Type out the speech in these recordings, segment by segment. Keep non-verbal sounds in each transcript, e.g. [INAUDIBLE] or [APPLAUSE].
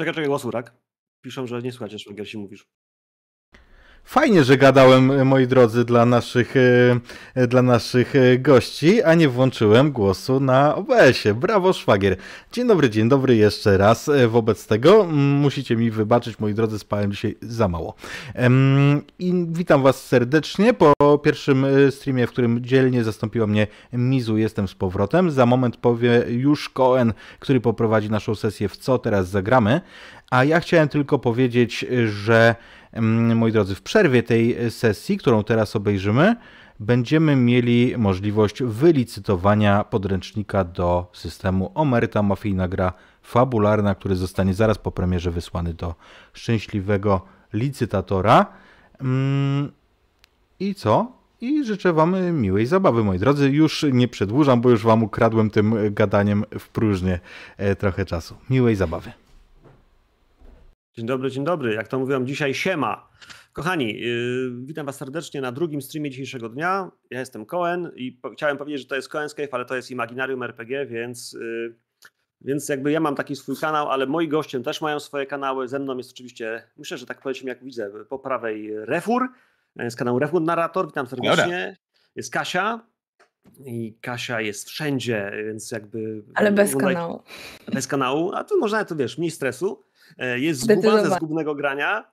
Czekaj, czekaj, głos urak. Piszą, że nie słuchacie, szwagier, mówisz. Fajnie, że gadałem, moi drodzy, dla naszych, e, dla naszych e, gości, a nie włączyłem głosu na OBS-ie. Brawo, szwagier. Dzień dobry, dzień dobry jeszcze raz. E, wobec tego musicie mi wybaczyć, moi drodzy, spałem dzisiaj za mało. I witam was serdecznie po pierwszym streamie, w którym dzielnie zastąpiła mnie Mizu. Jestem z powrotem. Za moment powie już Cohen, który poprowadzi naszą sesję w co teraz zagramy. A ja chciałem tylko powiedzieć, że moi drodzy, w przerwie tej sesji, którą teraz obejrzymy, będziemy mieli możliwość wylicytowania podręcznika do systemu Omerta Mafijna Gra Fabularna, który zostanie zaraz po premierze wysłany do szczęśliwego licytatora. I co? I życzę Wam miłej zabawy, moi drodzy. Już nie przedłużam, bo już Wam ukradłem tym gadaniem w próżnię e, trochę czasu. Miłej zabawy. Dzień dobry, dzień dobry. Jak to mówiłem dzisiaj, siema. Kochani, yy, witam Was serdecznie na drugim streamie dzisiejszego dnia. Ja jestem Cohen i po, chciałem powiedzieć, że to jest Cohen's ale to jest Imaginarium RPG, więc, yy, więc jakby ja mam taki swój kanał, ale moi goście też mają swoje kanały. Ze mną jest oczywiście, myślę, że tak powiedzmy, jak widzę, po prawej Refur, jest kanał Refur Narrator, witam serdecznie. Jest Kasia, i Kasia jest wszędzie, więc jakby. Ale bez kanału. Bez kanału, a tu można, to wiesz, mniej stresu. E, jest Zguba ze Zgubnego Grania.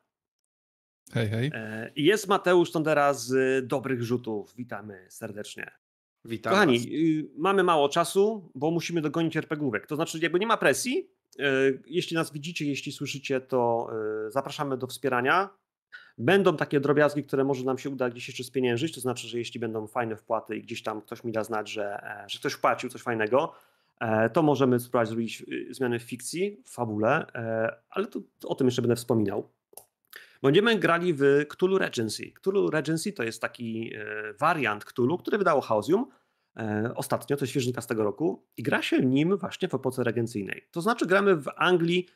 Hej, hej. E, jest Mateusz Tondera z Dobrych Rzutów. Witamy serdecznie. Witam Kochani, was. Y, mamy mało czasu, bo musimy dogonić RPGówek. To znaczy, jakby nie ma presji. E, jeśli nas widzicie, jeśli słyszycie, to zapraszamy do wspierania. Będą takie drobiazgi, które może nam się uda gdzieś jeszcze spieniężyć, to znaczy, że jeśli będą fajne wpłaty i gdzieś tam ktoś mi da znać, że, że ktoś wpłacił coś fajnego, E, to możemy spróbować zrobić y, zmiany w fikcji, w fabule, e, ale to, o tym jeszcze będę wspominał. Będziemy grali w Cthulhu Regency. Cthulhu Regency to jest taki e, wariant Cthulhu, który wydało Chaosium ostatnio, to jest świeżynka z tego roku i gra się nim właśnie w epoce regencyjnej. To znaczy gramy w Anglii,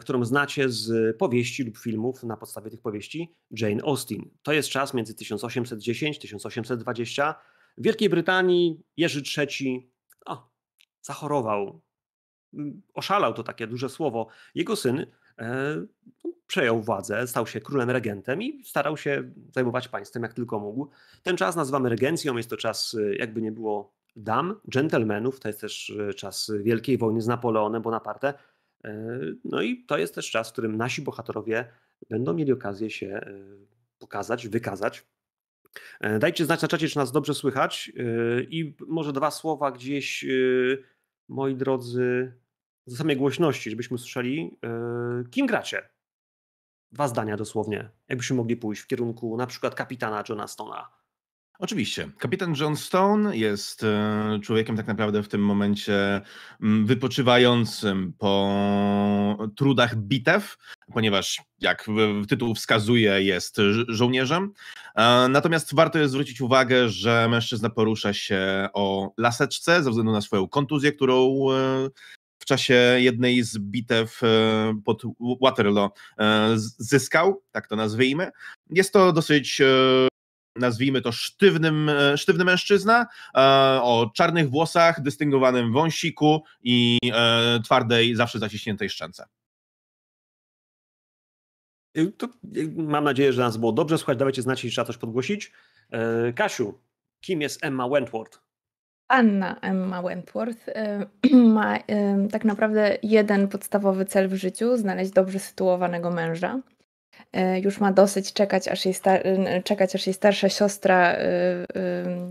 którą znacie z powieści lub filmów na podstawie tych powieści Jane Austen. To jest czas między 1810-1820. W Wielkiej Brytanii Jerzy III, zachorował. Mm, oszalał to takie duże słowo. Jego syn e, no, przejął władzę, stał się królem regentem i starał się zajmować państwem jak tylko mógł. Ten czas nazywamy regencją, jest to czas, e, jakby nie było dam, dżentelmenów, to jest też e, czas Wielkiej Wojny z Napoleonem Bonaparte. No i to jest też czas, w którym nasi bohaterowie będą mieli okazję się pokazać, wykazać. Dajcie znać na czacie, czy nas dobrze słychać i może dwa słowa gdzieś moi drodzy, za samej głośności, żebyśmy słyszeli, yy, kim gracie. Dwa zdania dosłownie, jakbyśmy mogli pójść w kierunku na przykład kapitana Johna Stona. Oczywiście. Kapitan John Stone jest e, człowiekiem tak naprawdę w tym momencie wypoczywającym po trudach bitew, ponieważ jak tytuł wskazuje, jest żołnierzem. E, natomiast warto jest zwrócić uwagę, że mężczyzna porusza się o laseczce ze względu na swoją kontuzję, którą e, w czasie jednej z bitew pod Waterloo zyskał, tak to nazwijmy. Jest to dosyć nazwijmy to sztywnym, e, sztywny mężczyzna e, o czarnych włosach, dystyngowanym wąsiku i e, twardej, zawsze zaciśniętej szczęce. To mam nadzieję, że nas było dobrze słuchać. Dawajcie znać, jeśli trzeba coś podgłosić. Kasiu, kim jest Emma Wentworth? Anna Emma Wentworth [CLEARS THROAT] ma tak naprawdę jeden podstawowy cel w życiu: znaleźć dobrze sytuowanego męża. E, już ma dosyć czekać, aż jej, star- czekać, aż jej starsza siostra y,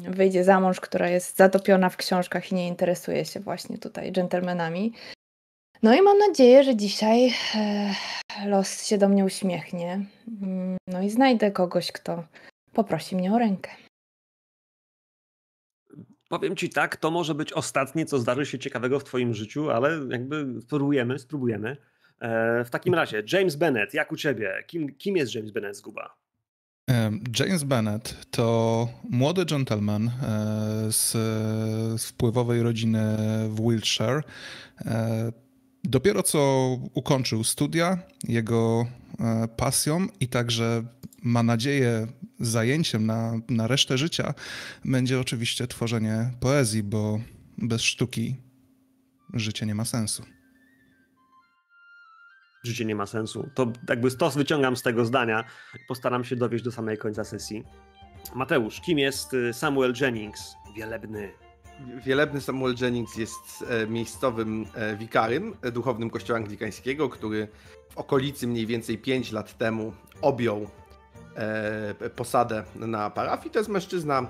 y, wyjdzie za mąż, która jest zatopiona w książkach i nie interesuje się właśnie tutaj dżentelmenami. No i mam nadzieję, że dzisiaj e, los się do mnie uśmiechnie. Mm, no i znajdę kogoś, kto poprosi mnie o rękę. Powiem ci tak, to może być ostatnie, co zdarzy się ciekawego w twoim życiu, ale jakby spróbujemy, spróbujemy. E, w takim razie, James Bennett, jak u ciebie? Kim, kim jest James Bennett z Guba? James Bennett to młody gentleman e, z, wpływowej rodziny w Wiltshire. E, dopiero co ukończył studia, jego pasją i także ma nadzieję zajęciem na, na resztę życia będzie oczywiście tworzenie poezji, bo bez sztuki życie nie ma sensu. Życie nie ma sensu. To jakby stos wyciągam z tego zdania. Postaram się dowieść do samej końca sesji. Mateusz, kim jest y, Samuel Jennings? Wielebny. Wielebny Samuel Jennings jest e, miejscowym e, wikarym e, duchownym kościoła anglikańskiego, który w okolicy mniej więcej 5 lat temu objął posadę na parafii. To jest mężczyzna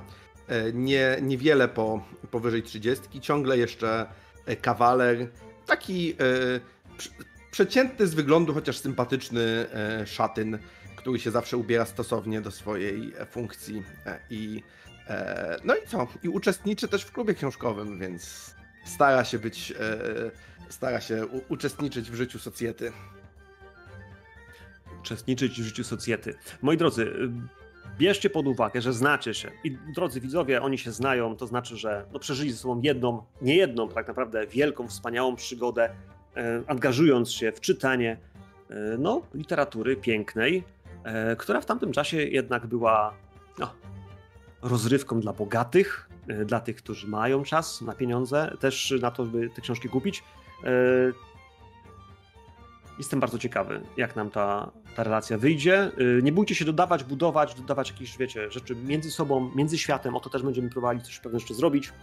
nie, niewiele po, powyżej 30, ciągle jeszcze kawaler, taki przeciętny z wyglądu, chociaż sympatyczny szatyn, który się zawsze ubiera stosownie do swojej funkcji i E, no i co? I uczestniczy też w klubie książkowym, więc stara się być, e, stara się uczestniczyć w życiu socjety. Uczestniczyć w życiu socjety. Moi drodzy, y, bierzcie pod uwagę, że znacie się. I drodzy widzowie, oni się znają, to znaczy, że no, przeżyli ze sobą jedną, nie jedną, tak naprawdę wielką, wspaniałą przygodę, e, angażując się w czytanie no, literatury pięknej, która w tamtym czasie jednak była no, rozrywką dla bogatych, e, dla tych, którzy mają czas na pieniądze, też na to, by te książki kupić. E, jestem bardzo ciekawy, jak nam ta, ta relacja wyjdzie. E, nie bójcie się dodawać, budować, dodawać jakieś, wiecie, rzeczy między sobą, między światem. O to też będziemy próbowali coś pewne jeszcze zrobić.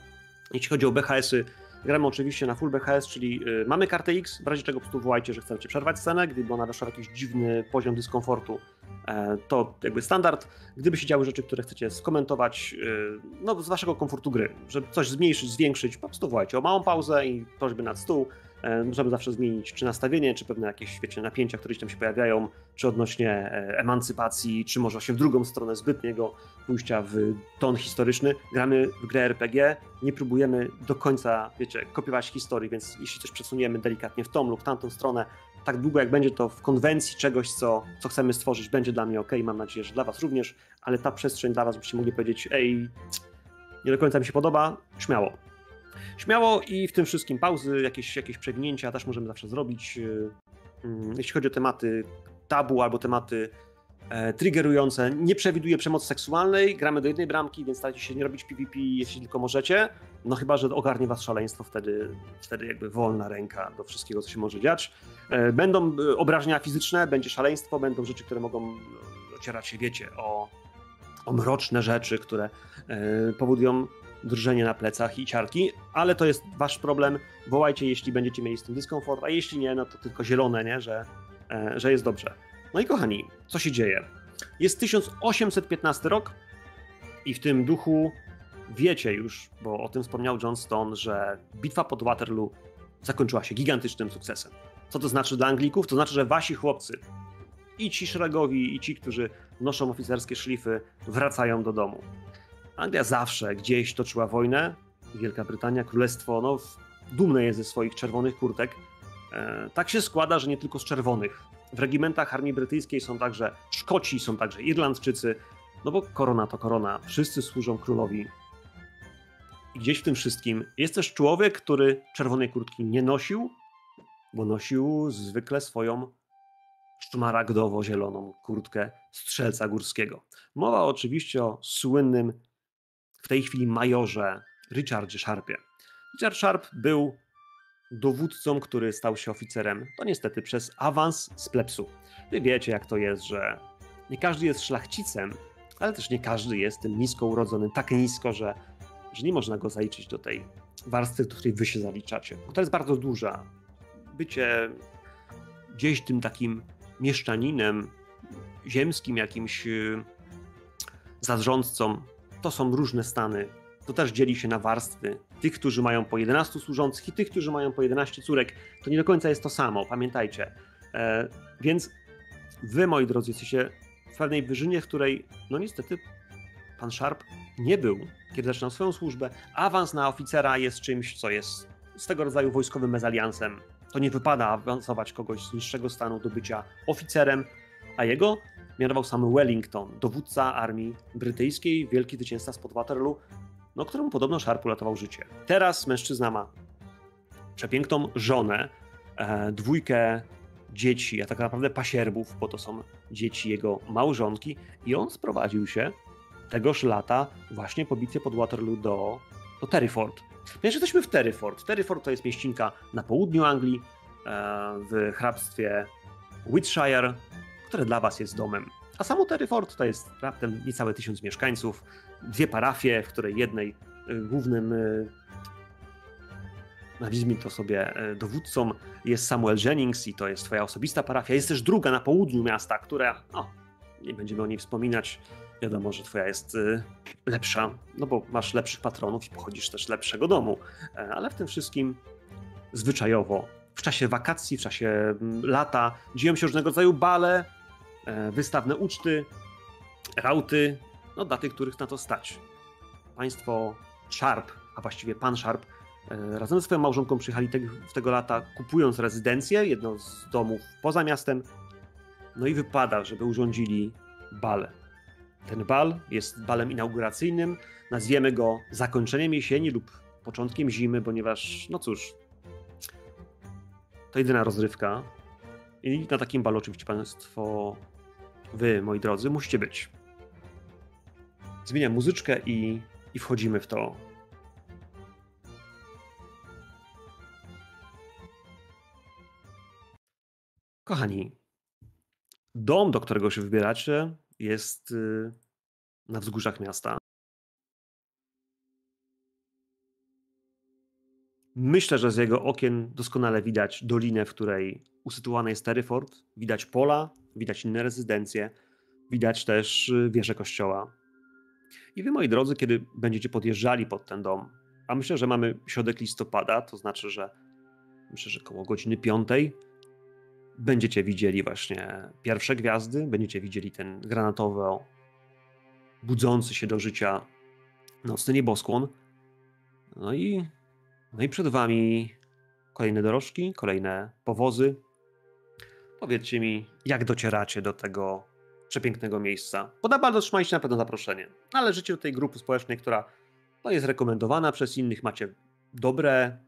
Jeśli chodzi o BHS-y, gramy oczywiście na full BHS, czyli mamy kartę X, w razie czego po prostu wołajcie, że chcecie przerwać scenę, gdyby ona weszła w jakiś dziwny poziom dyskomfortu, E, to jakby standard. Gdyby się działy rzeczy, które chcecie skomentować, e, no z waszego komfortu gry, żeby coś zmniejszyć, zwiększyć, po prostu wołajcie o małą pauzę i prośby nad stół. E, możemy zawsze zmienić czy nastawienie, czy pewne jakieś wiecie, napięcia, które tam się pojawiają, czy odnośnie emancypacji, czy może się w drugą stronę zbytniego pójścia w ton historyczny. Gramy w grę RPG, nie próbujemy do końca, wiecie, kopiować historii, więc jeśli coś przesuniemy delikatnie w tą lub tamtą stronę, tak długo jak będzie to w konwencji czegoś, co, co chcemy stworzyć, będzie dla mnie ok, mam nadzieję, że dla Was również, ale ta przestrzeń dla Was, byście mogli powiedzieć, ej, nie do końca mi się podoba, śmiało. Śmiało i w tym wszystkim pauzy, jakieś, jakieś przewinięcia też możemy zawsze zrobić. Mm, jeśli chodzi o tematy tabu albo tematy e, triggerujące, nie przewiduje przemocy seksualnej, gramy do jednej bramki, więc starajcie się nie robić PvP, jeśli tylko możecie. No chyba, że ogarnie was szaleństwo, wtedy, wtedy jakby wolna ręka do wszystkiego, co się może dziać. E, będą e, obrażenia fizyczne, będzie szaleństwo, będą rzeczy, które mogą ocierać się, wiecie, o, o mroczne rzeczy, które powodują drżenie na plecach i ciarki, ale to jest wasz problem. Wołajcie, jeśli będziecie mieli z tym dyskomfort, a jeśli nie, no to tylko zielone, nie? Że, że jest dobrze. No i kochani, co się dzieje? Jest 1815 rok i w tym duchu wiecie już, bo o tym wspomniał John Stone, że bitwa pod Waterloo zakończyła się gigantycznym sukcesem. Co to znaczy dla Anglików? To znaczy, że wasi chłopcy, i ci szeregowi, i ci, którzy noszą oficerskie szlify, wracają do domu. Anglia zawsze gdzieś toczyła wojnę. Wielka Brytania, Królestwo, no, dumne jest ze swoich czerwonych kurtek. E, tak się składa, że nie tylko z czerwonych. W regimentach armii brytyjskiej są także Szkoci, są także Irlandczycy, no bo korona to korona. Wszyscy służą królowi i gdzieś w tym wszystkim jest też człowiek, który czerwonej kurtki nie nosił, bo nosił zwykle swoją szmaragdowo-zieloną kurtkę strzelca górskiego. Mowa oczywiście o słynnym w tej chwili majorze Richardzie Sharpie. Richard Sharp był dowódcą, który stał się oficerem, to niestety przez awans z plepsu. Wy wiecie, jak to jest, że nie każdy jest szlachcicem, ale też nie każdy jest tym nisko urodzonym, tak nisko, że że nie można go zaliczyć do tej warstwy, do której wy się zaliczacie. Bo to jest bardzo duża. Bycie gdzieś tym takim mieszczaninem, ziemskim jakimś y, zarządcą, to są różne stany. To też dzieli się na warstwy. Tych, którzy mają po 11 służących i tych, którzy mają po 11 córek. To nie do końca jest to samo, pamiętajcie. E, więc wy, moi drodzy, jesteście w pewnej wyżynie, w której, no niestety, pan Sharp nie był kiedy zaczynał swoją służbę. Awans na oficera jest czymś, co jest swego rodzaju wojskowym mezaliansem. To nie wypada awansować kogoś z niższego stanu do bycia oficerem, a jego mianował sam Wellington, dowódca armii brytyjskiej, wielki zwycięzca spod Waterloo, no, któremu podobno Sharp uratował życie. Teraz mężczyzna ma przepiękną żonę, e, dwójkę dzieci, a tak naprawdę pasierbów, bo to są dzieci jego małżonki i on sprowadził się tegoż lata właśnie po bitwie pod Waterloo do, do Terryford. Więc jesteśmy w Terryford. Terryford to jest mieścinka na południu Anglii, e, w hrabstwie Wiltshire, które dla was jest domem. A samo Terryford to jest raptem niecałe tysiąc mieszkańców, dwie parafie, w której jednej y, głównym y, nazwijmy to sobie e, dowódcą, jest Samuel Jennings i to jest twoja osobista parafia. Jest też druga na południu miasta, która, no, nie będziemy o niej wspominać. Wiadomo, że twoja jest y, lepsza, no bo masz lepszych patronów i pochodzisz też lepszego domu. E, ale w tym wszystkim zwyczajowo, w czasie wakacji, w czasie mm, lata dzieją się różnego rodzaju bale, e, wystawne uczty, rauty, no dla tych, których na to stać. Państwo Sharp, a właściwie pan Sharp, E, razem ze swoją małżonką przyjechali te, w tego lata, kupując rezydencję, jedną z domów poza miastem. No i wypada, żeby urządzili bal. Ten bal jest balem inauguracyjnym. Nazwiemy go zakończeniem jesieni lub początkiem zimy, ponieważ, no cóż, to jedyna rozrywka. I na takim balu oczywiście Państwo, Wy, moi drodzy, musicie być. Zmieniam muzyczkę i, i wchodzimy w to Kochani, dom, do którego się wybieracie, jest y, na wzgórzach miasta. Myślę, że z jego okien doskonale widać dolinę, w której usytuowany jest Terryford. Widać pola, widać inne rezydencje, widać też y, wieżę kościoła. I wy, moi drodzy, kiedy będziecie podjeżdżali pod ten dom, a myślę, że mamy środek listopada, to znaczy, że myślę, że koło godziny piątej, będziecie widzieli właśnie pierwsze gwiazdy, będziecie widzieli ten granatowy, budzący się do życia nocny nieboskłon. No i, no i przed wami kolejne dorożki, kolejne powozy. Powiedzcie mi, jak docieracie do tego przepięknego miejsca. Bo na bardzo na pewno zaproszenie. Należycie do tej grupy społecznej, która no, jest rekomendowana przez innych, macie dobre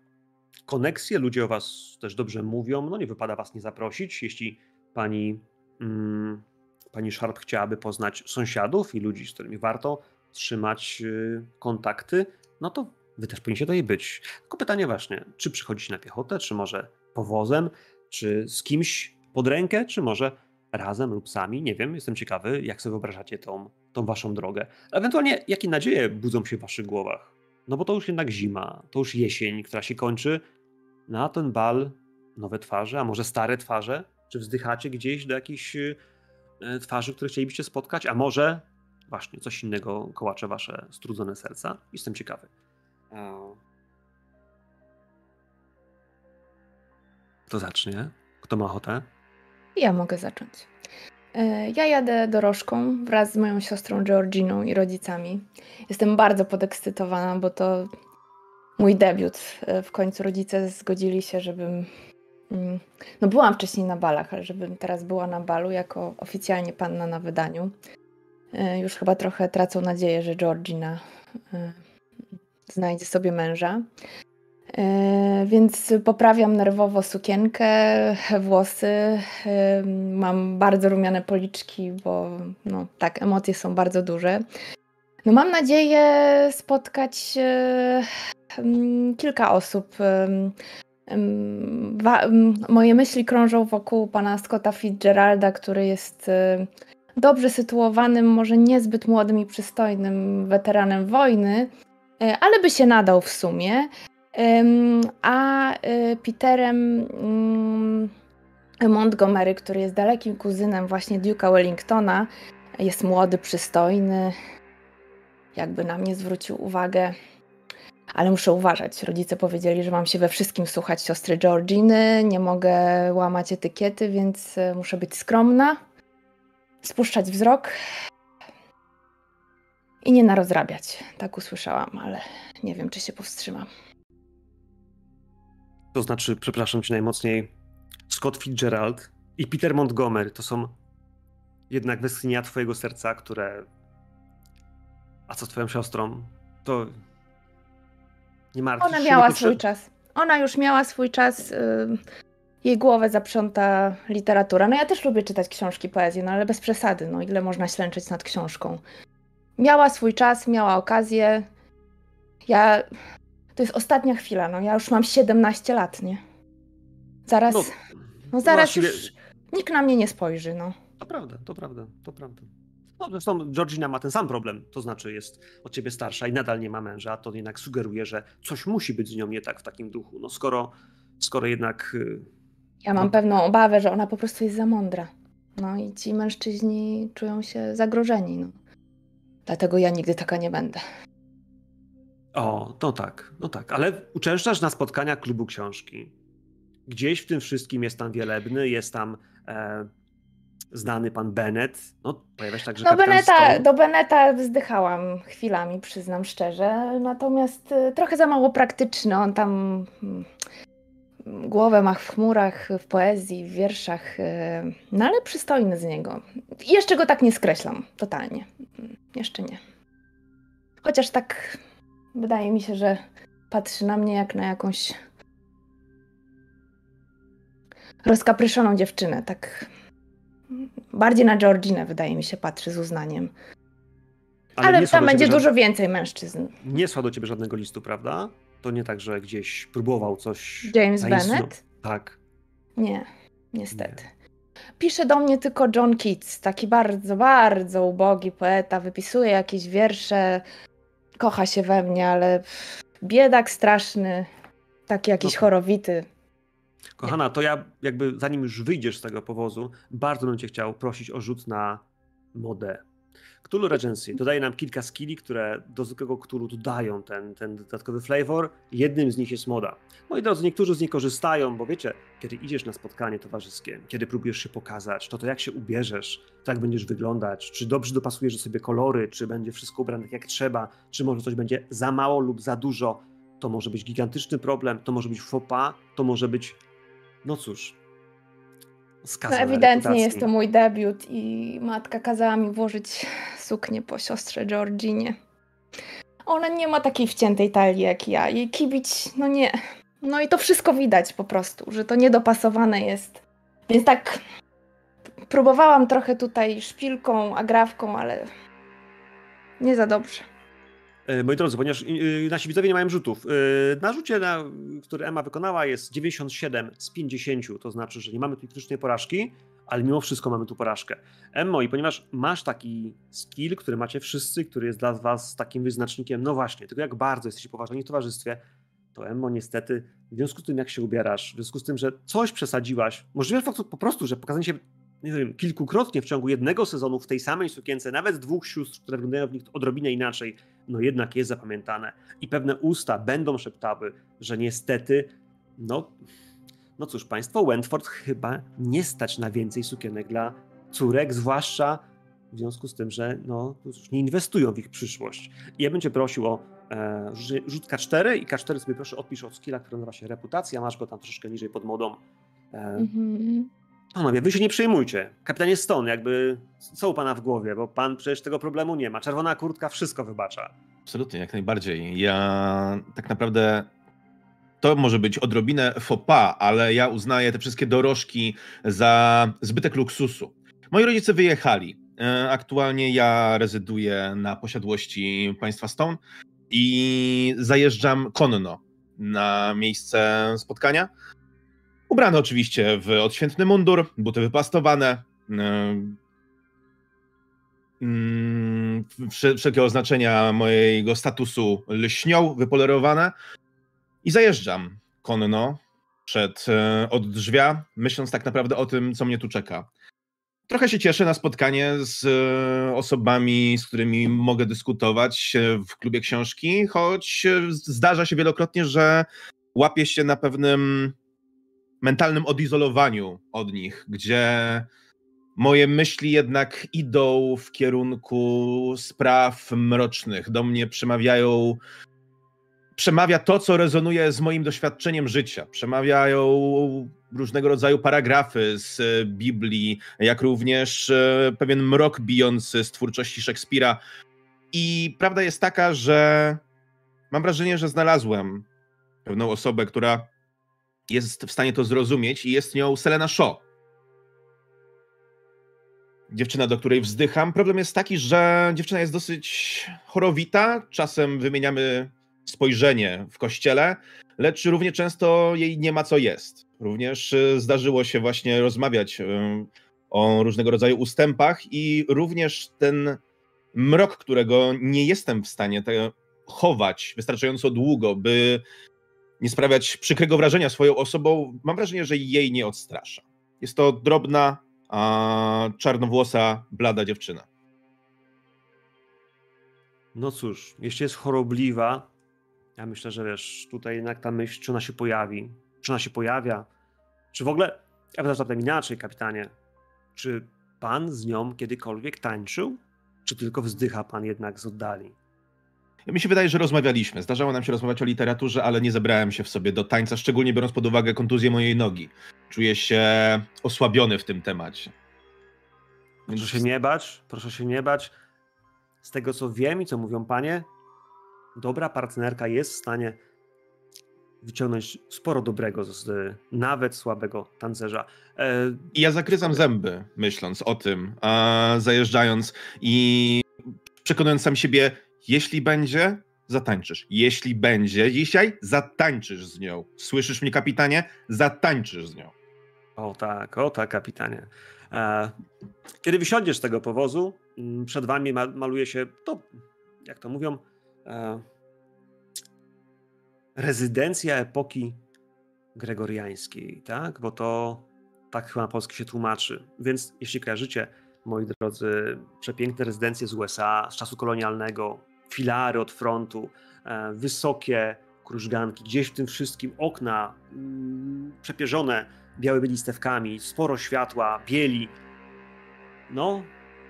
koneksje, ludzie o was też dobrze mówią, no nie wypada was nie zaprosić. Jeśli pani, mm, pani Sharp chciałaby poznać sąsiadów i ludzi, z którymi warto trzymać y, kontakty, no to wy też powinniście jej być. Tylko pytanie właśnie, czy przychodzicie na piechotę, czy może powozem, czy z kimś pod rękę, czy może razem lub sami, nie wiem, jestem ciekawy, jak sobie wyobrażacie tą, tą waszą drogę. Ewentualnie, jakie nadzieje budzą się w waszych głowach? No bo to już jednak zima, to już jesień, która się kończy. Na ten bal nowe twarze, a może stare twarze? Czy wzdychacie gdzieś do jakichś e, twarzy, które chcielibyście spotkać? A może właśnie coś innego kołacze wasze strudzone serca? Jestem ciekawy. Kto zacznie? Kto ma ochotę? Ja mogę zacząć. E, ja jadę dorożką wraz z moją siostrą Georginą i rodzicami. Jestem bardzo podekscytowana, bo to mój debiut. E, w końcu rodzice zgodzili się, żebym. Mm, no, byłam wcześniej na balach, ale żebym teraz była na balu jako oficjalnie panna na wydaniu. E, już chyba trochę tracą nadzieję, że Georgina znajdzie sobie męża. E, więc poprawiam nerwowo sukienkę, włosy. E, mam bardzo rumiane policzki, bo no, tak, emocje są bardzo duże. No, mam nadzieję spotkać e, kilka osób. Moje myśli krążą wokół pana Scotta Fitzgeralda, który jest dobrze sytuowanym, może niezbyt młodym i przystojnym weteranem wojny, ale by się nadał w sumie. A y, Peterem mm, Montgomery, który jest dalekim kuzynem właśnie Duke'a Wellingtona, jest młody, przystojny, jakby na mnie zwrócił uwagę. Ale muszę uważać. Rodzice powiedzieli, że mam się we wszystkim słuchać siostry Georginy, nie mogę łamać etykiety, więc y, muszę być skromna, spuszczać wzrok i nie narozrabiać. Tak usłyszałam, ale nie wiem, czy się powstrzymam. To znaczy, przepraszam cię najmocniej, Scott Fitzgerald i Peter Montgomery to są jednak westchnienia twojego serca, które... A co z twoją siostrą? To... Nie martw Ona miała swój czas. Ona już miała swój czas. Jej głowę zaprząta literatura. No ja też lubię czytać książki, poezji, no ale bez przesady. No ile można ślęczyć nad książką? Miała swój czas, miała okazję. Ja to jest ostatnia chwila, no ja już mam 17 lat, nie? Zaraz, no, no zaraz właściwie... już nikt na mnie nie spojrzy, no. To prawda, to prawda, to prawda. No, zresztą Georgina ma ten sam problem, to znaczy jest od ciebie starsza i nadal nie ma męża, to jednak sugeruje, że coś musi być z nią nie tak w takim duchu. No skoro, skoro jednak... y, Ja mam No. pewną obawę, że ona po prostu jest za mądra. No i ci mężczyźni czują się zagrożeni, no. Dlatego ja nigdy taka nie będę. O, no tak, no tak, ale uczęszczasz na spotkania klubu książki. Gdzieś w tym wszystkim jest tam Wielebny, jest tam e, znany pan Bennett, no pojawia się także No Beneta, do Beneta wzdychałam chwilami, przyznam szczerze. Natomiast y, trochę za mało praktyczny. On tam mm, głowę ma w chmurach, w poezji, w wierszach. y, No ale przystojny z niego. Jeszcze go tak nie skreślam, totalnie. Mm, Jeszcze nie. Chociaż tak wydaje mi się, że patrzy na mnie jak na jakąś rozkapryszoną dziewczynę. Tak bardziej na Georginę wydaje mi się patrzy z uznaniem. Ale, słał tam będzie dużo więcej mężczyzn. Nie słał do ciebie żadnego listu, prawda? To nie tak, że gdzieś próbował coś... James Bennett? Tak. Nie, niestety. Pisze do mnie tylko John Keats, taki bardzo, bardzo ubogi poeta, wypisuje jakieś wiersze, kocha się we mnie, ale biedak straszny, taki jakiś No. chorowity. Kochana, to ja jakby zanim już wyjdziesz z tego powozu, bardzo bym cię chciał prosić o rzut na modę. Cthulhu Regency dodaje nam kilka skilli, które do zwykłego Cthulhu dodają ten, ten dodatkowy flavor. Jednym z nich jest moda. Moi drodzy, niektórzy z nich korzystają, bo wiecie, kiedy idziesz na spotkanie towarzyskie, kiedy próbujesz się pokazać, to to jak się ubierzesz, to jak będziesz wyglądać, czy dobrze dopasujesz do sobie kolory, czy będzie wszystko ubrane tak jak trzeba, czy może coś będzie za mało lub za dużo, to może być gigantyczny problem, to może być faux pas, to może być no cóż. No skazana ewidentnie jest to mój debiut i matka kazała mi włożyć suknię po siostrze Georginie. Ona nie ma takiej wciętej talii jak ja. Jej kibić, no nie. No i to wszystko widać po prostu, że to niedopasowane jest. Więc tak próbowałam trochę tutaj szpilką, agrafką, ale nie za dobrze. E, Moi drodzy, ponieważ y, y, nasi widzowie nie mają rzutów. y, Na rzucie, na, który Emma wykonała, jest 97 z 50, to znaczy, że nie mamy tu krytycznej porażki, ale mimo wszystko mamy tu porażkę. Emmo, i ponieważ masz taki skill, który macie wszyscy, który jest dla was takim wyznacznikiem, no właśnie, tylko jak bardzo jesteście poważani w towarzystwie, to Emmo niestety, w związku z tym, jak się ubierasz, w związku z tym, że coś przesadziłaś, możliwe po prostu, że pokazanie się nie wiem, kilkukrotnie w ciągu jednego sezonu w tej samej sukience, nawet dwóch sióstr, które wyglądają w nich odrobinę inaczej, no jednak jest zapamiętane. I pewne usta będą szeptały, że niestety, no, no cóż, państwo Wentford chyba nie stać na więcej sukienek dla córek, zwłaszcza w związku z tym, że no, cóż, nie inwestują w ich przyszłość. I ja bym cię prosił o e, rzut K4 i K4 sobie proszę odpisz od skilla, który nazywa się reputacja, masz go tam troszeczkę niżej pod modą. E, Mhm. Panowie, wy się nie przejmujcie. Kapitanie Stone, jakby co u pana w głowie, bo pan przecież tego problemu nie ma. Czerwona kurtka wszystko wybacza. Absolutnie, jak najbardziej. Ja tak naprawdę to może być odrobinę pas, ale ja uznaję te wszystkie dorożki za zbytek luksusu. Moi rodzice wyjechali. E, Aktualnie ja rezyduję na posiadłości państwa Stone i zajeżdżam konno na miejsce spotkania. Ubrany oczywiście w odświętny mundur, buty wypastowane, mm, wsze- wszelkie oznaczenia mojego statusu lśnią, wypolerowane i zajeżdżam konno przed, e, od drzwia, myśląc tak naprawdę o tym, co mnie tu czeka. Trochę się cieszę na spotkanie z e, osobami, z którymi mogę dyskutować e, w klubie książki, choć zdarza się wielokrotnie, że łapię się na pewnym mentalnym odizolowaniu od nich, gdzie moje myśli jednak idą w kierunku spraw mrocznych. Do mnie przemawiają. Przemawia to, co rezonuje z moim doświadczeniem życia. Przemawiają różnego rodzaju paragrafy z e, Biblii, jak również e, pewien mrok bijący z twórczości Szekspira. I prawda jest taka, że mam wrażenie, że znalazłem pewną osobę, która jest w stanie to zrozumieć i jest nią Selena Shaw dziewczyna, do której wzdycham. Problem jest taki, że dziewczyna jest dosyć chorowita. Czasem wymieniamy spojrzenie w kościele. lecz równie często jej nie ma co jest. Również e, zdarzyło się właśnie rozmawiać e, o różnego rodzaju ustępach i również ten mrok, którego nie jestem w stanie chować wystarczająco długo, by nie sprawiać przykrego wrażenia swoją osobą, mam wrażenie, że jej nie odstrasza. Jest to drobna, a czarnowłosa, blada dziewczyna. No cóż, jeśli jest chorobliwa, ja myślę, że wiesz, tutaj jednak ta myśl, czy ona się pojawi, czy ona się pojawia, czy w ogóle, ja bym zapytam inaczej, kapitanie, czy pan z nią kiedykolwiek tańczył, czy tylko wzdycha pan jednak z oddali? Mi się wydaje, że rozmawialiśmy. Zdarzało nam się rozmawiać o literaturze, ale nie zebrałem się w sobie do tańca, szczególnie biorąc pod uwagę kontuzję mojej nogi. Czuję się osłabiony w tym temacie. Więc... Proszę się nie bać, proszę się nie bać. Z tego co wiem i co mówią panie, dobra partnerka jest w stanie wyciągnąć sporo dobrego z nawet słabego tancerza. E... I ja zakryzam zęby, myśląc o tym, a zajeżdżając i przekonując sam siebie, jeśli będzie, zatańczysz. Jeśli będzie dzisiaj, zatańczysz z nią. Słyszysz mnie, kapitanie? Zatańczysz z nią. O tak, o tak, kapitanie. E, kiedy wysiądziesz z tego powozu, mm, przed wami maluje się to, jak to mówią, e, rezydencja epoki gregoriańskiej, tak? Bo to tak chyba na polski się tłumaczy. Więc jeśli kojarzycie, moi drodzy, przepiękne rezydencje z USA, z czasu kolonialnego, filary od frontu, e, wysokie krużganki, gdzieś w tym wszystkim okna mm, przepierzone białymi listewkami, sporo światła, bieli. No,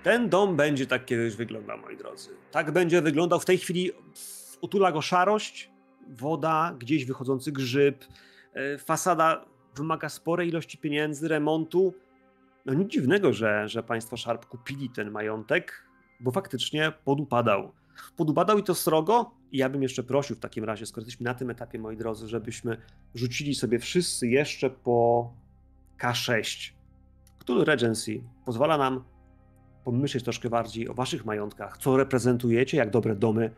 ten dom będzie tak kiedyś wyglądał, moi drodzy. Tak będzie wyglądał. W tej chwili utula go szarość, woda, gdzieś wychodzący grzyb. E, fasada wymaga sporej ilości pieniędzy, remontu. No nic dziwnego, że, że państwo Sharp kupili ten majątek, bo faktycznie podupadał. Podupadał i to srogo. I ja bym jeszcze prosił w takim razie, skoro jesteśmy na tym etapie, moi drodzy, żebyśmy rzucili sobie wszyscy jeszcze po K6. Cthulhu Regency pozwala nam pomyśleć troszkę bardziej o waszych majątkach, co reprezentujecie, jak dobre domy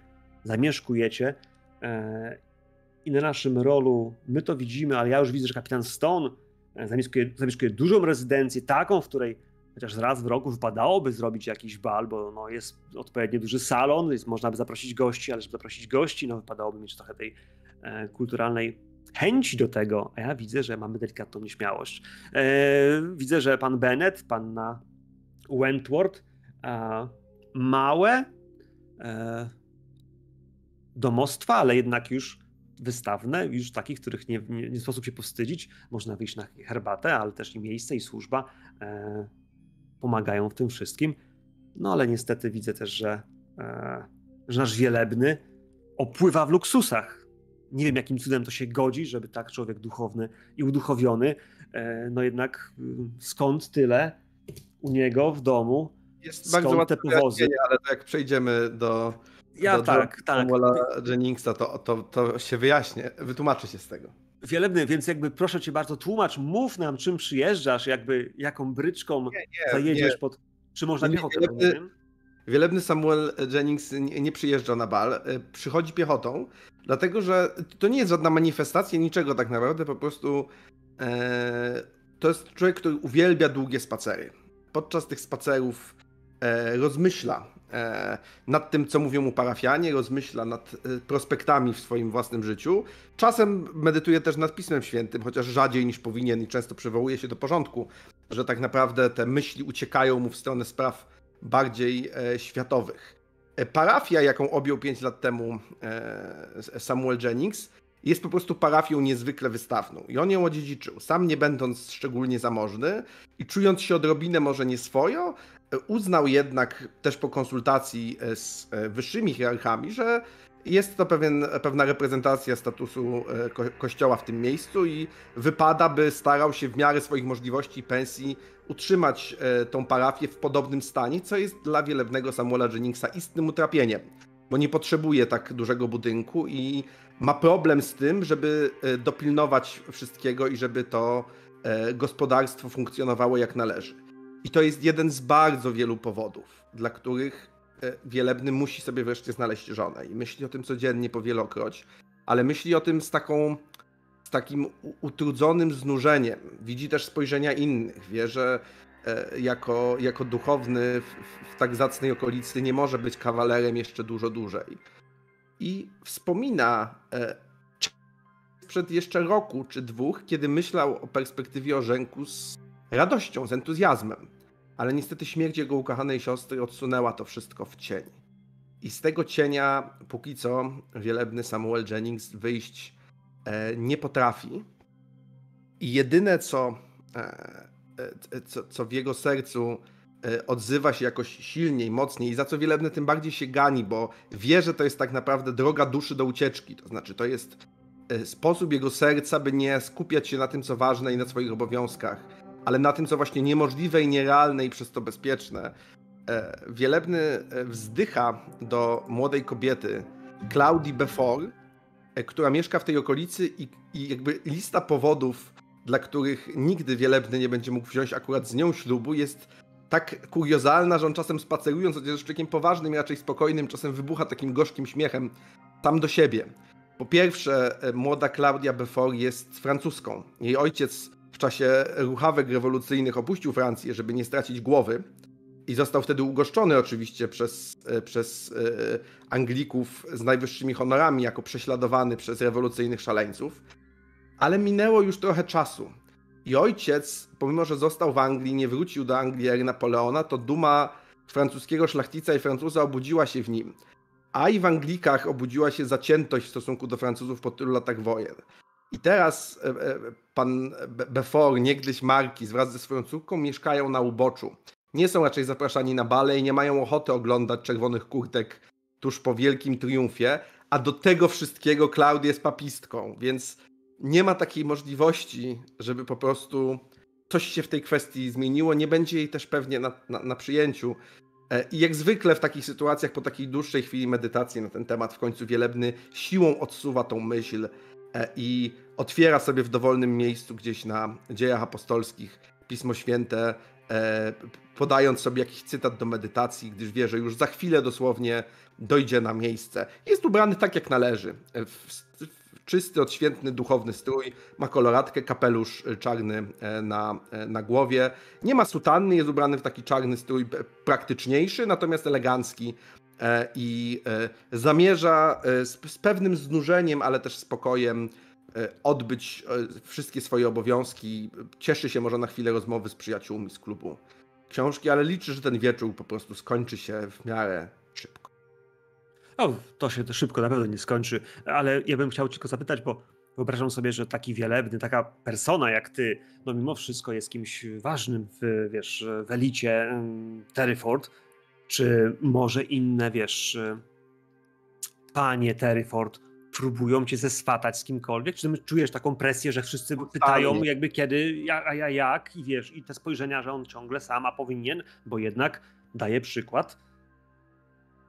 zamieszkujecie. E, I na naszym rolu my to widzimy, ale ja już widzę, że kapitan Stone e, zamieszkuje, zamieszkuje dużą rezydencję, taką, w której chociaż raz w roku wypadałoby zrobić jakiś bal, bo no jest odpowiednio duży salon, jest, można by zaprosić gości, ale żeby zaprosić gości, no wypadałoby mieć trochę tej e, kulturalnej chęci do tego, a ja widzę, że mamy delikatną nieśmiałość. E, widzę, że pan Bennett, panna Wentworth, małe e, domostwa, ale jednak już wystawne, już takich, których nie, nie, nie sposób się powstydzić. Można wyjść na herbatę, ale też i miejsce, i służba e, pomagają w tym wszystkim. No ale niestety widzę też, że, e, że nasz wielebny opływa w luksusach. Nie wiem, jakim cudem to się godzi, żeby tak człowiek duchowny i uduchowiony, e, no jednak mm, skąd tyle u niego w domu, jest skąd bardzo te powozy. Ale to jak przejdziemy do, ja do tak, tak. Jenningsa, to, to, to się wyjaśnię, wytłumaczy się z tego. Wielebny, więc jakby proszę cię bardzo, tłumacz, mów nam, czym przyjeżdżasz, jakby jaką bryczką nie, nie, zajedziesz nie. pod. Czy można piechotę? Wielebny, wielebny Samuel Jennings nie, przyjeżdża na bal, e, przychodzi piechotą, dlatego że to nie jest żadna manifestacja niczego tak naprawdę, po prostu e, to jest człowiek, który uwielbia długie spacery. Podczas tych spacerów e, rozmyśla nad tym, co mówią mu parafianie, rozmyśla nad e, prospektami w swoim własnym życiu. Czasem medytuje też nad Pismem Świętym, chociaż rzadziej niż powinien i często przywołuje się do porządku, że tak naprawdę te myśli uciekają mu w stronę spraw bardziej e, światowych. Parafia, jaką objął 5 lat temu Samuel Jennings, jest po prostu parafią niezwykle wystawną i on ją odziedziczył, sam nie będąc szczególnie zamożny i czując się odrobinę może nieswojo, uznał jednak też po konsultacji e, z e, wyższymi hierarchami, że jest to pewien, pewna reprezentacja statusu e, ko kościoła w tym miejscu i wypada, by starał się w miarę swoich możliwości i pensji utrzymać tą parafię w podobnym stanie, co jest dla wielebnego Samuela Jenningsa istnym utrapieniem, bo nie potrzebuje tak dużego budynku i ma problem z tym, żeby dopilnować wszystkiego i żeby to gospodarstwo funkcjonowało jak należy. I to jest jeden z bardzo wielu powodów, dla których e, Wielebny musi sobie wreszcie znaleźć żonę. I myśli o tym codziennie, powielokroć, ale myśli o tym z taką z takim utrudzonym znużeniem. Widzi też spojrzenia innych. Wie, że e, jako, jako duchowny w, w- tak zacnej okolicy nie może być kawalerem jeszcze dużo dłużej. I wspomina e, sprzed jeszcze roku czy dwóch, kiedy myślał o perspektywie Orzenku z radością, z entuzjazmem. Ale niestety śmierć jego ukochanej siostry odsunęła to wszystko w cień. I z tego cienia póki co wielebny Samuel Jennings wyjść e, nie potrafi. I jedyne, co, e, e, co, co w jego sercu e, odzywa się jakoś silniej, mocniej i za co wielebny tym bardziej się gani, bo wie, że to jest tak naprawdę droga duszy do ucieczki. To znaczy, to jest e, sposób jego serca, by nie skupiać się na tym, co ważne i na swoich obowiązkach, ale na tym, co właśnie niemożliwe i nierealne i przez to bezpieczne. E, Wielebny e, wzdycha do młodej kobiety, Claudii Befort, e, która mieszka w tej okolicy i, i jakby lista powodów, dla których nigdy Wielebny nie będzie mógł wziąć akurat z nią ślubu, jest tak kuriozalna, że on czasem spacerując, chociaż jest człowiekiem poważnym i raczej spokojnym, czasem wybucha takim gorzkim śmiechem sam do siebie. Po pierwsze, młoda Claudia Befort jest francuską. Jej ojciec w czasie ruchawek rewolucyjnych opuścił Francję, żeby nie stracić głowy. I został wtedy ugoszczony oczywiście przez, e, przez e, Anglików z najwyższymi honorami, jako prześladowany przez rewolucyjnych szaleńców. Ale minęło już trochę czasu. I ojciec, pomimo że został w Anglii, nie wrócił do Anglii ery Napoleona, to duma francuskiego szlachcica i Francuza obudziła się w nim. A i w Anglikach obudziła się zaciętość w stosunku do Francuzów po tylu latach wojen. I teraz e, e, pan Be- Beaufort, niegdyś markiz, wraz ze swoją córką mieszkają na uboczu. Nie są raczej zapraszani na bale i nie mają ochoty oglądać czerwonych kurtek tuż po wielkim triumfie, a do tego wszystkiego Klaudia jest papistką, więc nie ma takiej możliwości, żeby po prostu coś się w tej kwestii zmieniło. Nie będzie jej też pewnie na, na, na przyjęciu. E, I jak zwykle w takich sytuacjach, po takiej dłuższej chwili medytacji na ten temat, w końcu Wielebny siłą odsuwa tą myśl i otwiera sobie w dowolnym miejscu gdzieś na dziejach apostolskich Pismo Święte, e, podając sobie jakiś cytat do medytacji, gdyż wie, że już za chwilę dosłownie dojdzie na miejsce. Jest ubrany tak, jak należy. E, czysty, odświętny, duchowny strój, ma koloratkę, kapelusz e, czarny e, na, e, na głowie. Nie ma sutanny, jest ubrany w taki czarny strój praktyczniejszy, natomiast elegancki e, i e, zamierza e, z, pewnym znużeniem, ale też spokojem e, odbyć e, wszystkie swoje obowiązki. Cieszy się może na chwilę rozmowy z przyjaciółmi z klubu książki, ale liczy, że ten wieczór po prostu skończy się w miarę szybko. O, to się to szybko na pewno nie skończy, ale ja bym chciał tylko zapytać, bo wyobrażam sobie, że taki wielebny, taka persona jak ty, no mimo wszystko jest kimś ważnym w, wiesz, w elicie Terryford. Czy może inne, wiesz, e, panie Terryford próbują cię zeswatać z kimkolwiek? Czy czujesz taką presję, że wszyscy pytają jakby kiedy, a ja jak? I wiesz, i te spojrzenia, że on ciągle sama powinien, bo jednak daje przykład.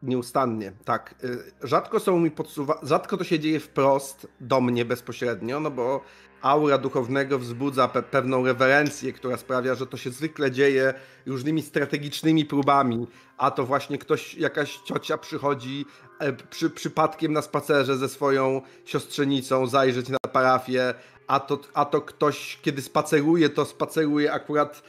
Nieustannie, tak. Y, Rzadko są mi podsuwa... Rzadko to się dzieje wprost do mnie bezpośrednio, no bo aura duchownego wzbudza pe pewną rewerencję, która sprawia, że to się zwykle dzieje różnymi strategicznymi próbami. A to właśnie ktoś, jakaś ciocia przychodzi e, przy, przypadkiem na spacerze ze swoją siostrzenicą zajrzeć na parafię, a to, a to ktoś, kiedy spaceruje, to spaceruje akurat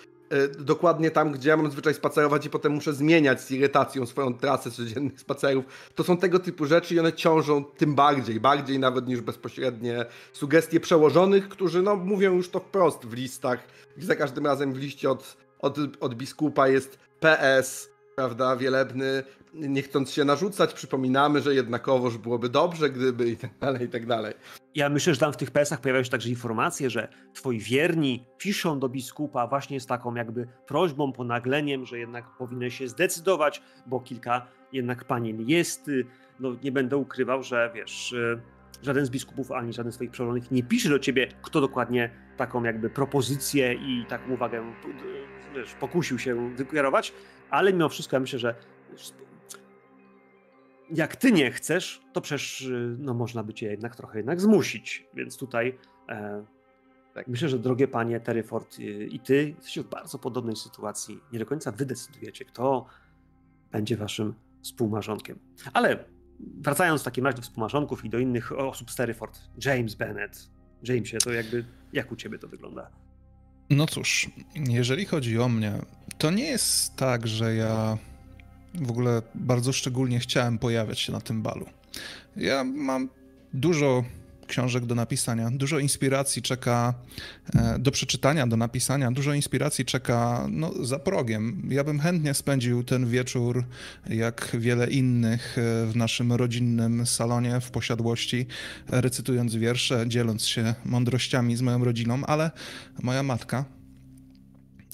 dokładnie tam, gdzie ja mam zwyczaj spacerować i potem muszę zmieniać z irytacją swoją trasę codziennych spacerów. To są tego typu rzeczy i one ciążą tym bardziej, bardziej nawet niż bezpośrednie sugestie przełożonych, którzy no, mówią już to wprost w listach. I za każdym razem w liście od, od, od biskupa jest PS, prawda, wielebny, nie chcąc się narzucać, przypominamy, że jednakowoż byłoby dobrze, gdyby i tak dalej, i tak dalej. Ja myślę, że tam w tych PS-ach pojawiają się także informacje, że twoi wierni piszą do biskupa właśnie z taką jakby prośbą, ponagleniem, że jednak powinny się zdecydować, bo kilka jednak panien jest. No nie będę ukrywał, że wiesz, y, żaden z biskupów ani żaden z swoich przełożonych nie pisze do ciebie, kto dokładnie taką jakby propozycję i taką uwagę y, wiesz, pokusił się wykierować, ale mimo wszystko ja myślę, że jak ty nie chcesz, to przecież y, no, można by cię jednak trochę jednak zmusić. Więc tutaj e, tak, myślę, że drogie panie Terryford y, i ty jesteście w bardzo podobnej sytuacji. Nie do końca wy decydujecie, kto będzie waszym współmarzonkiem. Ale wracając w takim razie do współmarzonków i do innych osób z Terryford, James Bennett, Jamesie, to jakby, jak u ciebie to wygląda? No cóż, jeżeli chodzi o mnie, to nie jest tak, że ja w ogóle bardzo szczególnie chciałem pojawiać się na tym balu. Ja mam dużo książek do napisania, dużo inspiracji czeka e, do przeczytania, do napisania, dużo inspiracji czeka no, za progiem. Ja bym chętnie spędził ten wieczór, jak wiele innych, e, w naszym rodzinnym salonie w posiadłości, recytując wiersze, dzieląc się mądrościami z moją rodziną, ale moja matka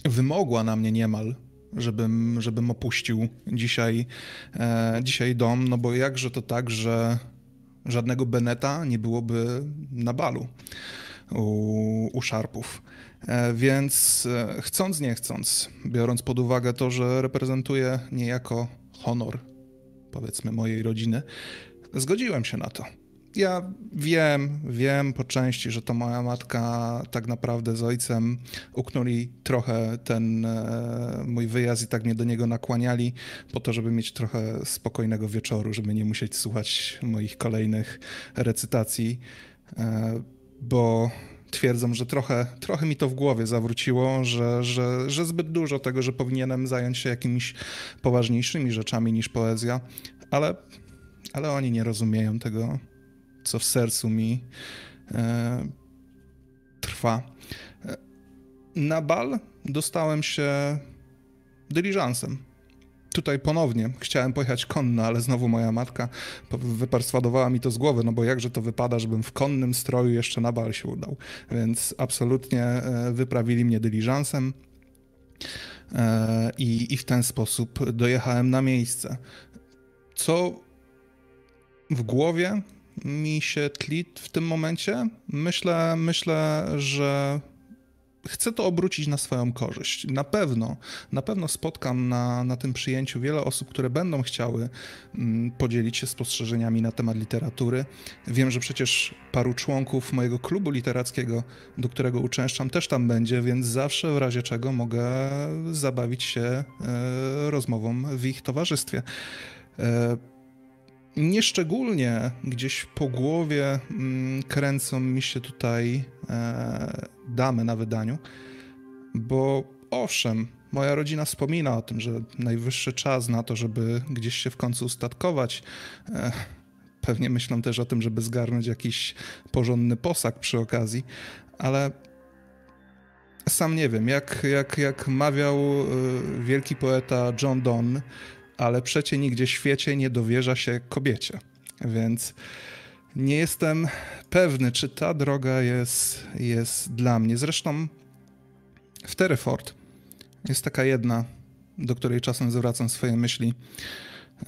wymogła na mnie niemal żebym, żebym opuścił dzisiaj, e, dzisiaj dom, no bo jakże to tak, że żadnego Beneta nie byłoby na balu u, u Szarpów. E, więc e, chcąc, nie chcąc, biorąc pod uwagę to, że reprezentuję niejako honor, powiedzmy, mojej rodziny, zgodziłem się na to. Ja wiem, wiem po części, że to moja matka tak naprawdę z ojcem uknuli trochę ten e, mój wyjazd i tak mnie do niego nakłaniali po to, żeby mieć trochę spokojnego wieczoru, żeby nie musieć słuchać moich kolejnych recytacji, e, bo twierdzą, że trochę, trochę mi to w głowie zawróciło, że, że, że zbyt dużo tego, że powinienem zająć się jakimiś poważniejszymi rzeczami niż poezja, ale, ale oni nie rozumieją tego co w sercu mi e, trwa. Na bal dostałem się dyliżansem. Tutaj ponownie chciałem pojechać konno, ale znowu moja matka wyperswadowała mi to z głowy, no bo jakże to wypada, żebym w konnym stroju jeszcze na bal się udał. Więc absolutnie e, wyprawili mnie dyliżansem. E, I, I w ten sposób dojechałem na miejsce. Co w głowie mi się tli w tym momencie. Myślę, myślę, że chcę to obrócić na swoją korzyść. Na pewno, na pewno spotkam na, na tym przyjęciu wiele osób, które będą chciały mm, podzielić się spostrzeżeniami na temat literatury. Wiem, że przecież paru członków mojego klubu literackiego, do którego uczęszczam, też tam będzie, więc zawsze w razie czego mogę zabawić się e, rozmową w ich towarzystwie. Nieszczególnie gdzieś po głowie mm, kręcą mi się tutaj e, damy na wydaniu, bo owszem, moja rodzina wspomina o tym, że najwyższy czas na to, żeby gdzieś się w końcu ustatkować. E, pewnie myślą też o tym, żeby zgarnąć jakiś porządny posag przy okazji, ale sam nie wiem, jak, jak, jak mawiał e, wielki poeta John Donne, ale przecie nigdzie w świecie nie dowierza się kobiecie. Więc nie jestem pewny, czy ta droga jest, jest dla mnie. Zresztą w Terryford jest taka jedna, do której czasem zwracam swoje myśli.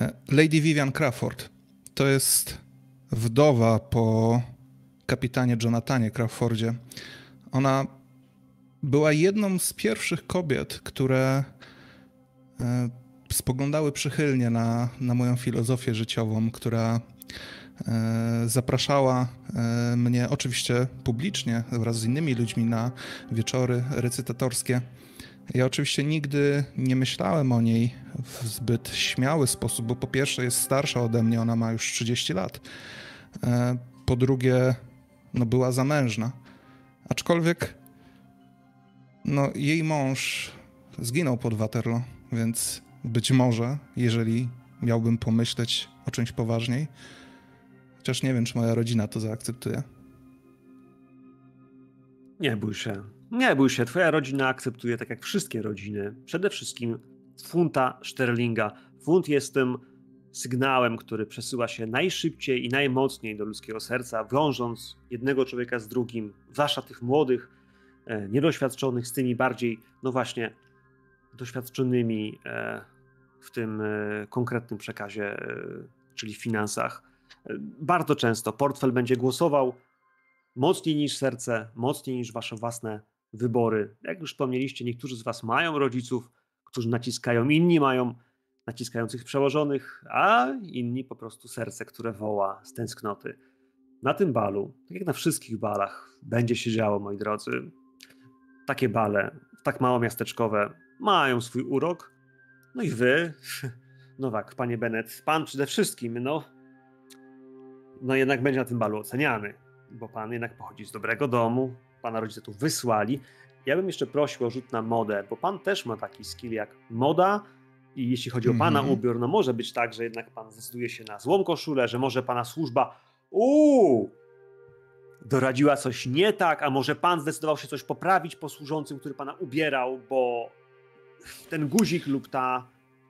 E, Lady Vivian Crawford to jest wdowa po kapitanie Jonathanie Crawfordzie. Ona była jedną z pierwszych kobiet, które e, spoglądały przychylnie na, na moją filozofię życiową, która e, zapraszała e, mnie oczywiście publicznie wraz z innymi ludźmi na wieczory recytatorskie. Ja oczywiście nigdy nie myślałem o niej w zbyt śmiały sposób, bo po pierwsze jest starsza ode mnie, ona ma już 30 lat. E, po drugie, no była zamężna. Aczkolwiek no, jej mąż zginął pod Waterloo, więc być może, jeżeli miałbym pomyśleć o czymś poważniej, chociaż nie wiem, czy moja rodzina to zaakceptuje. Nie bój się. Nie bój się. Twoja rodzina akceptuje, tak jak wszystkie rodziny, przede wszystkim funta sterlinga. Funt jest tym sygnałem, który przesyła się najszybciej i najmocniej do ludzkiego serca, wiążąc jednego człowieka z drugim, zwłaszcza tych młodych, e, niedoświadczonych, z tymi bardziej, no właśnie, doświadczonymi e, w tym e, konkretnym przekazie, e, czyli finansach. Bardzo często portfel będzie głosował mocniej niż serce, mocniej niż wasze własne wybory. Jak już wspomnieliście, niektórzy z was mają rodziców, którzy naciskają, inni mają naciskających przełożonych, a inni po prostu serce, które woła z tęsknoty. Na tym balu, tak jak na wszystkich balach, będzie się działo, moi drodzy. Takie bale, tak mało miasteczkowe, mają swój urok. No i wy, [LAUGHS] Nowak, panie Bennett, pan przede wszystkim, no, no jednak będzie na tym balu oceniany. bo pan jednak pochodzi z dobrego domu, pana rodzice tu wysłali. Ja bym jeszcze prosił o rzut na modę, bo pan też ma taki skill jak moda i jeśli chodzi o pana Mhm. ubiór, no może być tak, że jednak pan zdecyduje się na złą koszulę, że może pana służba uuu, doradziła coś nie tak, a może pan zdecydował się coś poprawić po służącym, który pana ubierał, bo ten guzik lub ta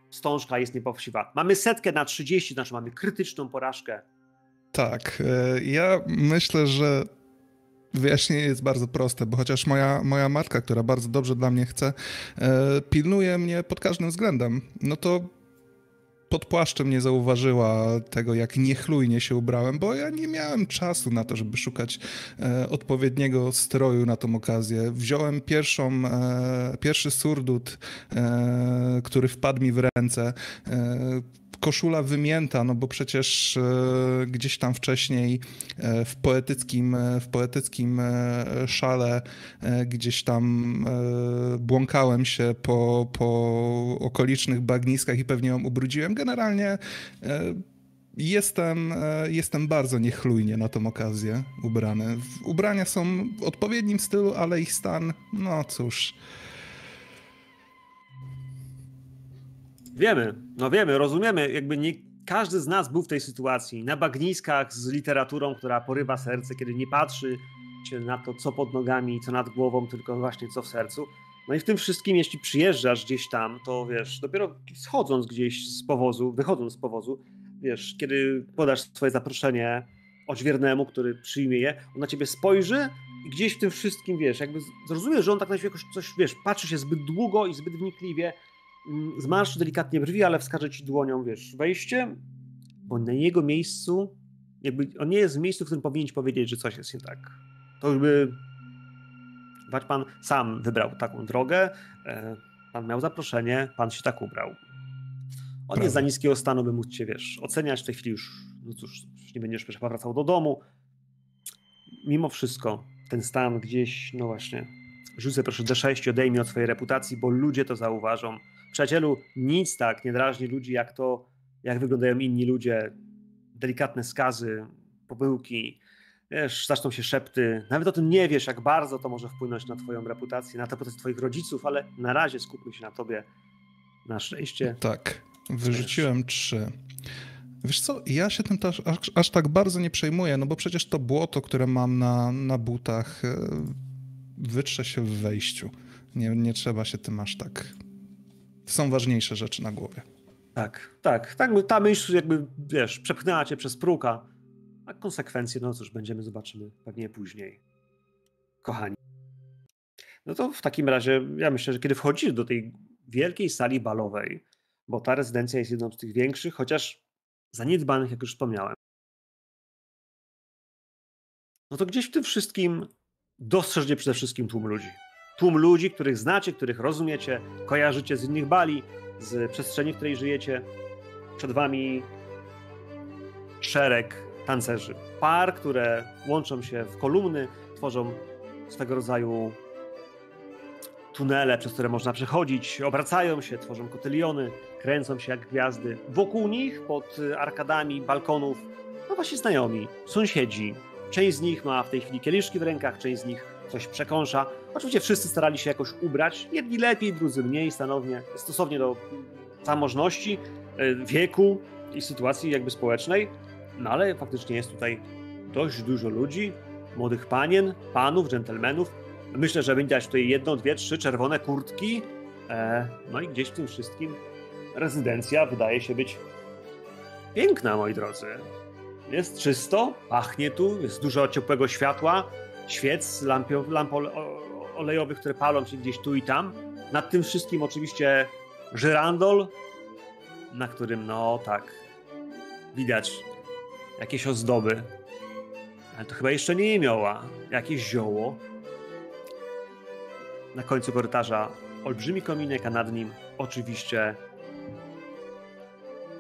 wstążka jest niepowsiwa. Mamy setkę na 30, znaczy mamy krytyczną porażkę. Tak, e, ja myślę, że wyjaśnienie jest bardzo proste, bo chociaż moja, moja matka, która bardzo dobrze dla mnie chce, e, pilnuje mnie pod każdym względem, no to pod płaszczem nie zauważyła tego, jak niechlujnie się ubrałem, bo ja nie miałem czasu na to, żeby szukać e, odpowiedniego stroju na tą okazję. Wziąłem pierwszą, e, pierwszy surdut, e, który wpadł mi w ręce. Koszula wymięta, no bo przecież e, gdzieś tam wcześniej e, w poetyckim, e, w poetyckim szale gdzieś tam błąkałem się po, po okolicznych bagniskach i pewnie ją ubrudziłem. Generalnie jestem, jestem bardzo niechlujnie na tą okazję ubrany. Ubrania są w odpowiednim stylu, ale ich stan, no cóż... Wiemy, no wiemy, rozumiemy, jakby nie każdy z nas był w tej sytuacji, na bagniskach z literaturą, która porywa serce, kiedy nie patrzy się na to, co pod nogami, co nad głową, tylko właśnie co w sercu. No i w tym wszystkim, jeśli przyjeżdżasz gdzieś tam, to wiesz, dopiero schodząc gdzieś z powozu, wychodząc z powozu, wiesz, kiedy podasz swoje zaproszenie odźwiernemu, który przyjmie je, on na ciebie spojrzy i gdzieś w tym wszystkim, wiesz, jakby zrozumiesz, że on tak na ciebie jakoś coś, wiesz, patrzy się zbyt długo i zbyt wnikliwie, mm, zmarszczy delikatnie brwi, ale wskaże ci dłonią, wiesz, wejście, bo na jego miejscu, jakby on nie jest w miejscu, w którym powinien ci powiedzieć, że coś jest nie tak. To już by Wać pan sam wybrał taką drogę, e, pan miał zaproszenie, pan się tak ubrał. On Prawda. jest za niskiego stanu, by móc cię, wiesz, oceniać. W tej chwili już, no cóż, już nie będziesz chyba wracał do domu. Mimo wszystko, ten stan gdzieś, no właśnie, rzucę proszę D6 odejmij od swojej reputacji, bo ludzie to zauważą. Przyjacielu, nic tak nie drażni ludzi, jak to, jak wyglądają inni ludzie. Delikatne skazy, pomyłki, wiesz, zaczną się szepty. Nawet o tym nie wiesz, jak bardzo to może wpłynąć na twoją reputację, na reputację twoich rodziców, ale na razie skupmy się na tobie. Na szczęście. Tak, wyrzuciłem trzy. Wiesz co, ja się tym też aż, aż tak bardzo nie przejmuję, no bo przecież to błoto, które mam na, na butach, e, wytrze się w wejściu. Nie, nie trzeba się tym aż tak... Są ważniejsze rzeczy na głowie. Tak, tak, tak. Ta myśl jakby, wiesz, przepchnęła cię przez próka, a konsekwencje, no cóż, będziemy, zobaczymy pewnie później. Kochani. No to w takim razie, ja myślę, że kiedy wchodzisz do tej wielkiej sali balowej, bo ta rezydencja jest jedną z tych większych, chociaż zaniedbanych, jak już wspomniałem, no to gdzieś w tym wszystkim dostrzeżcie przede wszystkim tłum ludzi. Tłum ludzi, których znacie, których rozumiecie, kojarzycie z innych bali, z przestrzeni, w której żyjecie. Przed wami szereg tancerzy. Par, które łączą się w kolumny, tworzą swego rodzaju tunele, przez które można przechodzić, obracają się, tworzą kotyliony, kręcą się jak gwiazdy. Wokół nich, pod arkadami balkonów, no właśnie znajomi, sąsiedzi. Część z nich ma w tej chwili kieliszki w rękach, część z nich coś przekąsza. Oczywiście wszyscy starali się jakoś ubrać, jedni lepiej, drudzy mniej, stanownie, stosownie do zamożności, y, wieku i sytuacji jakby społecznej. No ale faktycznie jest tutaj dość dużo ludzi, młodych panien, panów, dżentelmenów. Myślę, że będzie tutaj jedno, dwie, trzy czerwone kurtki. E, no i gdzieś w tym wszystkim rezydencja wydaje się być piękna, moi drodzy. Jest czysto, pachnie tu, jest dużo ciepłego światła, świec, lampio, lamp ole- o- olejowych, które palą się gdzieś tu i tam. Nad tym wszystkim oczywiście żyrandol, na którym, no tak, widać jakieś ozdoby. Ale to chyba jeszcze nie jemioła. Jakieś zioło. Na końcu korytarza olbrzymi kominek, a nad nim oczywiście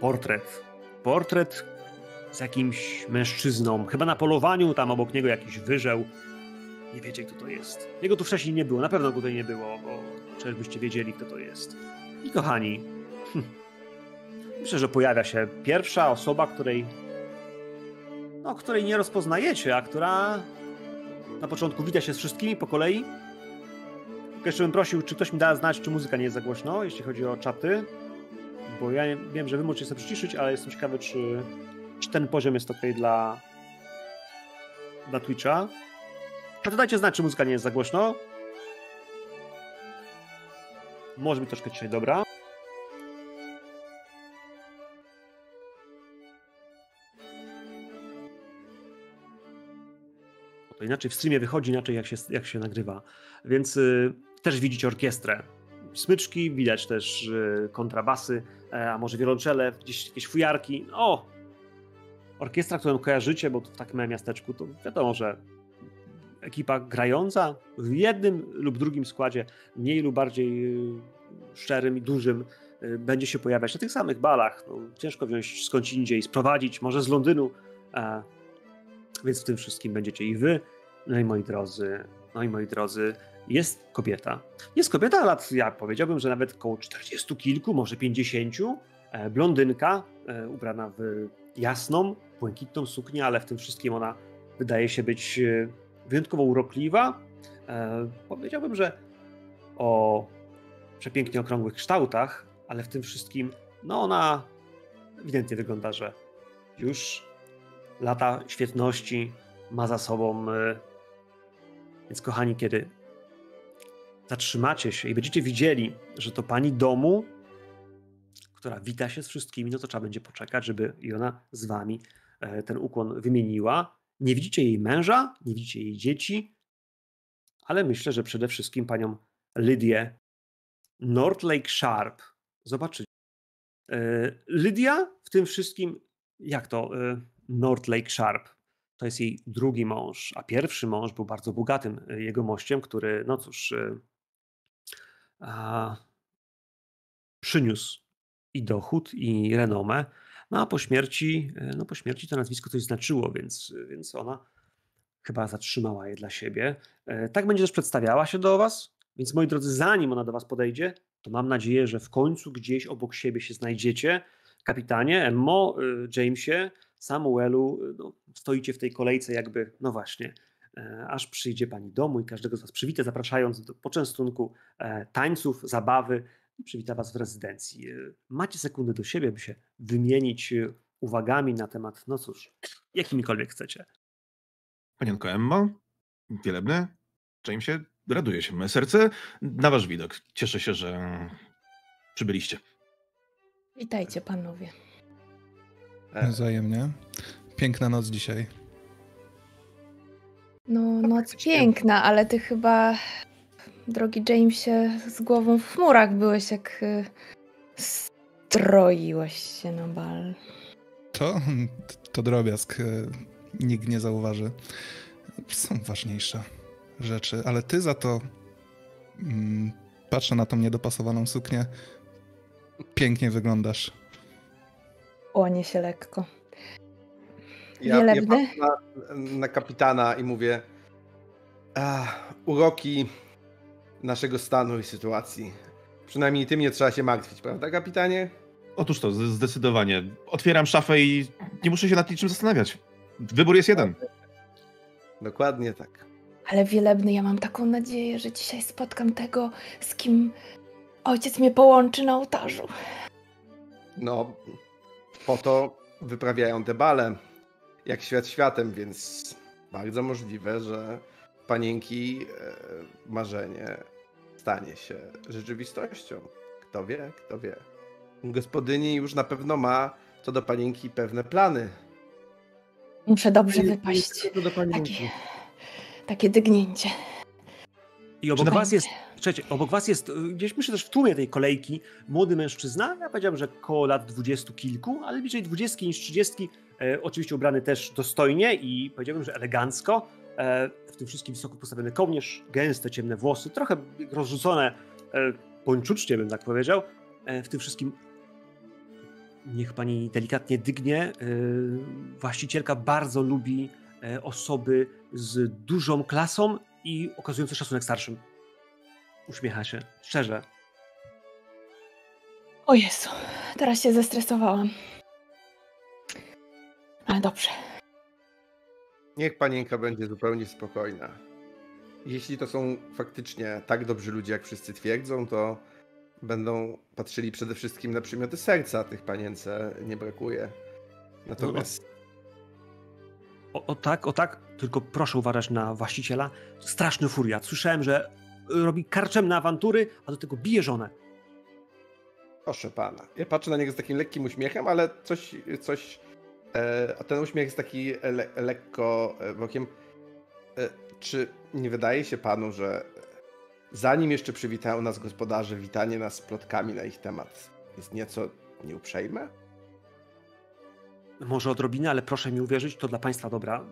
portret. Portret z jakimś mężczyzną. Chyba na polowaniu, tam obok niego jakiś wyżeł. Nie wiecie, kto to jest. Jego tu wcześniej nie było, na pewno go tutaj nie było, bo przecież byście wiedzieli, kto to jest. I kochani, hm, myślę, że pojawia się pierwsza osoba, której no, której nie rozpoznajecie, a która na początku wita się z wszystkimi po kolei. Tylko Jeszcze bym prosił, czy ktoś mi da znać, czy muzyka nie jest za głośno, jeśli chodzi o czaty. Bo ja wiem, że wy możecie sobie przyciszyć, ale jestem ciekawy, czy, czy ten poziom jest ok dla, dla Twitcha. A to dajcie znać, czy muzyka nie jest za głośno. Może być troszkę dzisiaj dobra. To inaczej w streamie wychodzi, inaczej jak się, jak się nagrywa. Więc y, też widzicie orkiestrę. Smyczki, widać też y, kontrabasy, e, a może wiolonczele, gdzieś jakieś fujarki. O! Orkiestra, którą kojarzycie, bo w takim miasteczku, to wiadomo, że ekipa grająca w jednym lub drugim składzie, mniej lub bardziej y, szczerym i dużym, y, będzie się pojawiać na tych samych balach. No, ciężko wziąć skądś indziej, sprowadzić, może z Londynu. E, więc w tym wszystkim będziecie i wy, no i moi drodzy, no i moi drodzy, jest kobieta. Jest kobieta lat, ja powiedziałbym, że nawet około 40 kilku, może 50, e, blondynka, e, ubrana w jasną, błękitną suknię, ale w tym wszystkim ona wydaje się być wyjątkowo urokliwa. E, powiedziałbym, że o przepięknie okrągłych kształtach, ale w tym wszystkim, no ona ewidentnie wygląda, że już lata świetności ma za sobą. e, Więc kochani, kiedy zatrzymacie się i będziecie widzieli, że to pani domu, która wita się z wszystkimi, no to trzeba będzie poczekać, żeby i ona z wami e, ten ukłon wymieniła. Nie widzicie jej męża, nie widzicie jej dzieci, ale myślę, że przede wszystkim panią Lydię Northlake Sharp. Zobaczycie. E, Lydia w tym wszystkim, jak to? E, Northlake Sharp. To jest jej drugi mąż, a pierwszy mąż był bardzo bogatym e, jegomościem, który, no cóż, a, przyniósł i dochód, i renomę. No a po śmierci, e, no po śmierci to nazwisko coś znaczyło, więc, więc ona chyba zatrzymała je dla siebie. E, Tak będzie też przedstawiała się do Was, więc moi drodzy, zanim ona do Was podejdzie, to mam nadzieję, że w końcu gdzieś obok siebie się znajdziecie. Kapitanie, Emmo, Jamesie, Samuelu, no, stoicie w tej kolejce jakby, no właśnie, e, aż przyjdzie Pani domu i każdego z Was przywita, zapraszając do poczęstunku, e, tańców, zabawy przywita Was w rezydencji. Y, Macie sekundę do siebie, by się wymienić y, uwagami na temat, no cóż, jakimikolwiek chcecie. Panienko Emmo, wielebny, Jamesie, raduje się moje serce na wasz widok. Cieszę się, że przybyliście. Witajcie panowie. E, Wzajemnie. Piękna noc dzisiaj. No, noc faktycznie. piękna, ale ty chyba, drogi Jamesie, z głową w chmurach byłeś, jak y, stroiłeś się na bal. To, to drobiazg. e, Nikt nie zauważy. Są ważniejsze rzeczy, ale ty za to mm, patrzę na tą niedopasowaną suknię. Pięknie wyglądasz. Łanie się lekko. Ja, ja patrzę na, na kapitana i mówię "Ach, uroki naszego stanu i sytuacji. Przynajmniej tym nie trzeba się martwić, prawda kapitanie? Otóż to, zdecydowanie. Otwieram szafę i nie muszę się nad niczym zastanawiać. Wybór jest jeden. Dokładnie tak. Ale wielebny, ja mam taką nadzieję, że dzisiaj spotkam tego, z kim ojciec mnie połączy na ołtarzu. No, po to wyprawiają te bale, jak świat światem, więc bardzo możliwe, że panienki e, marzenie stanie się rzeczywistością. Kto wie, kto wie. Gospodyni już na pewno ma co do panienki pewne plany. Muszę dobrze Nie- wypaść. tylko do panienki. Takie, takie dygnięcie. I obok Czy was jest, słuchajcie, obok was jest, y, gdzieś myślę też w tłumie tej kolejki, młody mężczyzna, ja powiedziałem, że koło lat dwudziestu kilku, ale bliżej dwudziestki niż trzydziestki, e, oczywiście ubrany też dostojnie i powiedziałbym, że elegancko. E, w tym wszystkim wysoko postawiony kołnierz, gęste, ciemne włosy, trochę rozrzucone e, pończucznie bym tak powiedział. E, w tym wszystkim niech pani delikatnie dygnie. Właścicielka bardzo lubi osoby z dużą klasą i okazujący szacunek starszym. Uśmiecha się, szczerze. O Jezu, teraz się zestresowałam. Ale dobrze. Niech panienka będzie zupełnie spokojna. Jeśli to są faktycznie tak dobrzy ludzie, jak wszyscy twierdzą, to będą patrzyli przede wszystkim na przymioty serca. Tych panience nie brakuje. Natomiast O, o tak, o tak, tylko proszę uważać na właściciela. Straszny furiat. Słyszałem, że robi karczemne awantury, a do tego bije żonę. proszę pana. Ja patrzę na niego z takim lekkim uśmiechem, ale coś. coś a ten uśmiech jest taki le, lekko e, bokiem. E, czy nie wydaje się panu, że zanim jeszcze przywitają nas gospodarze, witanie nas plotkami na ich temat jest nieco nieuprzejme? Może odrobinę, ale proszę mi uwierzyć, to dla państwa dobra.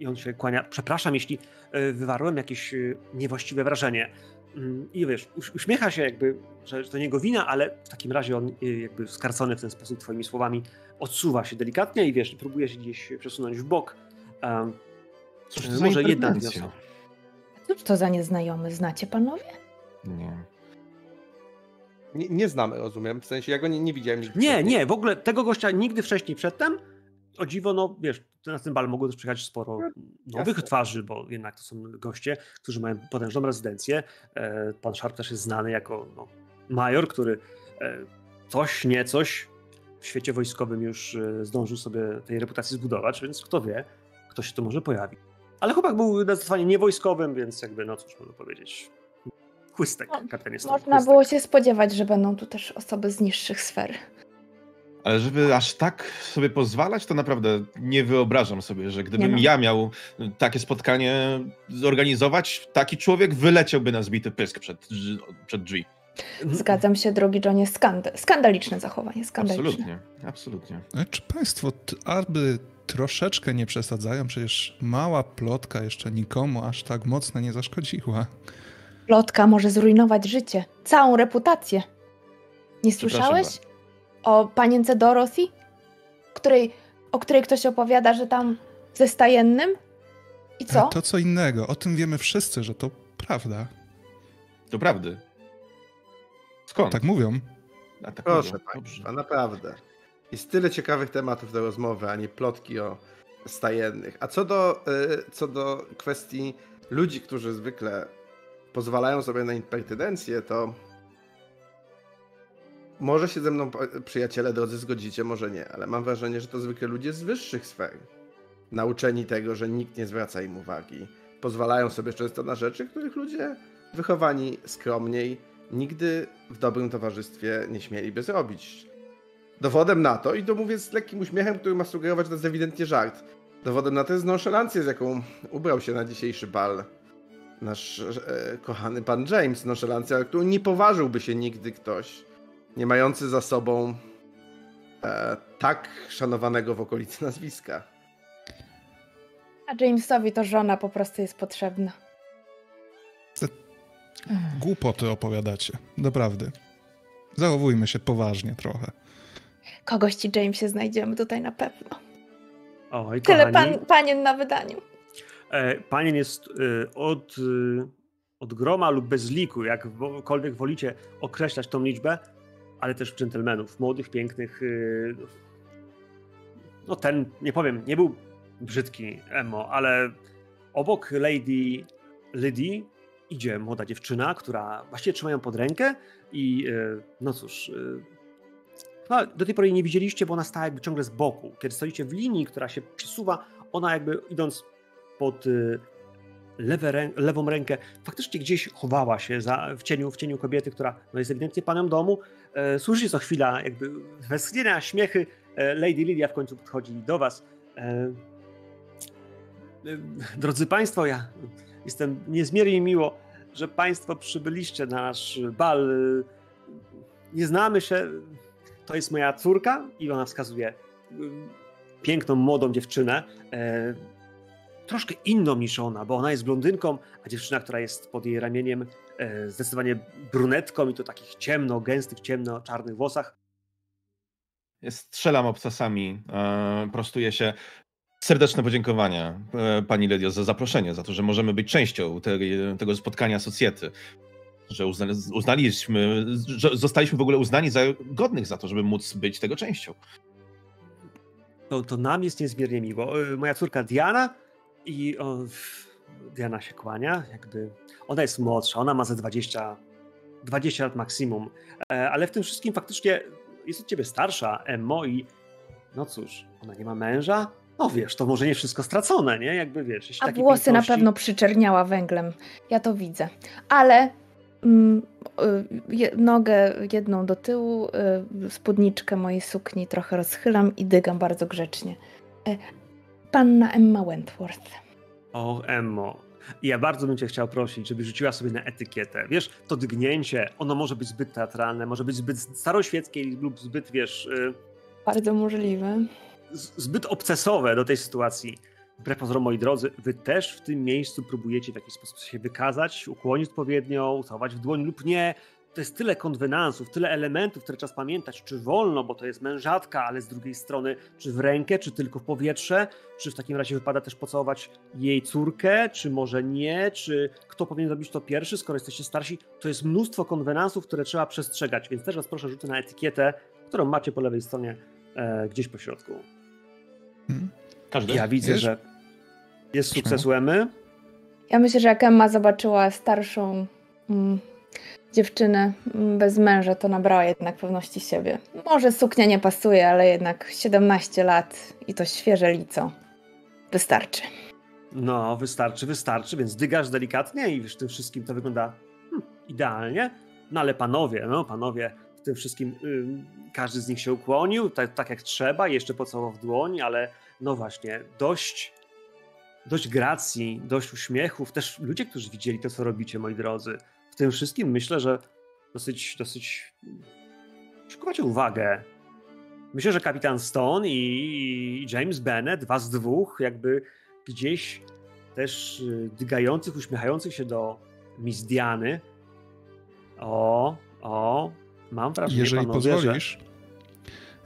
I on się kłania. Przepraszam, jeśli e, wywarłem jakieś e, niewłaściwe wrażenie. Mm, I wiesz, uś- uśmiecha się jakby, że to nie jego wina, ale w takim razie on e, jakby skarcony w ten sposób twoimi słowami odsuwa się delikatnie i wiesz, próbuje się gdzieś przesunąć w bok. Um, Cóż to za może jedna wiosna. Cóż to za nieznajomy? Znacie panowie? Nie. Nie, nie znamy, rozumiem. W sensie ja go nie, nie widziałem. Nie, nie, w ogóle tego gościa nigdy wcześniej przedtem. O dziwo, no wiesz, na ten bal mogło też przyjechać sporo nowych jasne. twarzy, bo jednak to są goście, którzy mają potężną rezydencję. E, Pan Sharp też jest znany jako no, major, który e, coś, nie coś w świecie wojskowym już e, zdążył sobie tej reputacji zbudować, więc kto wie, kto się tu może pojawi. Ale chłopak był zdecydowanie niewojskowym, więc jakby, no cóż mogę powiedzieć, chłystek, No, Można chłystek. było się spodziewać, że będą tu też osoby z niższych sfer. Ale żeby aż tak sobie pozwalać, to naprawdę nie wyobrażam sobie, że gdybym no. ja miał takie spotkanie zorganizować, taki człowiek wyleciałby na zbity pysk przed, przed drzwi. Zgadzam się, drogi Johnie, skand skandaliczne zachowanie, skandaliczne. Absolutnie, absolutnie. Ale Czy państwo aby troszeczkę nie przesadzają? Przecież mała plotka jeszcze nikomu aż tak mocno nie zaszkodziła. Plotka może zrujnować życie, całą reputację. Nie Przepraszam słyszałeś o panience Dorothy, której, o której ktoś opowiada, że tam ze stajennym? I co? To co innego. O tym wiemy wszyscy, że to prawda. To prawdy. Skąd? Tak mówią. A, tak Proszę mówią. państwa, naprawdę. Jest tyle ciekawych tematów do rozmowy, a nie plotki o stajennych. A co do, y, co do kwestii ludzi, którzy zwykle pozwalają sobie na impertynencję, to może się ze mną pa- przyjaciele drodzy zgodzicie, może nie, ale mam wrażenie, że to zwykle ludzie z wyższych sfer. Nauczeni tego, że nikt nie zwraca im uwagi. Pozwalają sobie często na rzeczy, których ludzie wychowani skromniej nigdy w dobrym towarzystwie nie śmieliby zrobić. Dowodem na to, i to mówię z lekkim uśmiechem, który ma sugerować, to jest ewidentnie żart. Dowodem na to jest nonszalancja, z jaką ubrał się na dzisiejszy bal nasz e, kochany pan James. Nonszalancja, którą nie poważyłby się nigdy ktoś, nie mający za sobą e, tak szanowanego w okolicy nazwiska. A Jamesowi to żona po prostu jest potrzebna. Głupoty opowiadacie. Doprawdy. Zachowujmy się poważnie trochę. Kogoś ci Jamesie znajdziemy tutaj na pewno. Oj, Tyle pan, panien na wydaniu. E, Panien jest e, od, e, od groma lub bez liku, jakkolwiek wolicie określać tą liczbę, ale też dżentelmenów, młodych, pięknych. e, No ten, nie powiem, nie był brzydki emo, ale obok Lady Lydy idzie młoda dziewczyna, która właściwie trzyma ją pod rękę i e, no cóż, no, do tej pory nie widzieliście, bo ona stała jakby ciągle z boku. Kiedy stoicie w linii, która się przesuwa, ona jakby idąc pod y, lewe lewą rękę, faktycznie gdzieś chowała się za, w, cieniu, w cieniu kobiety, która no, jest ewidentnie panem domu. E, słyszycie co chwila jakby westchnienia, śmiechy. E, Lady Lilia w końcu podchodzi do was. E, drodzy Państwo, ja jestem niezmiernie miło, że Państwo przybyliście na nasz bal. Nie znamy się. To jest moja córka i ona wskazuje piękną, młodą dziewczynę. Troszkę inną niż ona, bo ona jest blondynką, a dziewczyna, która jest pod jej ramieniem, e, zdecydowanie brunetką i to takich ciemno, gęstych, ciemno-czarnych włosach. Strzelam obcasami, e, prostuję się. Serdeczne podziękowania e, pani Ledio za zaproszenie, za to, że możemy być częścią tego spotkania socjety. Że uzna, uznaliśmy, że zostaliśmy w ogóle uznani za godnych za to, żeby móc być tego częścią. To, to nam jest niezmiernie miło. E, Moja córka Diana I o, Diana się kłania, jakby ona jest młodsza, ona ma ze 20, 20 lat maksimum, e, ale w tym wszystkim faktycznie jest od ciebie starsza, Emmo, i no cóż, ona nie ma męża? No wiesz, to może nie wszystko stracone, nie? Jakby wiesz, A włosy na piękności- pewno przyczerniała węglem. Ja to widzę. Ale mm, nogę jedną do tyłu, y, spódniczkę mojej sukni trochę rozchylam i dygam bardzo grzecznie. Panna Emma Wentworth. O, Emmo. Ja bardzo bym cię chciał prosić, żebyś rzuciła sobie na etykietę. Wiesz, to dygnięcie, ono może być zbyt teatralne, może być zbyt staroświeckie lub zbyt, wiesz, y, Bardzo możliwe. z- zbyt obcesowe do tej sytuacji. Wbrew pozorom, moi drodzy, wy też w tym miejscu próbujecie w jakiś sposób się wykazać, ukłonić odpowiednio, ucałować w dłoń lub nie. To jest tyle konwenansów, tyle elementów, które trzeba pamiętać, czy wolno, bo to jest mężatka, ale z drugiej strony, czy w rękę, czy tylko w powietrze, czy w takim razie wypada też pocałować jej córkę, czy może nie, czy kto powinien zrobić to pierwszy, skoro jesteście starsi. To jest mnóstwo konwenansów, które trzeba przestrzegać, więc też was proszę rzucę na etykietę, którą macie po lewej stronie e, gdzieś po środku. Hmm? Każdy? Ja widzę, Wiesz? że jest sukces Emy. Ja myślę, że jak Emma zobaczyła starszą mm, dziewczynę mm, bez męża, to nabrała jednak pewności siebie. Może suknia nie pasuje, ale jednak 17 lat i to świeże lico. Wystarczy. No, wystarczy, wystarczy, więc dygasz delikatnie i w tym wszystkim to wygląda hmm, idealnie. No ale panowie, no panowie, w tym wszystkim ym, każdy z nich się ukłonił, tak, tak jak trzeba, jeszcze pocałował w dłoń, ale no właśnie, dość, dość gracji, dość uśmiechów. Też ludzie, którzy widzieli to, co robicie, moi drodzy, w tym wszystkim myślę, że dosyć, dosyć przykuwacie uwagę. Myślę, że kapitan Stone i, James Bennett, was dwóch, jakby gdzieś też y, dygających, uśmiechających się do Miss Diany. O, o, mam wrażenie, Jeżeli panowie, że... pozwolisz,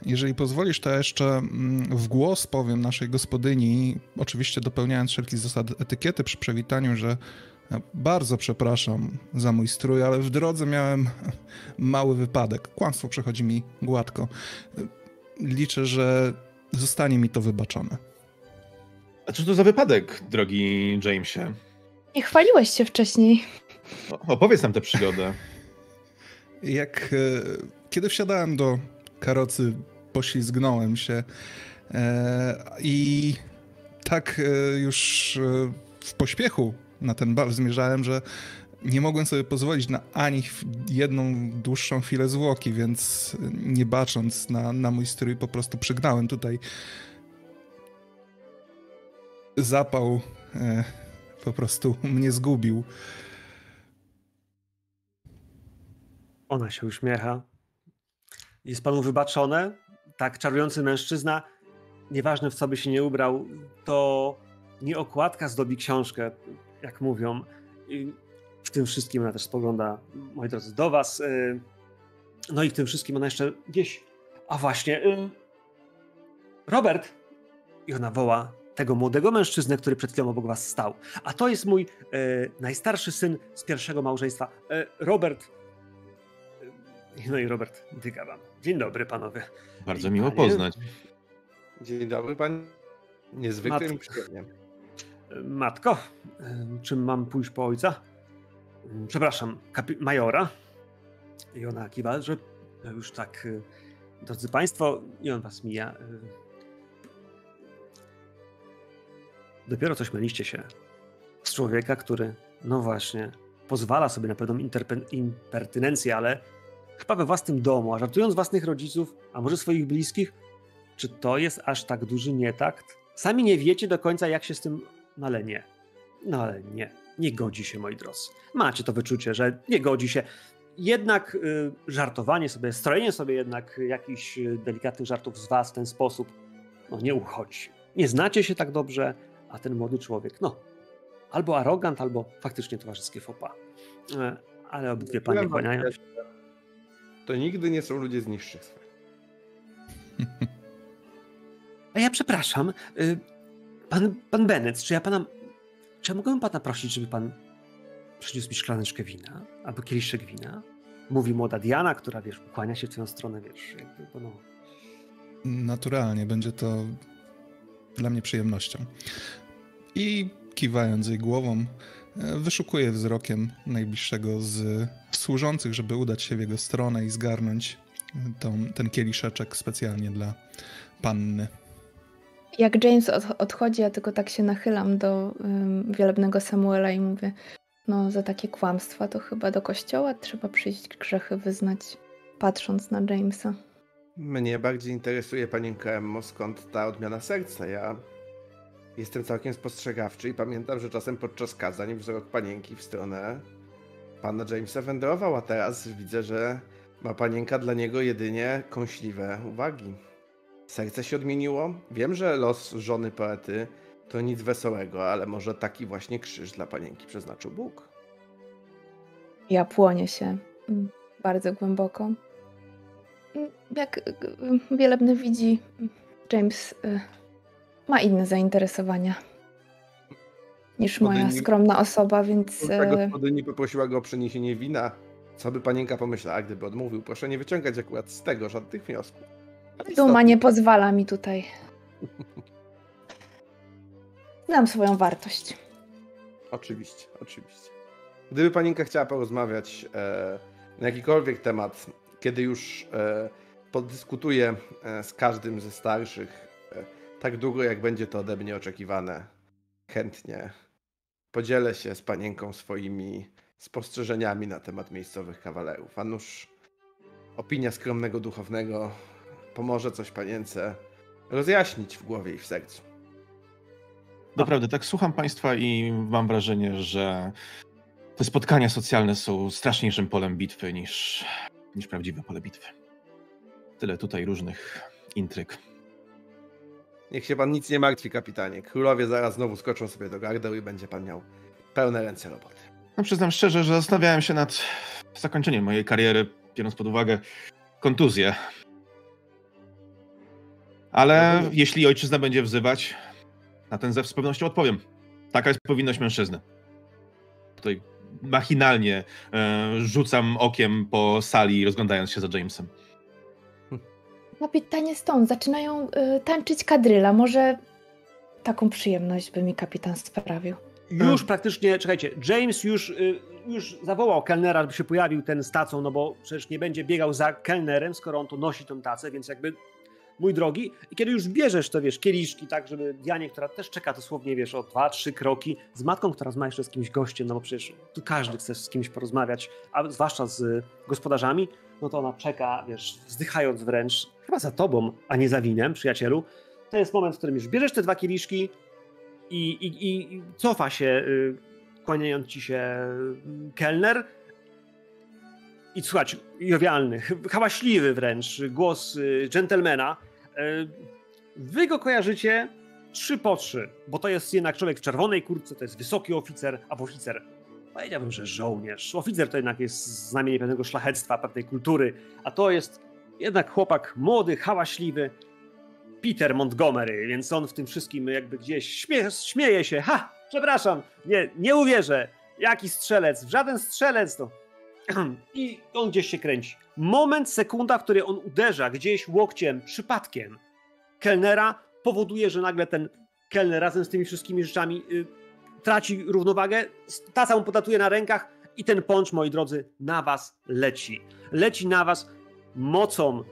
jeżeli pozwolisz, to jeszcze mm, w głos powiem naszej gospodyni, oczywiście dopełniając wszelkich zasad etykiety przy przywitaniu, że ja bardzo przepraszam za mój strój, ale w drodze miałem [LAUGHS] mały wypadek. Kłamstwo przechodzi mi gładko. Liczę, że zostanie mi to wybaczone. A co to za wypadek, drogi Jamesie? Nie chwaliłeś się wcześniej. O, opowiedz nam tę przygodę. [LAUGHS] Jak e, kiedy wsiadałem do karocy, poślizgnąłem się e, i tak e, już e, w pośpiechu na ten bal zmierzałem, że nie mogłem sobie pozwolić na ani jedną dłuższą chwilę zwłoki, więc nie bacząc na, na mój strój, po prostu przygnałem tutaj. Zapał e, po prostu mnie zgubił. Ona się uśmiecha. Jest panu wybaczone? Tak czarujący mężczyzna, nieważne w co by się nie ubrał, to nie okładka zdobi książkę, jak mówią. I w tym wszystkim ona też spogląda, moi drodzy, do was. y, No i w tym wszystkim ona jeszcze gdzieś... A właśnie, y, Robert! I ona woła tego młodego mężczyznę, który przed chwilą obok was stał. A to jest mój y, najstarszy syn z pierwszego małżeństwa. Robert, no i Robert dyga wam. Dzień dobry, panowie. Bardzo miło Panie? poznać. Dzień dobry, pan. Niezwykle mi przyjemnie. Matko, czym mam pójść po ojca? Przepraszam, majora. I ona kiwa, że już tak, y, drodzy państwo, i on was mija. y. Dopiero coś myliście się z człowieka, który, no właśnie, pozwala sobie na pewną impertynencję, ale chyba we własnym domu, a żartując własnych rodziców, a może swoich bliskich, czy to jest aż tak duży nietakt? Sami nie wiecie do końca, jak się z tym. No ale nie. No ale nie. Nie godzi się, moi drodzy. Macie to wyczucie, że nie godzi się. Jednak y, żartowanie sobie, strojenie sobie jednak jakichś y, delikatnych żartów z was w ten sposób, no nie uchodzi. Nie znacie się tak dobrze, a ten młody człowiek, no, albo arogant, albo faktycznie towarzyskie fopa. E, ale obydwie panie kłaniają się. To nigdy nie są ludzie z niższych sfer. [LAUGHS] A ja przepraszam, y, pan, pan czy ja pana. Czy ja mogę pana prosić, żeby pan przyniósł mi szklaneczkę wina albo kieliszek wina? Mówi młoda Diana, która wiesz, ukłania się w twoją stronę, wiesz, jakby, bo no. Naturalnie, będzie to dla mnie przyjemnością. I kiwając jej głową, e, wyszukuje wzrokiem najbliższego z służących, żeby udać się w jego stronę i zgarnąć tą, ten kieliszeczek specjalnie dla panny. Jak James od, odchodzi, ja tylko tak się nachylam do um, wielebnego Samuela i mówię, no za takie kłamstwa to chyba do kościoła trzeba przyjść grzechy wyznać, patrząc na Jamesa. Mnie bardziej interesuje, panienka Emmo, skąd ta odmiana serca. Ja jestem całkiem spostrzegawczy i pamiętam, że czasem podczas kazań wzrok panienki w stronę pana Jamesa wędrował, a teraz widzę, że ma panienka dla niego jedynie kąśliwe uwagi. Serce się odmieniło. Wiem, że los żony poety to nic wesołego, ale może taki właśnie krzyż dla panienki przeznaczył Bóg. Ja płonię się mm, bardzo głęboko. Mm, jak y, y, wielebny widzi, James y, ma inne zainteresowania niż moja Gospodyni- skromna osoba, więc gospodyni poprosiła go o przeniesienie wina. Co by panienka pomyślała, gdyby odmówił? Proszę nie wyciągać akurat z tego żadnych wniosków. Duma nie pozwala mi tutaj. Znam swoją wartość. Oczywiście, oczywiście. Gdyby panienka chciała porozmawiać e, na jakikolwiek temat, kiedy już e, podyskutuje e, z każdym ze starszych, e, tak długo jak będzie to ode mnie oczekiwane, chętnie podzielę się z panienką swoimi spostrzeżeniami na temat miejscowych kawalerów. A nuż opinia skromnego duchownego pomoże coś panience rozjaśnić w głowie i w sercu. Naprawdę, tak słucham Państwa i mam wrażenie, że te spotkania socjalne są straszniejszym polem bitwy niż, niż prawdziwe pole bitwy. Tyle tutaj różnych intryg. Niech się pan nic nie martwi, kapitanie. Królowie zaraz znowu skoczą sobie do gardeł i będzie pan miał pełne ręce roboty. No, przyznam szczerze, że zastanawiałem się nad zakończeniem mojej kariery, biorąc pod uwagę kontuzję. Ale Rozumiem. jeśli ojczyzna będzie wzywać, na ten zew z pewnością odpowiem. Taka jest powinność mężczyzny. Tutaj machinalnie e, rzucam okiem po sali, rozglądając się za Jamesem. Kapitanie Stone, zaczynają y, tańczyć kadryla. Może taką przyjemność by mi kapitan sprawił. Już praktycznie, czekajcie, James już, y, już zawołał kelnera, żeby się pojawił ten z tacą, no bo przecież nie będzie biegał za kelnerem, skoro on to nosi tą tacę, więc jakby mój drogi, i kiedy już bierzesz to, wiesz, kieliszki, tak, żeby Dianie, która też czeka dosłownie, wiesz, o dwa, trzy kroki, z matką, która rozmawia jeszcze z kimś gościem, no bo przecież tu każdy chce z kimś porozmawiać, a zwłaszcza z gospodarzami, no to ona czeka, wiesz, wzdychając wręcz, chyba za tobą, a nie za winem, przyjacielu. To jest moment, w którym już bierzesz te dwa kieliszki i, i, i cofa się, y, kłaniając ci się y, kelner, i słuchać, jowialny, hałaśliwy wręcz, głos y, dżentelmena. Y, Wy go kojarzycie trzy po trzy, bo to jest jednak człowiek w czerwonej kurtce, to jest wysoki oficer, albo oficer, powiedziałbym, że żołnierz. Oficer to jednak jest znamienie pewnego szlachectwa, pewnej kultury, a to jest jednak chłopak młody, hałaśliwy, Peter Montgomery, więc on w tym wszystkim jakby gdzieś śmie śmieje się. Ha, przepraszam, nie, nie uwierzę. Jaki strzelec? Żaden strzelec to. [CLEARS THROAT] I on gdzieś się kręci. Moment, sekunda, w której on uderza gdzieś łokciem, przypadkiem kelnera, powoduje, że nagle ten kelner razem z tymi wszystkimi rzeczami y, traci równowagę, taca mu podatuje na rękach i ten poncz, moi drodzy, na was leci. Leci na was mocą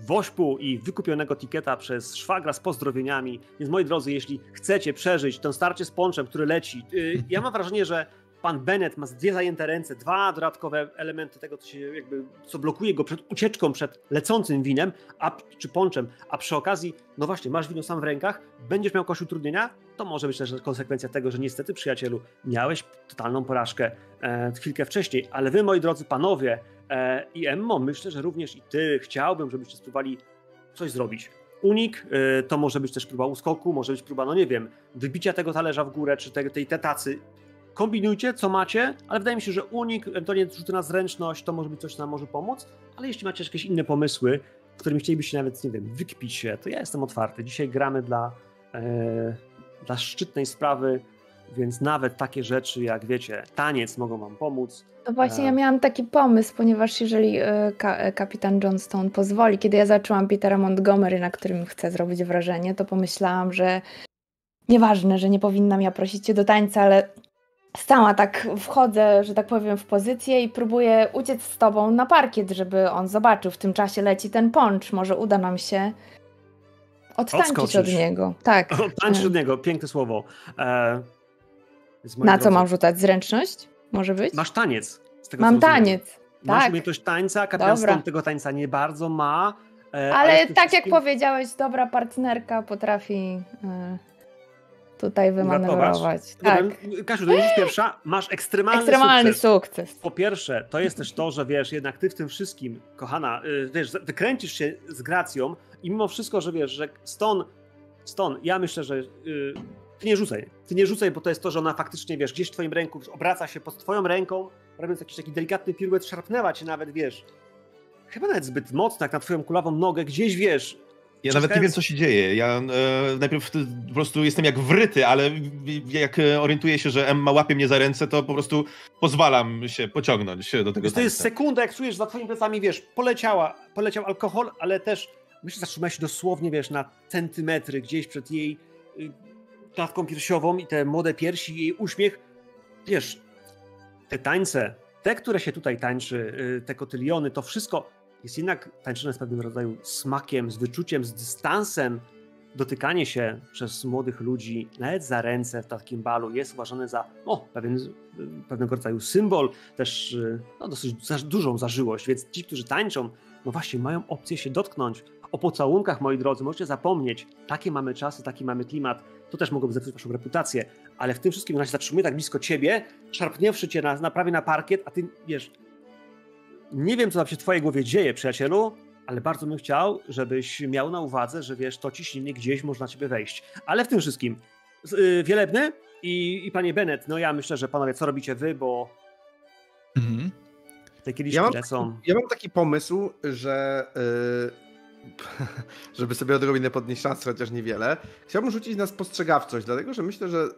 wośpu i wykupionego tiketa przez szwagra z pozdrowieniami. Więc moi drodzy, jeśli chcecie przeżyć to starcie z ponczem, który leci, yy, ja mam wrażenie, że pan Bennett ma dwie zajęte ręce, dwa dodatkowe elementy tego, co, się jakby, co blokuje go przed ucieczką, przed lecącym winem, a, czy ponczem, a przy okazji, no właśnie, masz wino sam w rękach, będziesz miał kogoś utrudnienia, to może być też konsekwencja tego, że niestety, przyjacielu, miałeś totalną porażkę e, chwilkę wcześniej, ale wy, moi drodzy panowie, E, I Emmo, myślę, że również i ty chciałbym, żebyście spróbowali coś zrobić. Unik e, to może być też próba uskoku, może być próba, no nie wiem, wybicia tego talerza w górę, czy tej, tej te tacy. Kombinujcie, co macie, ale wydaje mi się, że unik, ewentualnie rzuty na zręczność, to może być coś, co nam może pomóc, ale jeśli macie jakieś inne pomysły, którymi chcielibyście nawet, nie wiem, wykpić się, to ja jestem otwarty. Dzisiaj gramy dla, e, dla szczytnej sprawy, więc nawet takie rzeczy jak, wiecie, taniec mogą wam pomóc. To właśnie A. ja miałam taki pomysł, ponieważ jeżeli e, ka e, kapitan Johnstone pozwoli, kiedy ja zaczęłam Petera Montgomery, na którym chcę zrobić wrażenie, to pomyślałam, że nieważne, że nie powinnam ja prosić cię do tańca, ale sama tak wchodzę, że tak powiem, w pozycję i próbuję uciec z tobą na parkiet, żeby on zobaczył. W tym czasie leci ten poncz. Może uda nam się odtańczyć od Odskoczysz. niego. Tak. [LAUGHS] Tańczysz od niego, piękne słowo. E, Na co mam rzucać? Zręczność? Może być? Masz taniec. Z tego, co Mam taniec. Masz Tak. umiejętność tańca, kapitan tego tańca nie bardzo ma. e, Ale tym tak jak wszystkim powiedziałeś, dobra partnerka potrafi e, tutaj wymanewrować. Tak. Dobra, Kasiu, to już pierwsza. Masz ekstremalny, Ekstremalny sukces. sukces. Po pierwsze, to jest też to, że wiesz, jednak ty w tym wszystkim, kochana, y, wiesz, wykręcisz się z gracją i mimo wszystko, że wiesz, że Stone, Stone, ja myślę, że y, ty nie rzucaj. Ty nie rzucaj, bo to jest to, że ona faktycznie, wiesz, gdzieś w twoim ręku obraca się pod twoją ręką, robiąc jakiś taki delikatny piruet, szarpnęła cię nawet, wiesz, chyba nawet zbyt mocno, jak na twoją kulawą nogę, gdzieś, wiesz, Ja nawet nie wiem, co się dzieje. Ja e, najpierw po prostu jestem jak wryty, ale jak e, orientuję się, że Emma łapie mnie za ręce, to po prostu pozwalam się pociągnąć do tego Wiesz, to jest sekunda, jak czujesz za twoimi plecami, wiesz, poleciała, poleciał alkohol, ale też myślę, że zatrzymałeś się dosłownie, wiesz, na centymetry gdzieś przed jej y, klatką piersiową i te młode piersi, jej uśmiech. Wiesz, te tańce, te, które się tutaj tańczy, y, te kotyliony, to wszystko jest jednak tańczone z pewnym rodzaju smakiem, z wyczuciem, z dystansem. Dotykanie się przez młodych ludzi, nawet za ręce w takim balu, jest uważane za o, pewien, pewnego rodzaju symbol, też no, dosyć dużą zażyłość, więc ci, którzy tańczą, no właśnie mają opcję się dotknąć. O pocałunkach, moi drodzy, możecie zapomnieć. Takie mamy czasy, taki mamy klimat. To też mogłoby zepsuć waszą reputację. Ale w tym wszystkim ona się zatrzymuje tak blisko ciebie, szarpnięwszy cię na, na prawie na parkiet, a ty wiesz. Nie wiem, co tam się w twojej głowie dzieje, przyjacielu, ale bardzo bym chciał, żebyś miał na uwadze, że wiesz, to ciśnienie gdzieś można na ciebie wejść. Ale w tym wszystkim, z- y, Wielebny i, i panie Bennett, no ja myślę, że panowie, co robicie wy, bo Mhm. te kieliszki Ja mam, lecą. ja mam taki pomysł, że y, [LAUGHS] żeby sobie odrobinę podnieść szans, chociaż niewiele, chciałbym rzucić na spostrzegawczość, dlatego że myślę, że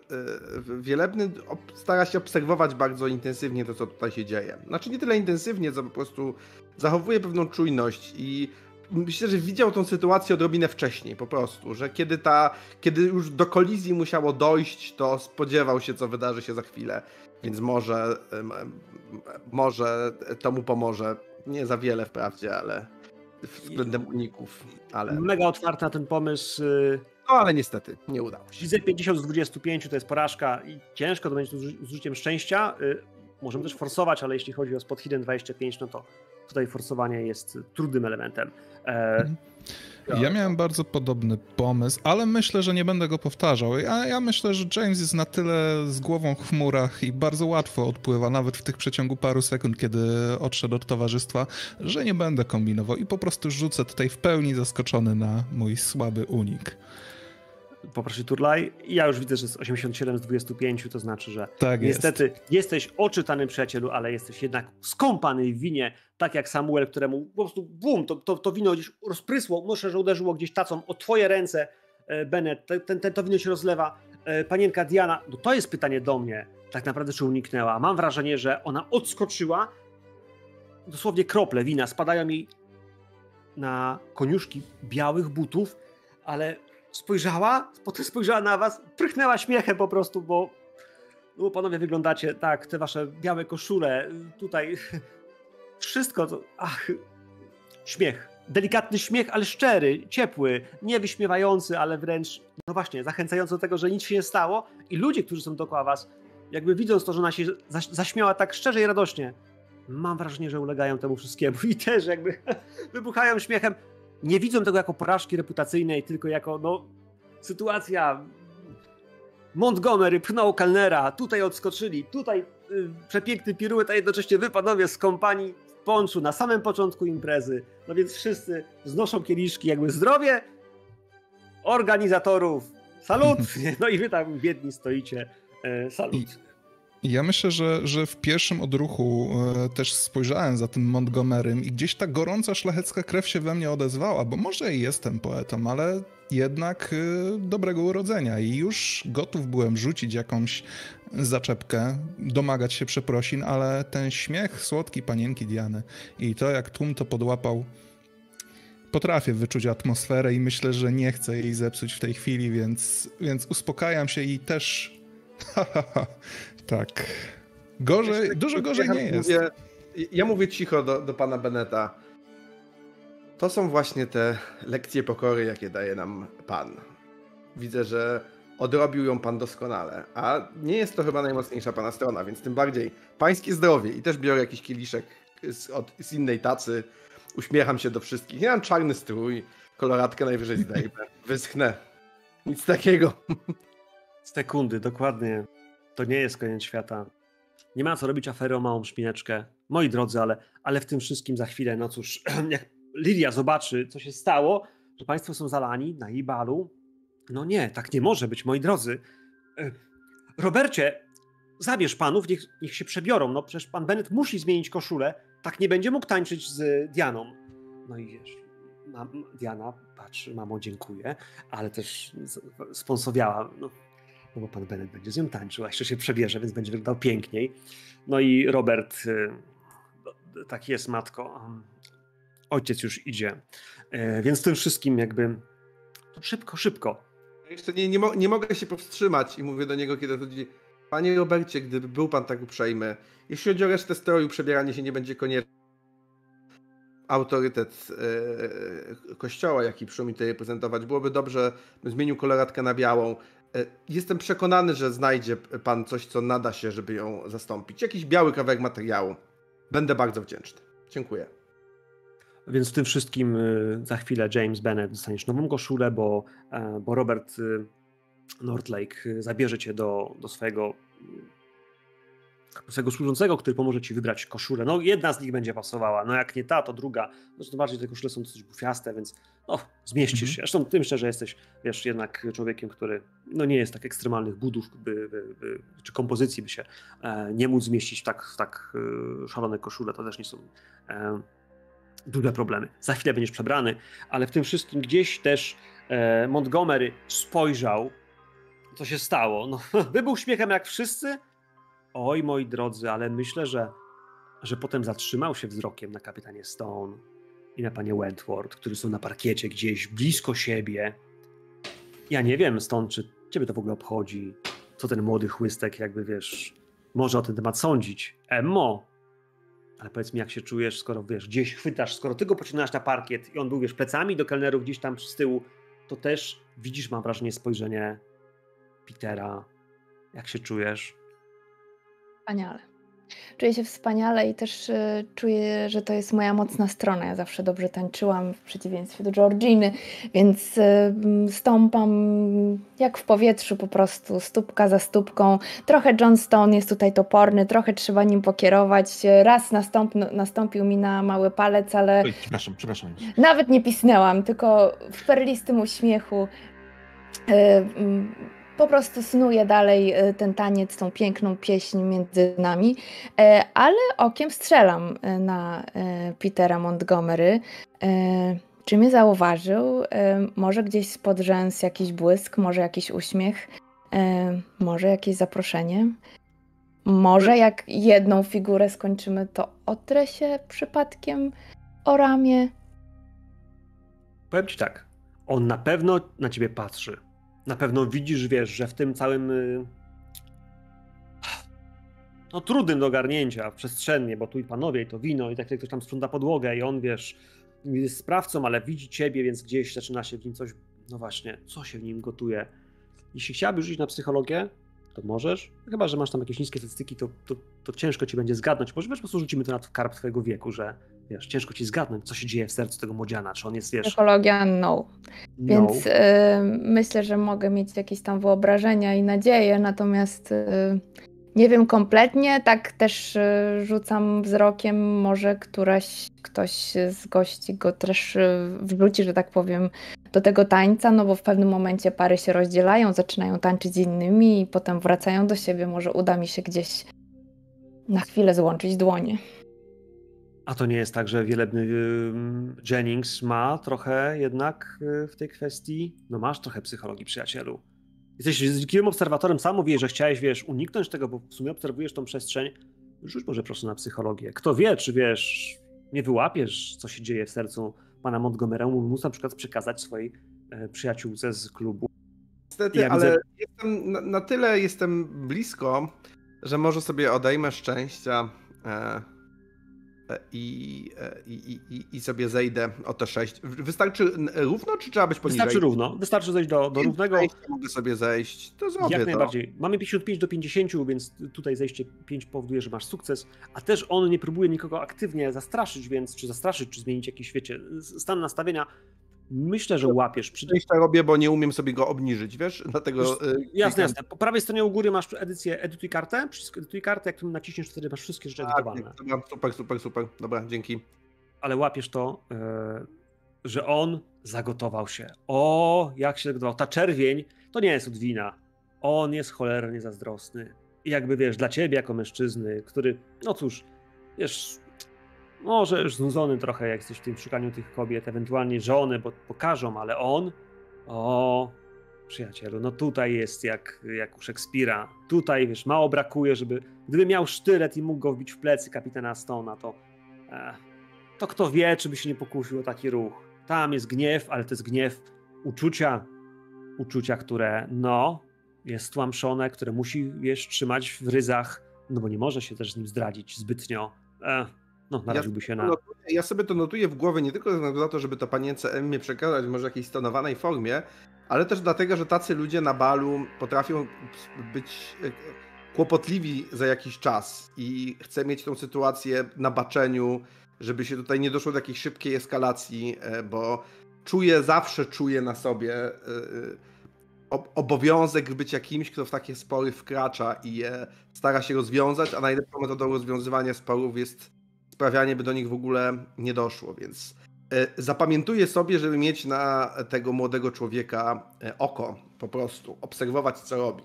y, Wielebny stara się obserwować bardzo intensywnie to, co tutaj się dzieje. Znaczy nie tyle intensywnie, co po prostu zachowuje pewną czujność i myślę, że widział tą sytuację odrobinę wcześniej po prostu, że kiedy ta, kiedy już do kolizji musiało dojść, to spodziewał się, co wydarzy się za chwilę. Więc może, em, może to mu pomoże. Nie za wiele wprawdzie, ale względem uników. Ale, no Mega otwarty na ten pomysł. y, ale niestety nie udało się. Widzę 50 z 25 to jest porażka i ciężko to będzie z użyciem szczęścia. Y, Możemy też forsować, ale jeśli chodzi o spot hidden 25, no to tutaj forsowanie jest trudnym elementem. E, Mhm. Ja miałem bardzo podobny pomysł, ale myślę, że nie będę go powtarzał. Ja, ja myślę, że James jest na tyle z głową w chmurach i bardzo łatwo odpływa, nawet w tych przeciągu paru sekund, kiedy odszedł od towarzystwa, że nie będę kombinował i po prostu rzucę tutaj w pełni zaskoczony na mój słaby unik. Poproszę Turlaj. Ja już widzę, że jest 87 z 25, to znaczy, że Tak jest. niestety jesteś oczytany przyjacielu, ale jesteś jednak skąpany w winie, tak jak Samuel, któremu po prostu bum, to, to, to wino gdzieś rozprysło, myślę, że uderzyło gdzieś tacą o twoje ręce, e, Bennett, te- ten, ten, to wino się rozlewa. E, Panienka Diana, no to jest pytanie do mnie, tak naprawdę czy uniknęła. Mam wrażenie, że ona odskoczyła, dosłownie krople wina spadają jej na koniuszki białych butów, ale spojrzała, potem spojrzała na was, prychnęła śmiechem po prostu, bo no, panowie wyglądacie tak, te wasze białe koszule, tutaj [LAUGHS] wszystko to, ach, śmiech. Delikatny śmiech, ale szczery, ciepły, nie wyśmiewający, ale wręcz, no właśnie, zachęcający do tego, że nic się nie stało i ludzie, którzy są dookoła was, jakby widząc to, że ona się zaś- zaśmiała tak szczerze i radośnie, mam wrażenie, że ulegają temu wszystkiemu i też jakby [LAUGHS] wybuchają śmiechem. Nie widzą tego jako porażki reputacyjnej, tylko jako no, sytuacja. Montgomery pchnął Kalnera, tutaj odskoczyli, tutaj y, przepiękny piruet, a jednocześnie wy panowie z kompanii w ponczu na samym początku imprezy. No więc wszyscy znoszą kieliszki, jakby zdrowie organizatorów. Salut! [LAUGHS] No i wy tam biedni stoicie. E, salut. Ja myślę, że, że w pierwszym odruchu e, też spojrzałem za tym Montgomerym i gdzieś ta gorąca szlachecka krew się we mnie odezwała, bo może i jestem poetą, ale jednak e, dobrego urodzenia i już gotów byłem rzucić jakąś zaczepkę, domagać się przeprosin, ale ten śmiech słodki panienki Diany i to jak tłum to podłapał, potrafię wyczuć atmosferę i myślę, że nie chcę jej zepsuć w tej chwili, więc, więc uspokajam się i też. [LAUGHS] tak. Gorzej, dużo gorzej nie jest. Mówię, ja mówię cicho do, do pana Beneta. To są właśnie te lekcje pokory, jakie daje nam pan. Widzę, że odrobił ją pan doskonale, a nie jest to chyba najmocniejsza pana strona, więc tym bardziej pańskie zdrowie i też biorę jakiś kieliszek z, od, z innej tacy. Uśmiecham się do wszystkich. Ja mam czarny strój, koloratkę najwyżej zdejmę. Wyschnę. Nic takiego. Sekundy, dokładnie. To nie jest koniec świata. Nie ma co robić afery o małą szpineczkę. Moi drodzy, ale, ale w tym wszystkim za chwilę, no cóż, [CLEARS THROAT] jak Lilia zobaczy, co się stało, że państwo są zalani na jej balu, no nie, tak nie może być, moi drodzy. E, Robercie, zabierz panów, niech, niech się przebiorą. No przecież pan Bennett musi zmienić koszulę. Tak nie będzie mógł tańczyć z Dianą. No i wiesz, mam, Diana patrzy, mamo, dziękuję, ale też sponsowiała. No bo pan Bennett będzie z nią tańczył, a jeszcze się przebierze, więc będzie wyglądał piękniej. No i Robert, y, tak jest, matko. Ojciec już idzie. E, więc tym wszystkim jakby szybko, szybko. Jeszcze nie, nie, mo nie mogę się powstrzymać i mówię do niego, kiedy chodzi. Panie Robercie, gdyby był pan tak uprzejmy, jeśli chodzi o resztę stroju, przebieranie się nie będzie konieczne. Autorytet e, kościoła, jaki przyszło mi tutaj reprezentować, byłoby dobrze, bym zmienił koloratkę na białą. E, jestem przekonany, że znajdzie pan coś, co nada się, żeby ją zastąpić. Jakiś biały kawałek materiału. Będę bardzo wdzięczny. Dziękuję. Więc w tym wszystkim y, za chwilę James Bennett dostaniesz nową koszulę, bo, e, bo Robert Nordlake y, zabierze cię do, do swojego swojego służącego, który pomoże ci wybrać koszulę. No jedna z nich będzie pasowała, no jak nie ta, to druga. Zresztą bardziej te koszule są dosyć bufiaste, więc no, zmieścisz mhm. się. Zresztą tym szczerze jesteś, wiesz, jednak człowiekiem, który no, nie jest tak ekstremalnych budów by, by, by, czy kompozycji by się e, nie móc zmieścić w tak, w tak e, szalone koszule. To też nie są e, duże problemy. Za chwilę będziesz przebrany, ale w tym wszystkim gdzieś też e, Montgomery spojrzał, co się stało. No, [LAUGHS] wybuchł śmiechem jak wszyscy. Oj, moi drodzy, ale myślę, że, że potem zatrzymał się wzrokiem na kapitanie Stone i na panie Wentworth, którzy są na parkiecie gdzieś blisko siebie. Ja nie wiem stąd, czy ciebie to w ogóle obchodzi, co ten młody chłystek jakby, wiesz, może o ten temat sądzić. Emmo, ale powiedz mi, jak się czujesz, skoro wiesz, gdzieś chwytasz, skoro ty go pociągnąłeś na parkiet i on był, wiesz, plecami do kelnerów gdzieś tam z tyłu, to też widzisz, mam wrażenie, spojrzenie Petera. Jak się czujesz? Wspaniale. Czuję się wspaniale i też y, czuję, że to jest moja mocna strona. Ja zawsze dobrze tańczyłam w przeciwieństwie do Georginy, więc y, stąpam jak w powietrzu po prostu, stópka za stópką. Trochę John Stone jest tutaj toporny, trochę trzeba nim pokierować. Raz nastąp, nastąpił mi na mały palec, ale Oj, przepraszam, przepraszam. nawet nie pisnęłam, tylko w perlistym uśmiechu. Y, po prostu snuję dalej e, ten taniec, tą piękną pieśń między nami, e, ale okiem strzelam e, na Petera Montgomery. Czy mnie zauważył? Może gdzieś spod rzęs jakiś błysk, może jakiś uśmiech, może jakieś zaproszenie. Może jak jedną figurę skończymy, to otrę się przypadkiem o ramię. Powiem ci tak, on na pewno na ciebie patrzy na pewno widzisz, wiesz, że w tym całym y, no trudnym do ogarnięcia przestrzennie, bo tu i panowie, i to wino, i tak ktoś tam sprząta podłogę i on, wiesz, jest sprawcą, ale widzi ciebie, więc gdzieś zaczyna się w nim coś, no właśnie, co się w nim gotuje. Jeśli chciałabyś rzucić na psychologię, to możesz. Chyba, że masz tam jakieś niskie statystyki, to, to, to ciężko ci będzie zgadnąć. Może po prostu rzucimy to na karp twojego wieku, że wiesz, ciężko ci zgadnąć, co się dzieje w sercu tego młodziana, czy on jest, wiesz... Psychologia no. no. Więc y, myślę, że mogę mieć jakieś tam wyobrażenia i nadzieje, natomiast y, nie wiem kompletnie, tak też y, rzucam wzrokiem, może któraś, ktoś z gości go też y, wrzuci, że tak powiem, do tego tańca, no bo w pewnym momencie pary się rozdzielają, zaczynają tańczyć z innymi i potem wracają do siebie, może uda mi się gdzieś na chwilę złączyć dłonie. A to nie jest tak, że wielebny Jennings ma trochę jednak y, w tej kwestii? No masz trochę psychologii, przyjacielu. Jesteś znikliwym obserwatorem, sam mówisz, że chciałeś, wiesz, uniknąć tego, bo w sumie obserwujesz tą przestrzeń. Rzuć może proszę na psychologię. Kto wie, czy wiesz, nie wyłapiesz, co się dzieje w sercu pana Montgomery'ego, mógł na przykład przekazać swojej e, przyjaciółce z klubu. Niestety, Ja ale widzę- jestem, na, na tyle jestem blisko, że może sobie odejmę szczęścia e, i, e, i, i, i- i sobie zejdę o te 6. Wystarczy równo, czy trzeba być poniżej? Wystarczy równo, wystarczy zejść do, do równego. Mogę sobie zejść, to zrobię Jak to. najbardziej. Mamy 55 do 50, więc tutaj zejście 5 powoduje, że masz sukces, a też on nie próbuje nikogo aktywnie zastraszyć, więc czy zastraszyć, czy zmienić jakiś, wiecie, stan nastawienia. Myślę, że łapiesz. Przy... Szczęścia robię, bo nie umiem sobie go obniżyć, wiesz? Dlatego... E, Jasne, klikam. jasne. Po prawej stronie u góry masz edycję Edytuj kartę, Edytuj kartę, jak tu naciśniesz, wtedy masz wszystkie rzeczy Tak, edytowane. dobra, super, super, super. Dobra, dzięki. Ale łapiesz to, e, że on zagotował się. O, jak się zagotował. Ta czerwień to nie jest od wina. On jest cholernie zazdrosny. I jakby wiesz, dla ciebie jako mężczyzny, który, no cóż, wiesz, może już znudzony trochę, jak jesteś w tym szukaniu tych kobiet, ewentualnie żony, bo pokażą, ale on, o, przyjacielu, no tutaj jest jak, jak u Szekspira. Tutaj, wiesz, mało brakuje, żeby, gdyby miał sztylet i mógł go wbić w plecy kapitana Stone'a, to, e, to kto wie, czy by się nie pokusił o taki ruch. Tam jest gniew, ale to jest gniew uczucia, uczucia, które, no, jest stłamszone, które musi, wiesz, trzymać w ryzach, no bo nie może się też z nim zdradzić zbytnio. E, no, naraziłby się na... Notuję, ja sobie to notuję w głowie nie tylko ze względu na to, żeby to panience Emmie przekazać może w jakiejś stonowanej formie, ale też dlatego, że tacy ludzie na balu potrafią być e, kłopotliwi za jakiś czas i chcę mieć tą sytuację na baczeniu, żeby się tutaj nie doszło do jakiejś szybkiej eskalacji, e, bo czuję, zawsze czuję na sobie e, ob- obowiązek bycia kimś, kto w takie spory wkracza i je stara się rozwiązać, a najlepszą metodą rozwiązywania sporów jest sprawianie, by do nich w ogóle nie doszło, więc e, zapamiętuję sobie, żeby mieć na tego młodego człowieka e, oko po prostu, obserwować co robi.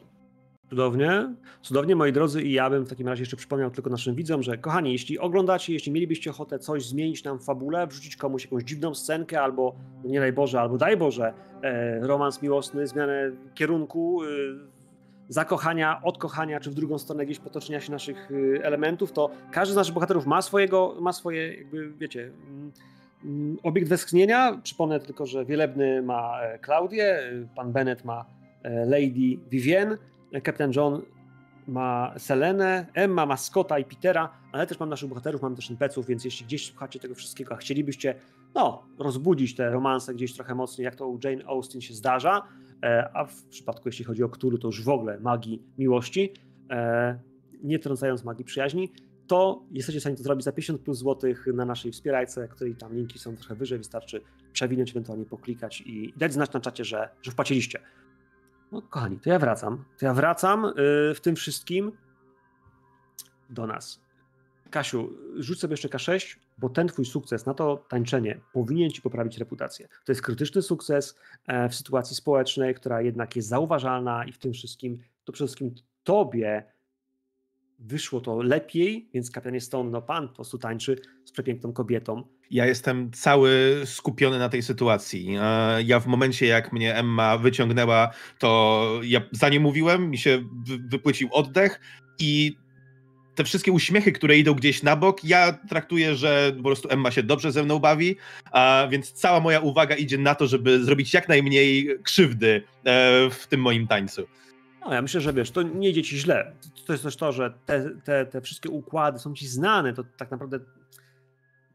Cudownie, cudownie moi drodzy i ja bym w takim razie jeszcze przypomniał tylko naszym widzom, że kochani, jeśli oglądacie, jeśli mielibyście ochotę coś zmienić nam w fabule, wrzucić komuś jakąś dziwną scenkę albo, no nie daj Boże, albo daj Boże, e, romans miłosny, zmianę kierunku, e, zakochania, odkochania, czy w drugą stronę gdzieś potoczenia się naszych e, elementów, to każdy z naszych bohaterów ma swojego, ma swoje jakby, wiecie... mm, Obiekt westchnienia, przypomnę tylko, że Wielebny ma e, Klaudię, e, pan Bennett ma e, Lady Vivienne, Kapitan John ma Selenę, Emma ma Scotta i Petera, ale też mam naszych bohaterów, mam też NPC-ów, więc jeśli gdzieś słuchacie tego wszystkiego, a chcielibyście no, rozbudzić te romanse gdzieś trochę mocniej, jak to u Jane Austen się zdarza, e, a w przypadku, jeśli chodzi o Cthulhu, to już w ogóle magii miłości, e, nie trącając magii przyjaźni, to jesteście w stanie to zrobić za 50 plus złotych na naszej wspierajce, której tam linki są trochę wyżej, wystarczy przewinąć, ewentualnie poklikać i dać znać na czacie, że, że wpłaciliście. No kochani, to ja wracam. To ja wracam yy, w tym wszystkim do nas. Kasiu, rzuć sobie jeszcze K6, bo ten twój sukces na to tańczenie powinien ci poprawić reputację. To jest krytyczny sukces e, w sytuacji społecznej, która jednak jest zauważalna i w tym wszystkim, to przede wszystkim tobie wyszło to lepiej, więc kapitanie Stone, no pan po prostu tańczy z przepiękną kobietą. Ja jestem cały skupiony na tej sytuacji. E, Ja w momencie, jak mnie Emma wyciągnęła, to ja za nie mówiłem, mi się wy- wypłycił oddech i te wszystkie uśmiechy, które idą gdzieś na bok, ja traktuję, że po prostu Emma się dobrze ze mną bawi, a więc cała moja uwaga idzie na to, żeby zrobić jak najmniej krzywdy e, w tym moim tańcu. No, ja myślę, że wiesz, to nie idzie ci źle. To jest też to, że te, te, te wszystkie układy są ci znane, to tak naprawdę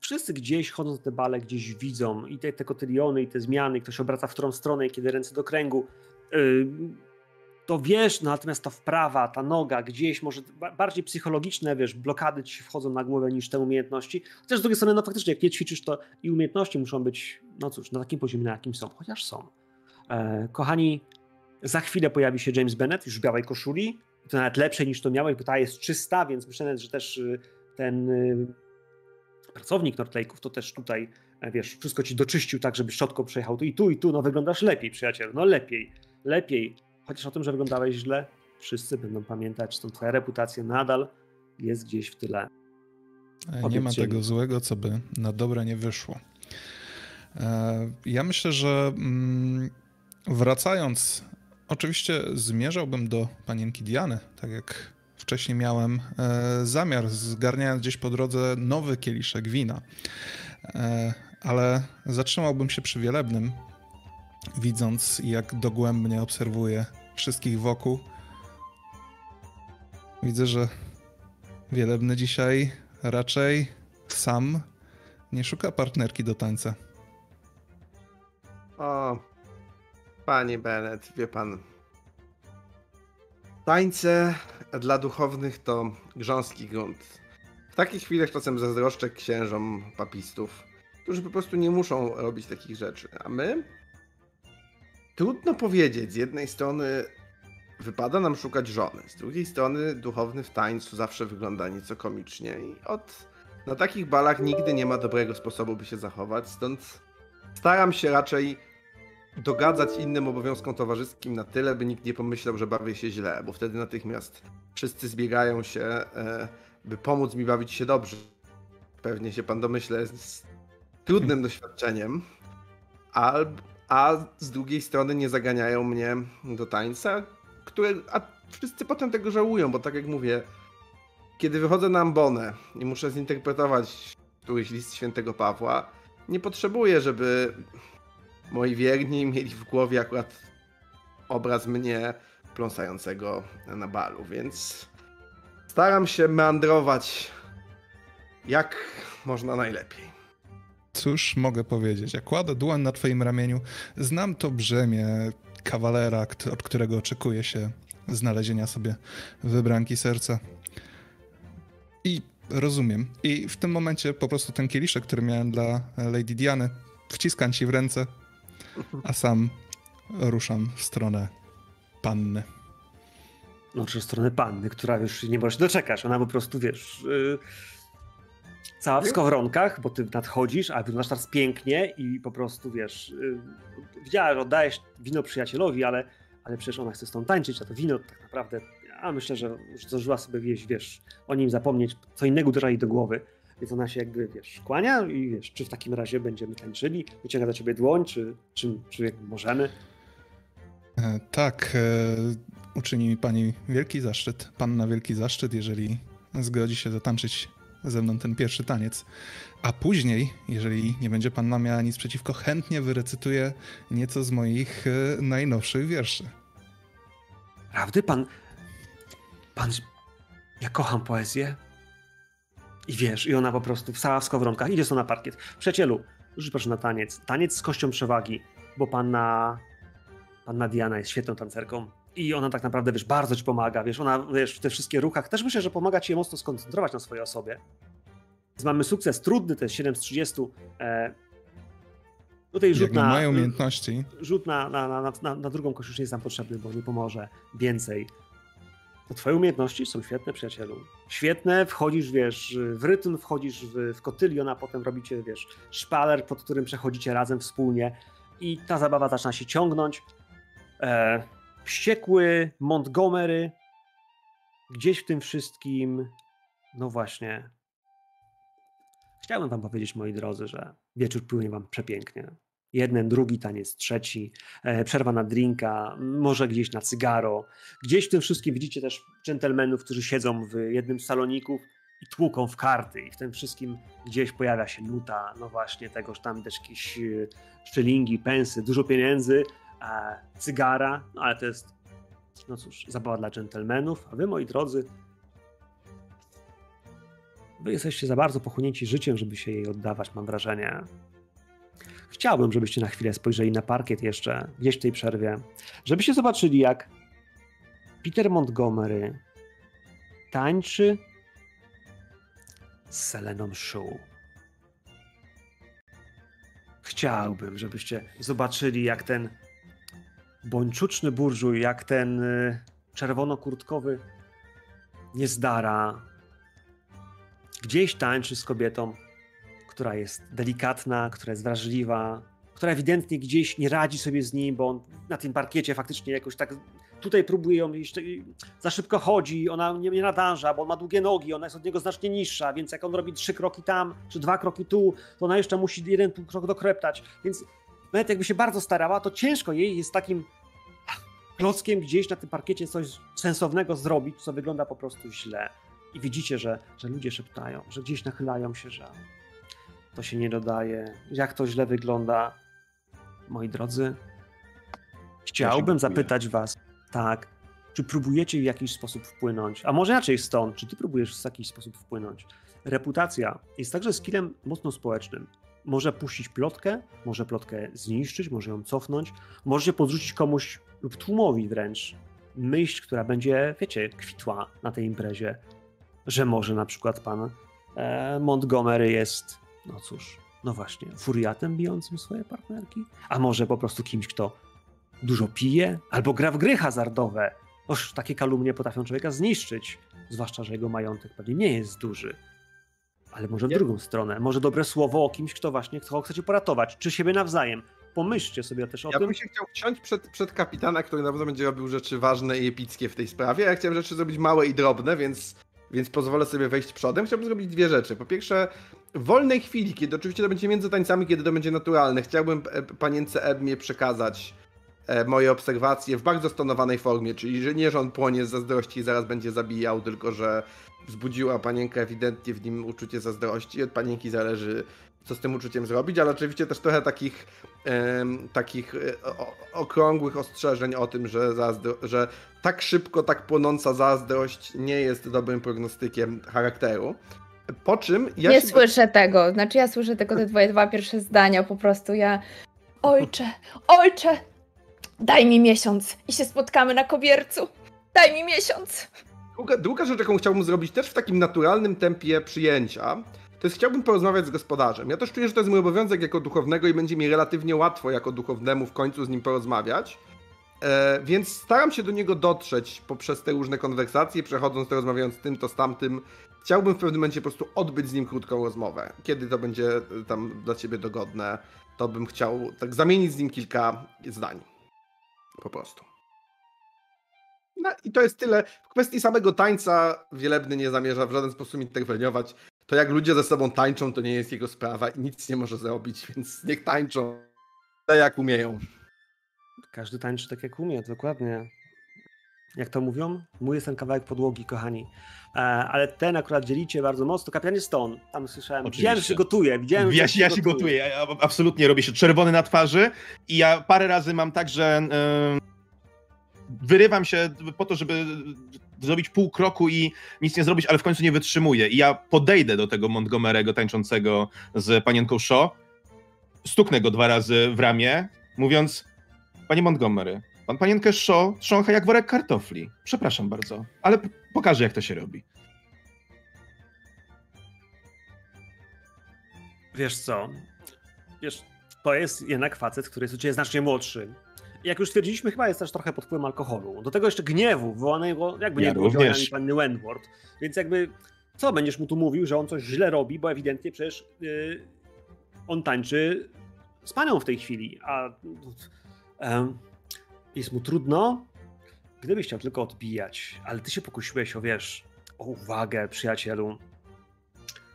wszyscy gdzieś chodząc na te bale, gdzieś widzą i te, te kotyliony, i te zmiany, ktoś obraca w którą stronę, i kiedy ręce do kręgu, yy, to wiesz, no, natomiast ta wprawa, ta noga, gdzieś może ba- bardziej psychologiczne, wiesz, blokady ci wchodzą na głowę niż te umiejętności. Chociaż z drugiej strony, no faktycznie, jak nie ćwiczysz, to i umiejętności muszą być, no cóż, na takim poziomie, na jakim są, chociaż są. E, kochani, za chwilę pojawi się James Bennett już w białej koszuli. To nawet lepszej niż to miałeś, bo ta jest czysta, więc myślę, że też y, ten y, pracownik Nortlake'ów to też tutaj, e, wiesz, wszystko ci doczyścił tak, żeby szczotką przejechał tu i tu i tu. No wyglądasz lepiej, przyjacielu, no lepiej, lepiej. Chociaż o tym, że wyglądałeś źle, wszyscy będą pamiętać, stąd twoja reputacja nadal jest gdzieś w tyle. Nie ma mi. tego złego, co by na dobre nie wyszło. E, Ja myślę, że mm, wracając, oczywiście zmierzałbym do panienki Diany, tak jak wcześniej miałem e, zamiar, zgarniając gdzieś po drodze nowy kieliszek wina. E, ale zatrzymałbym się przy Wielebnym, widząc jak dogłębnie obserwuję wszystkich wokół. Widzę, że Wielebny dzisiaj raczej sam nie szuka partnerki do tańca. O, panie Bennett, wie pan. Tańce dla duchownych to grząski grunt. W takich chwilach czasem zazdroszczę księżom papistów, którzy po prostu nie muszą robić takich rzeczy. A my? Trudno powiedzieć. Z jednej strony wypada nam szukać żony, z drugiej strony duchowny w tańcu zawsze wygląda nieco komicznie i od na takich balach nigdy nie ma dobrego sposobu, by się zachować, stąd staram się raczej dogadzać innym obowiązkom towarzyskim na tyle, by nikt nie pomyślał, że bawię się źle, bo wtedy natychmiast wszyscy zbiegają się, e, by pomóc mi bawić się dobrze. Pewnie się pan domyśle z trudnym doświadczeniem, a, a z drugiej strony nie zaganiają mnie do tańca, które, a wszyscy potem tego żałują, bo tak jak mówię, kiedy wychodzę na ambonę i muszę zinterpretować któryś list świętego Pawła, nie potrzebuję, żeby moi wierni mieli w głowie akurat obraz mnie pląsającego na balu, więc staram się meandrować jak można najlepiej. Cóż mogę powiedzieć? Jak kładę dłoń na twoim ramieniu, znam to brzemię kawalera, od którego oczekuje się znalezienia sobie wybranki serca. I rozumiem. I w tym momencie po prostu ten kieliszek, który miałem dla Lady Diany, wciskam ci w ręce, a sam ruszam w stronę panny. No, czy w stronę panny, która już nie może się doczekać. Ona po prostu, wiesz, yy, cała w skowronkach, bo ty nadchodzisz, a wyglądasz teraz pięknie i po prostu, wiesz, yy, widziała, że oddajesz wino przyjacielowi, ale, ale przecież ona chce z tą tańczyć, a to wino tak naprawdę a myślę, że już zdążyła sobie wieść, wiesz, o nim zapomnieć, co innego uderza jej do głowy. Więc ona się jakby, wiesz, kłania i wiesz, czy w takim razie będziemy tańczyli, wyciąga do ciebie dłoń, czy, czy, czy możemy. E, tak, e, uczyni mi pani wielki zaszczyt, panna wielki zaszczyt, jeżeli zgodzi się zatańczyć ze mną ten pierwszy taniec. A później, jeżeli nie będzie panna miała nic przeciwko, chętnie wyrecytuję nieco z moich e, najnowszych wierszy. Prawdy? Pan, Pan, ja kocham poezję. I wiesz, i ona po prostu wstała w skowronkach, idzie sobie na parkiet. Przyjacielu, już proszę na taniec. Taniec z kością przewagi, bo panna, panna Diana jest świetną tancerką. I ona tak naprawdę, wiesz, bardzo ci pomaga, wiesz, ona, wiesz, w te wszystkie ruchach też myślę, że pomaga ci je mocno skoncentrować na swojej osobie. Więc mamy sukces trudny, to jest 7 z 30. E, tutaj rzut na, mają umiejętności. Rzut na, na, na, na, na drugą kość już nie jest nam potrzebny, bo nie pomoże więcej to twoje umiejętności są świetne, przyjacielu. Świetne, wchodzisz, wiesz, w rytm, wchodzisz w, w kotylion, a potem robicie, wiesz, szpaler, pod którym przechodzicie razem wspólnie i ta zabawa zaczyna się ciągnąć. E, wściekły Montgomery gdzieś w tym wszystkim, no właśnie, chciałbym wam powiedzieć, moi drodzy, że wieczór płynie wam przepięknie. Jeden, drugi taniec, trzeci, e, przerwa na drinka, może gdzieś na cygaro. Gdzieś w tym wszystkim widzicie też dżentelmenów, którzy siedzą w jednym z saloników i tłuką w karty. I w tym wszystkim gdzieś pojawia się nuta, no właśnie tegoż tam też jakieś e, szczelingi, pensy, dużo pieniędzy, cygara, no ale to jest no cóż, zabawa dla dżentelmenów, a wy moi drodzy wy jesteście za bardzo pochłonięci życiem, żeby się jej oddawać, mam wrażenie. Chciałbym, żebyście na chwilę spojrzeli na parkiet jeszcze, gdzieś w tej przerwie, żebyście zobaczyli, jak Peter Montgomery tańczy z Seleną Shaw. Chciałbym, żebyście zobaczyli, jak ten bończuczny burżuj, jak ten y, czerwonokurtkowy niezdara gdzieś tańczy z kobietą, która jest delikatna, która jest wrażliwa, która ewidentnie gdzieś nie radzi sobie z nim, bo on na tym parkiecie faktycznie jakoś tak tutaj próbuje ją jeszcze za szybko chodzi, ona nie, nie nadąża, bo on ma długie nogi, ona jest od niego znacznie niższa, więc jak on robi trzy kroki tam, czy dwa kroki tu, to ona jeszcze musi jeden krok dokreptać, więc nawet jakby się bardzo starała, to ciężko jej jest takim klockiem gdzieś na tym parkiecie coś sensownego zrobić, co wygląda po prostu źle. I widzicie, że, że ludzie szeptają, że gdzieś nachylają się, że to się nie dodaje. Jak to źle wygląda. Moi drodzy, chciałbym zapytać was, tak, czy próbujecie w jakiś sposób wpłynąć? A może inaczej stąd, czy ty próbujesz w jakiś sposób wpłynąć? Reputacja jest także skillem mocno społecznym. Może puścić plotkę, może plotkę zniszczyć, może ją cofnąć, może się podrzucić komuś lub tłumowi wręcz myśl, która będzie, wiecie, kwitła na tej imprezie, że może na przykład pan e, Montgomery jest, no cóż, no właśnie, furiatem bijącym swoje partnerki, a może po prostu kimś, kto dużo pije, albo gra w gry hazardowe. Oż takie kalumnie potrafią człowieka zniszczyć, zwłaszcza, że jego majątek pewnie nie jest duży. Ale może w Nie. drugą stronę, może dobre słowo o kimś, kto właśnie kto chcecie poratować, czy siebie nawzajem. Pomyślcie sobie też o Ja tym. bym się chciał wciąć przed, przed kapitana, który na pewno będzie robił rzeczy ważne i epickie w tej sprawie. Ja chciałem rzeczy zrobić małe i drobne, więc, więc pozwolę sobie wejść przodem. Chciałbym zrobić dwie rzeczy. Po pierwsze, w wolnej chwili, kiedy oczywiście to będzie między tańcami, kiedy to będzie naturalne, chciałbym e, panience Edmie przekazać moje obserwacje w bardzo stonowanej formie, czyli że nie, że on płonie z zazdrości i zaraz będzie zabijał, tylko że wzbudziła panienkę ewidentnie w nim uczucie zazdrości. Od panienki zależy, co z tym uczuciem zrobić, ale oczywiście też trochę takich, em, takich e, o, okrągłych ostrzeżeń o tym, że, zazdro, że tak szybko, tak płonąca zazdrość nie jest dobrym prognostykiem charakteru. Po czym ja nie się- słyszę tego. Znaczy ja słyszę tylko te dwa pierwsze zdania. Po prostu ja. Ojcze, ojcze, daj mi miesiąc i się spotkamy na kobiercu. Daj mi miesiąc. Druga, druga rzecz, jaką chciałbym zrobić też w takim naturalnym tempie przyjęcia, to jest chciałbym porozmawiać z gospodarzem. Ja też czuję, że to jest mój obowiązek jako duchownego i będzie mi relatywnie łatwo jako duchownemu w końcu z nim porozmawiać. E, więc staram się do niego dotrzeć poprzez te różne konwersacje, przechodząc to, rozmawiając z tym, to z tamtym. Chciałbym w pewnym momencie po prostu odbyć z nim krótką rozmowę. Kiedy to będzie e, tam dla ciebie dogodne, to bym chciał tak zamienić z nim kilka zdań. Po prostu. No i to jest tyle. W kwestii samego tańca Wielebny nie zamierza w żaden sposób interweniować. To jak ludzie ze sobą tańczą, to nie jest jego sprawa i nic nie może zrobić, [LAUGHS] więc niech tańczą tak jak umieją. Każdy tańczy tak jak umie, dokładnie. Jak to mówią? Mój jest ten kawałek podłogi, kochani. E, ale ten akurat dzielicie bardzo mocno. Kapitanie Stone, tam słyszałem, Oczywiście. widziałem, że się gotuje. Widziałem, Ja, się- ja się gotuję, ja, absolutnie robię się czerwony na twarzy i ja parę razy mam tak, że em, wyrywam się po to, żeby zrobić pół kroku i nic nie zrobić, ale w końcu nie wytrzymuję. I ja podejdę do tego Montgomery'ego tańczącego z panienką Shaw, stuknę go dwa razy w ramię, mówiąc, panie Montgomery, pan panienkę Shaw trzącha jak worek kartofli. Przepraszam bardzo, ale pokażę, jak to się robi. Wiesz co? Wiesz, to jest jednak facet, który jest u ciebie znacznie młodszy. Jak już stwierdziliśmy, chyba jest też trochę pod wpływem alkoholu. Do tego jeszcze gniewu wywołanego, jakby Ja nie było działaniami panny Wentworth. Więc jakby, co będziesz mu tu mówił, że on coś źle robi, bo ewidentnie przecież yy, on tańczy z panią w tej chwili, a em, jest mu trudno, gdybyś chciał tylko odbijać. Ale ty się pokusiłeś o, wiesz, o uwagę, przyjacielu.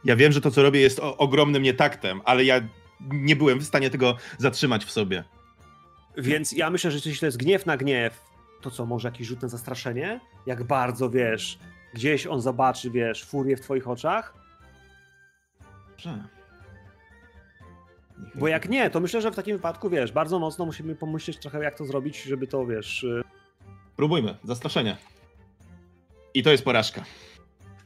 Ja wiem, że to, co robię, jest o, ogromnym nietaktem, ale ja nie byłem w stanie tego zatrzymać w sobie. Więc ja myślę, że jeśli to jest gniew na gniew, to co, może jakiś rzut na zastraszenie? Jak bardzo, wiesz, gdzieś on zobaczy, wiesz, furię w twoich oczach? Że... Bo jak nie, to myślę, że w takim wypadku, wiesz, bardzo mocno musimy pomyśleć trochę, jak to zrobić, żeby to, wiesz... y, Próbujmy, zastraszenie. I to jest porażka.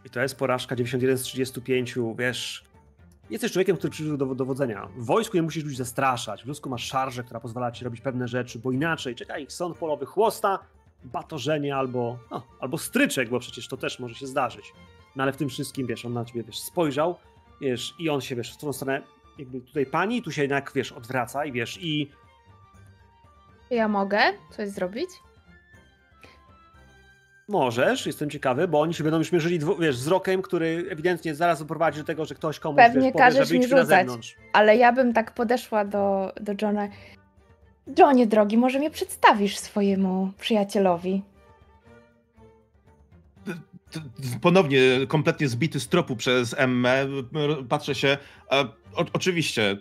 I to jest porażka 91 z 35, wiesz... Jesteś człowiekiem, który przyszedł do dowodzenia. W wojsku nie musisz ludzi zastraszać. W wojsku masz szarżę, która pozwala ci robić pewne rzeczy, bo inaczej czeka ich sąd polowy chłosta, batorzenie albo, no, albo stryczek, bo przecież to też może się zdarzyć. No ale w tym wszystkim, wiesz, on na ciebie, wiesz, spojrzał, wiesz, i on się, wiesz, w tą stronę, jakby tutaj pani, tu się jednak, wiesz, odwraca i wiesz, i ja mogę coś zrobić? możesz, jestem ciekawy, bo oni się będą już mierzyli, wiesz, wzrokiem, który ewidentnie zaraz doprowadzi do tego, że ktoś komuś, Pewnie wiesz, powie, każesz żeby mi rzucać. zewnątrz. Ale ja bym tak podeszła do, do Johna. Johnie drogi, może mnie przedstawisz swojemu przyjacielowi? Ponownie kompletnie zbity z tropu przez Emmę, patrzę się. E, o, oczywiście,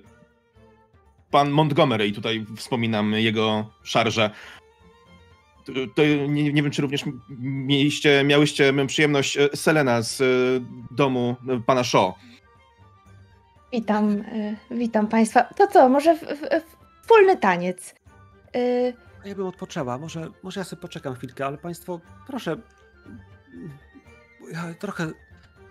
pan Montgomery, i tutaj wspominam jego szarże. To- nie, nie wiem, czy również mieliście, miałyście przyjemność e, Selena z e, domu e, pana Shaw. Witam, y, witam Państwa. To co, może w, w, wspólny taniec? Y, Ja bym odpoczęła, może, może ja sobie poczekam chwilkę, ale Państwo, proszę, ja trochę,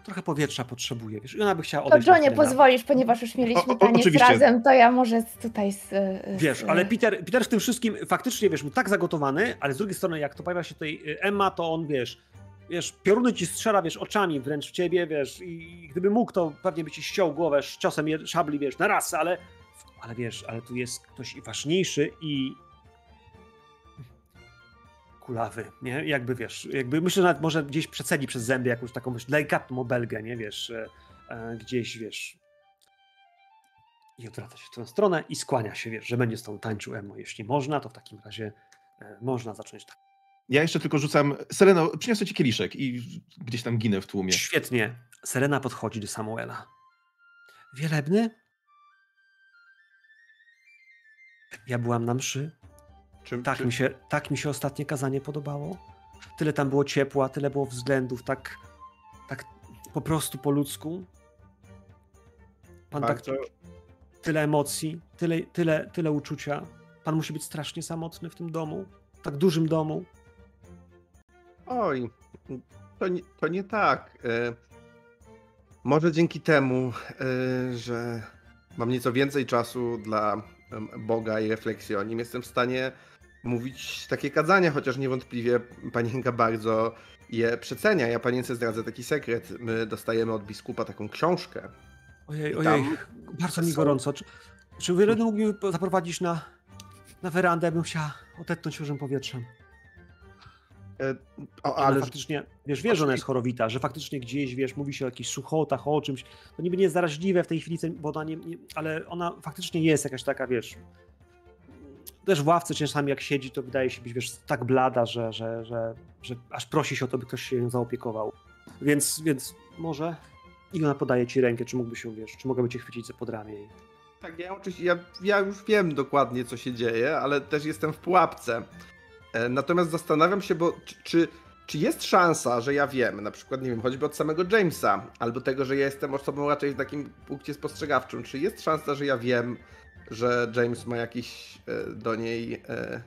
trochę powietrza potrzebuję, wiesz, i ona by chciała to odejść na Johnie pozwolisz, ponieważ już mieliśmy O, o, taniec oczywiście. razem, to ja może z- tutaj z... z Wiesz, ale Peter, Peter w tym wszystkim faktycznie, wiesz, był tak zagotowany, ale z drugiej strony, jak to pojawia się tutaj y, Emma, to on, wiesz, wiesz, pioruny ci strzela, wiesz, oczami wręcz w ciebie, wiesz, i gdyby mógł, to pewnie by ci ściął głowę sz- ciosem szabli, wiesz, na raz, ale, ale wiesz, ale tu jest ktoś ważniejszy i kulawy, nie? Jakby, wiesz, jakby myślę, że nawet może gdzieś przecedzi przez zęby jakąś taką, delikatną obelgę, nie? Wiesz, e, e, gdzieś, wiesz, i odwraca się w tę stronę i skłania się, wiesz, że będzie z tą tańczył Emo. Jeśli można, to w takim razie e, można zacząć tak. Ja jeszcze tylko rzucam. Seleno, przyniosę ci kieliszek i gdzieś tam ginę w tłumie. Świetnie. Serena podchodzi do Samuela. Wielebny? Ja byłam na mszy. Tak czy- mi, się, tak mi się ostatnie kazanie podobało. Tyle tam było ciepła, tyle było względów, tak, tak po prostu po ludzku. Pan tak, Bardzo, tyle emocji, tyle, tyle, tyle uczucia. Pan musi być strasznie samotny w tym domu, w tak dużym domu. Oj, to nie, to nie tak. E, Może dzięki temu, e, że mam nieco więcej czasu dla Boga i refleksji o nim, jestem w stanie mówić takie kazania, chociaż niewątpliwie panienka bardzo je przecenia. Ja panience zdradzę taki sekret. My dostajemy od biskupa taką książkę. Ojej, ojej, bardzo mi gorąco. Czy, czy Wielebny mógł mnie po- zaprowadzić na, na werandę? Bym chciała odetchnąć świeżym powietrzem. E, O, Ale ale faktycznie, wiesz, wiesz, że ona jest chorowita, że faktycznie gdzieś, wiesz, mówi się o jakichś suchotach, o czymś. To niby nie jest zaraźliwe w tej chwili, bo ona nie, nie, ale ona faktycznie jest jakaś taka, wiesz, też w ławce czasami jak siedzi, to wydaje się być, wiesz, tak blada, że, że, że, że aż prosi się o to, by ktoś się nią zaopiekował. Więc, więc może i ona podaje ci rękę, czy mógłby się, wiesz, czy mogłaby cię chwycić za podramię. Tak, ja oczywiście, ja, ja już wiem dokładnie, co się dzieje, ale też jestem w pułapce. E, Natomiast zastanawiam się, bo czy, czy, czy jest szansa, że ja wiem, na przykład, nie wiem, choćby od samego Jamesa, albo tego, że ja jestem osobą raczej w takim punkcie spostrzegawczym, czy jest szansa, że ja wiem, że James ma jakiś e, do niej e,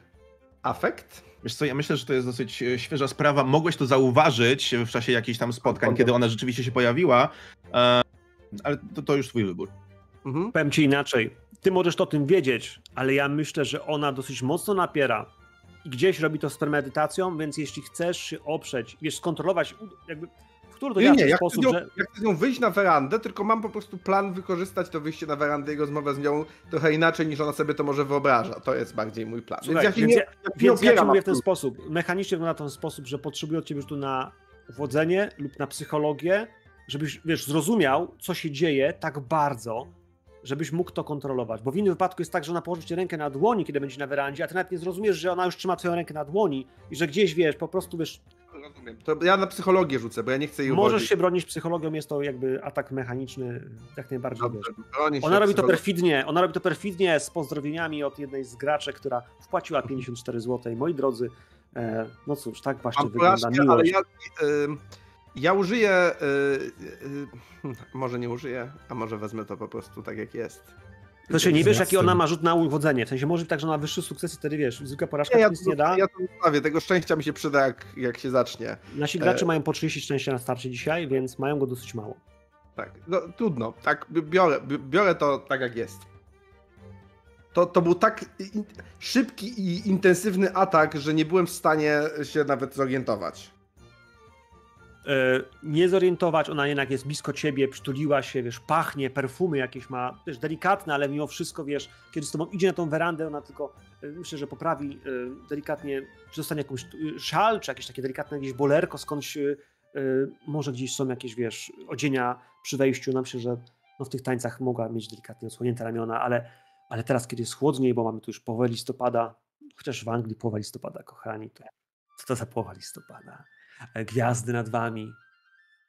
afekt? Wiesz co, ja myślę, że to jest dosyć e, świeża sprawa. Mogłeś to zauważyć w czasie jakichś tam spotkań, kiedy ona rzeczywiście się pojawiła, ale to, to już twój wybór. Mhm. Powiem ci inaczej. Ty możesz to o tym wiedzieć, ale ja myślę, że ona dosyć mocno napiera i gdzieś robi to z premedytacją, więc jeśli chcesz się oprzeć, wiesz, skontrolować, jakby który to Nie, ja nie, ja chcę, sposób, z nią, że ja chcę z nią wyjść na werandę, tylko mam po prostu plan wykorzystać to wyjście na werandę i rozmowę z nią trochę inaczej niż ona sobie to może wyobraża. To jest bardziej mój plan. Słuchaj, więc ja się więc nie, ja- Więc ja mówię w ten sposób. Mechanicznie wygląda to w ten sposób, że potrzebuję od ciebie już tu na uwodzenie lub na psychologię, żebyś, wiesz, zrozumiał, co się dzieje tak bardzo, żebyś mógł to kontrolować. Bo w innym wypadku jest tak, że ona położy ci rękę na dłoni, kiedy będzie na werandzie, a ty nawet nie zrozumiesz, że ona już trzyma twoją rękę na dłoni i że gdzieś, wiesz, po prostu, wiesz, Rozumiem. To ja na psychologię rzucę, bo ja nie chcę jej możesz uwodzić. się bronić psychologią, jest to jakby atak mechaniczny, jak najbardziej. Dobrze, Ona robi to perfidnie, ona robi to perfidnie z pozdrowieniami od jednej z graczek, która wpłaciła 54 zł. Moi drodzy, e, no cóż, tak właśnie Mam wygląda porażkę, ale miłość. ja, y, ja użyję. Y, y, hmm, może nie użyję, a może wezmę to po prostu tak jak jest. Znaczy, nie wiesz, jaki ona ma rzut na uwodzenie. W sensie może być tak, że ona ma wyższy sukces i wtedy wiesz, zwykła porażka Nie, ja, nic nie da. ja to zostawię. Tego szczęścia mi się przyda, jak, jak się zacznie. Nasi gracze e- mają po 30 szczęścia na starcie dzisiaj, więc mają go dosyć mało. Tak, no, trudno. Tak, bi- biorę, bi- biorę to tak jak jest. To, to był tak in, szybki i intensywny atak, że nie byłem w stanie się nawet zorientować. E, nie zorientować, ona jednak jest blisko ciebie, przytuliła się, wiesz, pachnie, perfumy jakieś ma, też delikatne, ale mimo wszystko, wiesz, kiedy z tobą idzie na tą werandę, ona tylko, e, myślę, że poprawi e, delikatnie, czy dostanie jakąś szal, czy jakieś takie delikatne gdzieś bolerko, skądś, może gdzieś są jakieś, wiesz, odzienia przy wejściu, no myślę, że no, w tych tańcach mogła mieć delikatnie odsłonięte ramiona, ale, ale teraz, kiedy jest chłodniej, bo mamy tu już połowę listopada, chociaż w Anglii połowa listopada, kochani, to co to za połowa listopada? Gwiazdy nad wami,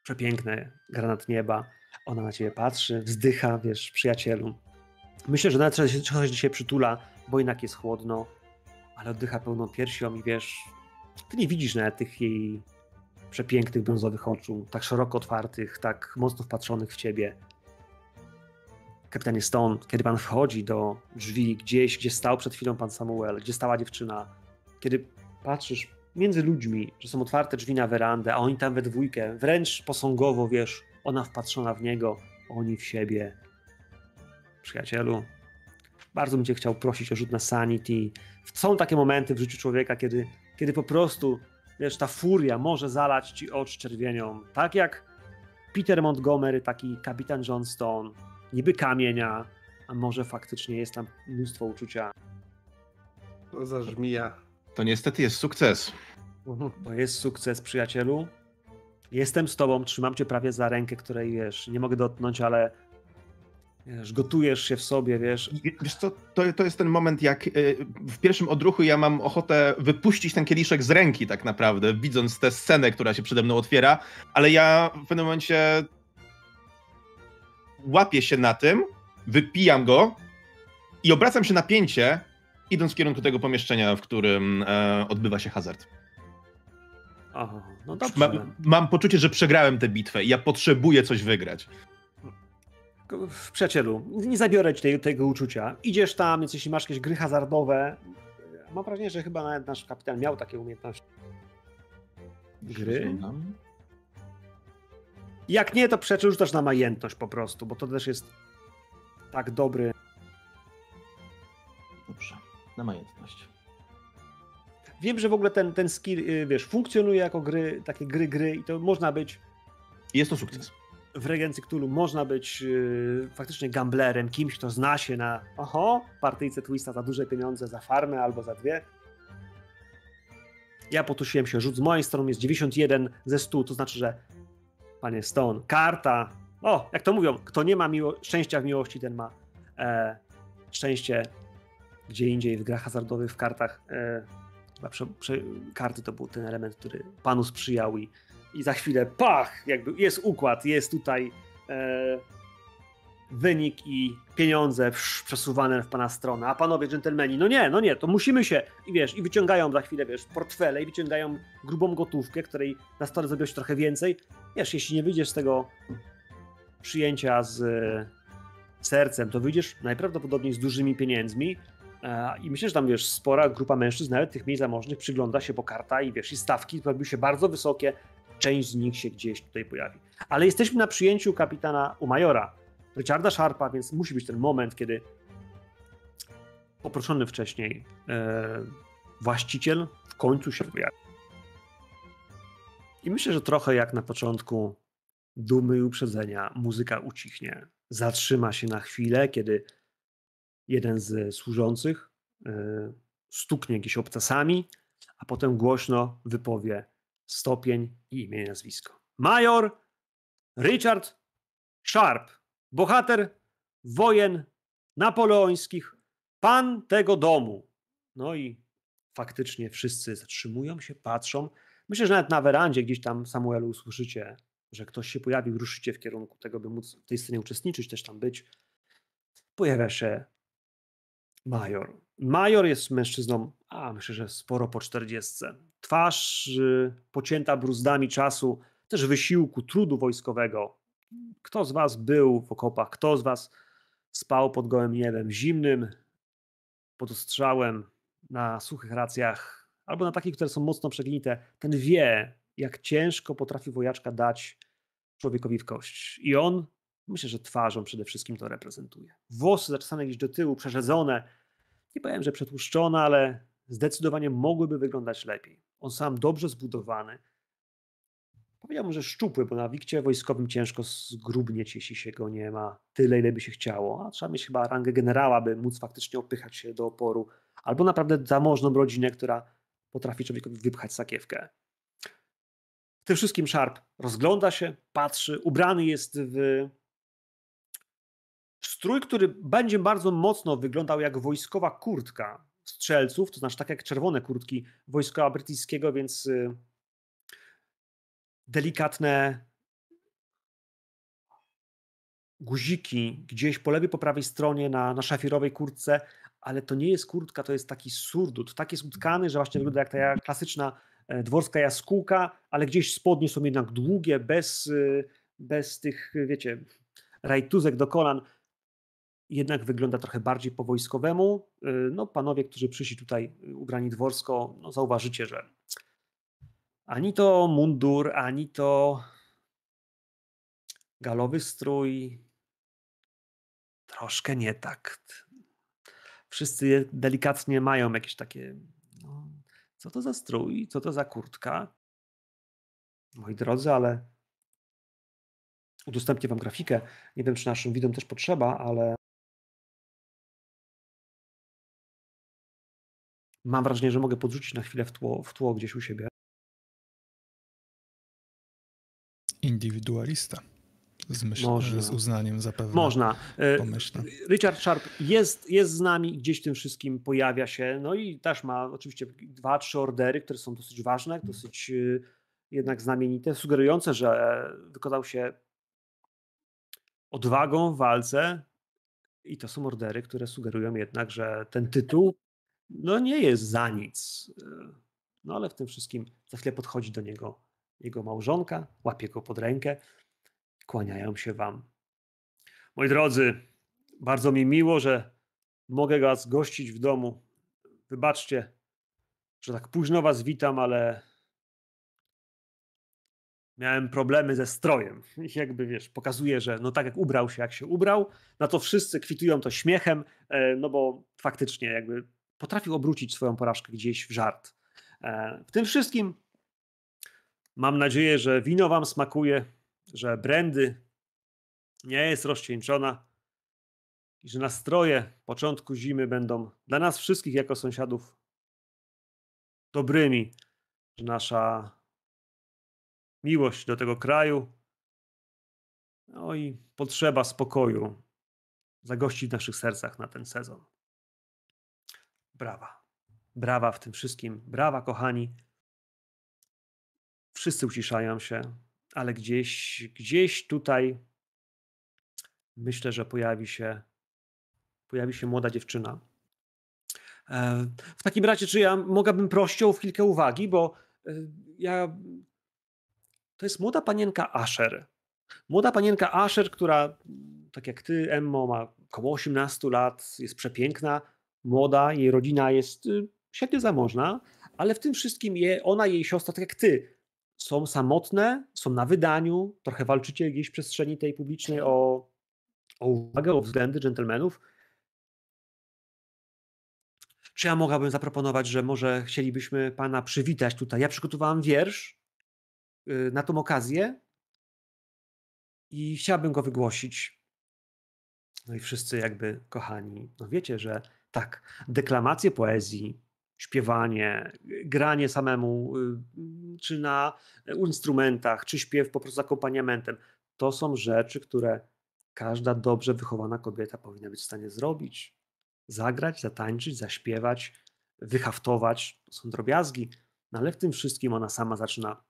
przepiękne, granat nieba. Ona na ciebie patrzy, wzdycha, wiesz, przyjacielu. Myślę, że nawet trochę się- się przytula, bo jednak jest chłodno, ale oddycha pełną piersią i wiesz, ty nie widzisz nawet tych jej przepięknych brązowych oczu, tak szeroko otwartych, tak mocno wpatrzonych w ciebie. Kapitanie Stone, kiedy pan wchodzi do drzwi gdzieś, gdzie stał przed chwilą pan Samuel, gdzie stała dziewczyna, kiedy patrzysz między ludźmi, że są otwarte drzwi na werandę, a oni tam we dwójkę, wręcz posągowo, wiesz, ona wpatrzona w niego, oni w siebie. Przyjacielu, bardzo bym cię chciał prosić o rzut na sanity. Są takie momenty w życiu człowieka, kiedy, kiedy po prostu, wiesz, ta furia może zalać ci oczy czerwienią. Tak jak Peter Montgomery, taki kapitan John Stone, niby kamienia, a może faktycznie jest tam mnóstwo uczucia. To za żmija. To niestety jest sukces. To jest sukces, przyjacielu. Jestem z tobą, trzymam cię prawie za rękę, której wiesz, nie mogę dotknąć, ale wiesz, gotujesz się w sobie, wiesz. Wiesz co, to, to jest ten moment, jak y, w pierwszym odruchu ja mam ochotę wypuścić ten kieliszek z ręki tak naprawdę, widząc tę scenę, która się przede mną otwiera, ale ja w pewnym momencie łapię się na tym, wypijam go i obracam się na pięcie, idąc w kierunku tego pomieszczenia, w którym e, odbywa się hazard. Aha, no dobrze. Mam, mam poczucie, że przegrałem tę bitwę i ja potrzebuję coś wygrać. Przyjacielu, nie zabiorę ci tej, tego uczucia. Idziesz tam, więc jeśli masz jakieś gry hazardowe, mam wrażenie, że chyba nawet nasz kapitan miał takie umiejętności. Gry? Jak nie, to przyjacielu rzucasz na majętność po prostu, bo to też jest tak dobry. Na majętność. Wiem, że w ogóle ten, ten skill, y, wiesz, funkcjonuje jako gry, takie gry, gry i to można być Jest to sukces. w Regencji Cthulhu można być yy, faktycznie gamblerem, kimś, kto zna się na oho, partyjce Twista za duże pieniądze, za farmę albo za dwie. Ja potusiłem się rzut z mojej strony, jest 91 ze 100, to znaczy, że panie Stone, karta, o, jak to mówią, kto nie ma miło- szczęścia w miłości, ten ma e, szczęście gdzie indziej w grach hazardowych, w kartach. E, chyba prze, prze, karty to był ten element, który panu sprzyjał i i za chwilę pach, jakby jest układ, jest tutaj e, wynik i pieniądze przesuwane w pana stronę, a panowie dżentelmeni, no nie, no nie, to musimy się, i wiesz, i wyciągają za chwilę, wiesz, portfele i wyciągają grubą gotówkę, której na stole zrobiło się trochę więcej. Wiesz, jeśli nie wyjdziesz z tego przyjęcia z e, sercem, to wyjdziesz najprawdopodobniej z dużymi pieniędzmi, E, I myślę, że tam wiesz, spora grupa mężczyzn, nawet tych mniej zamożnych, przygląda się po karta i wiesz, i stawki robiły się bardzo wysokie. Część z nich się gdzieś tutaj pojawi. Ale jesteśmy na przyjęciu kapitana u majora, Richarda Sharpa, więc musi być ten moment, kiedy poproszony wcześniej e, właściciel w końcu się pojawi. I myślę, że trochę jak na początku dumy i uprzedzenia, muzyka ucichnie. Zatrzyma się na chwilę, kiedy jeden z służących e, stuknie jakieś obcasami, a potem głośno wypowie stopień i imię i nazwisko. Major Richard Sharp, bohater wojen napoleońskich, pan tego domu. No i faktycznie wszyscy zatrzymują się, patrzą. Myślę, że nawet na werandzie gdzieś tam Samuelu usłyszycie, że ktoś się pojawił, ruszycie w kierunku tego, by móc w tej scenie uczestniczyć, też tam być. Pojawia się Major. Major jest mężczyzną, a myślę, że sporo po czterdziestce. Twarz y, pocięta bruzdami czasu, też wysiłku, trudu wojskowego. Kto z was był w okopach? Kto z was spał pod gołym niebem, zimnym, pod ostrzałem, na suchych racjach, albo na takich, które są mocno przegnite, ten wie, jak ciężko potrafi wojaczka dać człowiekowi w kość. I on Myślę, że twarzą przede wszystkim to reprezentuje. Włosy zaczesane gdzieś do tyłu, przerzedzone. Nie powiem, że przetłuszczone, ale zdecydowanie mogłyby wyglądać lepiej. On sam dobrze zbudowany. Powiedziałbym, że szczupły, bo na wikcie wojskowym ciężko zgrubnieć, jeśli się go nie ma tyle, ile by się chciało. A trzeba mieć chyba rangę generała, by móc faktycznie opychać się do oporu. Albo naprawdę zamożną rodzinę, która potrafi człowiekowi wypchać sakiewkę. W tym wszystkim Sharp rozgląda się, patrzy, ubrany jest w strój, który będzie bardzo mocno wyglądał jak wojskowa kurtka strzelców, to znaczy tak jak czerwone kurtki wojska brytyjskiego, więc y, delikatne guziki gdzieś po lewej, po prawej stronie na, na szafirowej kurtce, ale to nie jest kurtka, to jest taki surdut. Tak jest utkany, że właśnie wygląda jak ta klasyczna e, dworska jaskółka, ale gdzieś spodnie są jednak długie, bez, y, bez tych, wiecie, rajtuzek do kolan jednak wygląda trochę bardziej po wojskowemu. Y, no, panowie, którzy przyszli tutaj y, ubrani dworsko, no, zauważycie, że ani to mundur, ani to galowy strój troszkę nie tak. Wszyscy delikatnie mają jakieś takie, no, co to za strój, co to za kurtka. Moi drodzy, ale udostępnię wam grafikę. Nie wiem, czy naszym widzom też potrzeba, ale mam wrażenie, że mogę podrzucić na chwilę w tło, w tło gdzieś u siebie. Indywidualista. Z, myśl, Można. z uznaniem zapewne. Można. E, Pomyślę. Richard Sharp jest, jest z nami, gdzieś w tym wszystkim pojawia się, no i też ma oczywiście dwa, trzy ordery, które są dosyć ważne, dosyć y, jednak znamienite, sugerujące, że wykazał się odwagą w walce i to są ordery, które sugerują jednak, że ten tytuł no nie jest za nic. No ale w tym wszystkim za chwilę podchodzi do niego jego małżonka, łapie go pod rękę, kłaniają się wam. Moi drodzy, bardzo mi miło, że mogę was gościć w domu. Wybaczcie, że tak późno was witam, ale miałem problemy ze strojem. [LAUGHS] Jakby wiesz, pokazuje, że no tak jak ubrał się, jak się ubrał, na to wszyscy kwitują to śmiechem, e, no bo faktycznie jakby potrafił obrócić swoją porażkę gdzieś w żart. E, w tym wszystkim mam nadzieję, że wino wam smakuje, że brandy nie jest rozcieńczona i że nastroje początku zimy będą dla nas wszystkich jako sąsiadów dobrymi, że nasza miłość do tego kraju, no i potrzeba spokoju zagości w naszych sercach na ten sezon. Brawa. Brawa w tym wszystkim. Brawa, kochani. Wszyscy uciszają się, ale gdzieś, gdzieś tutaj myślę, że pojawi się, pojawi się młoda dziewczyna. E, w takim razie, czy ja mogłabym prosić o kilka uwagi, bo e, ja. To jest młoda panienka Asher. Młoda panienka Asher, która, tak jak ty, Emmo, ma około 18 lat, jest przepiękna, młoda, jej rodzina jest y, średnio zamożna, ale w tym wszystkim je, ona i jej siostra, tak jak ty, są samotne, są na wydaniu, trochę walczycie gdzieś w przestrzeni tej publicznej o, o uwagę, o względy dżentelmenów. Czy ja mogłabym zaproponować, że może chcielibyśmy pana przywitać tutaj? Ja przygotowałam wiersz y, na tą okazję i chciałabym go wygłosić. No i wszyscy jakby kochani, no wiecie, że tak, deklamacje poezji, śpiewanie, granie samemu, y, czy na instrumentach, czy śpiew po prostu z akompaniamentem, to są rzeczy, które każda dobrze wychowana kobieta powinna być w stanie zrobić. Zagrać, zatańczyć, zaśpiewać, wyhaftować. To są drobiazgi, no ale w tym wszystkim ona sama zaczyna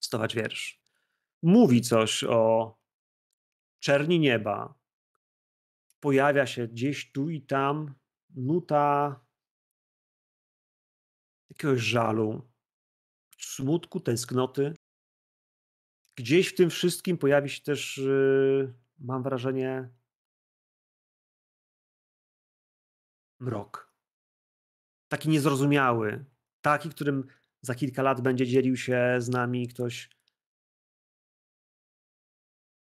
stować wiersz. Mówi coś o czerni nieba. Pojawia się gdzieś tu i tam nuta jakiegoś żalu, smutku, tęsknoty. Gdzieś w tym wszystkim pojawi się też, yy, mam wrażenie, mrok. Taki niezrozumiały, taki, którym za kilka lat będzie dzielił się z nami ktoś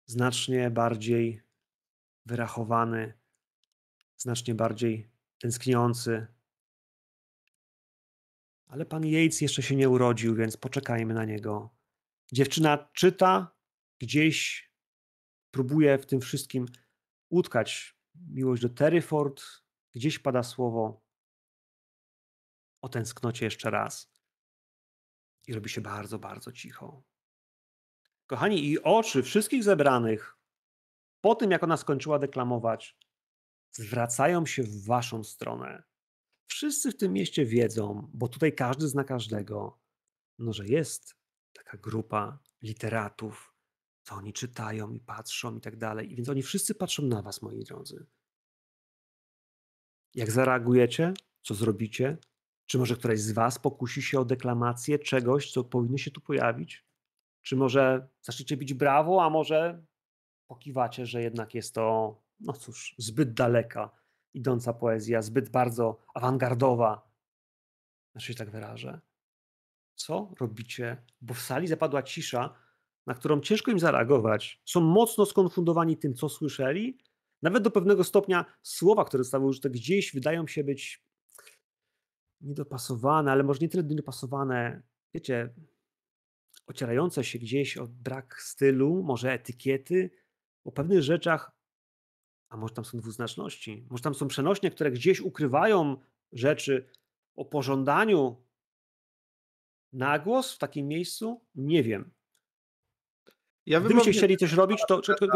znacznie bardziej wyrachowany, znacznie bardziej tęskniący. Ale pan Yates jeszcze się nie urodził, więc poczekajmy na niego. Dziewczyna czyta, gdzieś próbuje w tym wszystkim utkać miłość do Terryford. Gdzieś pada słowo o tęsknocie jeszcze raz. I robi się bardzo, bardzo cicho. Kochani, i oczy wszystkich zebranych po tym, jak ona skończyła deklamować, zwracają się w waszą stronę. Wszyscy w tym mieście wiedzą, bo tutaj każdy zna każdego, no, że jest taka grupa literatów, co oni czytają i patrzą i tak dalej. I więc oni wszyscy patrzą na was, moi drodzy. Jak zareagujecie? Co zrobicie? Czy może któraś z was pokusi się o deklamację czegoś, co powinno się tu pojawić? Czy może zaczniecie bić brawo, a może pokiwacie, że jednak jest to no cóż, zbyt daleka idąca poezja, zbyt bardzo awangardowa, znaczy się tak wyrażę. Co robicie? Bo w sali zapadła cisza, na którą ciężko im zareagować. Są mocno skonfundowani tym, co słyszeli. Nawet do pewnego stopnia słowa, które zostały użyte gdzieś, wydają się być niedopasowane, ale może nie tyle niedopasowane, wiecie, ocierające się gdzieś o brak stylu, może etykiety, o pewnych rzeczach, a może tam są dwuznaczności, może tam są przenośnie, które gdzieś ukrywają rzeczy o pożądaniu na głos w takim miejscu? Nie wiem. Ja Gdybyście chcieli coś robić, to czekaj,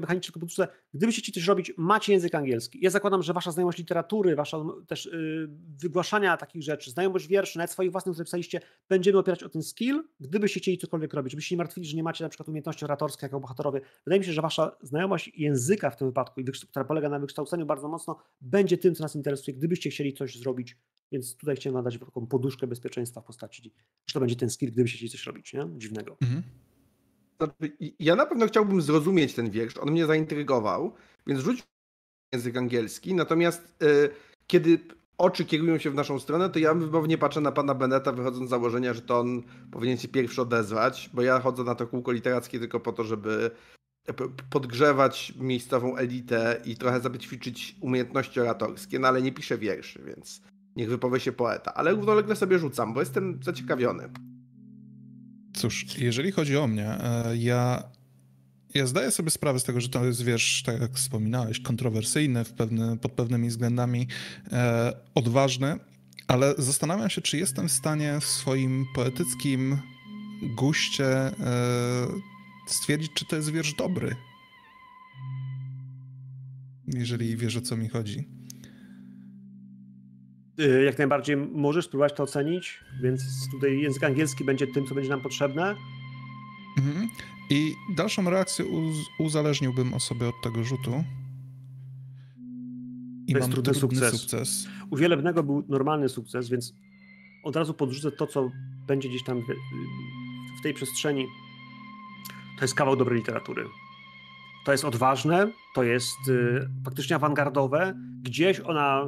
mechanicznie tylko podrzucę. Gdybyście chcieli coś robić, macie język angielski. Ja zakładam, że wasza znajomość literatury, wasza też yy, wygłaszania takich rzeczy, znajomość wierszy, nawet swoich własnych, które pisaliście, będziemy opierać o ten skill. Gdybyście chcieli cokolwiek robić, żebyście nie martwili, że nie macie na przykład umiejętności oratorskie jako bohaterowie. Wydaje mi się, że wasza znajomość języka w tym wypadku, która polega na wykształceniu bardzo mocno, będzie tym, co nas interesuje, gdybyście chcieli coś zrobić. Więc tutaj chciałem nadać taką poduszkę bezpieczeństwa w postaci, że to będzie ten skill, gdybyście chcieli coś robić, nie? Dziwnego. Mhm. Znaczy, Ja na pewno chciałbym zrozumieć ten wiersz, on mnie zaintrygował, więc rzuć język angielski, natomiast y, kiedy oczy kierują się w naszą stronę, to ja wymownie patrzę na pana Beneta, wychodząc z założenia, że to on powinien się pierwszy odezwać, bo ja chodzę na to kółko literackie tylko po to, żeby p- podgrzewać miejscową elitę i trochę zabećwiczyć umiejętności oratorskie, no ale nie piszę wierszy, więc niech wypowie się poeta, ale równolegle sobie rzucam, bo jestem zaciekawiony. Cóż, jeżeli chodzi o mnie, e, ja, ja zdaję sobie sprawę z tego, że to jest wiersz, tak jak wspominałeś, kontrowersyjny w pewny, pod pewnymi względami, e, odważny, ale zastanawiam się, czy jestem w stanie w swoim poetyckim guście e, stwierdzić, czy to jest wiersz dobry. Jeżeli wiesz, o co mi chodzi. Y, Jak najbardziej możesz spróbować to ocenić, więc tutaj język angielski będzie tym, co będzie nam potrzebne. Mhm. I dalszą reakcję uz uzależniłbym o sobie od tego rzutu. I To jest mam trudny sukces. sukces. U Wielebnego był normalny sukces, więc od razu podrzucę to, co będzie gdzieś tam w, w tej przestrzeni. To jest kawał dobrej literatury. To jest odważne, to jest y, faktycznie awangardowe. Gdzieś ona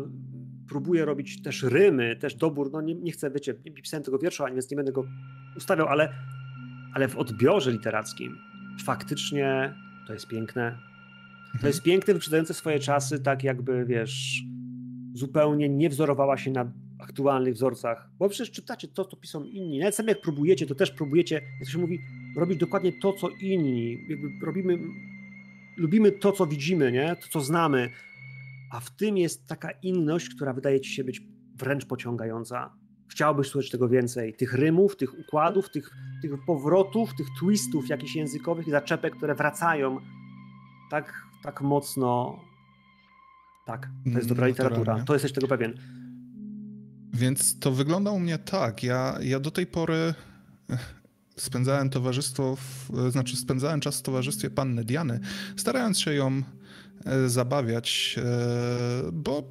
próbuje robić też rymy, też dobór. No nie, nie chcę, wiecie, nie pisałem tego wiersza, więc nie będę go ustawiał, ale, ale w odbiorze literackim faktycznie to jest piękne. To jest piękne, wyprzedzające swoje czasy, tak jakby, wiesz, zupełnie nie wzorowała się na aktualnych wzorcach. Bo przecież czytacie to, co piszą inni. Nawet sami jak próbujecie, to też próbujecie, jak się mówi, robić dokładnie to, co inni. Jakby robimy, lubimy to, co widzimy, nie? To, co znamy. A w tym jest taka inność, która wydaje ci się być wręcz pociągająca. Chciałbyś słyszeć tego więcej. Tych rymów, tych układów, tych, tych powrotów, tych twistów jakichś językowych i zaczepek, które wracają tak, tak mocno. Tak, to jest dobra Mm, literatura. To jesteś tego pewien. Więc to wygląda u mnie tak. Ja, ja do tej pory spędzałem towarzystwo, w, znaczy spędzałem czas w towarzystwie panny Diany, starając się ją zabawiać, e, bo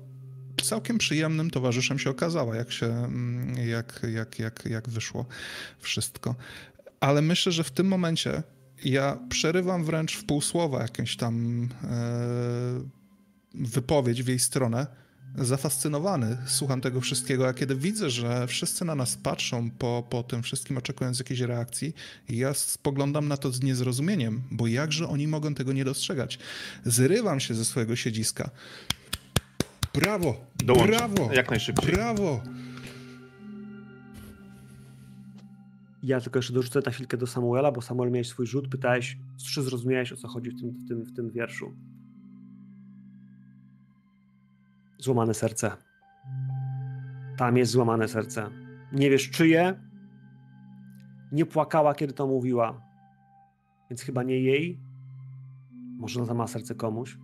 całkiem przyjemnym towarzyszem się okazała, jak się, mm, jak, jak, jak, jak wyszło wszystko. Ale myślę, że w tym momencie ja przerywam wręcz w pół słowa jakąś tam e, wypowiedź w jej stronę, zafascynowany, słucham tego wszystkiego, a kiedy widzę, że wszyscy na nas patrzą po, po tym wszystkim, oczekując jakiejś reakcji, ja spoglądam na to z niezrozumieniem, bo jakże oni mogą tego nie dostrzegać. Zrywam się ze swojego siedziska. Brawo! Dołączam. Brawo! Jak najszybciej. Brawo! Ja tylko jeszcze dorzucę na chwilkę do Samuela, bo Samuel miałeś swój rzut, pytałeś, czy zrozumiałeś o co chodzi w tym, w tym, w tym wierszu. Złamane serce. Tam jest złamane serce. Nie wiesz czyje. Nie płakała, kiedy to mówiła. Więc chyba nie jej. Może ona ma serce komuś.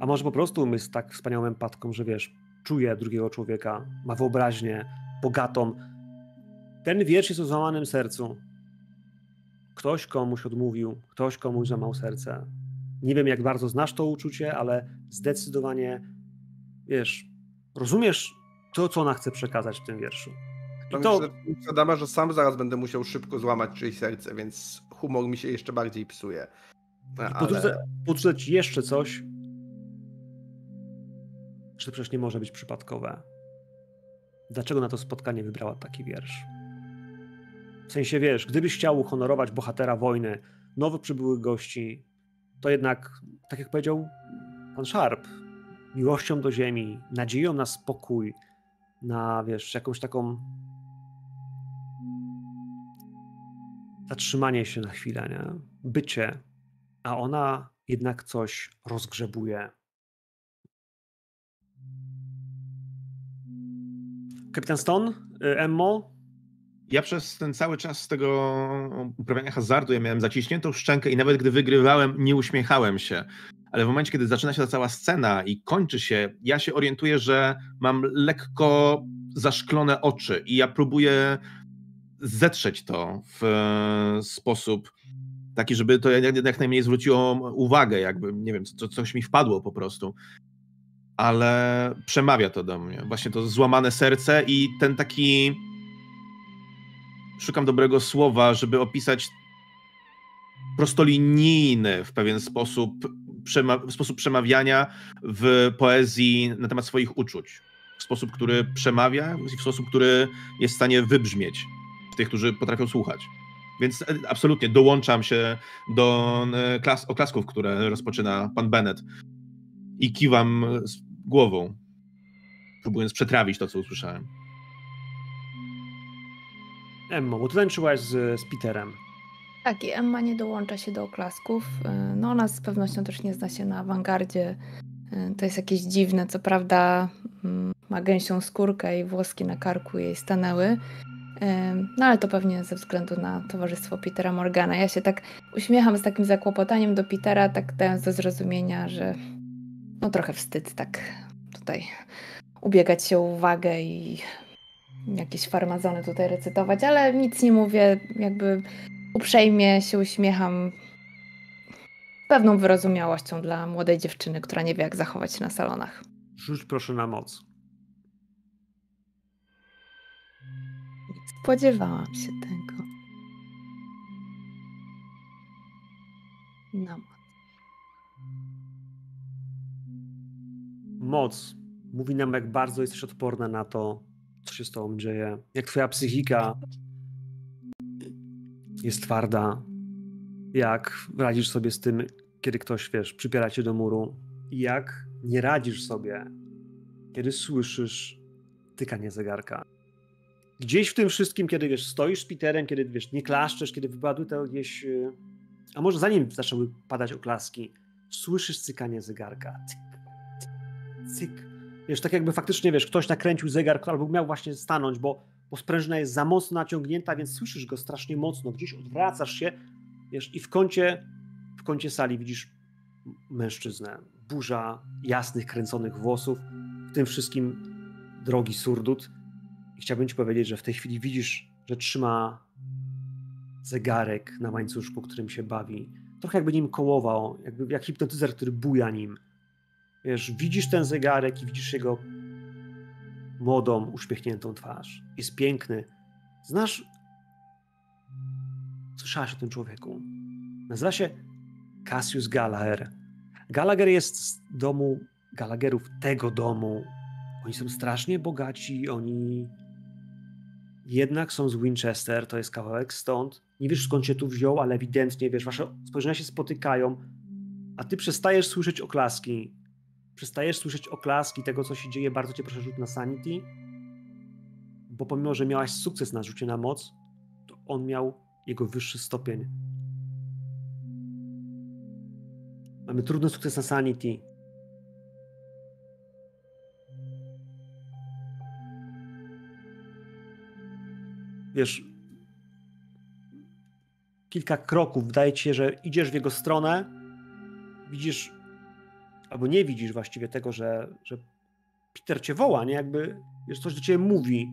A może po prostu jest tak wspaniałą empatką, że wiesz, czuje drugiego człowieka, ma wyobraźnię bogatą, ten wiersz jest o złamanym sercu. Ktoś komuś odmówił, ktoś komuś złamał serce. Nie wiem, jak bardzo znasz to uczucie, ale zdecydowanie, wiesz, rozumiesz to, co ona chce przekazać w tym wierszu. I to. Adama, że sam zaraz będę musiał szybko złamać czyjeś serce, więc humor mi się jeszcze bardziej psuje. Ale... podrzucę, podrzucę ci jeszcze coś, że przecież nie może być przypadkowe. Dlaczego na to spotkanie wybrała taki wiersz? W sensie, wiesz, gdybyś chciał uhonorować bohatera wojny, nowo przybyłych gości, to jednak, tak jak powiedział pan Sharp, miłością do ziemi, nadzieją na spokój, na, wiesz, jakąś taką zatrzymanie się na chwilę, nie? bycie, a ona jednak coś rozgrzebuje. Kapitan Stone, y, Emmo, Ja przez ten cały czas tego uprawiania hazardu ja miałem zaciśniętą szczękę i nawet gdy wygrywałem, nie uśmiechałem się. Ale w momencie, kiedy zaczyna się ta cała scena i kończy się, ja się orientuję, że mam lekko zaszklone oczy i ja próbuję zetrzeć to w e, sposób taki, żeby to jak, najmniej zwróciło uwagę, jakby, nie wiem, co, coś mi wpadło po prostu. Ale przemawia to do mnie. Właśnie to złamane serce i ten taki szukam dobrego słowa, żeby opisać prostolinijny w pewien sposób, przema- sposób przemawiania w poezji na temat swoich uczuć. W sposób, który przemawia w sposób, który jest w stanie wybrzmieć tych, którzy potrafią słuchać. Więc absolutnie dołączam się do e, klas- oklasków, które rozpoczyna pan Bennett i kiwam głową, próbując przetrawić to, co usłyszałem. Emmo, bo tańczyłaś z, z Peterem. Tak, i Emma nie dołącza się do oklasków. Y, No ona z pewnością też nie zna się na awangardzie. Y, To jest jakieś dziwne, co prawda mm, ma gęsią skórkę i włoski na karku jej stanęły. Y, No ale to pewnie ze względu na towarzystwo Petera Morgana. Ja się tak uśmiecham z takim zakłopotaniem do Petera, tak dając do zrozumienia, że no trochę wstyd tak tutaj ubiegać się o uwagę i jakieś farmazony tutaj recytować, ale nic nie mówię, jakby uprzejmie się uśmiecham pewną wyrozumiałością dla młodej dziewczyny, która nie wie, jak zachować się na salonach. Rzuć proszę na moc. Spodziewałam się tego. No. Moc mówi nam, jak bardzo jesteś odporna na to, co się z tobą dzieje. Jak twoja psychika jest twarda. Jak radzisz sobie z tym, kiedy ktoś, wiesz, przypiera cię do muru. Jak nie radzisz sobie, kiedy słyszysz tykanie zegarka. Gdzieś w tym wszystkim, kiedy wiesz, stoisz z Peterem, kiedy wiesz, nie klaszczesz, kiedy wypadły to gdzieś. y, A może zanim zaczęły padać oklaski, słyszysz cykanie zegarka. Cyk, cyk, cyk. Wiesz, tak jakby faktycznie wiesz, ktoś nakręcił zegar albo miał właśnie stanąć, bo, bo sprężyna jest za mocno naciągnięta, więc słyszysz go strasznie mocno. Gdzieś odwracasz się, wiesz, i w kącie, w kącie sali widzisz mężczyznę. Burza jasnych, kręconych włosów, w tym wszystkim drogi surdut. I chciałbym ci powiedzieć, że w tej chwili widzisz, że trzyma zegarek na łańcuszku, którym się bawi. Trochę jakby nim kołował, jakby jak hipnotyzer, który buja nim. Wiesz, widzisz ten zegarek i widzisz jego młodą, uśmiechniętą twarz. Jest piękny. Znasz. Słyszałaś o tym człowieku. Nazywa się Cassius Gallagher. Gallagher jest z domu Gallagherów, tego domu. Oni są strasznie bogaci, oni jednak są z Winchester, to jest kawałek stąd. Nie wiesz skąd się tu wziął, ale ewidentnie wiesz, wasze spojrzenia się spotykają, a ty przestajesz słyszeć oklaski. Przestajesz słyszeć oklaski tego, co się dzieje. Bardzo cię proszę rzut na sanity, bo pomimo, że miałaś sukces na rzucie na moc, to on miał jego wyższy stopień. Mamy trudny sukces na sanity. Wiesz, kilka kroków, wydaje ci się, że idziesz w jego stronę, widzisz, albo nie widzisz właściwie tego, że, że Peter cię woła, nie? Jakby, wiesz, coś do ciebie mówi,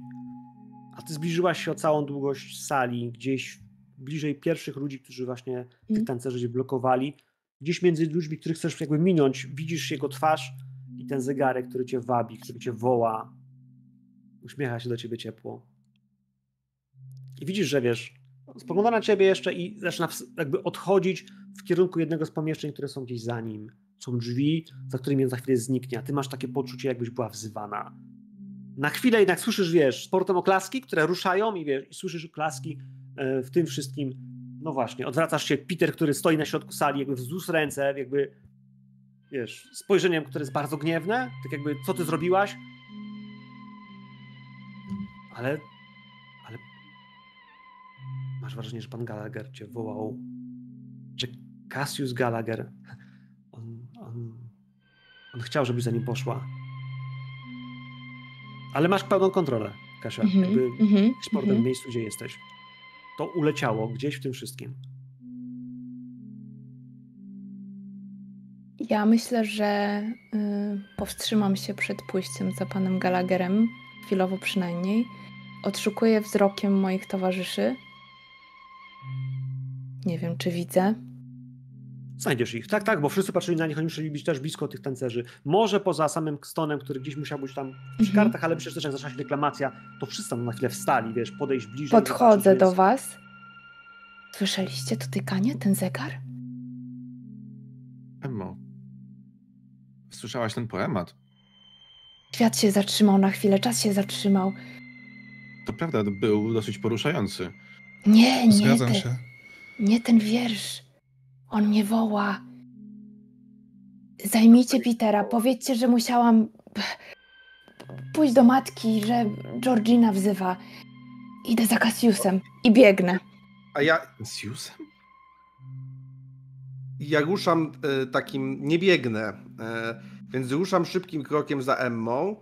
a ty zbliżyłaś się o całą długość sali, gdzieś bliżej pierwszych ludzi, którzy właśnie tych Mm. tancerzy cię blokowali, gdzieś między ludźmi, których chcesz jakby minąć, widzisz jego twarz i ten zegarek, który cię wabi, który cię woła, uśmiecha się do ciebie ciepło. I widzisz, że wiesz, spogląda na ciebie jeszcze i zaczyna jakby odchodzić w kierunku jednego z pomieszczeń, które są gdzieś za nim. Są drzwi, za którymi on za chwilę zniknie, a ty masz takie poczucie, jakbyś była wzywana. Na chwilę jednak słyszysz, wiesz, sportem oklaski, które ruszają i wiesz, i słyszysz oklaski e, w tym wszystkim. No właśnie, odwracasz się, Peter, który stoi na środku sali, jakby wzdłuż ręce, jakby, wiesz, spojrzeniem, które jest bardzo gniewne, tak jakby, co ty zrobiłaś? Ale, ale masz wrażenie, że pan Gallagher cię wołał, że Cassius Gallagher, on, chciał, żebyś za nim poszła. Ale masz pełną kontrolę, Kasia. Mhm, Jakby mhm, sportem mhm. w miejscu, gdzie jesteś. To uleciało gdzieś w tym wszystkim. Ja myślę, że y, powstrzymam się przed pójściem za panem Gallagherem, chwilowo przynajmniej. Odszukuję wzrokiem moich towarzyszy. Nie wiem, czy widzę. Znajdziesz ich. Tak, tak, bo wszyscy patrzyli na nich, oni musieli być też blisko tych tancerzy. Może poza samym Stonem, który gdzieś musiał być tam przy Mhm. kartach, ale przecież też jak zaczęła się deklamacja, to wszyscy tam na chwilę wstali, wiesz, podejść bliżej. Podchodzę do więc- was. Słyszeliście to tykanie, ten zegar? Emmo, słyszałaś ten poemat? Świat się zatrzymał na chwilę, czas się zatrzymał. To prawda, był dosyć poruszający. Nie, nie, Zgadzam ten, się. nie ten wiersz. On mnie woła. Zajmijcie Petera, powiedzcie, że musiałam pójść do matki, że Georgina wzywa. Idę za Cassiusem i biegnę. A ja, Jusem? ja ruszam e, takim, nie biegnę, e, więc ruszam szybkim krokiem za Emmą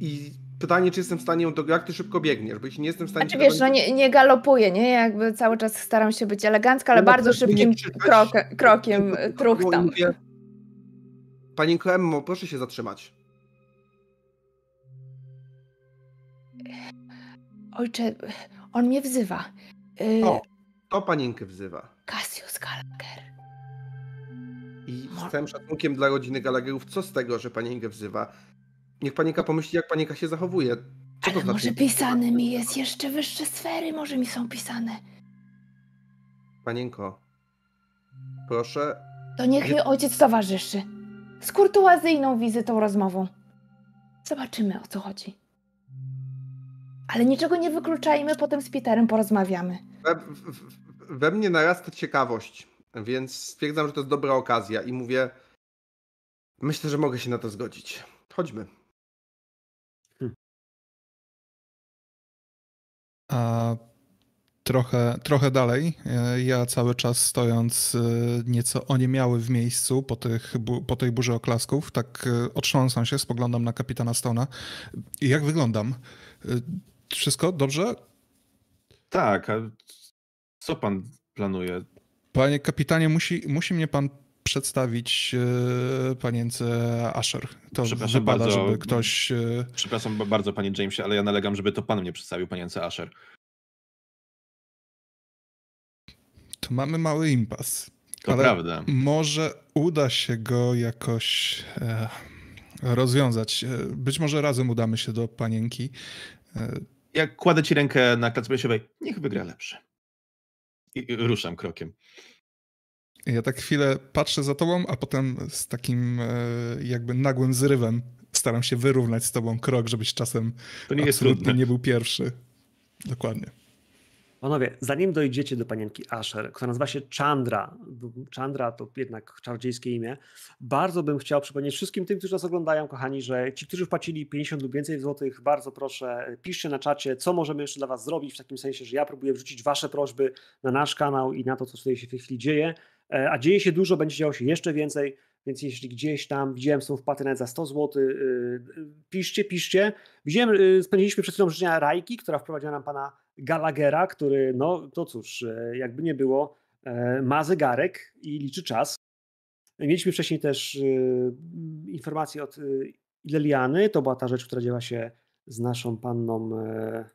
i pytanie, czy jestem w stanie ją dogonić, jak ty szybko biegniesz, bo jeśli nie jestem w stanie... Znaczy wiesz, no dogonić, nie, nie galopuję, nie? Jakby cały czas staram się być elegancka, ale No, no, bardzo szybkim krok, krokiem e, truchtam. mówię, Panienko Emmo, proszę się zatrzymać. Ojcze, on mnie wzywa. Y, O. To panienkę wzywa. Cassius Gallagher. I z całym szacunkiem dla rodziny Gallagherów, co z tego, że panienkę wzywa? Niech panienka pomyśli, jak panienka się zachowuje. Co to Ale znaczy? może pisane mi jest jeszcze wyższe sfery, może mi są pisane. Panienko, proszę, To niech mi ojciec towarzyszy. Z kurtuazyjną wizytą, rozmową. Zobaczymy, o co chodzi. Ale niczego nie wykluczajmy, potem z Peterem porozmawiamy. we, w- we mnie narasta ciekawość, więc stwierdzam, że to jest dobra okazja i mówię, myślę, że mogę się na to zgodzić. Chodźmy. A trochę, trochę dalej, e, ja cały czas stojąc e, nieco oniemiały w miejscu po, tych, po tej burzy oklasków, tak e, otrząsam się, spoglądam na kapitana Stona. Jak wyglądam? Wszystko dobrze? Tak, a co pan planuje? Panie kapitanie, musi, musi mnie pan przedstawić e, panience Asher. To Przepraszam wypada, bardzo. żeby ktoś... e, Przepraszam ba- bardzo, panie Jamesie, ale ja nalegam, żeby to pan mnie przedstawił, panience Asher. Tu mamy mały impas. To Ale prawda. Może uda się go jakoś e, rozwiązać. Być może razem udamy się do panienki. E, Jak kładę ci rękę na klatce piersiowej, niech wygra lepszy. I ruszam krokiem. Ja tak chwilę patrzę za tobą, a potem z takim e, jakby nagłym zrywem staram się wyrównać z tobą krok, żebyś czasem To nie jest absolutnie trudne. nie był pierwszy. Dokładnie. Panowie, zanim dojdziecie do panienki Asher, która nazywa się Chandra, bo Chandra to jednak czarodziejskie imię, bardzo bym chciał przypomnieć wszystkim tym, którzy nas oglądają, kochani, że ci, którzy wpłacili 50 lub więcej złotych, bardzo proszę, piszcie na czacie, co możemy jeszcze dla was zrobić, w takim sensie, że ja próbuję wrzucić wasze prośby na nasz kanał i na to, co tutaj się w tej chwili dzieje, a dzieje się dużo, będzie działo się jeszcze więcej, więc jeśli gdzieś tam widziałem są wpłaty nawet za 100 zł, piszcie, piszcie. Widziałem, spędziliśmy przed chwilą życzenia Rajki, która wprowadziła nam pana Gallaghera, który, no to cóż, e, jakby nie było, e, ma zegarek i liczy czas. Mieliśmy wcześniej też informacje od Ileliany, to była ta rzecz, która działa się z naszą panną e,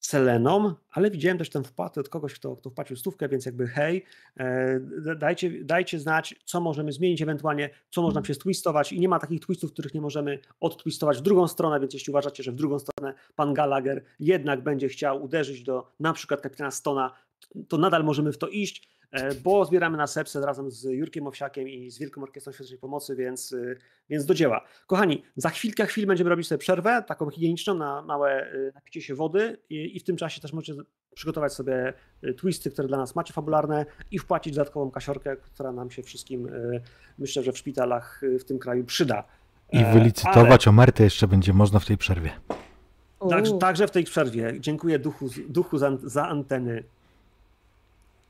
Seleną, ale widziałem też tę wpłatę od kogoś, kto, kto wpłacił stówkę, więc jakby hej, e, dajcie, dajcie znać, co możemy zmienić ewentualnie, co można się stwistować i nie ma takich twistów, których nie możemy odtwistować w drugą stronę, więc jeśli uważacie, że w drugą stronę pan Gallagher jednak będzie chciał uderzyć do na przykład kapitana Stona, to nadal możemy w to iść. E, bo zbieramy na Sepset razem z Jurkiem Owsiakiem i z Wielką Orkiestrą Świątecznej Pomocy, więc, e, więc do dzieła. Kochani, za chwilkę, chwil będziemy robić sobie przerwę, taką higieniczną na małe e, napicie się wody i, i w tym czasie też możecie przygotować sobie twisty, które dla nas macie fabularne i wpłacić dodatkową kasiorkę, która nam się wszystkim, myślę, że w szpitalach w tym kraju przyda. I wylicytować Ale... omertę jeszcze będzie można w tej przerwie. Także, także w tej przerwie. Dziękuję duchu, duchu za, za anteny.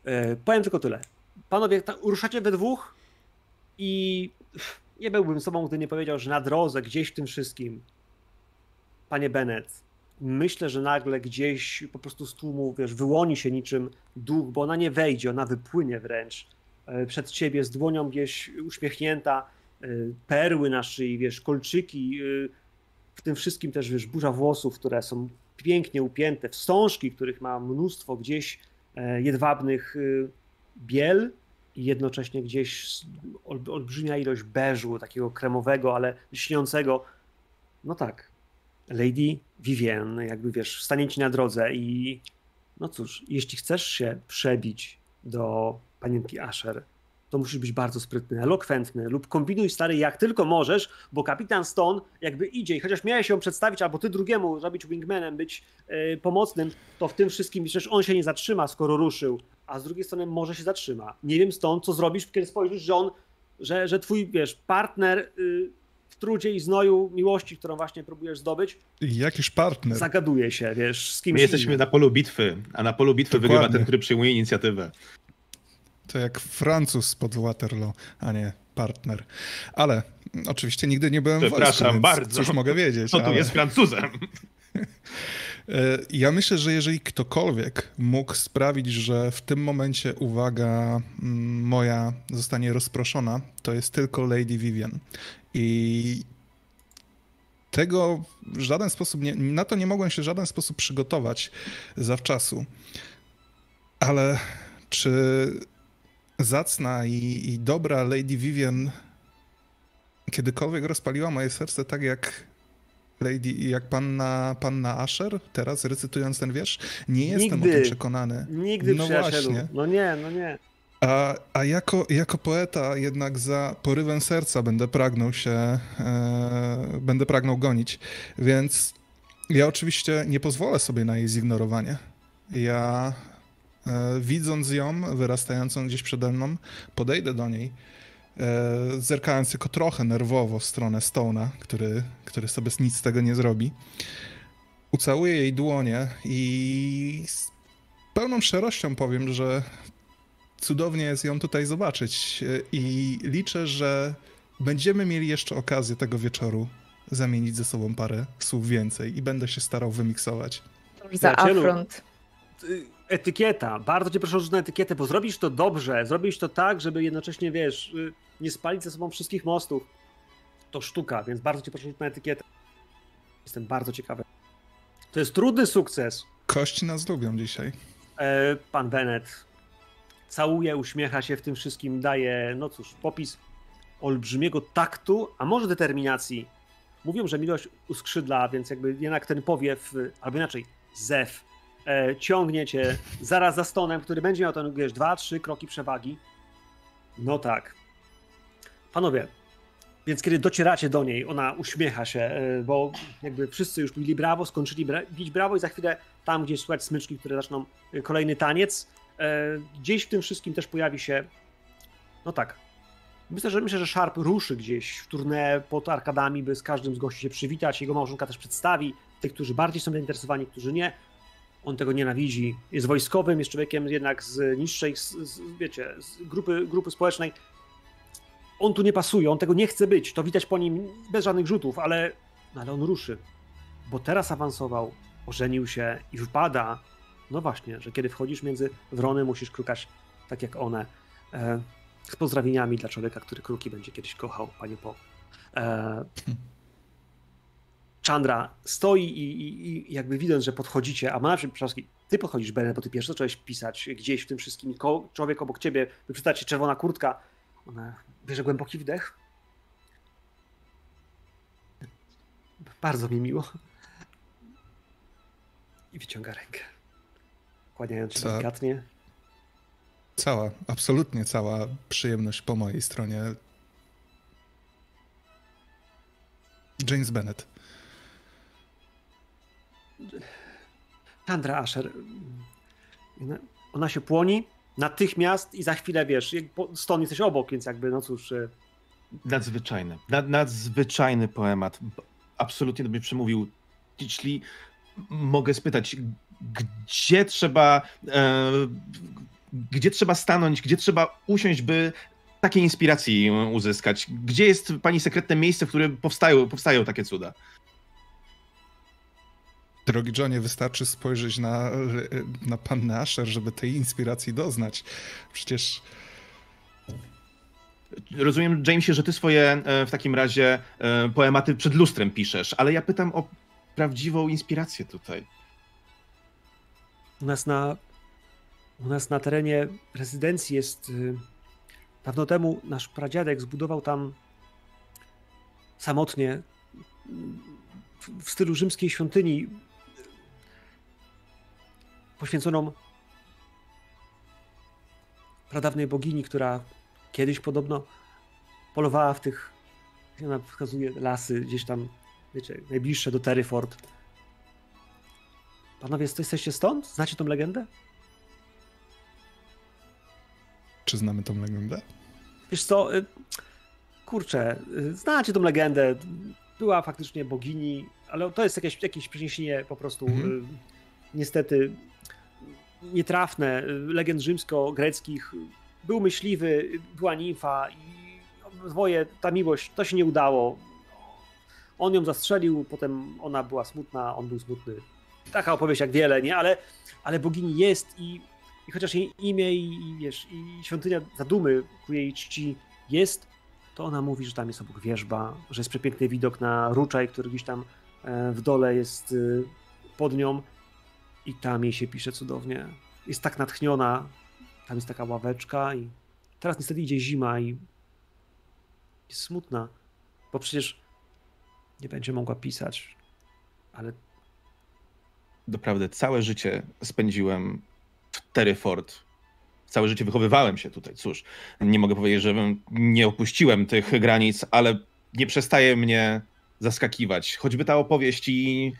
E, powiem tylko tyle. Panowie, ta, ruszacie we dwóch i nie byłbym sobą, gdy nie powiedział, że na drodze, gdzieś w tym wszystkim, panie Bennett, myślę, że nagle gdzieś po prostu z tłumu, wiesz, wyłoni się niczym duch, bo ona nie wejdzie, ona wypłynie wręcz e, przed ciebie z dłonią gdzieś uśmiechnięta, e, perły na szyi, wiesz, kolczyki, w tym wszystkim też, wiesz, burza włosów, które są pięknie upięte, wstążki, których ma mnóstwo gdzieś jedwabnych y, biel i jednocześnie gdzieś olbrzymia ilość beżu, takiego kremowego, ale lśniącego. No tak, Lady Vivienne, jakby wiesz, stanie ci na drodze i no cóż, jeśli chcesz się przebić do panienki Asher, to musisz być bardzo sprytny, elokwentny lub kombinuj stary jak tylko możesz, bo kapitan Stone jakby idzie i chociaż miałeś ją przedstawić, albo ty drugiemu zrobić wingmanem, być yy, pomocnym, to w tym wszystkim przecież on się nie zatrzyma, skoro ruszył, a z drugiej strony może się zatrzyma. Nie wiem stąd, co zrobisz, kiedy spojrzysz, że on, że, że twój, wiesz, partner yy, w trudzie i znoju miłości, którą właśnie próbujesz zdobyć. Jakiś partner. Zagaduje się, wiesz, z kimś My jesteśmy innym. na polu bitwy, a na polu bitwy Dokładnie. wygrywa ten, który przyjmuje inicjatywę. To jak Francuz spod Waterloo, a nie partner. Ale oczywiście nigdy nie byłem Przepraszam w wojsku, bardzo. Cóż mogę wiedzieć. Co tu ale... jest Francuzem? [LAUGHS] E, ja myślę, że jeżeli ktokolwiek mógł sprawić, że w tym momencie uwaga mm, moja zostanie rozproszona, to jest tylko Lady Vivian. I tego w żaden sposób, nie, na to nie mogłem się w żaden sposób przygotować zawczasu. Ale czy zacna i, i dobra Lady Vivian kiedykolwiek rozpaliła moje serce tak jak Lady, jak panna, panna Asher, teraz recytując ten wiersz? Nie jestem Nigdy. o tym przekonany. Nigdy, no przyjacielu. Właśnie. No nie, no nie. A, a jako, jako poeta jednak za porywem serca będę pragnął się, e, będę pragnął gonić. Więc ja oczywiście nie pozwolę sobie na jej zignorowanie. Ja widząc ją wyrastającą gdzieś przede mną, podejdę do niej, e, zerkając tylko trochę nerwowo w stronę Stone'a, który, który sobie nic z tego nie zrobi. Ucałuję jej dłonie i z pełną szczerością powiem, że cudownie jest ją tutaj zobaczyć e, i liczę, że będziemy mieli jeszcze okazję tego wieczoru zamienić ze sobą parę słów więcej i będę się starał wymiksować. Za afront etykieta. Bardzo cię proszę o rzut na etykietę, bo zrobisz to dobrze, zrobisz to tak, żeby jednocześnie, wiesz, y, nie spalić ze sobą wszystkich mostów. To sztuka, więc bardzo cię proszę o etykietę. Jestem bardzo ciekawy. To jest trudny sukces. Kości nas lubią dzisiaj. E, pan Bennett całuje, uśmiecha się w tym wszystkim, daje, no cóż, popis olbrzymiego taktu, a może determinacji. Mówią, że miłość uskrzydla, więc jakby jednak ten powiew, albo inaczej, zew e, ciągnie cię zaraz za stonem, który będzie miał ten, wiesz, dwa, trzy kroki przewagi. No tak. Panowie, więc kiedy docieracie do niej, ona uśmiecha się, e, bo jakby wszyscy już bili brawo, skończyli bra bić brawo i za chwilę tam gdzieś słychać smyczki, które zaczną e, kolejny taniec. E, gdzieś w tym wszystkim też pojawi się, no tak, Myślę, że myślę, że Sharp ruszy gdzieś w turnę pod arkadami, by z każdym z gości się przywitać. Jego małżonka też przedstawi tych, którzy bardziej są zainteresowani, którzy nie. On tego nienawidzi. Jest wojskowym, jest człowiekiem jednak z niższej, z, z, wiecie, z grupy, grupy społecznej. On tu nie pasuje, on tego nie chce być. To widać po nim bez żadnych rzutów, ale, no ale on ruszy. Bo teraz awansował, ożenił się i wpada. No właśnie, że kiedy wchodzisz między wrony, musisz krukać tak jak one. E, z pozdrowieniami dla człowieka, który kruki będzie kiedyś kochał, panie Po. E, Chandra stoi i, i, i, jakby widząc, że podchodzicie, a ma przykład ty podchodzisz, Bennett, bo ty pierwszy zacząłeś pisać gdzieś w tym wszystkim, człowiek obok ciebie, wypyta ci czerwona kurtka, ona bierze głęboki wdech. Bardzo mi miło. I wyciąga rękę. Kłaniając się delikatnie. Cała, absolutnie cała przyjemność po mojej stronie. James Bennett. Chandra Asher. Ona się płoni natychmiast i za chwilę wiesz, stąd jesteś obok, więc jakby no cóż. e, Nadzwyczajny. Nad, nadzwyczajny poemat. Absolutnie do mnie przemówił. Jeśli mogę spytać, gdzie trzeba, e, gdzie trzeba stanąć, gdzie trzeba usiąść, by takiej inspiracji uzyskać? Gdzie jest pani sekretne miejsce, w którym powstają, powstają takie cuda? Drogi Johnie, wystarczy spojrzeć na, na pannę Asher, żeby tej inspiracji doznać. Przecież Rozumiem, Jamesie, że ty swoje e, w takim razie e, poematy przed lustrem piszesz, ale ja pytam o prawdziwą inspirację tutaj. U nas na, u nas na terenie rezydencji jest. y, Dawno temu nasz pradziadek zbudował tam samotnie w, w stylu rzymskiej świątyni poświęconą pradawnej bogini, która kiedyś podobno polowała w tych, jak ona wskazuje, lasy gdzieś tam, wiecie, najbliższe do Terryford. Panowie, jesteście stąd? Znacie tą legendę? czy znamy tą legendę? Wiesz co, y, kurczę, y, znacie tą legendę. Była faktycznie bogini, ale to jest jakieś, jakieś przeniesienie po prostu Mhm. y, niestety nietrafne. y, Legend rzymsko-greckich. Był myśliwy, była nimfa i dwoje, ta miłość, to się nie udało. On ją zastrzelił, potem ona była smutna, on był smutny. Taka opowieść jak wiele, nie? Ale, ale bogini jest i, i chociaż jej imię i, i wiesz, i świątynia zadumy ku jej czci jest, to ona mówi, że tam jest obok wierzba, że jest przepiękny widok na ruczaj, który gdzieś tam e, w dole jest y, pod nią i tam jej się pisze cudownie. Jest tak natchniona, tam jest taka ławeczka i teraz niestety idzie zima i jest smutna, bo przecież nie będzie mogła pisać, ale Doprawdy, całe życie spędziłem w Terryford. Całe życie wychowywałem się tutaj. Cóż, nie mogę powiedzieć, że nie opuściłem tych granic, ale nie przestaje mnie zaskakiwać. Choćby ta opowieść i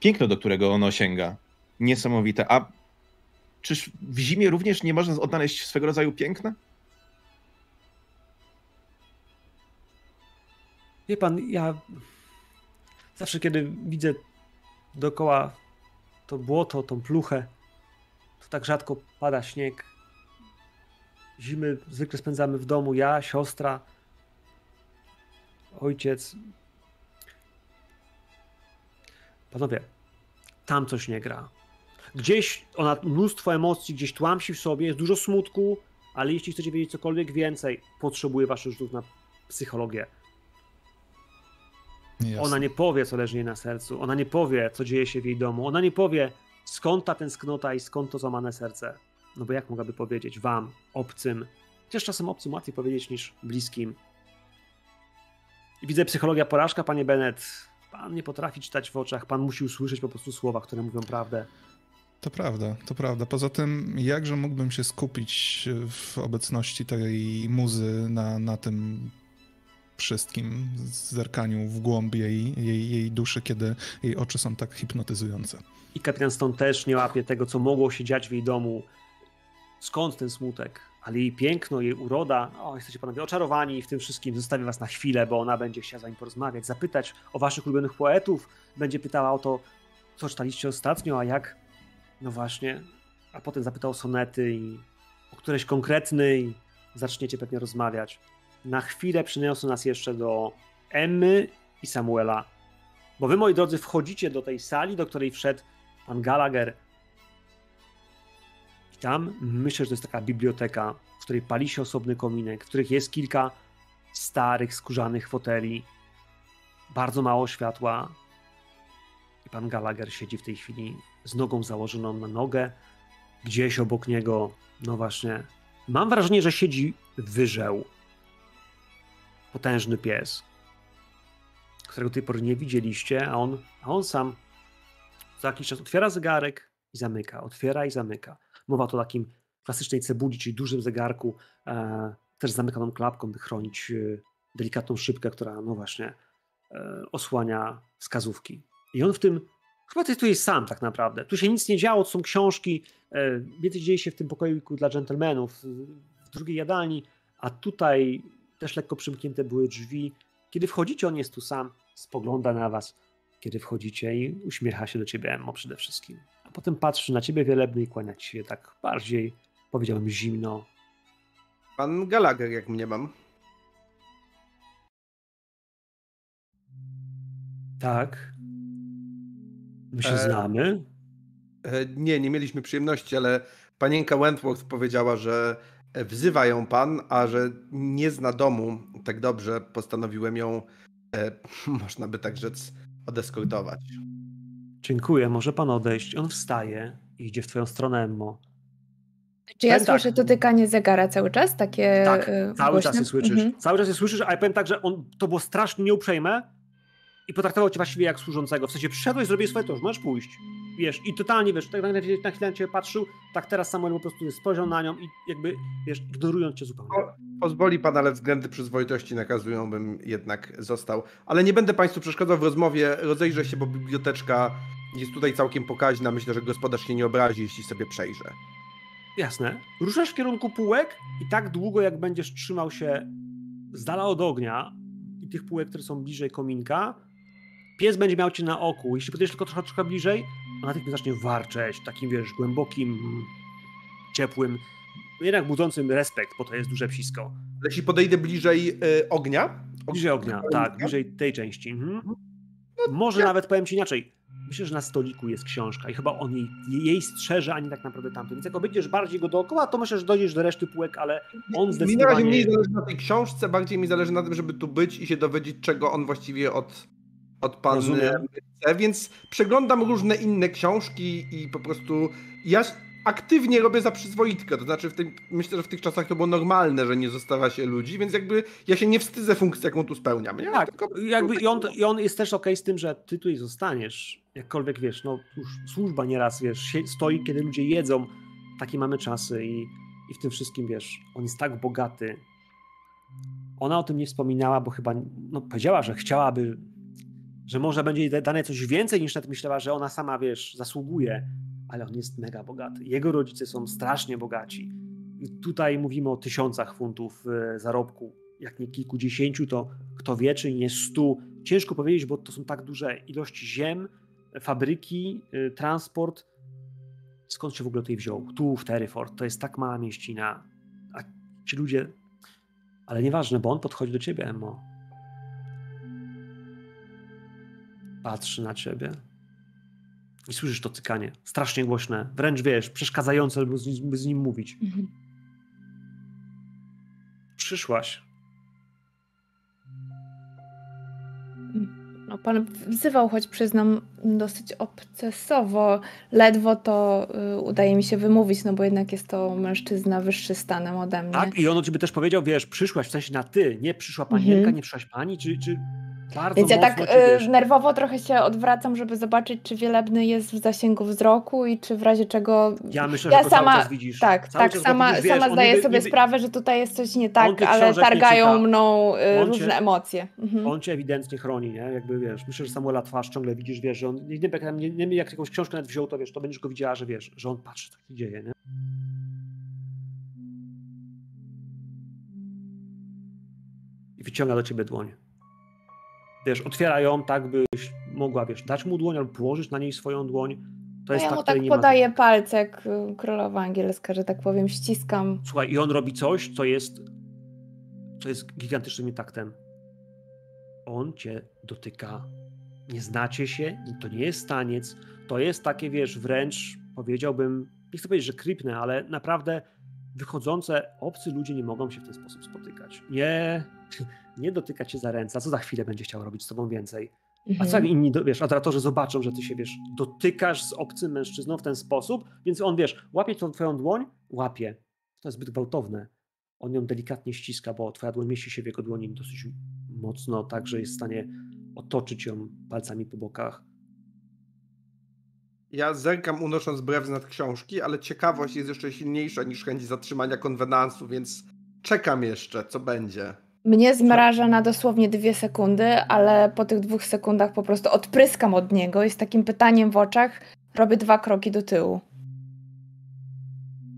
piękno, do którego ono sięga. Niesamowite. A czyż w zimie również nie można odnaleźć swego rodzaju piękna? Wie pan, ja zawsze kiedy widzę dookoła to błoto, tą pluchę, to tak rzadko pada śnieg. Zimy zwykle spędzamy w domu, ja, siostra, ojciec. Panowie, tam coś nie gra. Gdzieś ona mnóstwo emocji, gdzieś tłamsi w sobie, jest dużo smutku, ale jeśli chcecie wiedzieć cokolwiek więcej, potrzebuję waszych rzutów na psychologię. Jasne. Ona nie powie, co leży jej na sercu. Ona nie powie, co dzieje się w jej domu. Ona nie powie, skąd ta tęsknota i skąd to złamane serce. No bo jak mogłaby powiedzieć wam, obcym? Chociaż czasem obcym łatwiej powiedzieć niż bliskim. I widzę psychologia porażka, panie Bennett. Pan nie potrafi czytać w oczach. Pan musi usłyszeć po prostu słowa, które mówią prawdę. To prawda, to prawda. Poza tym, jakże mógłbym się skupić w obecności tej muzy na, na tym wszystkim, zerkaniu w głąb jej, jej, jej duszy, kiedy jej oczy są tak hipnotyzujące. I kapitan Stone też nie łapie tego, co mogło się dziać w jej domu. Skąd ten smutek? Ale jej piękno, jej uroda, o, jesteście panowie oczarowani w tym wszystkim. Zostawię was na chwilę, bo ona będzie chciała z wami porozmawiać, zapytać o waszych ulubionych poetów. Będzie pytała o to, co czytaliście ostatnio, a jak. No właśnie. A potem zapyta o sonety i o któreś konkretny i zaczniecie pewnie rozmawiać. Na chwilę przyniosą nas jeszcze do Emmy i Samuela. Bo wy, moi drodzy, wchodzicie do tej sali, do której wszedł pan Gallagher. I tam myślę, że to jest taka biblioteka, w której pali się osobny kominek, w których jest kilka starych, skórzanych foteli, bardzo mało światła. Pan Gallagher siedzi w tej chwili z nogą założoną na nogę. Gdzieś obok niego, no właśnie, mam wrażenie, że siedzi wyżeł. Potężny pies którego do tej pory nie widzieliście, a on, a on sam za jakiś czas otwiera zegarek i zamyka, otwiera i zamyka. Mowa tu o takim klasycznej cebuli, czyli dużym zegarku, e, też zamykaną klapką, by chronić e, delikatną szybkę, która no właśnie e, osłania wskazówki. I on w tym, chyba ty tu jest sam tak naprawdę. Tu się nic nie działo, to są książki, e, więcej dzieje się w tym pokoiku dla dżentelmenów, w drugiej jadalni, a tutaj też lekko przymknięte były drzwi. Kiedy wchodzicie, on jest tu sam, spogląda na was, kiedy wchodzicie i uśmiecha się do ciebie Emmo przede wszystkim. A potem patrzy na ciebie wielebny i kłania ci się tak bardziej, powiedziałbym, zimno. Pan Gallagher, jak mnie mam. Tak. My się E, znamy. E, Nie, nie mieliśmy przyjemności, ale panienka Wentworth powiedziała, że wzywa ją pan, a że nie zna domu tak dobrze, postanowiłem ją, e, [LAUGHS] można by tak rzec, odeskortować. Dziękuję, może pan odejść. On wstaje i idzie w twoją stronę, Emmo. Czy ja tak. słyszę dotykanie zegara cały czas? Takie Tak, e, cały głośne? czas je słyszysz. Mhm. Cały czas je słyszysz, ale powiem tak, że on to było strasznie nieuprzejme i potraktował cię właściwie jak służącego. W sensie przyszedłeś, zrobiłeś swoje, to już możesz pójść. Wiesz, i totalnie, wiesz, tak na, na chwilę na ciebie patrzył, tak teraz Samuel po prostu spojrzał na nią i jakby, wiesz, ignorując cię zupełnie. Pozwoli pan, ale względy przyzwoitości nakazują, bym jednak został. Ale nie będę państwu przeszkadzał w rozmowie, rozejrzę się, bo biblioteczka jest tutaj całkiem pokaźna. Myślę, że gospodarz się nie obrazi, jeśli sobie przejrzę. Jasne. Ruszasz w kierunku półek i tak długo, jak będziesz trzymał się z dala od ognia i tych półek, które są bliżej kominka, pies będzie miał cię na oku. Jeśli podejdziesz tylko trochę, trochę bliżej, on natychmiast zacznie warczeć, takim, wiesz, głębokim, ciepłym, jednak budzącym respekt, bo to jest duże psisko. Ale jeśli podejdę bliżej e, ognia, Bliżej ognia, tak, bliżej tej części. Mhm. Może nawet powiem ci inaczej. Myślę, że na stoliku jest książka i chyba on jej, jej strzeże, a nie tak naprawdę tamten. Więc jak obejdziesz bardziej go dookoła, to myślę, że dojdziesz do reszty półek, ale on Mi na razie zdecydowanie... mniej zależy na tej książce, bardziej mi zależy na tym, żeby tu być i się dowiedzieć, czego on właściwie od, od panny Rozumiem. chce, więc przeglądam różne inne książki i po prostu ja aktywnie robię za przyzwoitkę, to znaczy w tym, myślę, że w tych czasach to było normalne, że nie zostawia się ludzi, więc jakby ja się nie wstydzę funkcji, jaką tu spełniam. Nie? Tak, Tylko- jakby i on, i on jest też okej z tym, że ty tutaj zostaniesz. Jakkolwiek wiesz, no już służba nieraz wiesz, stoi, kiedy ludzie jedzą. Takie mamy czasy i, i w tym wszystkim wiesz, on jest tak bogaty. Ona o tym nie wspominała, bo chyba no, powiedziała, że chciałaby, że może będzie dane coś więcej niż nawet myślała, że ona sama wiesz, zasługuje, ale on jest mega bogaty. Jego rodzice są strasznie bogaci. I tutaj mówimy o tysiącach funtów e, zarobku, jak nie kilkudziesięciu, to kto wie, czy nie stu. Ciężko powiedzieć, bo to są tak duże ilości ziem, fabryki, y, transport. Skąd się w ogóle tutaj wziął? Tu, w Terryford. To jest tak mała mieścina. A ci ludzie... Ale nieważne, bo on podchodzi do ciebie, Emmo. Patrzy na ciebie. I słyszysz to cykanie. Strasznie głośne. Wręcz, wiesz, przeszkadzające, by z, by z nim mówić. Mhm. Przyszłaś. No, pan wzywał, choć przyznam, dosyć obcesowo. Ledwo to y, udaje mi się wymówić, no bo jednak jest to mężczyzna wyższy stanem ode mnie. Tak, i on do ciebie też powiedział, wiesz, przyszłaś, w sensie na ty, nie przyszła panienka, Mhm. nie przyszłaś pani, czy, czy bardzo Więc ja tak y, nerwowo trochę się odwracam, żeby zobaczyć, czy wielebny jest w zasięgu wzroku i czy w razie czego. ja myślę, ja że sama- cały czas widzisz. Tak, Cały tak, sama, widzisz, sama zdaję niby- sobie niby- sprawę, że tutaj jest coś nie tak, ale targają mną y, cię- różne emocje. Mhm. On cię ewidentnie chroni, nie? Jakby wiesz, myślę, że Samuela twarz ciągle widzisz, wiesz, że on, nie, nie, jak, nie, nie, jak jakąś książkę nawet wziął, to wiesz, to będziesz go widziała, że wiesz, że on patrzy, co się dzieje, nie? I wyciąga do ciebie dłoń. Wiesz, otwiera ją tak, byś mogła, wiesz, dać mu dłoń albo położyć na niej swoją dłoń. To No jest ja ta, mu tak nie ma. podaję palce, jak y, królowa angielska, że tak powiem, ściskam. Słuchaj, i on robi coś, co jest, co jest gigantycznym taktem. On cię dotyka. Nie znacie się, to nie jest taniec. To jest takie, wiesz, wręcz powiedziałbym, nie chcę powiedzieć, że krypne, ale naprawdę wychodzące, obcy ludzie nie mogą się w ten sposób spotykać. Nie, [LAUGHS] nie dotyka cię za ręce. A co za chwilę będzie chciał robić z tobą więcej? A co jak Mhm. inni, wiesz, adoratorzy zobaczą, że ty się, wiesz, dotykasz z obcym mężczyzną w ten sposób, więc on, wiesz, łapie tą twoją dłoń, łapie. To jest zbyt gwałtowne. On ją delikatnie ściska, bo twoja dłoń mieści się w jego dłoni dosyć mocno, tak, że jest w stanie otoczyć ją palcami po bokach. Ja zerkam unosząc brew z nad książki, ale ciekawość jest jeszcze silniejsza niż chęć zatrzymania konwenansu, więc czekam jeszcze, co będzie. Mnie zmraża na dosłownie dwie sekundy, ale po tych dwóch sekundach po prostu odpryskam od niego i z takim pytaniem w oczach robię dwa kroki do tyłu.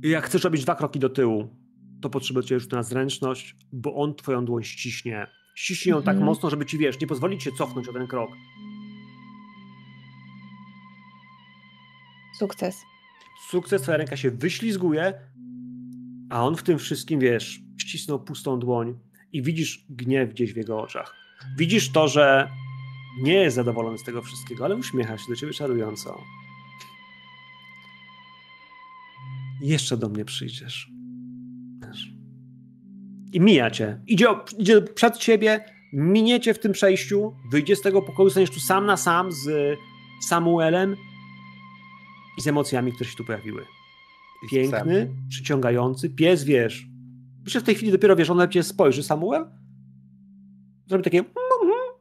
I jak chcesz robić dwa kroki do tyłu, to potrzebujesz już na zręczność, bo on twoją dłoń ściśnie. Ściśnie ją tak Mhm. mocno, żeby ci, wiesz, nie pozwolić się cofnąć o ten krok. Sukces. Sukces, twoja ręka się wyślizguje, a on w tym wszystkim, wiesz, ścisnął pustą dłoń i widzisz gniew gdzieś w jego oczach. Widzisz to, że nie jest zadowolony z tego wszystkiego, ale uśmiecha się do ciebie czarująco. Jeszcze do mnie przyjdziesz. I mija cię. Idzie, idzie przed ciebie, miniecie w tym przejściu, wyjdzie z tego pokoju, staniesz tu sam na sam z Samuelem i z emocjami, które się tu pojawiły. Piękny, przyciągający, pies, wiesz. Myślę, że w tej chwili dopiero, wiesz, on na ciebie spojrzy, Samuel, zrobi takie,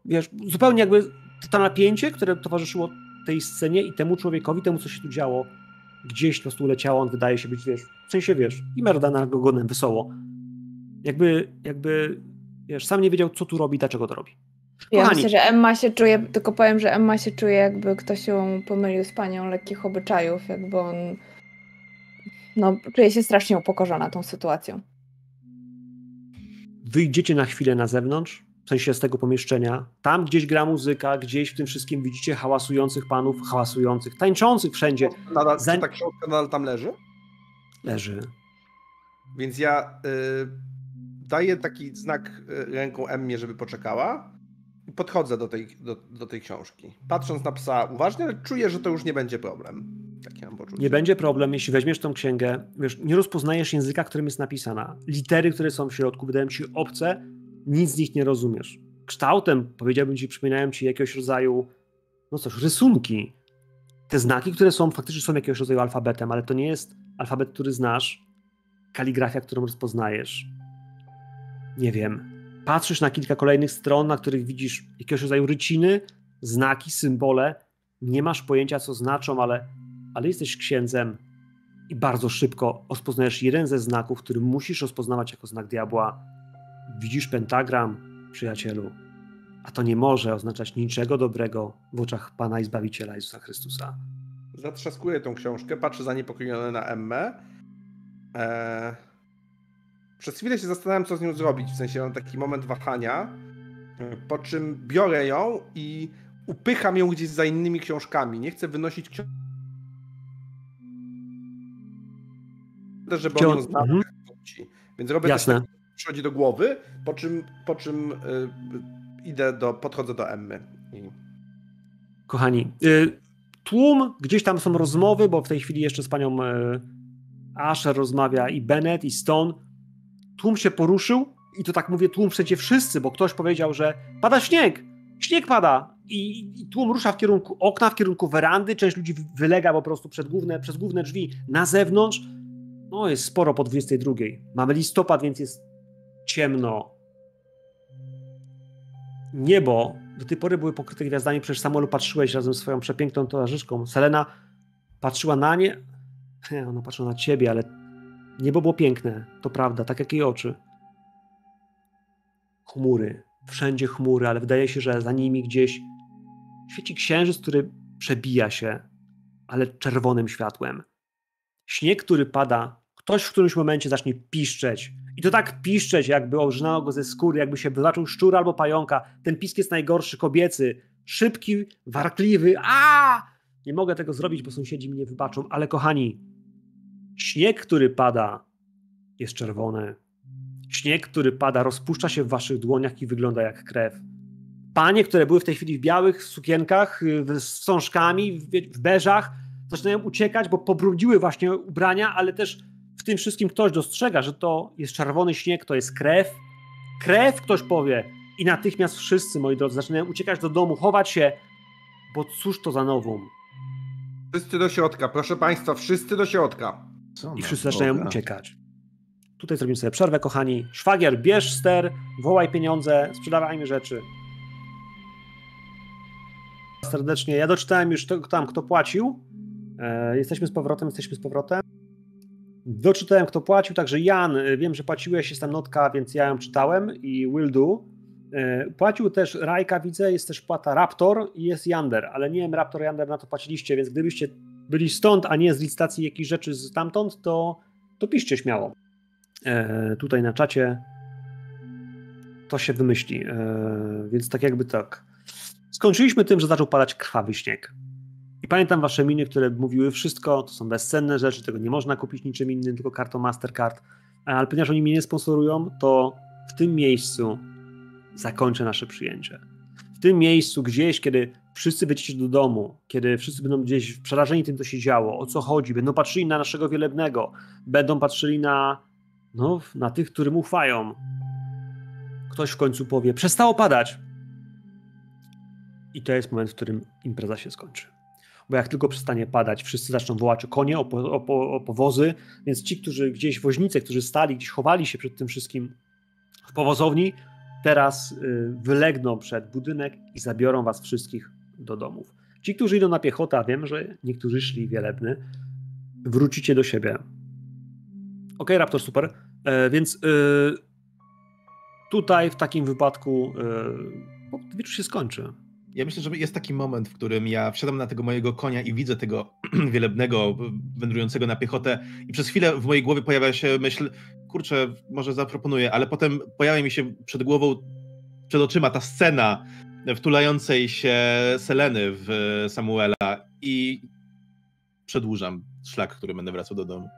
wiesz, zupełnie jakby to napięcie, które towarzyszyło tej scenie i temu człowiekowi, temu, co się tu działo, gdzieś po prostu leciało, on wydaje się być, wiesz, w sensie, wiesz, i merdana go gonem, wesoło. Jakby, jakby, wiesz, sam nie wiedział, co tu robi, dlaczego to robi. Ja Kochani. myślę, że Emma się czuje, tylko powiem, że Emma się czuje jakby ktoś ją pomylił z panią lekkich obyczajów, jakby on no, czuje się strasznie upokorzona tą sytuacją. Wyjdziecie na chwilę na zewnątrz, w sensie z tego pomieszczenia. Tam gdzieś gra muzyka, gdzieś w tym wszystkim widzicie hałasujących panów, hałasujących, tańczących wszędzie. Nadal, Czy ta książka nadal tam leży? Leży. Więc ja y, daję taki znak y, ręką Emmie, żeby poczekała i podchodzę do tej, do, do tej książki. Patrząc na psa uważnie, ale czuję, że to już nie będzie problem. Nie będzie problem, jeśli weźmiesz tą księgę, wiesz, nie rozpoznajesz języka, którym jest napisana. Litery, które są w środku, wydają ci obce, nic z nich nie rozumiesz. Kształtem, powiedziałbym ci, przypominają ci jakiegoś rodzaju, no cóż, rysunki. Te znaki, które są, faktycznie są jakiegoś rodzaju alfabetem, ale to nie jest alfabet, który znasz, kaligrafia, którą rozpoznajesz. Nie wiem. Patrzysz na kilka kolejnych stron, na których widzisz jakiegoś rodzaju ryciny, znaki, symbole. Nie masz pojęcia, co znaczą, ale ale jesteś księdzem i bardzo szybko rozpoznajesz jeden ze znaków, który musisz rozpoznawać jako znak diabła. Widzisz pentagram, przyjacielu, a to nie może oznaczać niczego dobrego w oczach Pana i Zbawiciela Jezusa Chrystusa. Zatrzaskuję tą książkę, patrzę zaniepokojony na Emmę. Eee, przez chwilę się zastanawiam, co z nią zrobić. W sensie mam taki moment wahania, po czym biorę ją i upycham ją gdzieś za innymi książkami. Nie chcę wynosić książki. Żeby on znał, Mhm. Więc robię Jasne. coś, co przychodzi do głowy, po czym, po czym y, idę do, podchodzę do Emmy. I... Kochani, y, tłum, gdzieś tam są rozmowy, bo w tej chwili jeszcze z panią y, Asher rozmawia i Bennett, i Stone. Tłum się poruszył i to tak mówię tłum przecie wszyscy, bo ktoś powiedział, że pada śnieg, śnieg pada i, i tłum rusza w kierunku okna, w kierunku werandy, część ludzi wylega po prostu przed główne, przez główne drzwi na zewnątrz. No jest sporo po 22. Mamy listopad, więc jest ciemno. Niebo do tej pory były pokryte gwiazdami, przecież Samuelu patrzyłeś razem z swoją przepiękną towarzyszką. Selena patrzyła na nie, ona patrzyła na ciebie, ale niebo było piękne, to prawda, tak jak jej oczy. Chmury, wszędzie chmury, ale wydaje się, że za nimi gdzieś świeci księżyc, który przebija się, ale czerwonym światłem. Śnieg, który pada, ktoś w którymś momencie zacznie piszczeć. I to tak piszczeć, jakby obrzynało go ze skóry, jakby się zaczął szczur albo pająka. Ten pisk jest najgorszy, kobiecy, szybki, warkliwy. A! Nie mogę tego zrobić, bo sąsiedzi mi nie wybaczą, ale kochani, śnieg, który pada, jest czerwony. Śnieg, który pada, rozpuszcza się w waszych dłoniach i wygląda jak krew. Panie, które były w tej chwili w białych sukienkach, y, z wstążkami, w beżach, zaczynają uciekać, bo pobrudziły właśnie ubrania, ale też w tym wszystkim ktoś dostrzega, że to jest czerwony śnieg, to jest krew. Krew, ktoś powie. I natychmiast wszyscy, moi drodzy, zaczynają uciekać do domu, chować się, bo cóż to za nowum. Wszyscy do środka, proszę Państwa, wszyscy do środka. Co I wszyscy zaczynają Boga? uciekać. Tutaj zrobimy sobie przerwę, kochani. Szwagier, bierz ster, wołaj pieniądze, sprzedawajmy rzeczy. Serdecznie. Ja doczytałem już tego tam, kto płacił. E, jesteśmy z powrotem, jesteśmy z powrotem. Doczytałem, kto płacił, także Jan, e, wiem, że płaciłeś, jest tam notka, więc ja ją czytałem i will do. E, płacił też Rajka, widzę, jest też płata Raptor i jest Yander, ale nie wiem, Raptor, Yander na to płaciliście, więc gdybyście byli stąd, a nie z licytacji jakichś rzeczy stamtąd, to, to piszcie śmiało. E, tutaj na czacie to się wymyśli. E, więc tak jakby tak. Skończyliśmy tym, że zaczął padać krwawy śnieg. Pamiętam wasze miny, które mówiły wszystko, to są bezcenne rzeczy, tego nie można kupić niczym innym, tylko kartą Mastercard. Ale ponieważ oni mnie nie sponsorują, to w tym miejscu zakończę nasze przyjęcie. W tym miejscu, gdzieś, kiedy wszyscy będziecie do domu, kiedy wszyscy będą gdzieś przerażeni tym, co się działo, o co chodzi, będą patrzyli na naszego wielebnego, będą patrzyli na, no, na tych, którym ufają. Ktoś w końcu powie: Przestało padać. I to jest moment, w którym impreza się skończy. Bo jak tylko przestanie padać, wszyscy zaczną wołać o konie, o, po, o, o powozy, więc ci, którzy gdzieś, woźnice, którzy stali, gdzieś chowali się przed tym wszystkim w powozowni, teraz y, wylegną przed budynek i zabiorą was wszystkich do domów. Ci, którzy idą na piechotę, a wiem, że niektórzy szli wielebny, wrócicie do siebie. Ok, Raptor, super. E, więc y, tutaj w takim wypadku y, wieczór się skończy. Ja myślę, że jest taki moment, w którym ja wsiadam na tego mojego konia i widzę tego [CLEARS THROAT] wielebnego wędrującego na piechotę i przez chwilę w mojej głowie pojawia się myśl, kurczę, może zaproponuję, ale potem pojawia mi się przed głową, przed oczyma ta scena wtulającej się Seleny w Samuela i przedłużam szlak, który będę wracał do domu.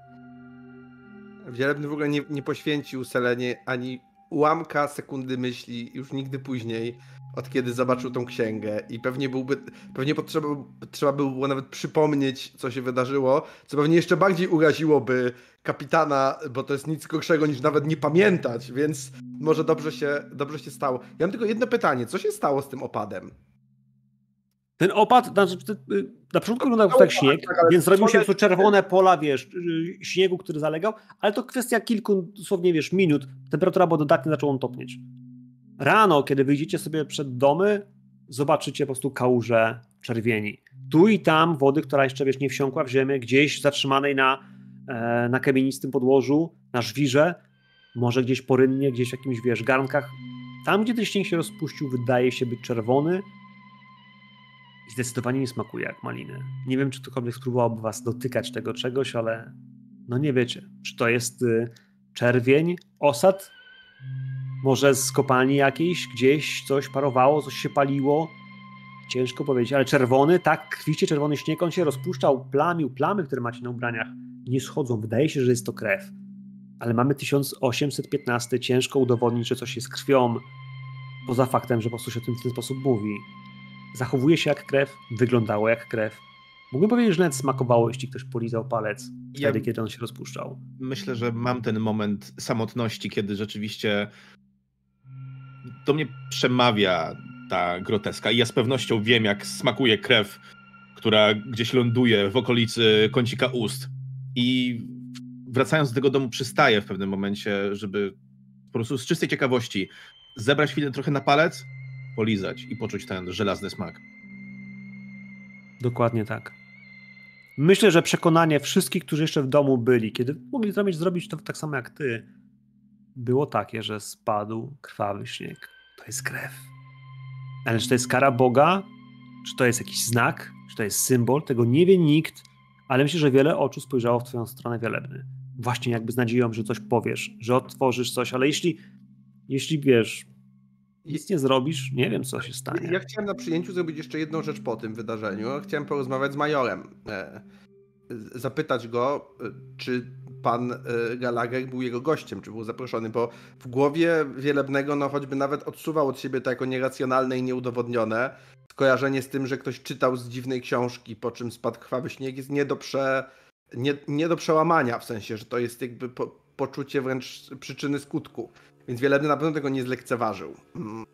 Wielebny w ogóle nie, nie poświęcił Selenie ani ułamka sekundy myśli już nigdy później, od kiedy zobaczył tą księgę i pewnie byłby, pewnie potrzeba, trzeba by było nawet przypomnieć, co się wydarzyło, co pewnie jeszcze bardziej uraziłoby kapitana, bo to jest nic gorszego niż nawet nie pamiętać, więc może dobrze się, dobrze się stało. Ja mam tylko jedno pytanie, co się stało z tym opadem? Ten opad, znaczy, y, na początku wyglądał jak śnieg, tak, więc zrobił się to czerwone pola, wiesz, y, śniegu, który zalegał, ale to kwestia kilku, dosłownie, wiesz, minut. Temperatura była dodatnie, zaczęła on topnieć. Rano, kiedy wyjdziecie sobie przed domy, zobaczycie po prostu kałuże czerwieni. Tu i tam wody, która jeszcze, wiesz, nie wsiąkła w ziemię, gdzieś zatrzymanej na, e, na kamienistym podłożu, na żwirze, może gdzieś porynnie, gdzieś w jakimś, wiesz, garnkach. Tam, gdzie ten śnieg się rozpuścił, wydaje się być czerwony, i zdecydowanie nie smakuje jak maliny. Nie wiem, czy ktokolwiek spróbowałby was dotykać tego czegoś, ale no nie wiecie, czy to jest y, czerwień, osad, może z kopalni jakiejś, gdzieś coś parowało, coś się paliło. Ciężko powiedzieć, ale czerwony, tak, krwiście czerwony śnieg, on się rozpuszczał, plamił, plamy, które macie na ubraniach, nie schodzą. Wydaje się, że jest to krew. Ale mamy 1815, ciężko udowodnić, że coś jest krwią, poza faktem, że po prostu się o tym w ten sposób mówi zachowuje się jak krew, wyglądało jak krew. Mógłbym powiedzieć, że nawet smakowało, jeśli ktoś polizał palec wtedy, ja kiedy on się rozpuszczał. Myślę, że mam ten moment samotności, kiedy rzeczywiście do mnie przemawia ta groteska i ja z pewnością wiem, jak smakuje krew, która gdzieś ląduje w okolicy kącika ust. I wracając do tego domu, przystaję w pewnym momencie, żeby po prostu z czystej ciekawości zebrać chwilę trochę na palec, polizać i poczuć ten żelazny smak. Dokładnie tak. Myślę, że przekonanie wszystkich, którzy jeszcze w domu byli, kiedy mogli zrobić, zrobić to tak samo jak ty, było takie, że spadł krwawy śnieg. To jest krew. Ale czy to jest kara Boga? Czy to jest jakiś znak? Czy to jest symbol? Tego nie wie nikt, ale myślę, że wiele oczu spojrzało w twoją stronę wielebny. Właśnie jakby z nadzieją, że coś powiesz, że otworzysz coś, ale jeśli, jeśli wiesz, nic nie zrobisz, nie wiem, co się stanie. Ja chciałem na przyjęciu zrobić jeszcze jedną rzecz po tym wydarzeniu. Chciałem porozmawiać z majorem. E, zapytać go, e, czy pan e, Gallagher był jego gościem, czy był zaproszony, bo w głowie Wielebnego, no choćby nawet odsuwał od siebie to jako nieracjonalne i nieudowodnione, skojarzenie z tym, że ktoś czytał z dziwnej książki, po czym spadł krwawy śnieg, jest nie do, prze, nie, nie do przełamania, w sensie, że to jest jakby po, poczucie wręcz przyczyny skutku. Więc Wielebny na pewno tego nie zlekceważył. Mm.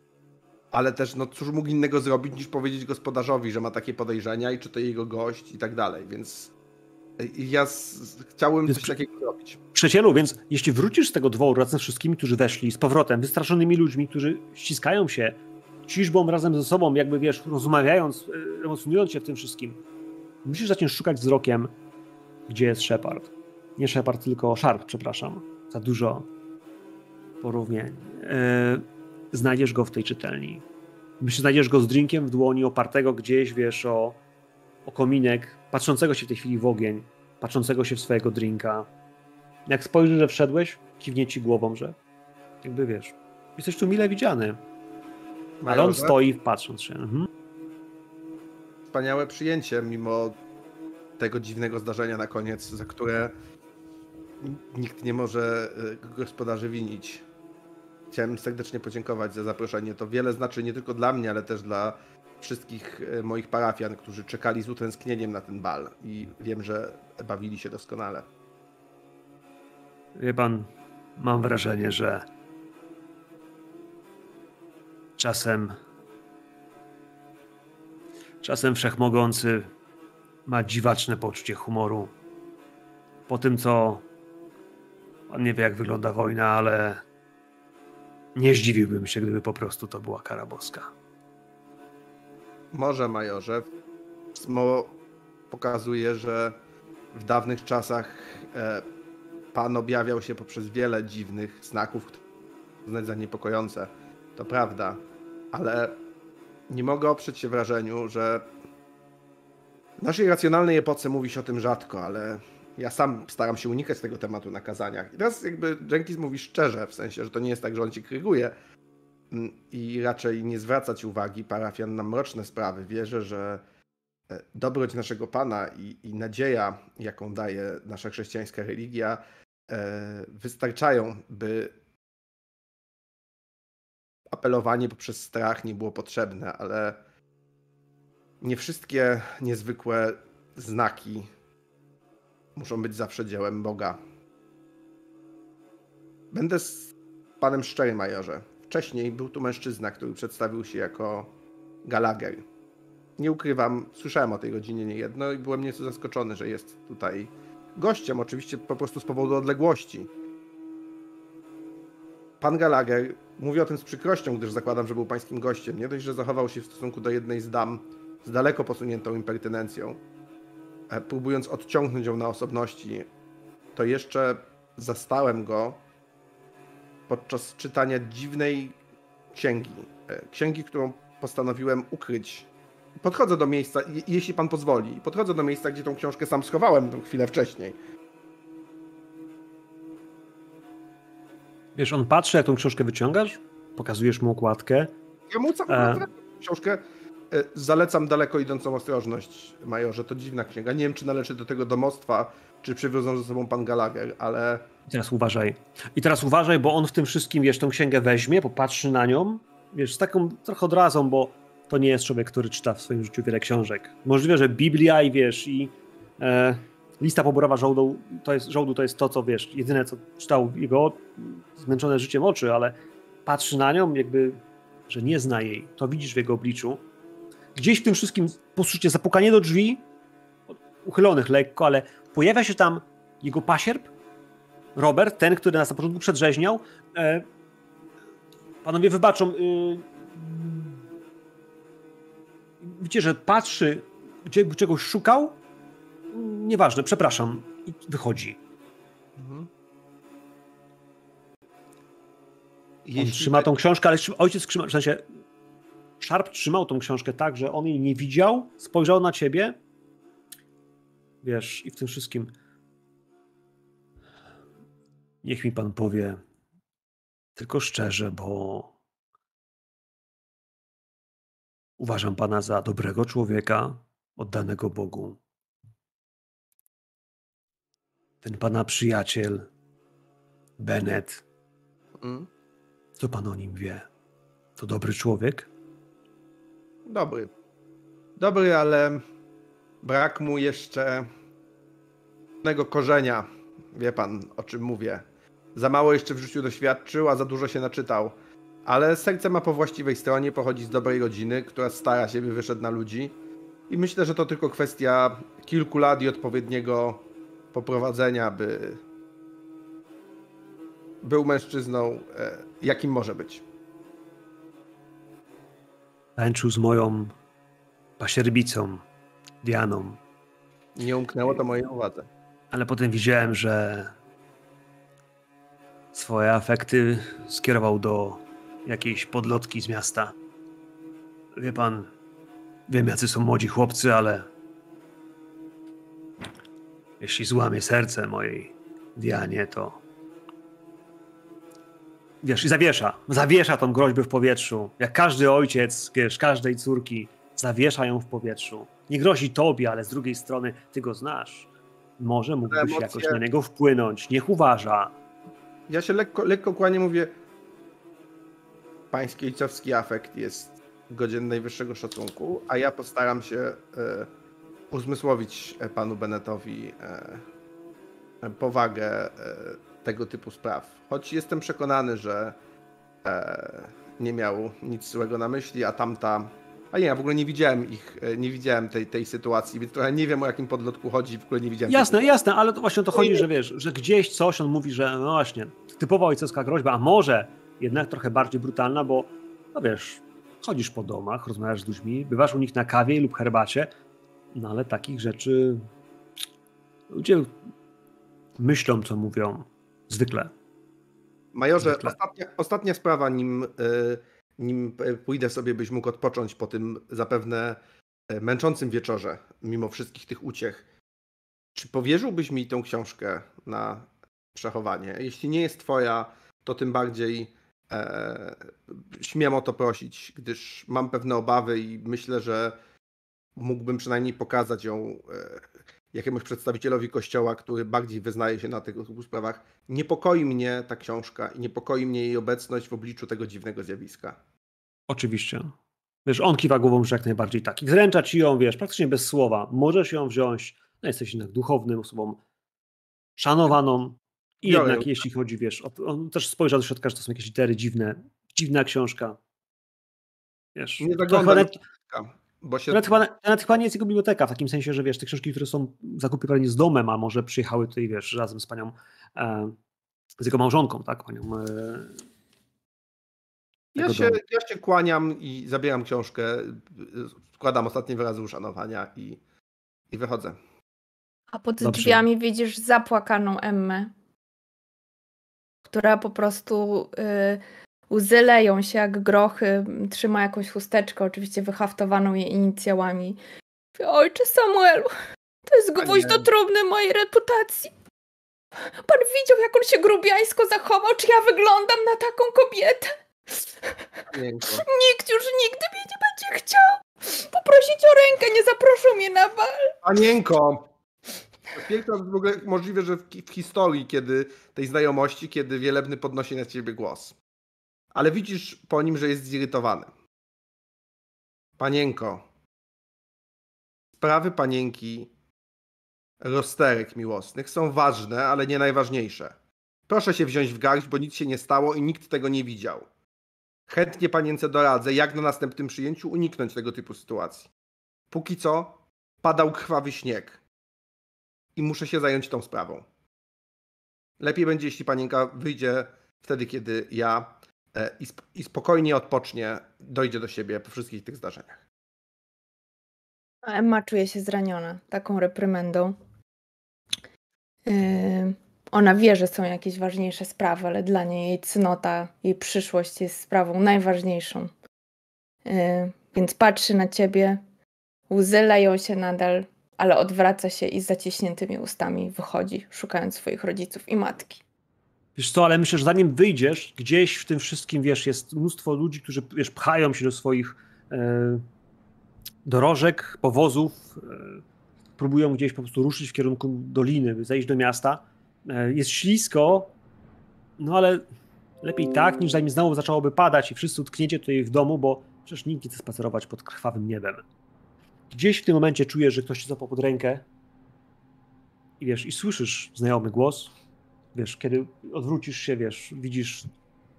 Ale też, no cóż mógł innego zrobić, niż powiedzieć gospodarzowi, że ma takie podejrzenia i czy to jego gość i tak dalej, więc ja z... chciałbym więc coś takiego zrobić. Przyjacielu, więc jeśli wrócisz z tego dworu razem z wszystkimi, którzy weszli, z powrotem, wystraszonymi ludźmi, którzy ściskają się ciżbą razem ze sobą, jakby wiesz, rozmawiając, e, emocjonując się w tym wszystkim, Musisz zacząć szukać wzrokiem, gdzie jest Shepard. Nie Shepard, tylko Sharp, przepraszam. Za dużo porównień. E, znajdziesz go w tej czytelni. Myślę, znajdziesz go z drinkiem w dłoni, opartego gdzieś, wiesz, o, o kominek, patrzącego się w tej chwili w ogień, patrzącego się w swojego drinka. Jak spojrzysz, że wszedłeś, kiwnie ci głową, że jakby wiesz, jesteś tu mile widziany. Ale on stoi patrząc się. Mhm. Wspaniałe przyjęcie, mimo tego dziwnego zdarzenia na koniec, za które nikt nie może e, gospodarzy winić. Chciałem serdecznie podziękować za zaproszenie. To wiele znaczy nie tylko dla mnie, ale też dla wszystkich e, moich parafian, którzy czekali z utęsknieniem na ten bal i wiem, że bawili się doskonale. Wie pan, mam wrażenie, że czasem czasem wszechmogący ma dziwaczne poczucie humoru. Po tym, co pan nie wie, jak wygląda wojna, ale nie zdziwiłbym się, gdyby po prostu to była kara boska. Może, majorze. Smo pokazuje, że w dawnych czasach e, pan objawiał się poprzez wiele dziwnych znaków, które uznać niepokojące. To prawda, ale nie mogę oprzeć się wrażeniu, że w naszej racjonalnej epoce mówi się o tym rzadko, ale ja sam staram się unikać tego tematu na kazaniach. I teraz jakby Jenkins mówi szczerze, w sensie, że to nie jest tak, że on ci kryguje, i raczej nie zwracać uwagi parafian na mroczne sprawy. Wierzę, że e, dobroć naszego Pana i, i nadzieja, jaką daje nasza chrześcijańska religia, e, wystarczają, by apelowanie poprzez strach nie było potrzebne, ale nie wszystkie niezwykłe znaki muszą być zawsze dziełem Boga. Będę z panem szczery, majorze. Wcześniej był tu mężczyzna, który przedstawił się jako Gallagher. Nie ukrywam, słyszałem o tej rodzinie niejedno i byłem nieco zaskoczony, że jest tutaj gościem, oczywiście po prostu z powodu odległości. Pan Gallagher, mówię o tym z przykrością, gdyż zakładam, że był pańskim gościem, nie dość, że zachował się w stosunku do jednej z dam z daleko posuniętą impertynencją, e, próbując odciągnąć ją na osobności, to jeszcze zastałem go podczas czytania dziwnej księgi. E, Księgi, którą postanowiłem ukryć. Podchodzę do miejsca, je- jeśli pan pozwoli, podchodzę do miejsca, gdzie tą książkę sam schowałem chwilę wcześniej. Wiesz, on patrzy, jak tą książkę wyciągasz, pokazujesz mu okładkę. Ja mu całą E. książkę zalecam daleko idącą ostrożność, majorze. To dziwna księga. Nie wiem, czy należy do tego domostwa, czy przywiozą ze sobą pan Gallagher, ale I teraz uważaj. I teraz uważaj, bo on w tym wszystkim, wiesz, tą księgę weźmie, popatrzy na nią, wiesz, z taką trochę odrazą, bo to nie jest człowiek, który czyta w swoim życiu wiele książek. Możliwe, że Biblia i wiesz, i e, lista poborowa żołdu to, jest, żołdu to jest to, co wiesz, jedyne, co czytał jego zmęczone życiem oczy, ale patrzy na nią, jakby, że nie zna jej. To widzisz w jego obliczu. Gdzieś w tym wszystkim posłyszycie zapukanie do drzwi, uchylonych lekko, ale pojawia się tam jego pasierb, Robert, ten, który nas na początku przedrzeźniał. E, panowie wybaczą. Y, widzicie, że patrzy, gdzie czegoś szukał. Nieważne, przepraszam. I wychodzi. Mhm. On trzyma tą książkę, ale ojciec trzyma, w sensie Sharp trzymał tą książkę tak, że on jej nie widział, spojrzał na ciebie. Wiesz, i w tym wszystkim. Niech mi pan powie, tylko szczerze, bo uważam pana za dobrego człowieka, oddanego Bogu. Ten pana przyjaciel, Bennett, Mm, co pan o nim wie? To dobry człowiek? Dobry. Dobry, ale brak mu jeszcze pewnego korzenia. Wie pan, o czym mówię. Za mało jeszcze w życiu doświadczył, a za dużo się naczytał. Ale serce ma po właściwej stronie, pochodzi z dobrej rodziny, która stara się, by wyszedł na ludzi. I myślę, że to tylko kwestia kilku lat i odpowiedniego poprowadzenia, by był mężczyzną, e, jakim może być. Tańczył z moją pasierbicą, Dianą. Nie umknęło to mojej uwadze. Ale potem widziałem, że swoje afekty skierował do jakiejś podlotki z miasta. Wie pan, wiem jacy są młodzi chłopcy, ale jeśli złamie serce mojej Dianie, to wiesz, i zawiesza, zawiesza tą groźbę w powietrzu, jak każdy ojciec, wiesz, każdej córki, zawiesza ją w powietrzu. Nie grozi tobie, ale z drugiej strony ty go znasz. Może mógłbyś emocje- jakoś na niego wpłynąć, niech uważa. Ja się lekko, lekko kłanię, mówię. Pański ojcowski afekt jest godzien najwyższego szacunku, a ja postaram się e, uzmysłowić e, panu Bennettowi e, powagę e, tego typu spraw. Choć jestem przekonany, że e, nie miał nic złego na myśli, a tamta. A nie, ja w ogóle nie widziałem ich, e, nie widziałem tej, tej sytuacji, więc trochę nie wiem o jakim podlotku chodzi, w ogóle nie widziałem. Jasne, jasne, ale to właśnie o to chodzi, że wiesz, że gdzieś coś on mówi, że no właśnie, typowa ojcowska groźba, a może jednak trochę bardziej brutalna, bo no wiesz, chodzisz po domach, rozmawiasz z ludźmi, bywasz u nich na kawie lub herbacie, no ale takich rzeczy ludzie myślą, co mówią, zwykle. Majorze, Zwykle. ostatnia, ostatnia sprawa, nim, e, nim p- pójdę sobie, byś mógł odpocząć po tym zapewne e, męczącym wieczorze, mimo wszystkich tych uciech. Czy powierzyłbyś mi tą książkę na przechowanie? Jeśli nie jest twoja, to tym bardziej e, śmiem o to prosić, gdyż mam pewne obawy i myślę, że mógłbym przynajmniej pokazać ją e, jakiemuś przedstawicielowi kościoła, który bardziej wyznaje się na tego typu sprawach. Niepokoi mnie ta książka i niepokoi mnie jej obecność w obliczu tego dziwnego zjawiska. Oczywiście. Wiesz, on kiwa głową, że jak najbardziej tak. I zręcza ci ją, wiesz, praktycznie bez słowa. Możesz ją wziąć, no jesteś jednak duchownym osobą szanowaną. I Biorę jednak ją. jeśli chodzi, wiesz, o, on też spojrzał do środka, że to są jakieś litery dziwne. Dziwna książka. Wiesz, Nie to chyba Bo się nawet, chyba, nawet chyba nie jest jego biblioteka, w takim sensie, że wiesz, te książki, które są zakupiowane z domem, a może przyjechały tutaj, wiesz, razem z panią, e, z jego małżonką, tak, panią e, ja, się, domu. ja się kłaniam i zabieram książkę, składam ostatnie wyrazy uszanowania i, i wychodzę. A pod Dobrze. drzwiami widzisz zapłakaną Emmę, która po prostu y, łzy leją się jak grochy, trzyma jakąś chusteczkę, oczywiście wyhaftowaną jej inicjałami. Ojcze Samuelu, to jest gwóźdź do trumny mojej reputacji. Pan widział, jak on się grubiańsko zachował? Czy ja wyglądam na taką kobietę? Panienko, Nikt już nigdy mnie nie będzie chciał. Poprosić o rękę, nie zaproszą mnie na bal. Panienko! Pierwszy raz w ogóle możliwe, że w historii, kiedy tej znajomości, kiedy wielebny podnosi na ciebie głos. Ale widzisz po nim, że jest zirytowany. Panienko. Sprawy panienki rozterek miłosnych są ważne, ale nie najważniejsze. Proszę się wziąć w garść, bo nic się nie stało i nikt tego nie widział. Chętnie panience doradzę, jak na następnym przyjęciu uniknąć tego typu sytuacji. Póki co padał krwawy śnieg i muszę się zająć tą sprawą. Lepiej będzie, jeśli panienka wyjdzie wtedy, kiedy ja i, sp- i spokojnie odpocznie, dojdzie do siebie po wszystkich tych zdarzeniach. Emma czuje się zraniona taką reprymendą. Yy, ona wie, że są jakieś ważniejsze sprawy, ale dla niej jej cnota, jej przyszłość jest sprawą najważniejszą. Yy, więc patrzy na ciebie, łzy leją się nadal, ale odwraca się i z zaciśniętymi ustami wychodzi, szukając swoich rodziców i matki. Wiesz co, ale myślę, że zanim wyjdziesz, gdzieś w tym wszystkim, wiesz, jest mnóstwo ludzi, którzy, wiesz, pchają się do swoich e, dorożek, powozów, e, próbują gdzieś po prostu ruszyć w kierunku doliny, by zejść do miasta. E, jest ślisko, no ale lepiej tak, niż zanim znowu zaczęłoby padać i wszyscy utkniecie tutaj w domu, bo przecież nikt nie chce spacerować pod krwawym niebem. Gdzieś w tym momencie czujesz, że ktoś cię zapał pod rękę i wiesz, i słyszysz znajomy głos, wiesz, kiedy odwrócisz się, wiesz, widzisz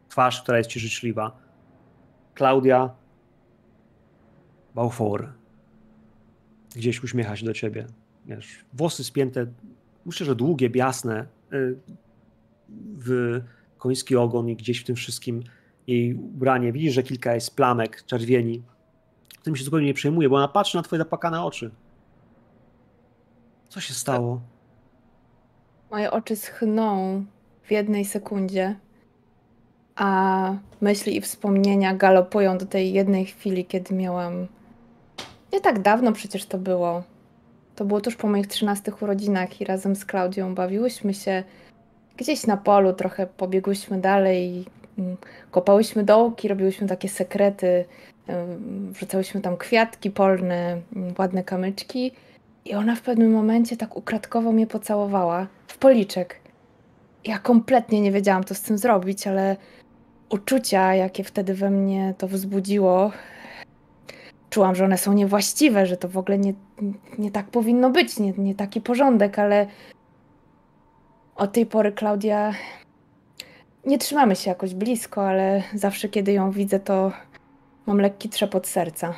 twarz, która jest ci życzliwa. Klaudia Balfour gdzieś uśmiecha się do ciebie. Wiesz, włosy spięte, myślę, że długie, jasne, y, w koński ogon i gdzieś w tym wszystkim jej ubranie. Widzisz, że kilka jest plamek, czerwieni. Tym się zupełnie nie przejmuje, bo ona patrzy na twoje zapakane oczy. Co się stało? Moje oczy schną w jednej sekundzie, a myśli i wspomnienia galopują do tej jednej chwili, kiedy miałam. Nie tak dawno przecież to było. To było tuż po moich 13 urodzinach i razem z Klaudią bawiłyśmy się gdzieś na polu, trochę pobiegłyśmy dalej, mm, kopałyśmy dołki, robiłyśmy takie sekrety, wrzucałyśmy tam kwiatki polne, mm, ładne kamyczki. I ona w pewnym momencie tak ukradkowo mnie pocałowała w policzek. Ja kompletnie nie wiedziałam, co z tym zrobić, ale uczucia, jakie wtedy we mnie to wzbudziło, czułam, że one są niewłaściwe, że to w ogóle nie, nie tak powinno być, nie, nie taki porządek, ale od tej pory Klaudia nie trzymamy się jakoś blisko, ale zawsze kiedy ją widzę, to mam lekki trzepot serca.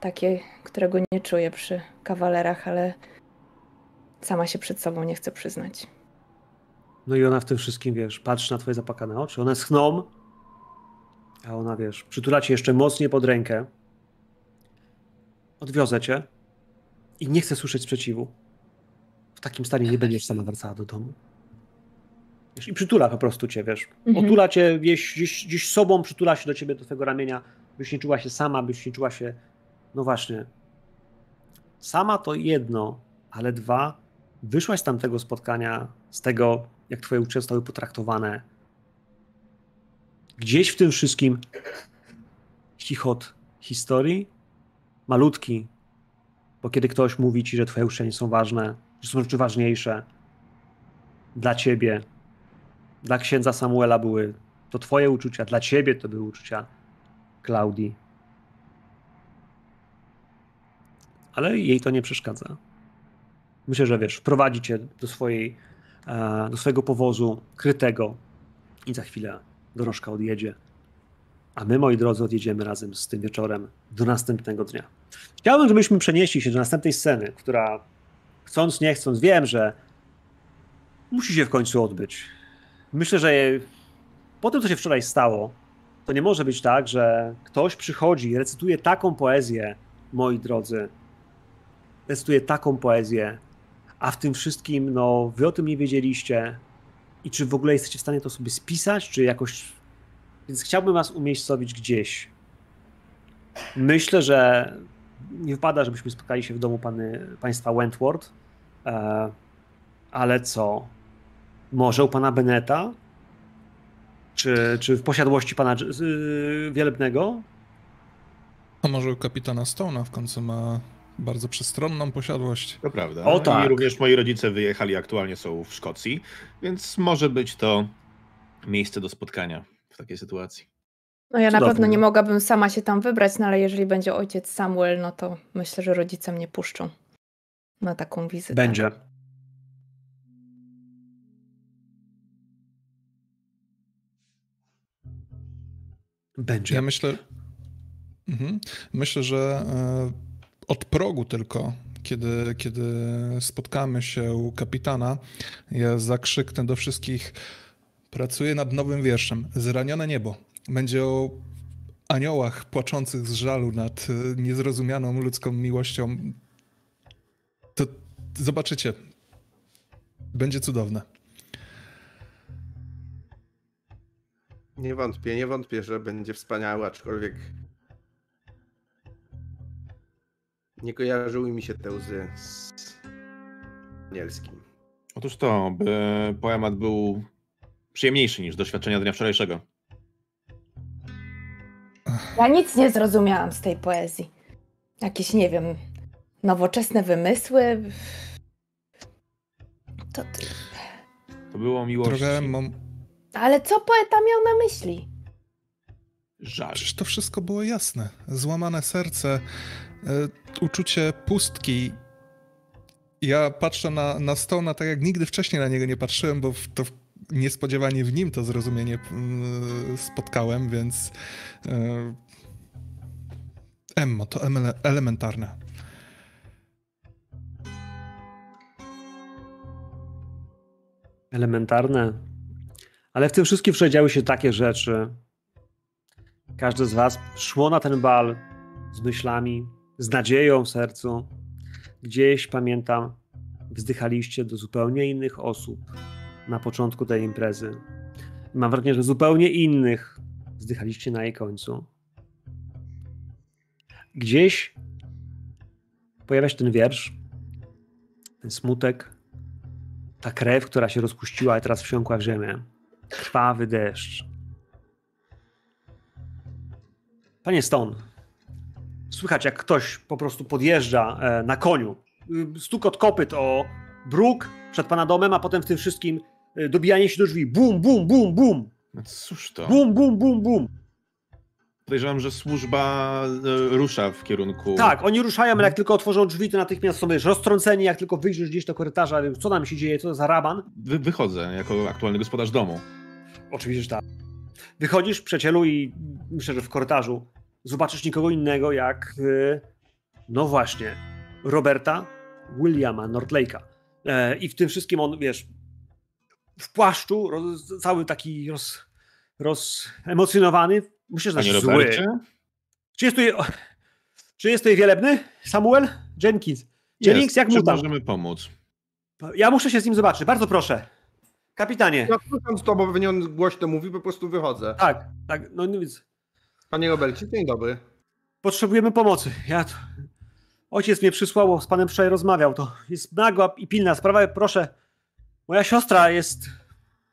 Takie, którego nie czuję przy kawalerach, ale sama się przed sobą nie chcę przyznać. No i ona w tym wszystkim, wiesz, patrzy na twoje zapakane oczy, one schną, a ona, wiesz, przytula cię jeszcze mocniej pod rękę. Odwiozę cię i nie chcę słyszeć sprzeciwu. W takim stanie nie będziesz sama wracała do domu. Wiesz, I przytula po prostu cię, wiesz. Mhm. Otula cię gdzieś, gdzieś, gdzieś sobą, przytula się do ciebie, do twojego ramienia, byś nie czuła się sama, byś nie czuła się, no właśnie, sama to jedno, ale dwa, wyszłaś z tamtego spotkania, z tego, jak twoje uczucia zostały potraktowane. Gdzieś w tym wszystkim chichot historii, malutki, bo kiedy ktoś mówi ci, że twoje uczucia nie są ważne, że są rzeczy ważniejsze dla ciebie, dla księdza Samuela były to twoje uczucia, dla ciebie to były uczucia Klaudii. Ale jej to nie przeszkadza. Myślę, że wiesz, wprowadzi cię do, swojej, e, do swojego powozu krytego i za chwilę dorożka odjedzie. A my, moi drodzy, odjedziemy razem z tym wieczorem do następnego dnia. Chciałbym, żebyśmy przenieśli się do następnej sceny, która chcąc, nie chcąc, wiem, że musi się w końcu odbyć. Myślę, że po tym, co się wczoraj stało, to nie może być tak, że ktoś przychodzi i recytuje taką poezję, moi drodzy, recytuje taką poezję, a w tym wszystkim, no, wy o tym nie wiedzieliście i czy w ogóle jesteście w stanie to sobie spisać, czy jakoś... Więc chciałbym was umiejscowić gdzieś. Myślę, że nie wypada, żebyśmy spotkali się w domu pany, państwa Wentworth, e, ale co? Może u pana Beneta? Czy, czy w posiadłości pana yy, Wielebnego? A może u kapitana Stone'a w końcu ma bardzo przestronną posiadłość. To prawda. O tak. I również moi rodzice wyjechali, aktualnie są w Szkocji, więc może być to miejsce do spotkania w takiej sytuacji. No ja na Cudownie. pewno nie mogłabym sama się tam wybrać, no ale jeżeli będzie ojciec Samuel, no to myślę, że rodzice mnie puszczą na taką wizytę. Będzie. Będzie. Ja myślę, mhm. myślę, że e, od progu tylko, kiedy, kiedy spotkamy się u kapitana, ja zakrzyknę do wszystkich, pracuję nad nowym wierszem, Zranione niebo. Będzie o aniołach płaczących z żalu nad e, niezrozumianą ludzką miłością. To zobaczycie. Będzie cudowne. Nie wątpię, nie wątpię, że będzie wspaniały, aczkolwiek nie kojarzyły mi się te łzy z anielskim. Otóż to, by poemat był przyjemniejszy niż doświadczenia dnia wczorajszego. Ja nic nie zrozumiałam z tej poezji. Jakieś, nie wiem, nowoczesne wymysły. To, to... To było miłość. Trochę mam, Ale co poeta miał na myśli? Żal. Przecież to wszystko było jasne. Złamane serce, uczucie pustki. Ja patrzę na, na Stone'a tak jak nigdy wcześniej na niego nie patrzyłem, bo to niespodziewanie w nim to zrozumienie mm, spotkałem, więc e, Emmo, to elementarne. elementarne. Ale w tym wszystkim przedziały się takie rzeczy. Każdy z was szło na ten bal z myślami, z nadzieją w sercu. Gdzieś pamiętam, wzdychaliście do zupełnie innych osób na początku tej imprezy. Mam wrażenie, że zupełnie innych wzdychaliście na jej końcu. Gdzieś pojawia się ten wiersz, ten smutek, ta krew, która się rozpuściła i teraz wsiąkła w ziemię. Krwawy deszcz. Panie Stone, słychać jak ktoś po prostu podjeżdża e, na koniu. Y, Stukot kopyt o bruk przed pana domem, a potem w tym wszystkim y, dobijanie się do drzwi. Bum, bum, bum, bum. No cóż to? Bum, bum, bum, bum. Podejrzewam, że służba e, rusza w kierunku. Tak, oni ruszają, ale jak tylko otworzą drzwi, to natychmiast są wiesz, roztrąceni, jak tylko wyjdziesz gdzieś do korytarza, co nam się dzieje, co to za raban. Wy, wychodzę jako aktualny gospodarz domu. Oczywiście, że tak. Wychodzisz, przyjacielu, i myślę, że w korytarzu zobaczysz nikogo innego jak, y, no właśnie, Roberta Williama Nordlake'a. E, I w tym wszystkim on, wiesz, w płaszczu, roz, cały taki roz, rozemocjonowany. Panie znaczy zły. Robercie? Czy jest tutaj, czy jest tutaj wielebny? Samuel? Jenkins? Jennings, jak mu Czy tam? możemy pomóc? Ja muszę się z nim zobaczyć, bardzo proszę. Kapitanie. Ja słucham z tobą, pewnie on głośno mówi, po prostu wychodzę. Tak, tak, no więc Panie Robercie, dzień dobry. potrzebujemy pomocy. Ja. Ojciec mnie przysłał, z panem wczoraj rozmawiał. To jest nagła i pilna sprawa. Proszę, moja siostra jest.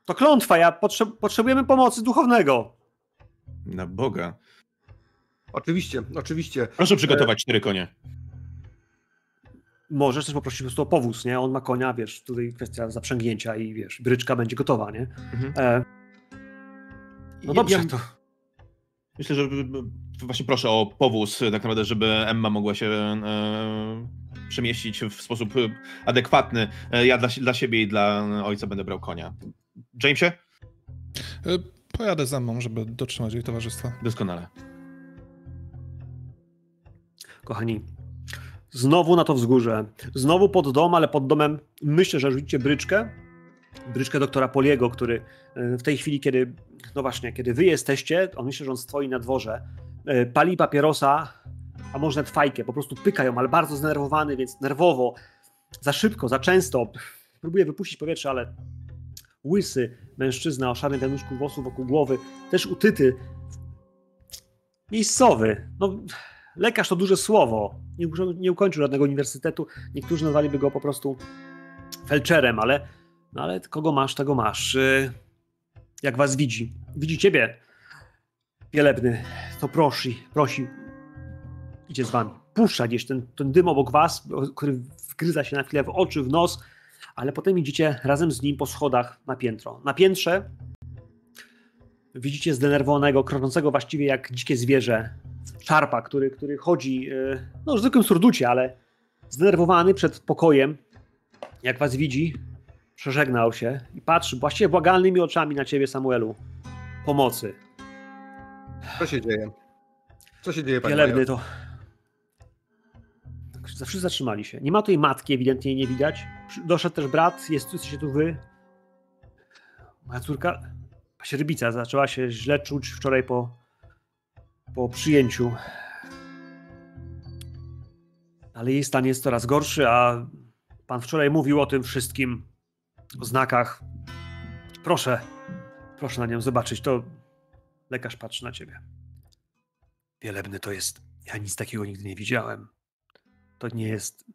To klątwa. Ja potrze... potrzebujemy pomocy duchownego. Na Boga. Oczywiście, oczywiście. Proszę przygotować cztery konie. Możesz też poprosić po prostu o powóz, nie? On ma konia, wiesz, tutaj kwestia zaprzęgnięcia i wiesz, bryczka będzie gotowa, nie? Mhm. E, no dobrze, ja- to Myślę, że właśnie proszę o powóz, tak naprawdę, żeby Emma mogła się e, przemieścić w sposób adekwatny. E, Ja dla, dla siebie i dla ojca będę brał konia. Jamesie? E, Pojadę za mną, żeby dotrzymać jej towarzystwa. Doskonale. kochani, znowu na to wzgórze, znowu pod dom, ale pod domem myślę, że rzucicie bryczkę, bryczkę doktora Poliego, który e, w tej chwili, kiedy, no właśnie, kiedy wy jesteście, on myślę, że on stoi na dworze, e, pali papierosa, a może nawet fajkę, po prostu pyka ją, ale bardzo zdenerwowany, więc nerwowo, za szybko, za często, próbuje wypuścić powietrze, ale łysy mężczyzna o szarym wianuszku włosów wokół głowy, też utyty, miejscowy, no lekarz to duże słowo. Nie, nie ukończył żadnego uniwersytetu. Niektórzy nazwaliby go po prostu felczerem, ale, no ale kogo masz, tego masz. Y, Jak was widzi, widzi ciebie, wielebny, to prosi, prosi, idzie z wami. Puszcza gdzieś ten, ten dym obok was, który wgryza się na chwilę w oczy, w nos, ale potem idziecie razem z nim po schodach na piętro. Na piętrze widzicie zdenerwowanego, kroczącego właściwie jak dzikie zwierzę szarpa, który, który chodzi e, no, w zwykłym surducie, ale zdenerwowany przed pokojem, jak was widzi, przeżegnał się i patrzy właściwie błagalnymi oczami na ciebie, Samuelu. Pomocy. Co się dzieje? Co się dzieje, panie Wielebny to... Zawsze zatrzymali się. Nie ma tutaj matki, ewidentnie jej nie widać. Doszedł też brat, jest, jesteście tu wy. Moja córka, pasierbica, zaczęła się źle czuć wczoraj po, po przyjęciu. Ale jej stan jest coraz gorszy, a pan wczoraj mówił o tym wszystkim, o znakach. Proszę, proszę na nią zobaczyć. To lekarz patrzy na ciebie. Wielebny to jest. Ja nic takiego nigdy nie widziałem. To nie jest.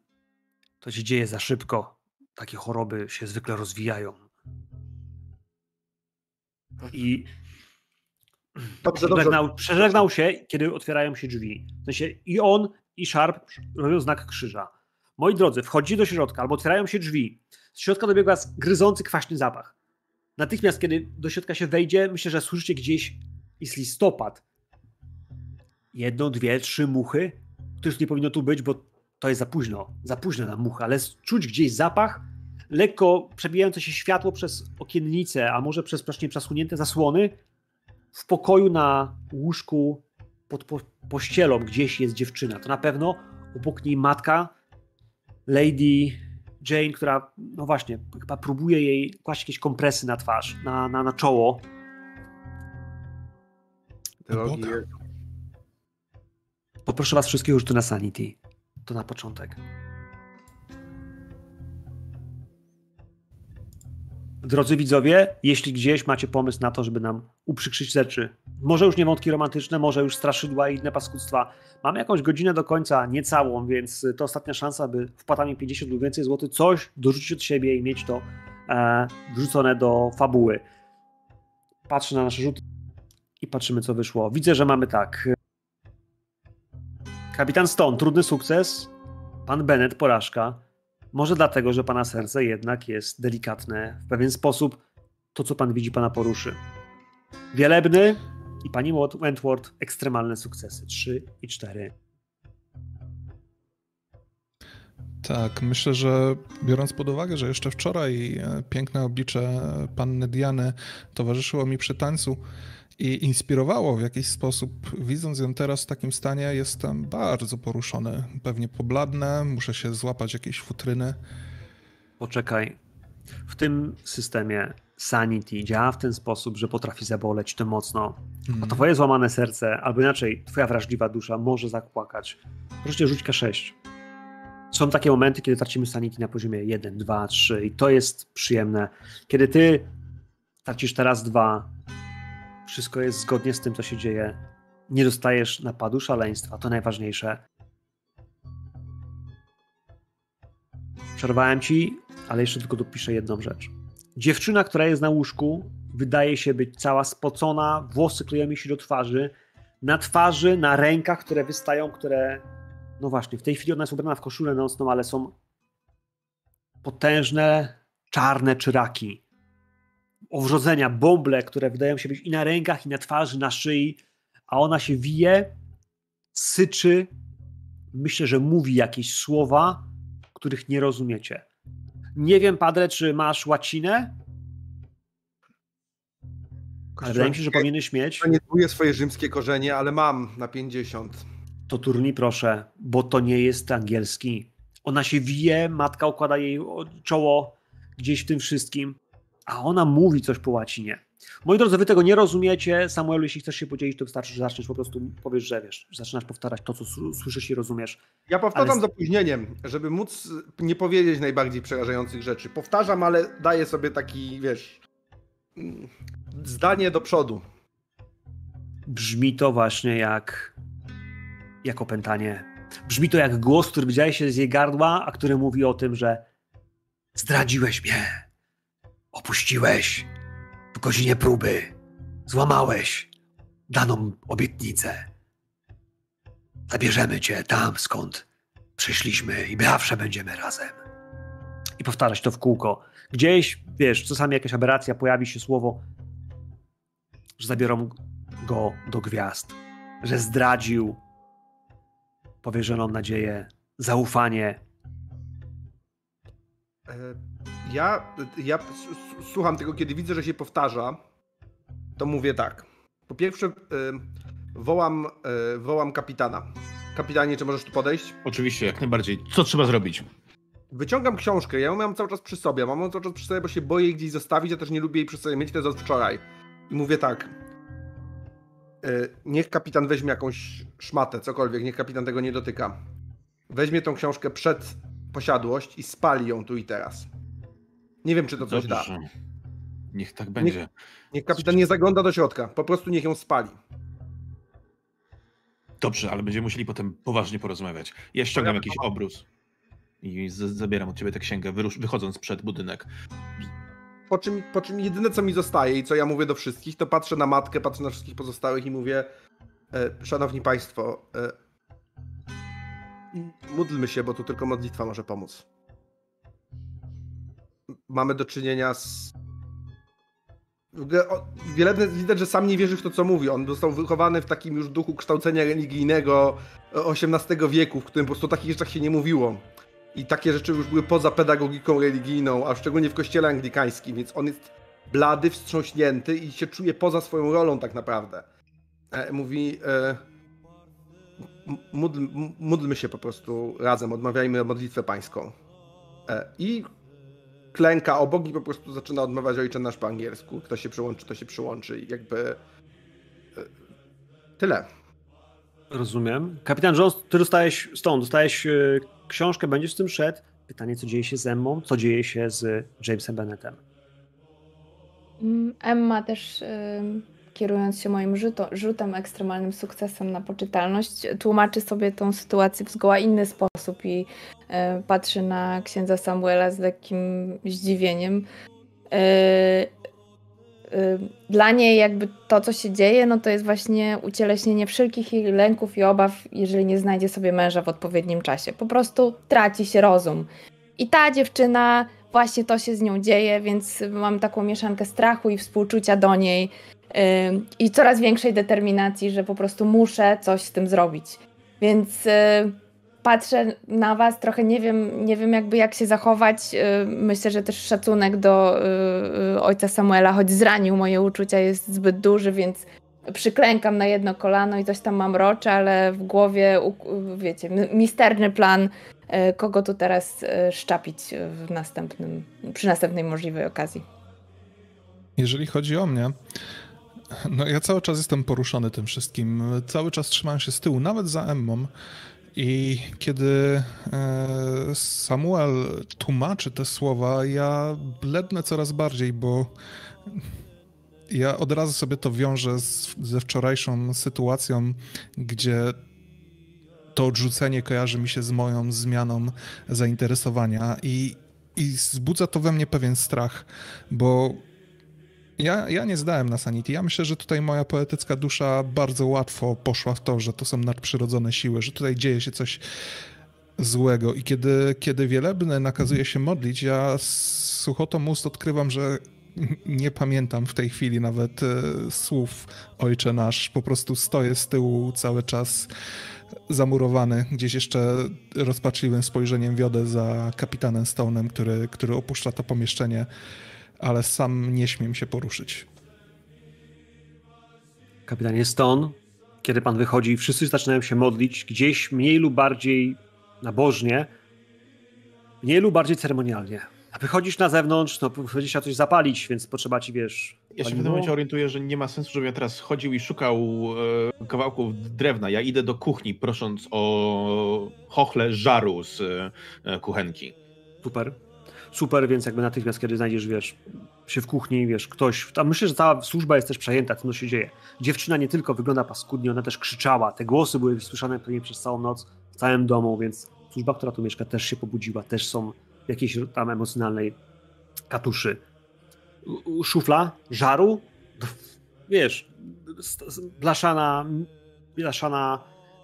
To się dzieje za szybko. Takie choroby się zwykle rozwijają. I Dobrze, dobrze. przeżegnał, przeżegnał się, kiedy otwierają się drzwi. W sensie i on, i Sharp robią znak krzyża. Moi drodzy, wchodzi do środka, albo otwierają się drzwi. Z środka dobiega gryzący, kwaśny zapach. Natychmiast, kiedy do środka się wejdzie, myślę, że słyszycie gdzieś jest listopad. Jedną, dwie, trzy muchy, których nie powinno tu być, bo to jest za późno. Za późno na muchy, ale czuć gdzieś zapach, lekko przebijające się światło przez okiennice, a może przez właśnie przesunięte zasłony. W pokoju na łóżku pod po, pościelą gdzieś jest dziewczyna. To na pewno obok niej matka, Lady Jane, która, no właśnie, chyba próbuje jej kłaść jakieś kompresy na twarz, na, na, na czoło. Drogi. Poproszę was wszystkich już tu na Sanity. To na początek. Drodzy widzowie, jeśli gdzieś macie pomysł na to, żeby nam uprzykrzyć rzeczy, może już nie wątki romantyczne, może już straszydła i inne paskudztwa, mamy jakąś godzinę do końca, niecałą, więc to ostatnia szansa, by wpłatami 50 lub więcej złotych coś dorzucić od siebie i mieć to e, wrzucone do fabuły. Patrzę na nasze rzuty i patrzymy, co wyszło. Widzę, że mamy tak. Kapitan Stone, trudny sukces. Pan Bennett, porażka. Może dlatego, że pana serce jednak jest delikatne. W pewien sposób to, co pan widzi, pana poruszy. Wielebny i pani Wentworth ekstremalne sukcesy. 3 i 4. Tak, myślę, że biorąc pod uwagę, że jeszcze wczoraj e, piękne oblicze panny Diany towarzyszyło mi przy tańcu i inspirowało w jakiś sposób, widząc ją teraz w takim stanie, jestem bardzo poruszony. Pewnie pobladnę, muszę się złapać jakieś futryny. Poczekaj. W tym systemie Sanity działa w ten sposób, że potrafi zaboleć to mocno. Mm. A twoje złamane serce, albo inaczej, twoja wrażliwa dusza może zapłakać. Proszę rzuć K6. Są takie momenty, kiedy tracimy sanity na poziomie 1, 2, 3 i to jest przyjemne. Kiedy ty tracisz teraz 2, wszystko jest zgodnie z tym, co się dzieje. Nie dostajesz napadu szaleństwa, to najważniejsze. Przerwałem ci, ale jeszcze tylko dopiszę jedną rzecz. Dziewczyna, która jest na łóżku, wydaje się być cała spocona, włosy kleją się do twarzy. Na twarzy, na rękach, które wystają, które. No właśnie, w tej chwili ona jest ubrana w koszulę nocną, ale są potężne, czarne czyraki. Owrzodzenia, bąble, które wydają się być i na rękach, i na twarzy, na szyi, a ona się wije, syczy. Myślę, że mówi jakieś słowa, których nie rozumiecie. Nie wiem, Padre, czy masz łacinę? Ale wydaje mi się, że powinieneś mieć. Ja nie czuję swoje rzymskie korzenie, ale mam na 50. To turni proszę, bo to nie jest angielski. Ona się wije, matka układa jej czoło gdzieś w tym wszystkim, a ona mówi coś po łacinie. Moi drodzy, wy tego nie rozumiecie. Samuel, jeśli chcesz się podzielić, to wystarczy, że zaczniesz po prostu, powiesz, że wiesz, zaczynasz powtarzać to, co słyszysz i rozumiesz. Ja powtarzam Ale- z opóźnieniem, żeby móc nie powiedzieć najbardziej przerażających rzeczy. Powtarzam, ale daję sobie taki, wiesz, zdanie do przodu. Brzmi to właśnie jak, jak opętanie. Brzmi to jak głos, który wydziela się z jej gardła, a który mówi o tym, że zdradziłeś mnie, opuściłeś godzinie próby, złamałeś daną obietnicę. Zabierzemy cię tam, skąd przyszliśmy i zawsze będziemy razem. I powtarzać to w kółko. Gdzieś, wiesz, czasami jakaś aberracja, pojawi się słowo, że zabiorą go do gwiazd, że zdradził powierzoną nadzieję, zaufanie. E, Ja, ja słucham tego, kiedy widzę, że się powtarza, to mówię tak. Po pierwsze, e, wołam, e, wołam kapitana. Kapitanie, czy możesz tu podejść? Oczywiście, jak najbardziej. Co trzeba zrobić? Wyciągam książkę, ja ją mam cały czas przy sobie. Mam ją cały czas przy sobie, bo się boję jej gdzieś zostawić, ja też nie lubię jej przy sobie mieć, to jest od wczoraj. I mówię tak. e, Niech kapitan weźmie jakąś szmatę, cokolwiek, niech kapitan tego nie dotyka. Weźmie tą książkę przed posiadłość i spali ją tu i teraz. Nie wiem, czy to coś da. Dobrze. Niech tak będzie. Niech kapitan nie zagląda do środka, po prostu niech ją spali. Dobrze, ale będziemy musieli potem poważnie porozmawiać. Ja ściągam Ja jakiś obrus i zabieram od ciebie tę księgę, wyrusz, wychodząc przed budynek. Po czym, po czym jedyne co mi zostaje i co ja mówię do wszystkich, to patrzę na matkę, patrzę na wszystkich pozostałych i mówię e, Szanowni Państwo, e, módlmy się, bo tu tylko modlitwa może pomóc. Mamy do czynienia z... W ogóle o- Wiele widać, że sam nie wierzy w to, co mówi. On został wychowany w takim już duchu kształcenia religijnego XVIII wieku, w którym po prostu o takich rzeczach się nie mówiło. I takie rzeczy już były poza pedagogiką religijną, a szczególnie w kościele anglikańskim, więc on jest blady, wstrząśnięty i się czuje poza swoją rolą tak naprawdę. E, mówi, e, módl, módlmy się po prostu razem, odmawiajmy modlitwę pańską. E, I klęka obok i po prostu zaczyna odmawiać ojcze nasz po angielsku. Kto się przyłączy, to się przyłączy i jakby... E, tyle. Rozumiem. Kapitan Jones, ty dostałeś stąd, dostałeś e, książkę, będziesz z tym szedł. Pytanie, co dzieje się z Emmą, co dzieje się z Jamesem Bennettem. Mm, Emma też kierując się moim rzutem, ekstremalnym sukcesem na poczytalność, tłumaczy sobie tą sytuację w zgoła inny sposób i y, patrzy na księdza Samuela z lekkim zdziwieniem. Y, y, dla niej jakby to, co się dzieje, no to jest właśnie ucieleśnienie wszelkich jej lęków i obaw, jeżeli nie znajdzie sobie męża w odpowiednim czasie. Po prostu traci się rozum. I ta dziewczyna, właśnie to się z nią dzieje, więc mam taką mieszankę strachu i współczucia do niej i coraz większej determinacji, że po prostu muszę coś z tym zrobić. Więc yy, patrzę na was, trochę nie wiem, nie wiem jakby jak się zachować. Yy, myślę, że też szacunek do yy, ojca Samuela, choć zranił moje uczucia, jest zbyt duży, więc przyklękam na jedno kolano i coś tam mam rocze, ale w głowie, wiecie, misterny plan, kogo tu teraz szczapić w następnym, przy następnej możliwej okazji. Jeżeli chodzi o mnie, no ja cały czas jestem poruszony tym wszystkim. Cały czas trzymałem się z tyłu, nawet za Emmą. I kiedy e, Samuel tłumaczy te słowa, ja blednę coraz bardziej, bo ja od razu sobie to wiążę z, ze wczorajszą sytuacją, gdzie to odrzucenie kojarzy mi się z moją zmianą zainteresowania i, i wzbudza to we mnie pewien strach, bo ja, ja nie zdałem na Sanity. Ja myślę, że tutaj moja poetycka dusza bardzo łatwo poszła w to, że to są nadprzyrodzone siły, że tutaj dzieje się coś złego. I kiedy, kiedy wielebny nakazuje się modlić, ja z suchotą ust odkrywam, że nie pamiętam w tej chwili nawet e, słów Ojcze Nasz. Po prostu stoję z tyłu cały czas zamurowany, gdzieś jeszcze rozpaczliwym spojrzeniem wiodę za kapitanem Stone'em, który, który opuszcza to pomieszczenie, ale sam nie śmiem się poruszyć. Kapitanie Stone, kiedy pan wychodzi, wszyscy zaczynają się modlić, gdzieś mniej lub bardziej nabożnie, mniej lub bardziej ceremonialnie. A wychodzisz na zewnątrz, no będziesz chciał coś zapalić, więc potrzeba ci, wiesz... Ja się w tym momencie orientuję, że nie ma sensu, żebym ja teraz chodził i szukał e, kawałków drewna. Ja idę do kuchni, prosząc o chochle żaru z e, kuchenki. Super. Super, więc jakby natychmiast, kiedy znajdziesz, wiesz, się w kuchni, wiesz, ktoś, myślę, że cała służba jest też przejęta tym, co się dzieje. Dziewczyna nie tylko wygląda paskudnie, ona też krzyczała, te głosy były słyszane pewnie przez całą noc w całym domu, więc służba, która tu mieszka, też się pobudziła, też są w jakiejś tam emocjonalnej katuszy. Szufla, żaru, [LAUGHS] wiesz, blaszana, blaszana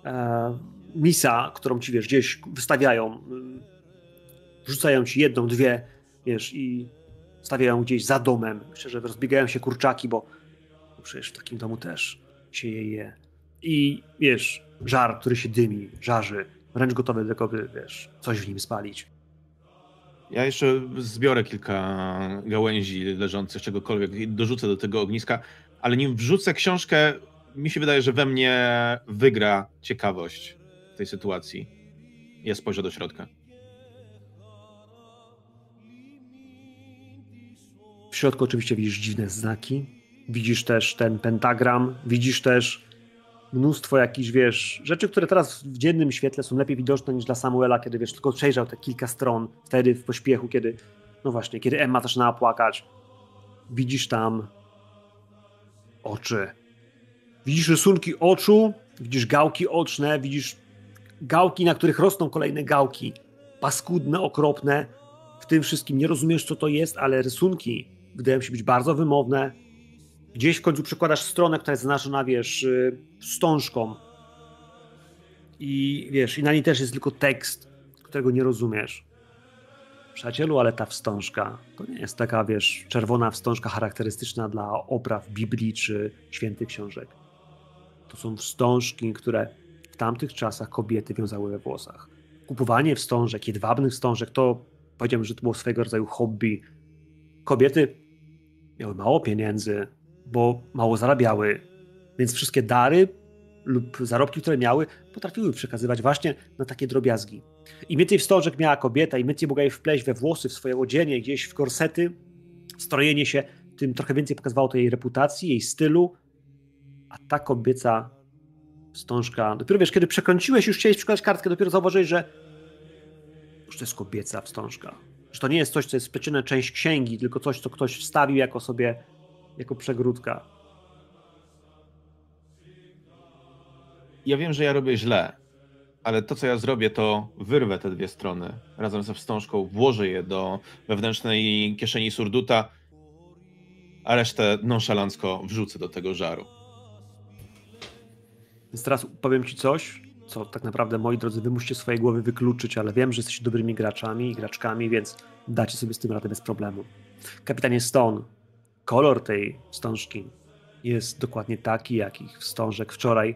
e, misa, którą ci, wiesz, gdzieś wystawiają, rzucają ci jedną, dwie, wiesz, i stawiają gdzieś za domem. Myślę, że rozbiegają się kurczaki, bo, przecież w takim domu też się je je. I wiesz, żar, który się dymi, żarzy, wręcz gotowy do tego, wiesz, coś w nim spalić. Ja jeszcze zbiorę kilka gałęzi leżących, czegokolwiek i dorzucę do tego ogniska, ale nim wrzucę książkę, mi się wydaje, że we mnie wygra ciekawość tej sytuacji. Ja spojrzę do środka. Środku oczywiście widzisz dziwne znaki, widzisz też ten pentagram, widzisz też mnóstwo jakichś, wiesz, rzeczy, które teraz w dziennym świetle są lepiej widoczne niż dla Samuela, kiedy, wiesz, tylko przejrzał te kilka stron, wtedy w pośpiechu, kiedy, no właśnie, kiedy Emma zaczynała płakać. Widzisz tam oczy. Widzisz rysunki oczu, widzisz gałki oczne, widzisz gałki, na których rosną kolejne gałki. Paskudne, okropne. W tym wszystkim nie rozumiesz, co to jest, ale rysunki wydają się być bardzo wymowne. Gdzieś w końcu przekładasz stronę, która jest zaznaczona, wiesz, y, wstążką. I wiesz, i na niej też jest tylko tekst, którego nie rozumiesz. Przyjacielu, ale ta wstążka to nie jest taka, wiesz, czerwona wstążka charakterystyczna dla opraw Biblii czy świętych książek. To są wstążki, które w tamtych czasach kobiety wiązały we włosach. Kupowanie wstążek, jedwabnych wstążek, to powiedziałbym, że to było swego rodzaju hobby. Kobiety miały mało pieniędzy, bo mało zarabiały, więc wszystkie dary lub zarobki, które miały, potrafiły przekazywać właśnie na takie drobiazgi. Im więcej wstążek miała kobieta, im więcej mogła jej wpleść we włosy, w swoje odzienie, gdzieś w korsety, strojenie się, tym trochę więcej pokazywało to jej reputacji, jej stylu, a ta kobieca wstążka, dopiero wiesz, kiedy przekręciłeś, już chciałeś przekładać kartkę, dopiero zauważyłeś, że że to jest kobieca wstążka. Że to nie jest coś, co jest splecione część księgi, tylko coś, co ktoś wstawił jako sobie jako przegródka. Ja wiem, że ja robię źle, ale to, co ja zrobię, to wyrwę te dwie strony razem ze wstążką, włożę je do wewnętrznej kieszeni surduta, a resztę nonszalancko wrzucę do tego żaru. Więc teraz powiem ci coś, co tak naprawdę, moi drodzy, wy musicie swoje głowy wykluczyć, ale wiem, że jesteście dobrymi graczami i graczkami, więc dacie sobie z tym radę bez problemu. Kapitanie Stone, kolor tej wstążki jest dokładnie taki, jakich wstążek wczoraj.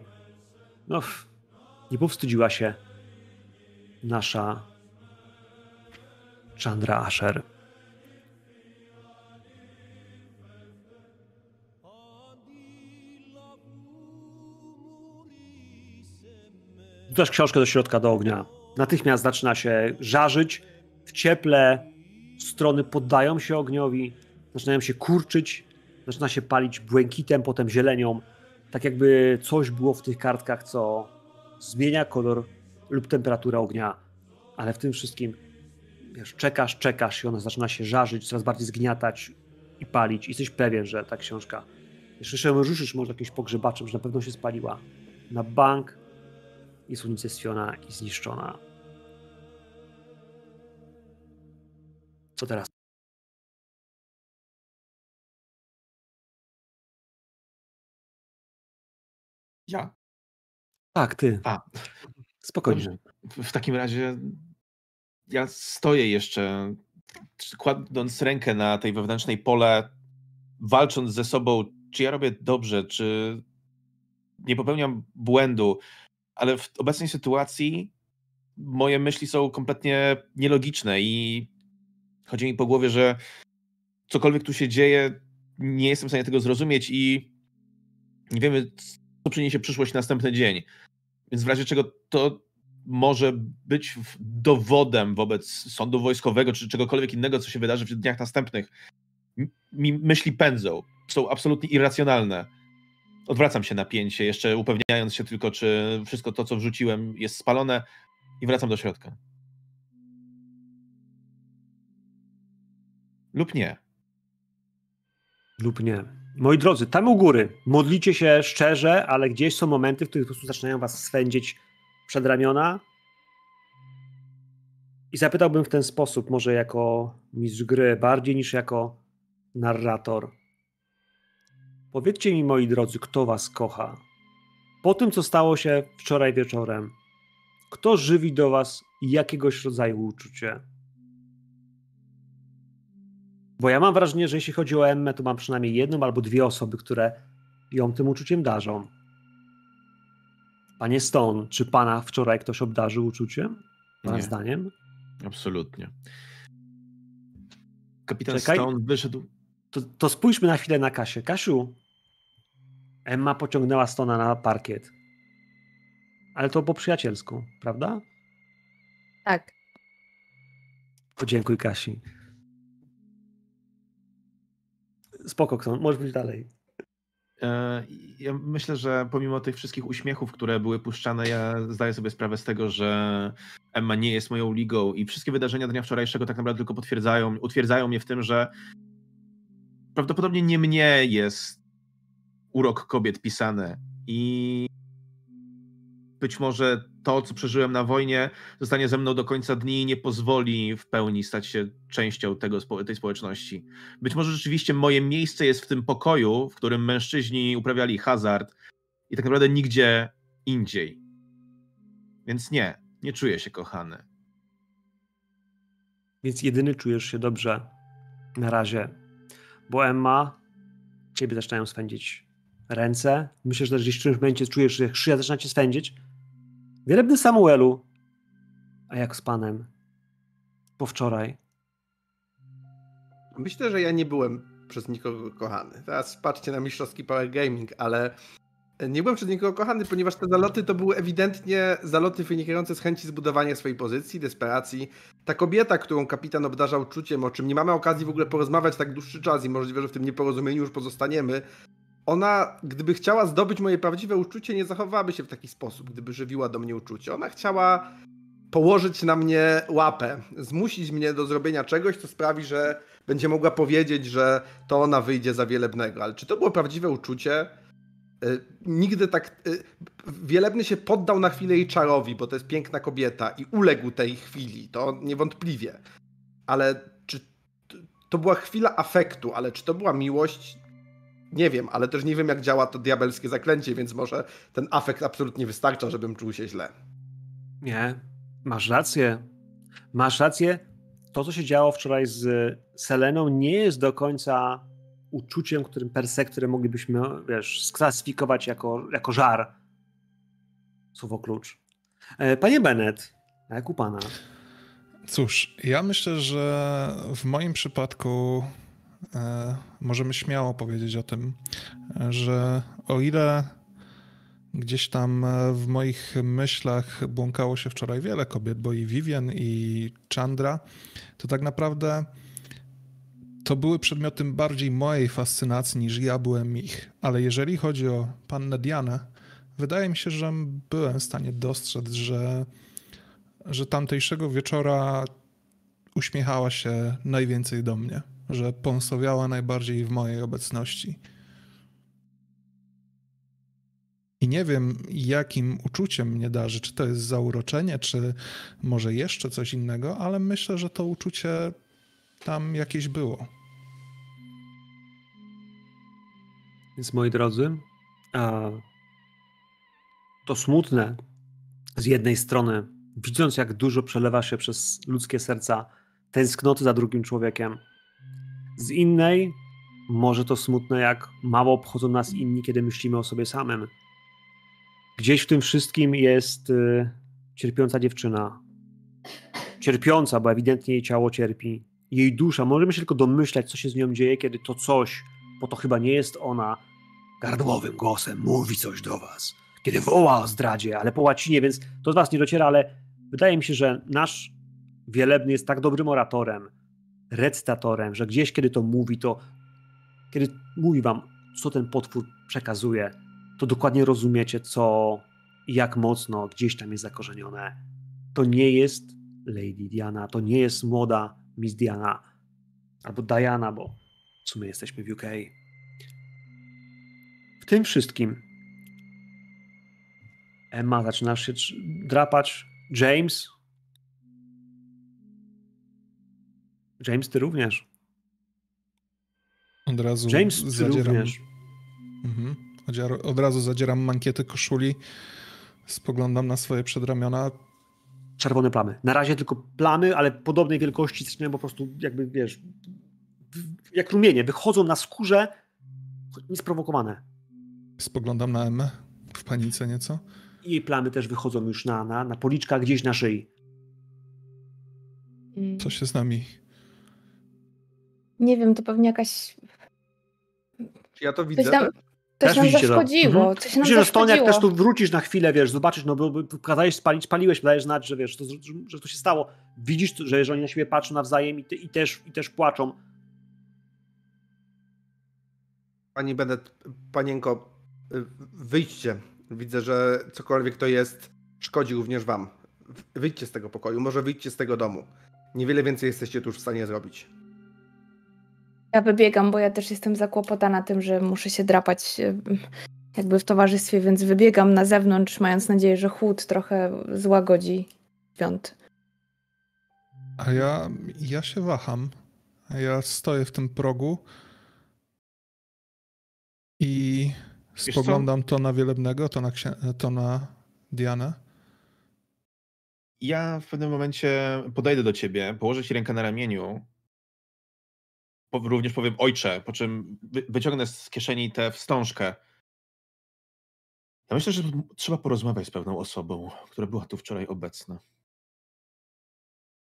No, nie powstydziła się nasza Chandra Asher. Wrzucasz książkę do środka do ognia. Natychmiast zaczyna się żarzyć. W cieple strony poddają się ogniowi, zaczynają się kurczyć, zaczyna się palić błękitem, potem zielenią. Tak jakby coś było w tych kartkach, co zmienia kolor lub temperaturę ognia. Ale w tym wszystkim wiesz, czekasz, czekasz i ona zaczyna się żarzyć, coraz bardziej zgniatać i palić. I jesteś pewien, że ta książka, jeszcze się ruszysz może jakimś pogrzebaczem, że na pewno się spaliła. Na bank jest unicestwiona i zniszczona. Co teraz? Ja. Tak, ty. A, Spokojnie. Dobrze. w takim razie ja stoję jeszcze, kładąc rękę na tej wewnętrznej pole, walcząc ze sobą, czy ja robię dobrze, czy nie popełniam błędu, ale w obecnej sytuacji moje myśli są kompletnie nielogiczne i chodzi mi po głowie, że cokolwiek tu się dzieje, nie jestem w stanie tego zrozumieć i nie wiemy, co przyniesie przyszłość następny dzień. Więc w razie czego to może być dowodem wobec sądu wojskowego czy czegokolwiek innego, co się wydarzy w dniach następnych. Mi myśli pędzą, są absolutnie irracjonalne. Odwracam się napięcie, jeszcze upewniając się tylko, czy wszystko to, co wrzuciłem, jest spalone i wracam do środka. Lub nie. lub nie. Moi drodzy, tam u góry modlicie się szczerze, ale gdzieś są momenty, w których po prostu zaczynają was swędzić przed ramiona. I zapytałbym w ten sposób, może jako mistrz gry, bardziej niż jako narrator. Powiedzcie mi, moi drodzy, kto was kocha. Po tym, co stało się wczoraj wieczorem, kto żywi do was jakiegoś rodzaju uczucie? Bo ja mam wrażenie, że jeśli chodzi o Emmę, to mam przynajmniej jedną albo dwie osoby, które ją tym uczuciem darzą. Panie Stone, czy pana wczoraj ktoś obdarzył uczuciem? Pana Nie. zdaniem? Absolutnie. Kapitan Czekaj. Stone wyszedł. To, to spójrzmy na chwilę na Kasię. Kasiu, Emma pociągnęła Stona na parkiet. Ale to po przyjacielsku, prawda? Tak. Podziękuj Kasi. Spoko, Kson, możesz być dalej. E, Ja myślę, że pomimo tych wszystkich uśmiechów, które były puszczane, ja zdaję sobie sprawę z tego, że Emma nie jest moją ligą i wszystkie wydarzenia dnia wczorajszego tak naprawdę tylko potwierdzają, utwierdzają mnie w tym, że prawdopodobnie nie mnie jest urok kobiet pisany i być może to, co przeżyłem na wojnie, zostanie ze mną do końca dni i nie pozwoli w pełni stać się częścią tego, tej społeczności. Być może rzeczywiście moje miejsce jest w tym pokoju, w którym mężczyźni uprawiali hazard i tak naprawdę nigdzie indziej. Więc nie, nie czuję się kochany. Więc jedyny czujesz się dobrze na razie. Bo Emma, ciebie zaczynają swędzić ręce. Myślę, że gdzieś w którymś momencie czujesz, że szyja zaczyna cię swędzić. Wielebny Samuelu, a jak z panem? Po wczoraj. Myślę, że ja nie byłem przez nikogo kochany. Teraz patrzcie na mistrzowski Power Gaming, ale nie byłem przez nikogo kochany, ponieważ te zaloty to były ewidentnie zaloty wynikające z chęci zbudowania swojej pozycji, desperacji. Ta kobieta, którą kapitan obdarzał uczuciem, o czym nie mamy okazji w ogóle porozmawiać tak dłuższy czas i możliwe, że w tym nieporozumieniu już pozostaniemy, ona, gdyby chciała zdobyć moje prawdziwe uczucie, nie zachowałaby się w taki sposób, gdyby żywiła do mnie uczucie. Ona chciała położyć na mnie łapę, zmusić mnie do zrobienia czegoś, co sprawi, że będzie mogła powiedzieć, że to ona wyjdzie za wielebnego. Ale czy to było prawdziwe uczucie? Y, nigdy tak. y, Wielebny się poddał na chwilę jej czarowi, bo to jest piękna kobieta i uległ tej chwili, to niewątpliwie. Ale czy to była chwila afektu, ale czy to była miłość? Nie wiem, ale też nie wiem, jak działa to diabelskie zaklęcie, więc może ten afekt absolutnie wystarcza, żebym czuł się źle. Nie, masz rację. Masz rację. To, co się działo wczoraj z Seleną, nie jest do końca uczuciem, którym per se, które moglibyśmy, wiesz, sklasyfikować jako, jako żar. Słowo klucz. E, Panie Bennett, jak u pana? Cóż, ja myślę, że w moim przypadku możemy śmiało powiedzieć o tym, e, że o ile gdzieś tam e, w moich myślach błąkało się wczoraj wiele kobiet, bo i Vivian, i Chandra, to tak naprawdę to były przedmiotem bardziej mojej fascynacji niż ja byłem ich. Ale jeżeli chodzi o pannę Dianę, wydaje mi się, że byłem w stanie dostrzec, że że tamtejszego wieczora uśmiechała się najwięcej do mnie, że pąsowiała najbardziej w mojej obecności. I nie wiem, jakim uczuciem mnie darzy, czy to jest zauroczenie, czy może jeszcze coś innego, ale myślę, że to uczucie tam jakieś było. Więc moi drodzy, to smutne z jednej strony, widząc jak dużo przelewa się przez ludzkie serca tęsknoty za drugim człowiekiem. Z innej, może to smutne, jak mało obchodzą nas inni, kiedy myślimy o sobie samym. Gdzieś w tym wszystkim jest y, cierpiąca dziewczyna. Cierpiąca, bo ewidentnie jej ciało cierpi. Jej dusza, możemy się tylko domyślać, co się z nią dzieje, kiedy to coś, bo to chyba nie jest ona, gardłowym głosem mówi coś do was. Kiedy woła o zdradzie, ale po łacinie, więc to z was nie dociera, ale wydaje mi się, że nasz wielebny jest tak dobrym oratorem, recytatorem, że gdzieś, kiedy to mówi, to kiedy mówi wam, co ten potwór przekazuje, to dokładnie rozumiecie, co i jak mocno gdzieś tam jest zakorzenione. To nie jest Lady Diana, to nie jest młoda Miss Diana, albo Diana, bo w sumie jesteśmy w UK. W tym wszystkim Emma, zaczynasz się drapać. James? James, ty również. Od razu James, ty zadzieram. również. Mhm. Od razu zadzieram mankiety koszuli, spoglądam na swoje przedramiona. Czerwone plamy. Na razie tylko plamy, ale podobnej wielkości zaczynają po prostu jakby, wiesz, jak rumienie. Wychodzą na skórze, niesprowokowane. Spoglądam na Emmę w panice nieco. I jej plamy też wychodzą już na, na, na policzkach, gdzieś na szyi. Mm. Co się z nami? Nie wiem, to pewnie jakaś. Czy ja to widzę? Coś nam, coś Też nam widzicie to. zaszkodziło. Mhm. Coś nam Myślę, że Stone, jak też zaszkodziło. tu wrócisz na chwilę, wiesz, zobaczysz, no bo kazałeś spalić, paliłeś, dajesz znać, że wiesz, to, że to się stało. Widzisz, że, że oni na siebie patrzą nawzajem i, ty, i, też, i też płaczą. Pani Bennett, panienko, y, wyjdźcie. Widzę, że cokolwiek to jest, szkodzi również wam. Wyjdźcie z tego pokoju, może wyjdźcie z tego domu. Niewiele więcej jesteście tu już w stanie zrobić. Ja wybiegam, bo ja też jestem zakłopotana tym, że muszę się drapać e, jakby w towarzystwie, więc wybiegam na zewnątrz, mając nadzieję, że chłód trochę złagodzi świąt. A ja, ja się waham. Ja stoję w tym progu i spoglądam to na Wielebnego, to na, to na Dianę. Ja w pewnym momencie podejdę do ciebie, położę ci rękę na ramieniu. Również powiem ojcze, po czym wy- wyciągnę z kieszeni tę wstążkę. Ja myślę, że trzeba porozmawiać z pewną osobą, która była tu wczoraj obecna.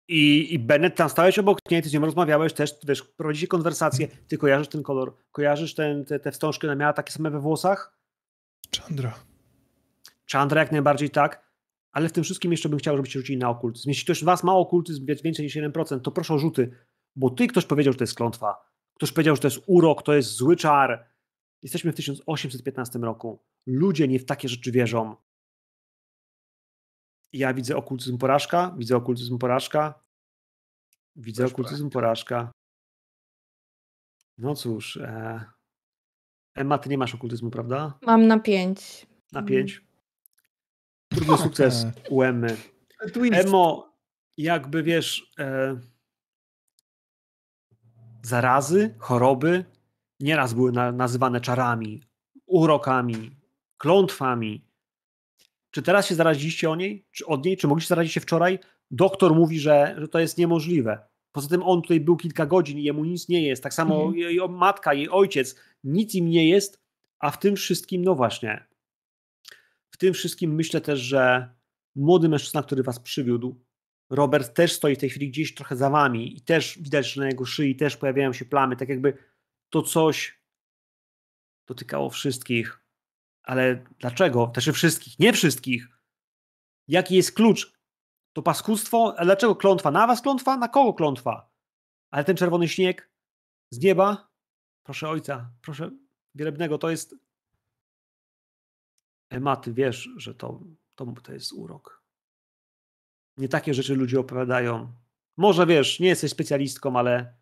I, I Bennett, tam stałeś obok niej, ty z nią rozmawiałeś też, wiesz, prowadzicie konwersację. Ty kojarzysz ten kolor, kojarzysz ten, te, te wstążki, ona miała takie same we włosach? Chandra. Chandra jak najbardziej tak, ale w tym wszystkim jeszcze bym chciał, żebyście rzucili na okultyzm. Jeśli ktoś z was ma okultyzm więcej niż 1%, to proszę o rzuty, bo ty ktoś powiedział, że to jest klątwa. Ktoś powiedział, że to jest urok, to jest zły czar. Jesteśmy w 1815 roku. Ludzie nie w takie rzeczy wierzą. Ja widzę okultyzm porażka, widzę okultyzm porażka, widzę Też okultyzm porażka. No cóż, e... Emma, ty nie masz okultyzmu, prawda? Mam na pięć. Na Mm. pięć. Trudny sukces [LAUGHS] u Emmy. Emo, jakby wiesz, e, zarazy, choroby nieraz były na, nazywane czarami, urokami, klątwami. Czy teraz się zaraziliście o niej? Czy od niej? Czy mogliście zarazić się wczoraj? Doktor mówi, że, że to jest niemożliwe. Poza tym on tutaj był kilka godzin i jemu nic nie jest. Tak samo Mhm. jej matka, jej ojciec, nic im nie jest, a w tym wszystkim, no właśnie, w tym wszystkim myślę też, że młody mężczyzna, który was przywiódł, Robert też stoi w tej chwili gdzieś trochę za wami i też widać, że na jego szyi też pojawiają się plamy, tak jakby to coś dotykało wszystkich. Ale dlaczego? Też wszystkich, nie wszystkich. Jaki jest klucz? To paskudztwo? A dlaczego klątwa? Na was klątwa? Na kogo klątwa? Ale ten czerwony śnieg z nieba? Proszę ojca, proszę wielebnego, to jest Ema, ty wiesz, że to, to, to jest urok. Nie takie rzeczy ludzie opowiadają. Może wiesz, nie jesteś specjalistką, ale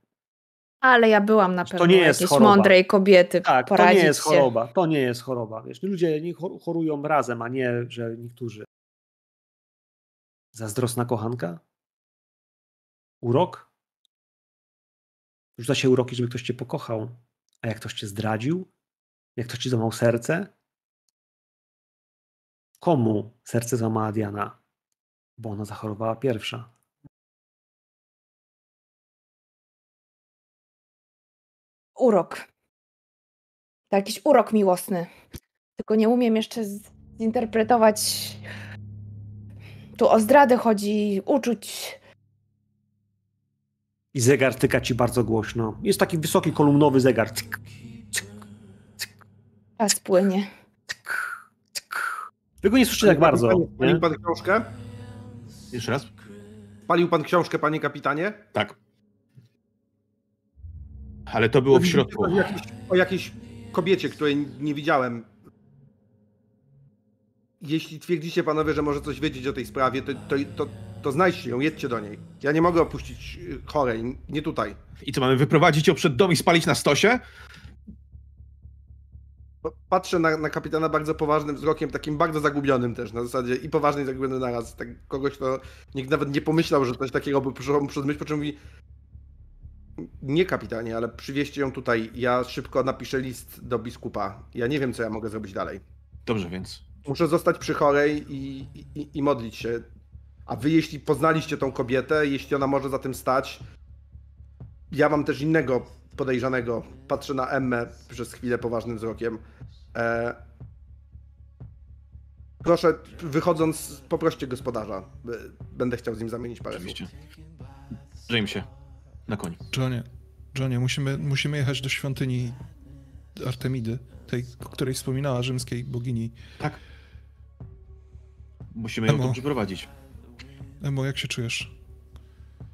Ale ja byłam na To pewno nie jest jakiejś choroba. mądrej kobiety. tak, to nie jest się. choroba. To nie jest choroba. Wiesz, ludzie nie chor- chorują razem, a nie, że niektórzy. Zazdrosna kochanka? Urok? Rzuca się uroki, żeby ktoś cię pokochał. A jak ktoś cię zdradził? Jak ktoś ci złamał serce? Komu serce złamała Diana? Bo ona zachorowała pierwsza. Urok. To jakiś urok miłosny. Tylko nie umiem jeszcze zinterpretować. Tu o zdradę chodzi, uczuć. I zegar tyka ci bardzo głośno. Jest taki wysoki, kolumnowy zegar. Tyk, tyk, tyk, Czas płynie. Wy go nie słyszycie tak bardzo. Palił, Nie? palił pan książkę? Jeszcze raz? Palił pan książkę, panie kapitanie? Tak. Ale to było w środku. O jakiejś, o jakiejś kobiecie, której nie widziałem. Jeśli twierdzicie panowie, że może coś wiedzieć o tej sprawie, to, to, to, to znajdźcie ją, jedźcie do niej. Ja nie mogę opuścić y, chorej, nie tutaj. I co, mamy wyprowadzić ją przed dom i spalić na stosie? Pa- Patrzę na, na kapitana bardzo poważnym wzrokiem, takim bardzo zagubionym też, na zasadzie i poważny i zagubiony naraz. Tak kogoś, kto nikt nawet nie pomyślał, że coś takiego by przyszło mu przez myśl, po czym mówi nie kapitanie, ale przywieźcie ją tutaj, ja szybko napiszę list do biskupa. Ja nie wiem, co ja mogę zrobić dalej. Dobrze, więc Muszę zostać przy chorej i, i, i modlić się. A wy, jeśli poznaliście tą kobietę, jeśli ona może za tym stać, ja mam też innego podejrzanego. Patrzę na Emmę przez chwilę poważnym wzrokiem. E... Proszę, wychodząc, poproście gospodarza. B- Będę chciał z nim zamienić parę słów. oczywiście. Jamesie, na koń. Johnie, Johnie musimy, musimy jechać do świątyni Artemidy, tej, o której wspominała rzymskiej bogini. Tak. Musimy ją Emo. tu przyprowadzić. Emo, jak się czujesz?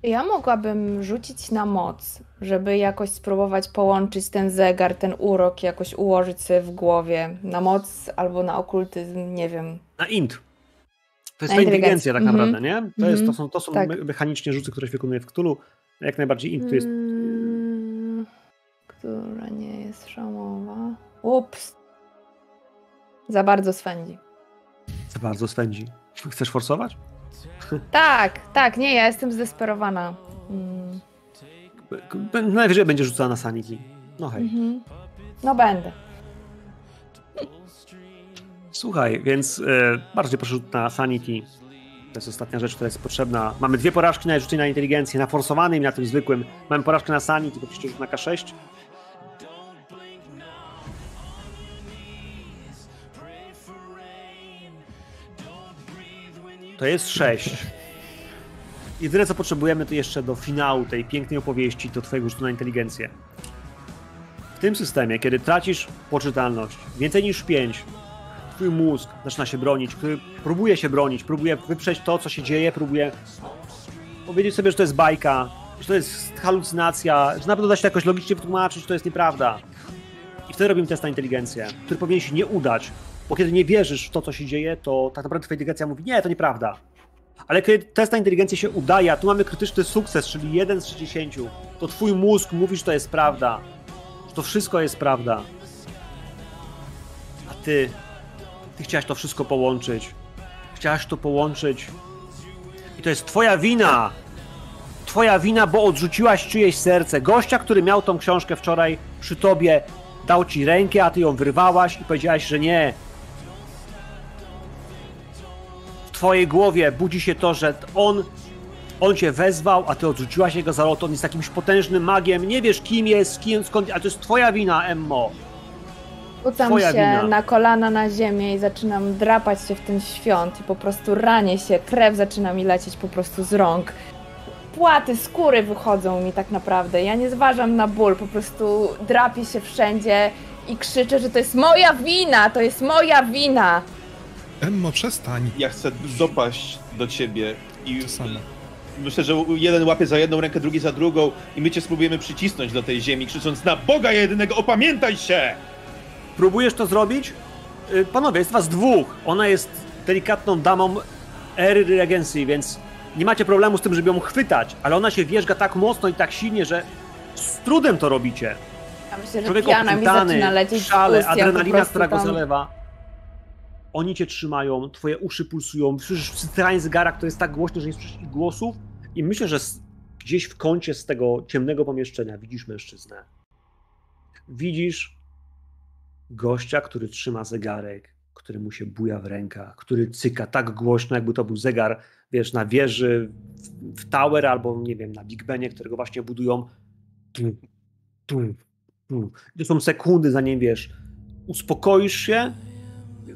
Ja mogłabym rzucić na moc, żeby jakoś spróbować połączyć ten zegar, ten urok, jakoś ułożyć sobie w głowie. Na moc albo na okultyzm, nie wiem. Na int. To jest ta inteligencja tak naprawdę, nie? To, jest, to Mhm. są, to są Tak. me- mechanicznie rzuty, które się wykonuje w Cthulhu. Jak najbardziej int to jest... Mm, która nie jest szamowa. Ups. Za bardzo swędzi. Za bardzo swędzi. Chcesz forsować? Tak, tak, nie, ja jestem zdesperowana. Najwyżej będzie rzucała na sanity. No hej. mhm. No będę. Słuchaj, więc e, bardziej proszę na sanity. To jest ostatnia rzecz, która jest potrzebna. Mamy dwie porażki na rzucie na inteligencję, na forsowanym i na tym zwykłym. Mamy porażkę na sanity, piszcie rzut na K6. To jest 6. Jedyne co potrzebujemy to jeszcze do finału tej pięknej opowieści do twojego rzutu na inteligencję. W tym systemie, kiedy tracisz poczytalność więcej niż 5, twój mózg zaczyna się bronić, który próbuje się bronić, próbuje wyprzeć to, co się dzieje, próbuje powiedzieć sobie, że to jest bajka, że to jest halucynacja, że na pewno da się to jakoś logicznie wytłumaczyć, że to jest nieprawda. I wtedy robimy test na inteligencję, który powinien się nie udać, bo kiedy nie wierzysz w to, co się dzieje, to tak naprawdę twoja inteligencja mówi, nie, to nieprawda. Ale kiedy test na inteligencję się udaje, a tu mamy krytyczny sukces, czyli 1 z 60, to twój mózg mówi, że to jest prawda. Że to wszystko jest prawda. A ty, ty chciałaś to wszystko połączyć. Chciałaś to połączyć. I to jest twoja wina! Twoja wina, bo odrzuciłaś czyjeś serce. Gościa, który miał tą książkę wczoraj przy tobie, dał ci rękę, a ty ją wyrwałaś i powiedziałaś, że nie. Twojej głowie budzi się to, że on, on cię wezwał, a ty odrzuciłaś jego zalot. On jest jakimś potężnym magiem. Nie wiesz, kim jest, kim, skąd, ale to jest twoja wina, Emmo. Rzucam Twoja się wina. na kolana na ziemię i zaczynam drapać się w ten świąt i po prostu ranię się, krew zaczyna mi lecieć po prostu z rąk. Płaty, skóry wychodzą mi tak naprawdę. Ja nie zważam na ból, po prostu drapię się wszędzie i krzyczę, że to jest moja wina, to jest moja wina. Emmo, przestań. Ja chcę dopaść do ciebie i To samo. myślę, że jeden łapie za jedną rękę, drugi za drugą i my cię spróbujemy przycisnąć do tej ziemi, krzycząc na Boga jedynego, opamiętaj się! Próbujesz to zrobić? Y, Panowie, jest was dwóch. Ona jest delikatną damą ery regencji, więc nie macie problemu z tym, żeby ją chwytać, ale ona się wierzga tak mocno i tak silnie, że z trudem to robicie. Ja myślę, że Człowiek mi zaczyna opętany, lecieć szale, adrenalina, która go tam- zalewa. Oni cię trzymają, twoje uszy pulsują, słyszysz cytranie zegara, który jest tak głośny, że nie słyszysz ich głosów i myślę, że gdzieś w kącie z tego ciemnego pomieszczenia widzisz mężczyznę. Widzisz gościa, który trzyma zegarek, który mu się buja w rękach, który cyka tak głośno, jakby to był zegar, wiesz, na wieży w, w Tower albo, nie wiem, na Big Benie, którego właśnie budują. Tum, tum, tum. I To są sekundy, zanim, wiesz, uspokoisz się,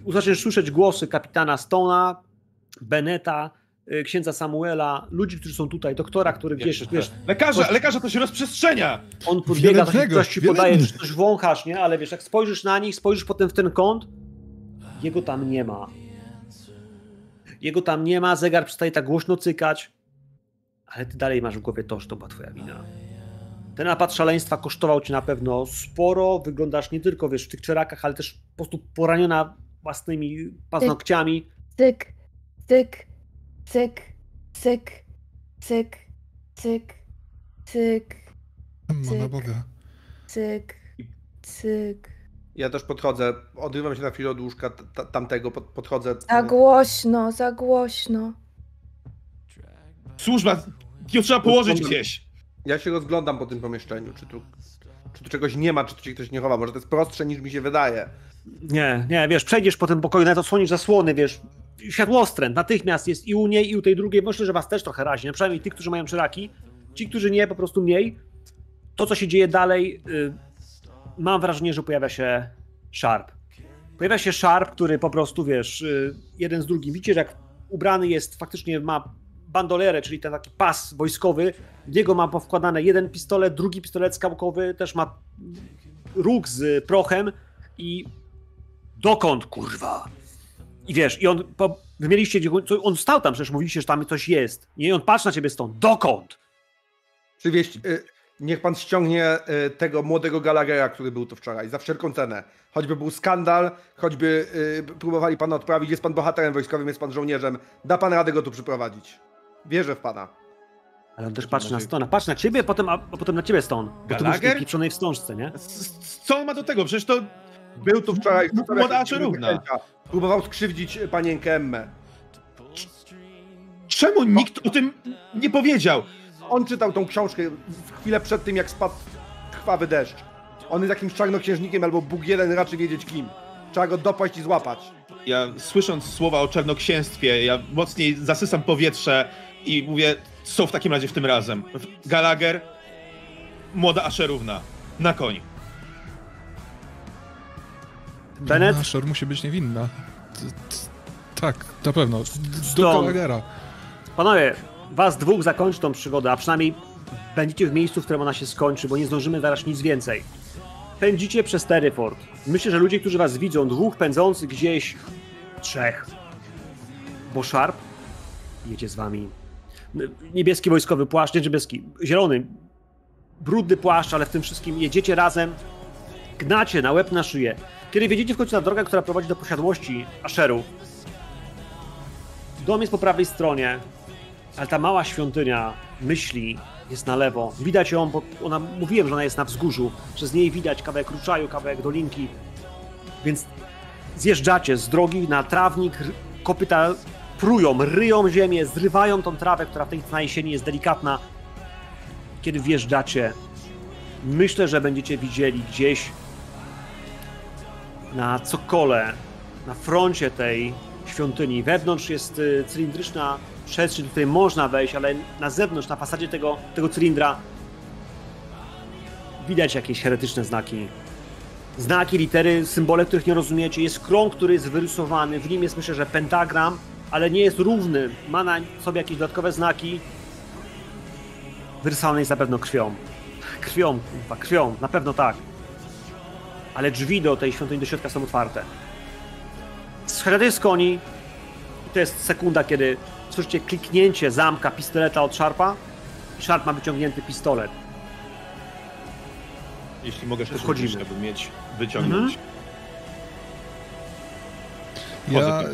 zaczniesz słyszeć głosy kapitana Stona, Beneta, y, księdza Samuela, ludzi, którzy są tutaj, doktora, który gdzieś, wiesz, Lekarza, lekarza to się rozprzestrzenia! on podbiega, coś, coś ci podaje, że coś wąchasz, nie? Ale wiesz, jak spojrzysz na nich, spojrzysz potem w ten kąt, jego tam nie ma. Jego tam nie ma, zegar przestaje tak głośno cykać, ale ty dalej masz w głowie to, że to była twoja wina. Ten napad szaleństwa kosztował ci na pewno sporo, wyglądasz nie tylko, wiesz, w tych czerakach, ale też po prostu poraniona własnymi paznokciami. Cyk, cyk, cyk, cyk, cyk, cyk, cyk. Boga. cyk, cyk. Ja też podchodzę, odrywam się na chwilę od łóżka tamtego, pod, podchodzę. Za głośno, za głośno. Służba, ją trzeba położyć gdzieś! Ja się rozglądam po tym pomieszczeniu, czy tu, czy tu czegoś nie ma, czy tu się ktoś nie chowa. Może to jest prostsze niż mi się wydaje. Nie, nie, wiesz, przejdziesz po tym pokoju, nawet odsłonisz zasłony, wiesz, światłostręt natychmiast jest i u niej, i u tej drugiej. Myślę, że was też trochę no przynajmniej tych, którzy mają czyraki. Ci, którzy nie, po prostu mniej. To, co się dzieje dalej, y, mam wrażenie, że pojawia się Sharp. Pojawia się Sharp, który po prostu, wiesz, y, jeden z drugim. Widzicie, że jak ubrany jest, faktycznie ma bandolerę, czyli ten taki pas wojskowy. W niego ma powkładane jeden pistolet, drugi pistolet skałkowy, też ma róg z prochem i dokąd, kurwa? I wiesz, i on, po, wy mieliście, on stał tam, przecież mówiliście, że tam coś jest. Nie, i on patrzy na ciebie stąd, dokąd? Przywieźć, y, niech pan ściągnie y, tego młodego Gallaghera, który był tu wczoraj, za wszelką cenę. Choćby był skandal, choćby y, próbowali pana odprawić, jest pan bohaterem wojskowym, jest pan żołnierzem, da pan radę go tu przyprowadzić. Wierzę w pana. Ale on też patrzy na Stona, patrzy na ciebie, potem, a, a potem na ciebie Stone. Bo ty byłeś w tej pieprzonej wstążce, nie? Co on ma do tego? Przecież to Był tu wczoraj. wczoraj Młoda jakieś czarówna. wyklęcia. Próbował skrzywdzić y, panienkę Emmę. Czemu nikt o tym nie powiedział? On czytał tą książkę chwilę przed tym, jak spadł krwawy deszcz. On jest jakimś czarnoksiężnikiem albo Bóg jeden raczy wiedzieć kim. Trzeba go dopaść i złapać. Ja słysząc słowa o czarnoksięstwie, ja mocniej zasysam powietrze i mówię, co w takim razie w tym razem? Gallagher, młoda Asherówna, na koń. Bennett? Musi być niewinna. Tak, na pewno. Do. Gallaghera. Panowie, was dwóch zakończy tą przygodę, a przynajmniej będziecie w miejscu, w którym ona się skończy, bo nie zdążymy zaraz nic więcej. Pędzicie przez Terryford. Myślę, że ludzie, którzy was widzą, dwóch pędzących gdzieś, trzech, bo Sharp jedzie z wami. Niebieski wojskowy płaszcz, nie niebieski, zielony, brudny płaszcz, ale w tym wszystkim jedziecie razem, gnacie na łeb na szyję. Kiedy wjedziecie w końcu na drogę, która prowadzi do posiadłości Asherów, Dom jest po prawej stronie. Ale ta mała świątynia myśli jest na lewo. Widać ją, bo ona mówiłem, że ona jest na wzgórzu. Że z niej widać kawałek ruczaju, kawałek dolinki. Więc zjeżdżacie z drogi na trawnik, kopyta prują, ryją ziemię, zrywają tą trawę, która w tej na jesieni jest delikatna. Kiedy wjeżdżacie, myślę, że będziecie widzieli gdzieś na cokole, na froncie tej świątyni. Wewnątrz jest y, cylindryczna przestrzeń, do której można wejść, ale na zewnątrz, na fasadzie tego, tego cylindra widać jakieś heretyczne znaki. Znaki, litery, symbole, których nie rozumiecie. Jest krąg, który jest wyrysowany. W nim jest myślę, że pentagram, ale nie jest równy. Ma na sobie jakieś dodatkowe znaki. Wyrysowany jest na pewno krwią. Krwią, kurwa, krwią, na pewno tak. Ale drzwi do tej świątyni do środka są otwarte. Schodzi z koni i to jest sekunda, kiedy słyszycie kliknięcie zamka pistoleta od Sharpa i Sharp ma wyciągnięty pistolet. Jeśli mogę Wchodzimy. użyć, żeby mieć, wyciągnąć. Wchodzę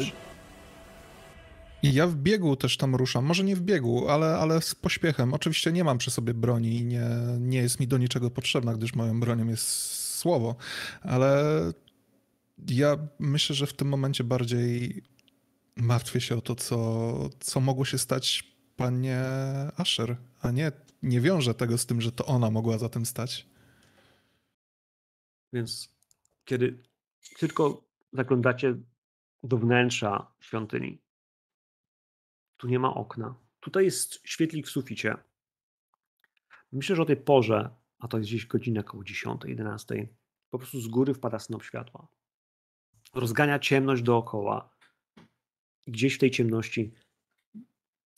Ja, ja w biegu też tam ruszam. Może nie w biegu, ale, ale z pośpiechem. Oczywiście nie mam przy sobie broni i nie, nie jest mi do niczego potrzebna, gdyż moją bronią jest słowo. Ale ja myślę, że w tym momencie bardziej a to jest gdzieś godzina około 10, 11, po prostu z góry wpada snop światła. Rozgania ciemność dookoła. Gdzieś w tej ciemności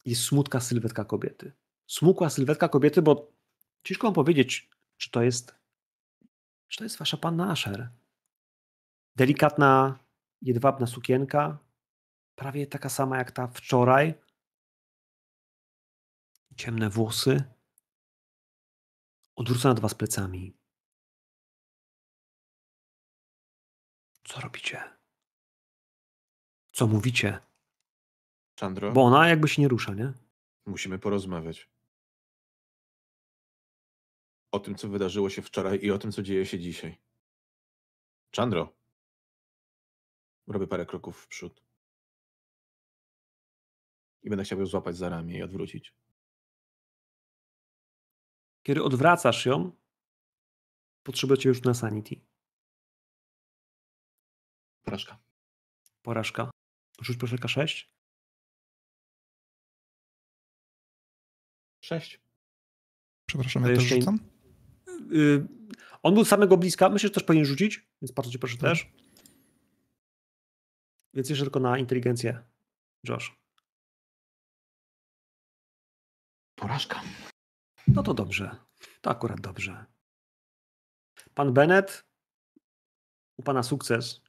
jest smutka sylwetka kobiety. Smukła sylwetka kobiety, bo ciężko wam powiedzieć, czy to jest czy to jest wasza panna Asher? Delikatna, jedwabna sukienka, prawie taka sama jak ta wczoraj. Ciemne włosy. Odwrócona do was plecami. Co robicie? Co mówicie? Chandro, Bo ona jakby się nie rusza, nie? musimy porozmawiać. O tym, co wydarzyło się wczoraj i o tym, co dzieje się dzisiaj. Chandro. Robię parę kroków w przód. I będę chciał ją złapać za ramię i odwrócić. Kiedy odwracasz ją, potrzebujecie już na sanity. Porażka. Porażka. Rzuć proszę K6. Sześć. Przepraszam, To ja też rzucam? Y, on był samego bliska. Myślę, że też powinien rzucić, więc bardzo cię proszę też. Więc jeszcze tylko na inteligencję, Josh. Porażka. No to dobrze. To akurat dobrze. Pan Bennett, u pana sukces,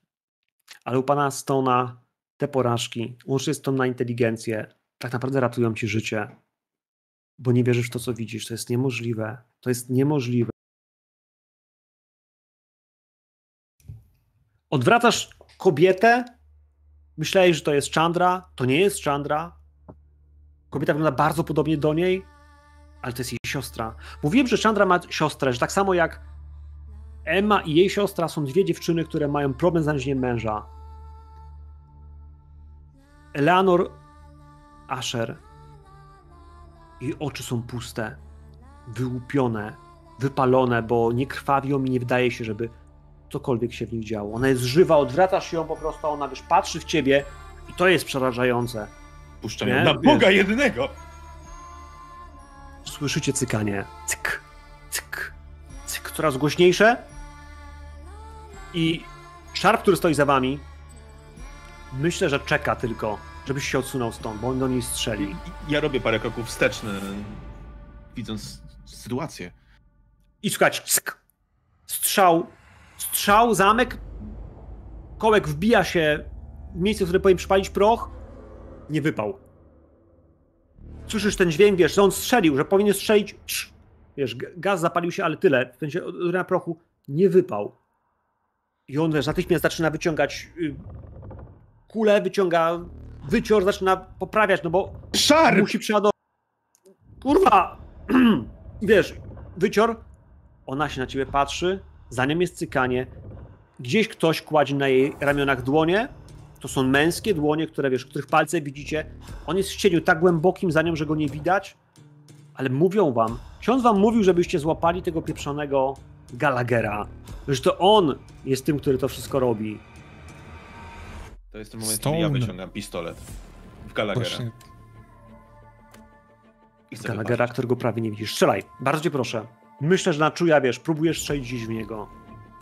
ale u pana Stona te porażki, łącznie z tą na inteligencję, tak naprawdę ratują ci życie, bo nie wierzysz w to, co widzisz. To jest niemożliwe. To jest niemożliwe. Odwracasz kobietę, myślałeś, że to jest Chandra, to nie jest Chandra. Kobieta wygląda bardzo podobnie do niej, ale to jest jej siostra. Mówiłem, że Chandra ma siostrę, że tak samo jak Emma i jej siostra są dwie dziewczyny, które mają problem z znalezieniem męża. Eleanor Asher. Jej oczy są puste, wyłupione, wypalone, bo nie krwawią i nie wydaje się, żeby cokolwiek się w nich działo. Ona jest żywa, odwracasz się ją po prostu, a ona wiesz, patrzy w ciebie i to jest przerażające. Puszczam Nie? ją na. Boga jednego! Słyszycie cykanie. Cyk, cyk, cyk. Coraz głośniejsze. I Sharp, który stoi za wami, myślę, że czeka tylko, żebyś się odsunął stąd, bo on do niej strzeli. Ja robię parę kroków wsteczny, widząc sytuację. I słuchajcie, cyk. Strzał, strzał, zamek. Kołek wbija się w miejsce, w które powinien przypalić proch. Nie wypał. Słyszysz ten dźwięk, wiesz, że on strzelił, że powinien strzelić. Trz. Wiesz, gaz zapalił się, ale tyle. W sensie na prochu nie wypał. I on, wiesz, natychmiast zaczyna wyciągać y, kulę, wyciąga wycior, zaczyna poprawiać, no bo Szarp! musi przeładować. kurwa! [CLEARS THROAT] Wiesz, wycior, ona się na ciebie patrzy, za nią jest cykanie, gdzieś ktoś kładzie na jej ramionach dłonie, to są męskie dłonie, które wiesz, których palce widzicie. On jest w cieniu tak głębokim za nią, że go nie widać, ale mówią wam, ksiądz wam mówił, żebyście złapali tego pieprzonego Gallaghera, że to on jest tym, który to wszystko robi. To jest ten moment, Stone. kiedy ja wyciągam pistolet w Gallaghera. Właśnie I chcę Gallaghera, wypaść. którego prawie nie widzisz. Strzelaj, bardzo cię proszę. Myślę, że na czuja, wiesz, próbujesz strzelić gdzieś w niego.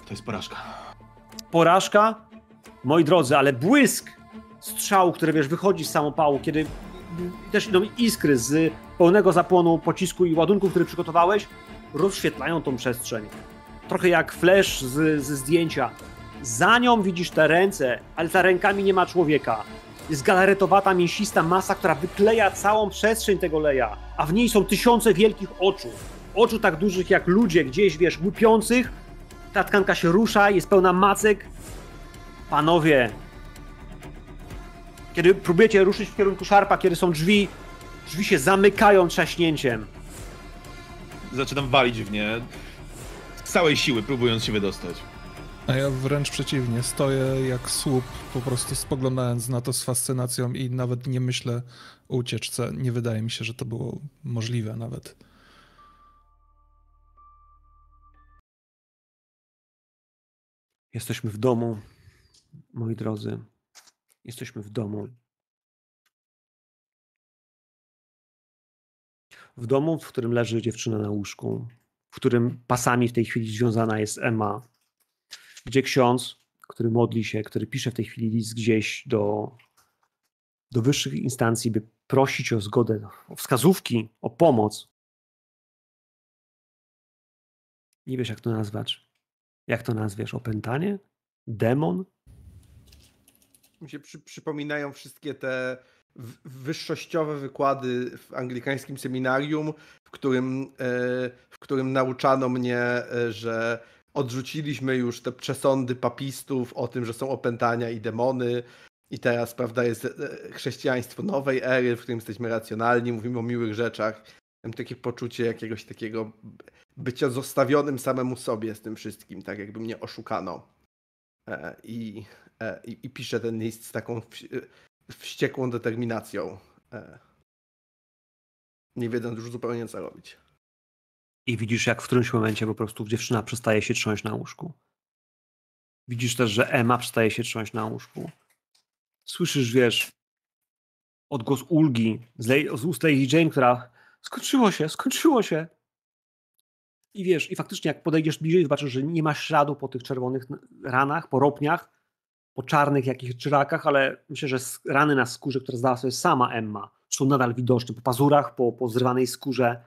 To jest porażka. Porażka, moi drodzy, ale błysk strzału, który wiesz, wychodzi z samopału, kiedy też idą iskry z pełnego zapłonu pocisku i ładunku, który przygotowałeś, rozświetlają tą przestrzeń. Trochę jak flash z, ze zdjęcia. Za nią widzisz te ręce, ale za rękami nie ma człowieka. Jest galaretowata, mięsista masa, która wykleja całą przestrzeń tego leja, a w niej są tysiące wielkich oczu. Oczu tak dużych jak ludzie, gdzieś, wiesz, łupiących. Ta tkanka się rusza, jest pełna macek. Panowie, kiedy próbujecie ruszyć w kierunku szarpa, kiedy są drzwi, drzwi się zamykają trzaśnięciem. Zaczynam walić w nie z całej siły, próbując się wydostać. A ja wręcz przeciwnie, stoję jak słup, po prostu spoglądając na to z fascynacją i nawet nie myślę o ucieczce. Nie wydaje mi się, że to było możliwe nawet. Jesteśmy w domu, moi drodzy. Jesteśmy w domu. W domu, w którym leży dziewczyna na łóżku, w którym pasami w tej chwili związana jest Emma, gdzie ksiądz, który modli się, który pisze w tej chwili list gdzieś do, do wyższych instancji, by prosić o zgodę, o wskazówki, o pomoc. Nie wiesz, jak to nazwać. Jak to nazwiesz? Opętanie? Demon? Mi się przy, przypominają wszystkie te wyższościowe wykłady w anglikańskim seminarium, w którym, e, w którym nauczano mnie, e, że odrzuciliśmy już te przesądy papistów o tym, że są opętania i demony. I teraz, prawda, jest e, chrześcijaństwo nowej ery, w którym jesteśmy racjonalni, mówimy o miłych rzeczach. Mam takie poczucie jakiegoś takiego bycia zostawionym samemu sobie z tym wszystkim, tak jakby mnie oszukano. I, i, i piszę ten list z taką wś- wściekłą determinacją. e, Nie wiedząc już zupełnie co robić. I widzisz, jak w którymś momencie po prostu dziewczyna przestaje się trząść na łóżku. Widzisz też, że Emma przestaje się trząść na łóżku. Słyszysz, wiesz, odgłos ulgi z, z ust Lady Jane, która skończyło się, skończyło się. I wiesz, i faktycznie jak podejdziesz bliżej, zobaczysz, że nie ma śladu po tych czerwonych ranach, po ropniach, po czarnych jakichś czyrakach, ale myślę, że rany na skórze, które zdała sobie sama Emma, są nadal widoczne po pazurach, po, po zrywanej skórze.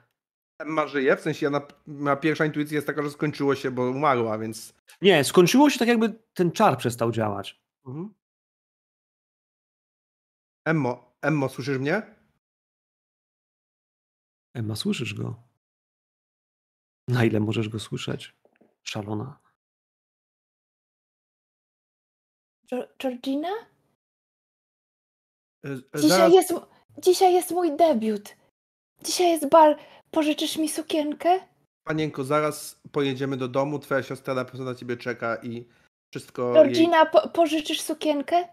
Emma żyje, w sensie ona, ma pierwsza intuicja jest taka, że skończyło się, bo umarła, więc... Nie, skończyło się tak, jakby ten czar przestał działać. Mhm. Emmo, Emmo, słyszysz mnie? Emma, słyszysz go? Na ile możesz go słyszeć? Szalona. Georgina? E, e, Dzisiaj Zaraz, jest, dzisiaj jest mój debiut. Dzisiaj jest bal. Pożyczysz mi sukienkę? panienko, zaraz pojedziemy do domu, twoja siostra na pewno na ciebie czeka i wszystko jej... Georgina, po, pożyczysz sukienkę?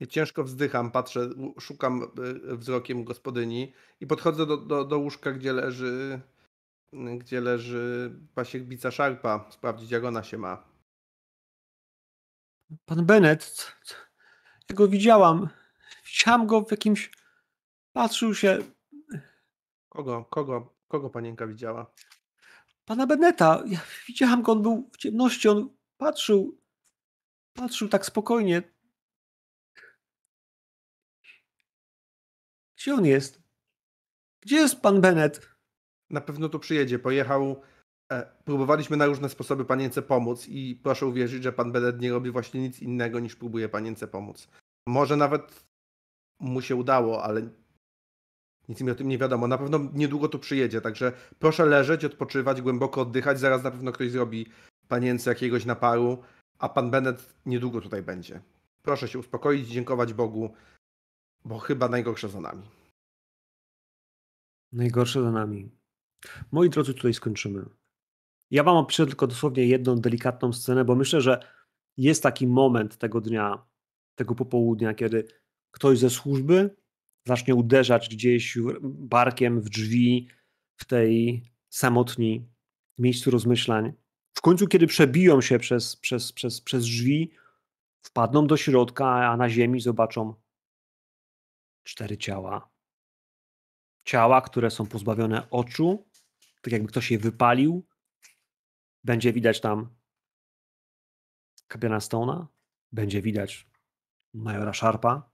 Ja ciężko wzdycham, patrzę, szukam e, wzrokiem gospodyni i podchodzę do, do, do łóżka, gdzie leży gdzie leży pasiek bica szarpa, sprawdzić jak ona się ma. Pan Bennett, ja go widziałam. Widziałam go w jakimś... Patrzył się... Kogo, kogo, kogo panienka widziała? Pana Bennetta. Ja widziałam go, on był w ciemności, on patrzył... Patrzył tak spokojnie. Gdzie on jest? Gdzie jest pan Bennett? Na pewno tu przyjedzie, pojechał. E, próbowaliśmy na różne sposoby panience pomóc i proszę uwierzyć, że pan Benet nie robi właśnie nic innego niż próbuje panience pomóc. Może nawet mu się udało, ale nic mi o tym nie wiadomo. Na pewno niedługo tu przyjedzie, także proszę leżeć, odpoczywać, głęboko oddychać. Zaraz na pewno ktoś zrobi panience jakiegoś naparu, a pan Benet niedługo tutaj będzie. Proszę się uspokoić, dziękować Bogu. Bo chyba najgorsza za nami. Najgorsze za nami. Moi drodzy, tutaj skończymy. Ja wam opiszę tylko dosłownie jedną delikatną scenę, bo myślę, że jest taki moment tego dnia, tego popołudnia, kiedy ktoś ze służby zacznie uderzać gdzieś barkiem w drzwi w tej samotni miejscu rozmyślań. W końcu, kiedy przebiją się przez, przez, przez, przez drzwi, wpadną do środka, a na ziemi zobaczą cztery ciała. Ciała, które są pozbawione oczu, tak jakby ktoś je wypalił. Będzie widać tam kapiana Stone'a, będzie widać majora Sharpa,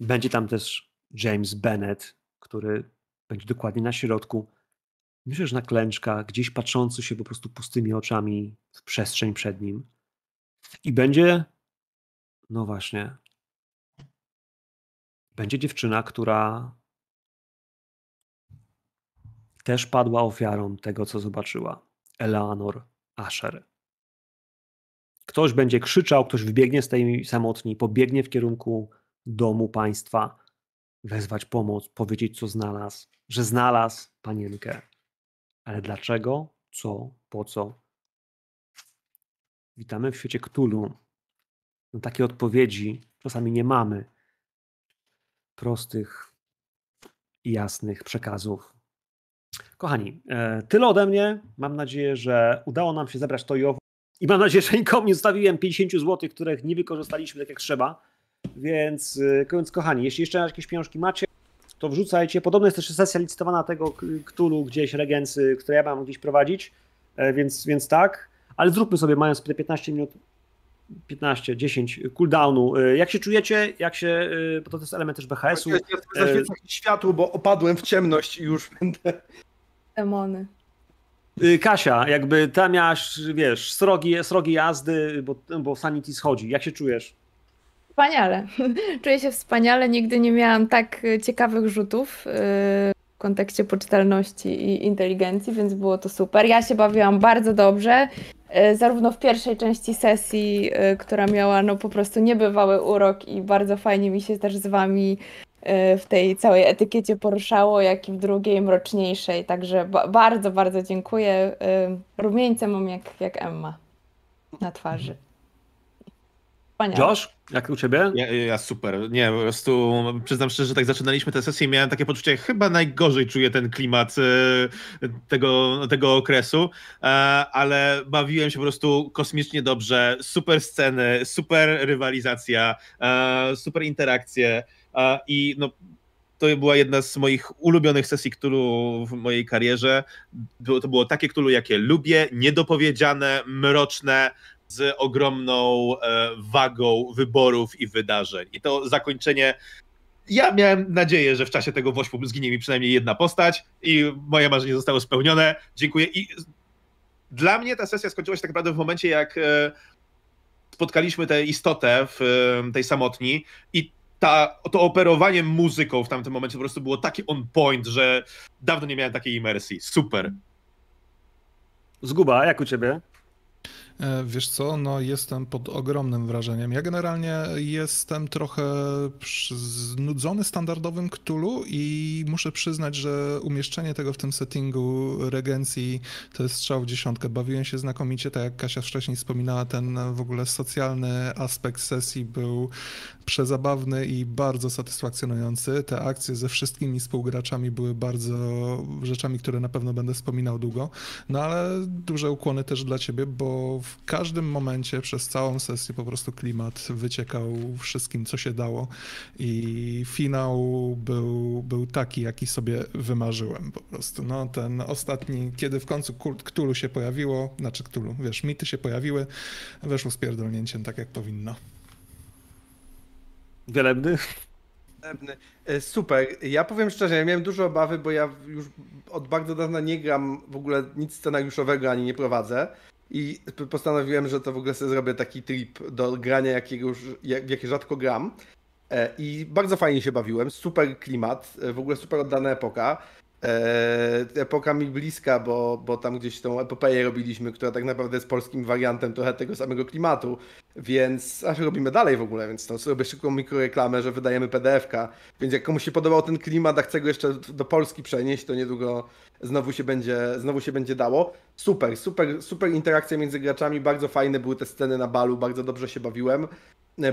będzie tam też James Bennett, który będzie dokładnie na środku. Myślę, że na klęczkach, gdzieś patrzący się po prostu pustymi oczami w przestrzeń przed nim. I będzie, no właśnie, będzie dziewczyna, która też padła ofiarą tego, co zobaczyła. Eleanor Asher. Ktoś będzie krzyczał, ktoś wybiegnie z tej samotni, pobiegnie w kierunku domu państwa, wezwać pomoc, powiedzieć, co znalazł, że znalazł panienkę. Ale dlaczego? Co? Po co? Witamy w świecie Ktulu. No, takie odpowiedzi czasami nie mamy. Prostych i jasnych przekazów. Kochani, e, tyle ode mnie. Mam nadzieję, że udało nam się zebrać to i owo. I mam nadzieję, że nikomu nie zostawiłem 50 zł, których nie wykorzystaliśmy tak jak trzeba. Więc, e, więc kochani, jeśli jeszcze jakieś pieniążki macie, to wrzucajcie. Podobno jest też sesja licytowana tego Ktulu gdzieś, Regency, które ja mam gdzieś prowadzić, e, więc, więc tak. Ale zróbmy sobie, mając te 15 minut, 15, 10 cooldownu. Jak się czujecie? Jak się, bo to jest element też BHS-u. Ja zaświecam światło, bo opadłem w ciemność i już będę... Demony. Kasia, jakby tam miałaś, wiesz, srogi, srogi jazdy, bo, bo Sanity schodzi. Jak się czujesz? Wspaniale. [LAUGHS] Czuję się wspaniale. Nigdy nie miałam tak ciekawych rzutów y, kontekście poczytalności i inteligencji, więc było to super. Ja się bawiłam bardzo dobrze, y, zarówno w pierwszej części sesji, która miała no po prostu niebywały urok i bardzo fajnie mi się też z wami Y, w tej całej etykiecie poruszało, jak i w drugiej, mroczniejszej. Także ba bardzo, bardzo dziękuję. Rumieńce mam jak, jak Emma na twarzy. Wspaniale. Josh, jak u ciebie? Ja, ja, super. Nie, po prostu przyznam szczerze, że tak zaczynaliśmy tę sesję i miałem takie poczucie, chyba najgorzej czuję ten klimat y, tego, tego okresu, e, ale bawiłem się po prostu kosmicznie dobrze. Super sceny, super rywalizacja, e, super interakcje. I no, to była jedna z moich ulubionych sesji Cthulhu w mojej karierze. to było takie Cthulhu, jakie lubię, niedopowiedziane, mroczne, z ogromną e, wagą wyborów i wydarzeń. I to zakończenie. Ja miałem nadzieję, że w czasie tego wośpu zginie mi przynajmniej jedna postać i moje marzenie zostało spełnione. Dziękuję. I dla mnie ta sesja skończyła się tak naprawdę w momencie, jak e, spotkaliśmy tę istotę w e, tej samotni i ta, to operowanie muzyką w tamtym momencie po prostu było takie on point, że dawno nie miałem takiej imersji. Super. Zguba, jak u ciebie? E, wiesz co, no jestem pod ogromnym wrażeniem. Ja generalnie jestem trochę znudzony standardowym Cthulhu i muszę przyznać, że umieszczenie tego w tym settingu regencji to jest strzał w dziesiątkę. Bawiłem się znakomicie, tak jak Kasia wcześniej wspominała, ten w ogóle socjalny aspekt sesji był przezabawny i bardzo satysfakcjonujący. Te akcje ze wszystkimi współgraczami były bardzo rzeczami, które na pewno będę wspominał długo. No ale duże ukłony też dla ciebie, bo w każdym momencie przez całą sesję po prostu klimat wyciekał wszystkim, co się dało i finał był, był taki, jaki sobie wymarzyłem po prostu. No ten ostatni, kiedy w końcu kult Cthulhu się pojawiło, znaczy Cthulhu, wiesz, mity się pojawiły, weszło z pierdolnięciem tak, jak powinno. Wielebny? E, super. Ja powiem szczerze, ja miałem dużo obawy, bo ja już od bardzo dawna nie gram w ogóle nic scenariuszowego ani nie prowadzę. I postanowiłem, że to w ogóle sobie zrobię taki trip do grania, jakiego już, jak, jakie rzadko gram. E, I bardzo fajnie się bawiłem. Super klimat, e, w ogóle super oddana epoka. Epoka mi bliska, bo, bo tam gdzieś tą epopeję robiliśmy, która tak naprawdę jest polskim wariantem trochę tego samego klimatu. Więc aż robimy dalej w ogóle, więc to zrobię szybką mikroreklamę, że wydajemy PDF-ka. Więc jak komuś się podobał ten klimat, a chce go jeszcze do Polski przenieść, to niedługo znowu się będzie, znowu się będzie dało. Super, super, super interakcja między graczami, bardzo fajne były te sceny na balu, bardzo dobrze się bawiłem.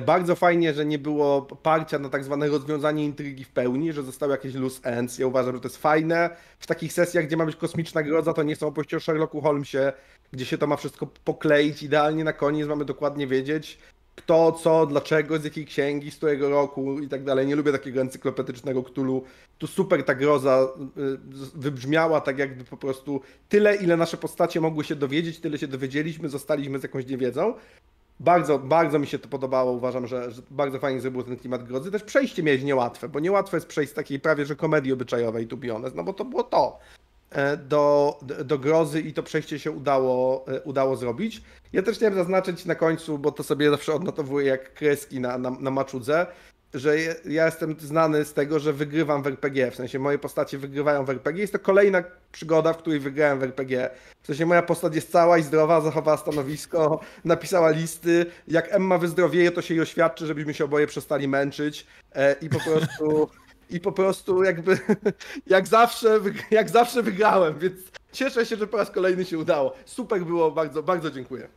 Bardzo fajnie, że nie było parcia na tak zwane rozwiązanie intrygi w pełni, że zostały jakieś loose ends. Ja uważam, że to jest fajne. W takich sesjach, gdzie ma być kosmiczna groza, to nie są opowieści o Sherlocku Holmesie, gdzie się to ma wszystko pokleić idealnie na koniec, mamy dokładnie wiedzieć kto, co, dlaczego, z jakiej księgi, z którego roku i tak dalej. Nie lubię takiego encyklopedycznego Cthulhu. Tu super ta groza y, wybrzmiała tak jakby po prostu tyle, ile nasze postacie mogły się dowiedzieć, tyle się dowiedzieliśmy, zostaliśmy z jakąś niewiedzą. Bardzo, bardzo mi się to podobało. Uważam, że, że bardzo fajnie zrobił ten klimat grozy. Też przejście miałeś niełatwe, bo niełatwe jest przejść z takiej prawie że komedii obyczajowej, tu be no bo to było to. E, do, do grozy i to przejście się udało, e, udało zrobić. Ja też chciałem zaznaczyć na końcu, bo to sobie zawsze odnotowuję jak kreski na, na, na maczudze, że ja jestem znany z tego, że wygrywam w RPG, w sensie moje postacie wygrywają w RPG. Jest to kolejna przygoda, w której wygrałem w RPG. W sensie moja postać jest cała i zdrowa, zachowała stanowisko, [LAUGHS] napisała listy. Jak Emma wyzdrowieje, to się jej oświadczy, żebyśmy się oboje przestali męczyć e, i po prostu i po prostu jakby [LAUGHS] jak zawsze, jak zawsze wygrałem, więc cieszę się, że po raz kolejny się udało. Super było, bardzo, bardzo dziękuję.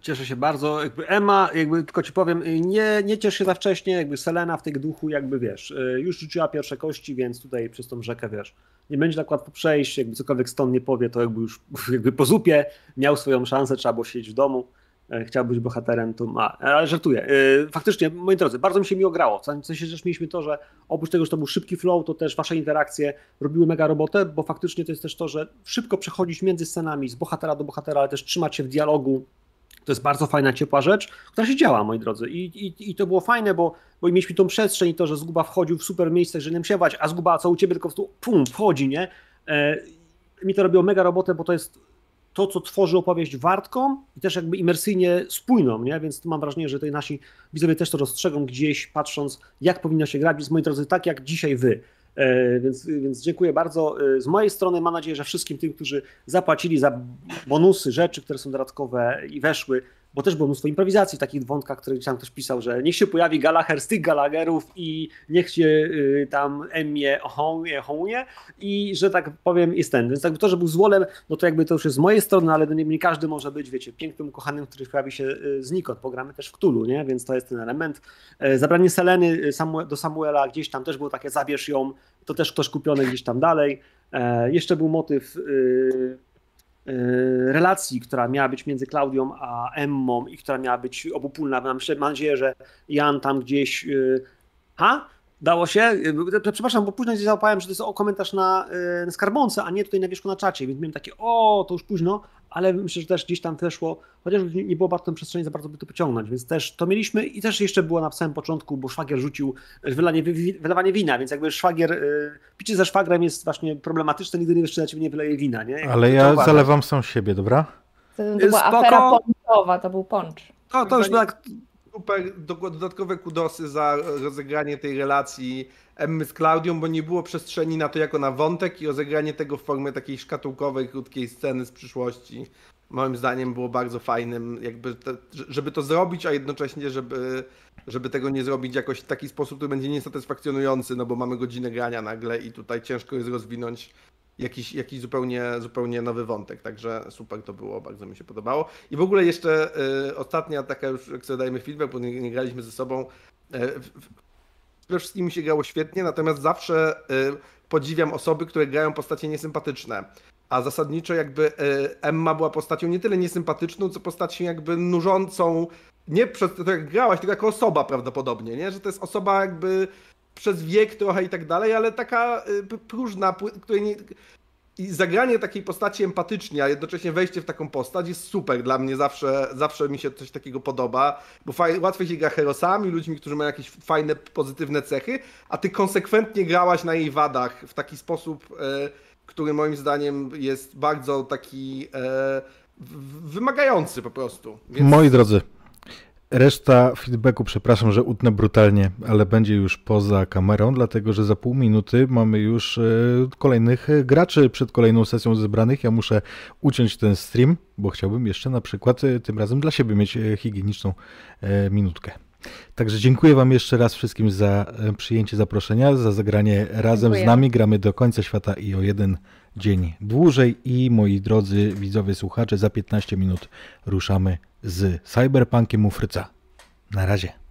Cieszę się bardzo. Jakby Emma, jakby tylko ci powiem, nie, nie ciesz się za wcześnie, jakby Selena w tej duchu, jakby wiesz, już rzuciła pierwsze kości, więc tutaj przez tą rzekę, wiesz, nie będzie tak łatwo przejść, jakby cokolwiek stąd nie powie, to jakby już [LAUGHS] jakby po zupie miał swoją szansę, trzeba było siedzieć w domu. E, chciał być bohaterem, to ma. Ale żartuję. E, faktycznie, moi drodzy, bardzo mi się miło grało. W sensie też mieliśmy to, że oprócz tego, że to był szybki flow, to też wasze interakcje robiły mega robotę, bo faktycznie to jest też to, że szybko przechodzić między scenami z bohatera do bohatera, ale też trzymać się w dialogu. To jest bardzo fajna, ciepła rzecz, która się działa, moi drodzy. I, i, i to było fajne, bo, bo mieliśmy tą przestrzeń i to, że Zguba wchodził w super miejsce, że nie siewać, a Zguba co u ciebie tylko tu pum, wchodzi, nie? E, mi to robiło mega robotę, bo to jest to, co tworzy opowieść wartką i też jakby imersyjnie spójną, nie? więc mam wrażenie, że tutaj nasi widzowie też to rozstrzegą gdzieś, patrząc, jak powinno się grać, więc moi drodzy, tak jak dzisiaj wy. E, więc, więc dziękuję bardzo. E, z mojej strony mam nadzieję, że wszystkim tym, którzy zapłacili za bonusy, rzeczy, które są dodatkowe i weszły, bo też było mnóstwo improwizacji w takich wątkach, które tam ktoś pisał, że niech się pojawi Gallagher z tych Gallagherów i niech się y, tam Emmie hołnie, hołnie i że tak powiem jest ten. Więc jakby to, że był złolem, no to jakby to już jest z mojej strony, ale nie, nie każdy może być, wiecie, pięknym kochanym, który pojawi się y, znikąd. Pogramy też w Cthulhu, nie? Więc to jest ten element. E, zabranie Seleny y, do Samuela gdzieś tam też było takie zabierz ją, to też ktoś kupiony gdzieś tam dalej. E, jeszcze był motyw Y, relacji, która miała być między Klaudią a Emmą i która miała być obopólna. Mam, mam nadzieję, że Jan tam gdzieś. Y, ha? Dało się? Y, przepraszam, bo późno się załapałem, że to jest o komentarz na, na skarbonce, a nie tutaj na wierzchu na czacie, więc miałem takie, o, to już późno, ale myślę, że też gdzieś tam weszło, chociaż nie było bardzo przestrzeni za bardzo, by to pociągnąć, więc też to mieliśmy i też jeszcze było na samym początku, bo szwagier rzucił wylanie, wylewanie wina, więc jakby szwagier, y, picie ze szwagrem jest właśnie problematyczne, nigdy nie wiesz, czy na ciebie nie wyleje wina, nie? ale ja zalewam sam siebie, dobra? To, to była Spoko. afera ponczowa, to był poncz. To, to już tak... Super dodatkowe kudosy za rozegranie tej relacji Emmy z Klaudią, bo nie było przestrzeni na to jako na wątek i rozegranie tego w formie takiej szkatułkowej, krótkiej sceny z przyszłości. Moim zdaniem było bardzo fajnym, jakby te, żeby to zrobić, a jednocześnie, żeby, żeby tego nie zrobić jakoś w taki sposób, który będzie niesatysfakcjonujący, no bo mamy godzinę grania nagle i tutaj ciężko jest rozwinąć jakiś, jakiś zupełnie, zupełnie nowy wątek, także super to było, bardzo mi się podobało. I w ogóle jeszcze y, ostatnia taka już, jak sobie dajemy feedback, bo nie, nie graliśmy ze sobą, y, przede wszystkim mi się grało świetnie, natomiast zawsze y, podziwiam osoby, które grają postacie niesympatyczne. A zasadniczo jakby y, Emma była postacią nie tyle niesympatyczną, co postacią jakby nużącą, nie przez to jak grałaś, tylko jako osoba prawdopodobnie, nie? Że to jest osoba jakby przez wiek trochę i tak dalej, ale taka y, próżna, której nie, i zagranie takiej postaci empatycznie, a jednocześnie wejście w taką postać jest super dla mnie, zawsze, zawsze mi się coś takiego podoba, bo faj, łatwiej się gra herosami, ludźmi, którzy mają jakieś fajne, pozytywne cechy, a ty konsekwentnie grałaś na jej wadach w taki sposób, e, który moim zdaniem jest bardzo taki e, wymagający po prostu. Więc... Moi drodzy, Reszta feedbacku, przepraszam, że utnę brutalnie, ale będzie już poza kamerą, dlatego że za pół minuty mamy już e, kolejnych graczy przed kolejną sesją zebranych. Ja muszę uciąć ten stream, bo chciałbym jeszcze na przykład e, tym razem dla siebie mieć e, higieniczną minutkę. Także dziękuję Wam jeszcze raz wszystkim za przyjęcie zaproszenia, za zagranie razem Dziękuję. z nami. Gramy do końca świata i o jeden dzień dłużej. I moi drodzy widzowie, słuchacze, za 15 minut ruszamy z Cyberpunkiem Ufryca. Na razie.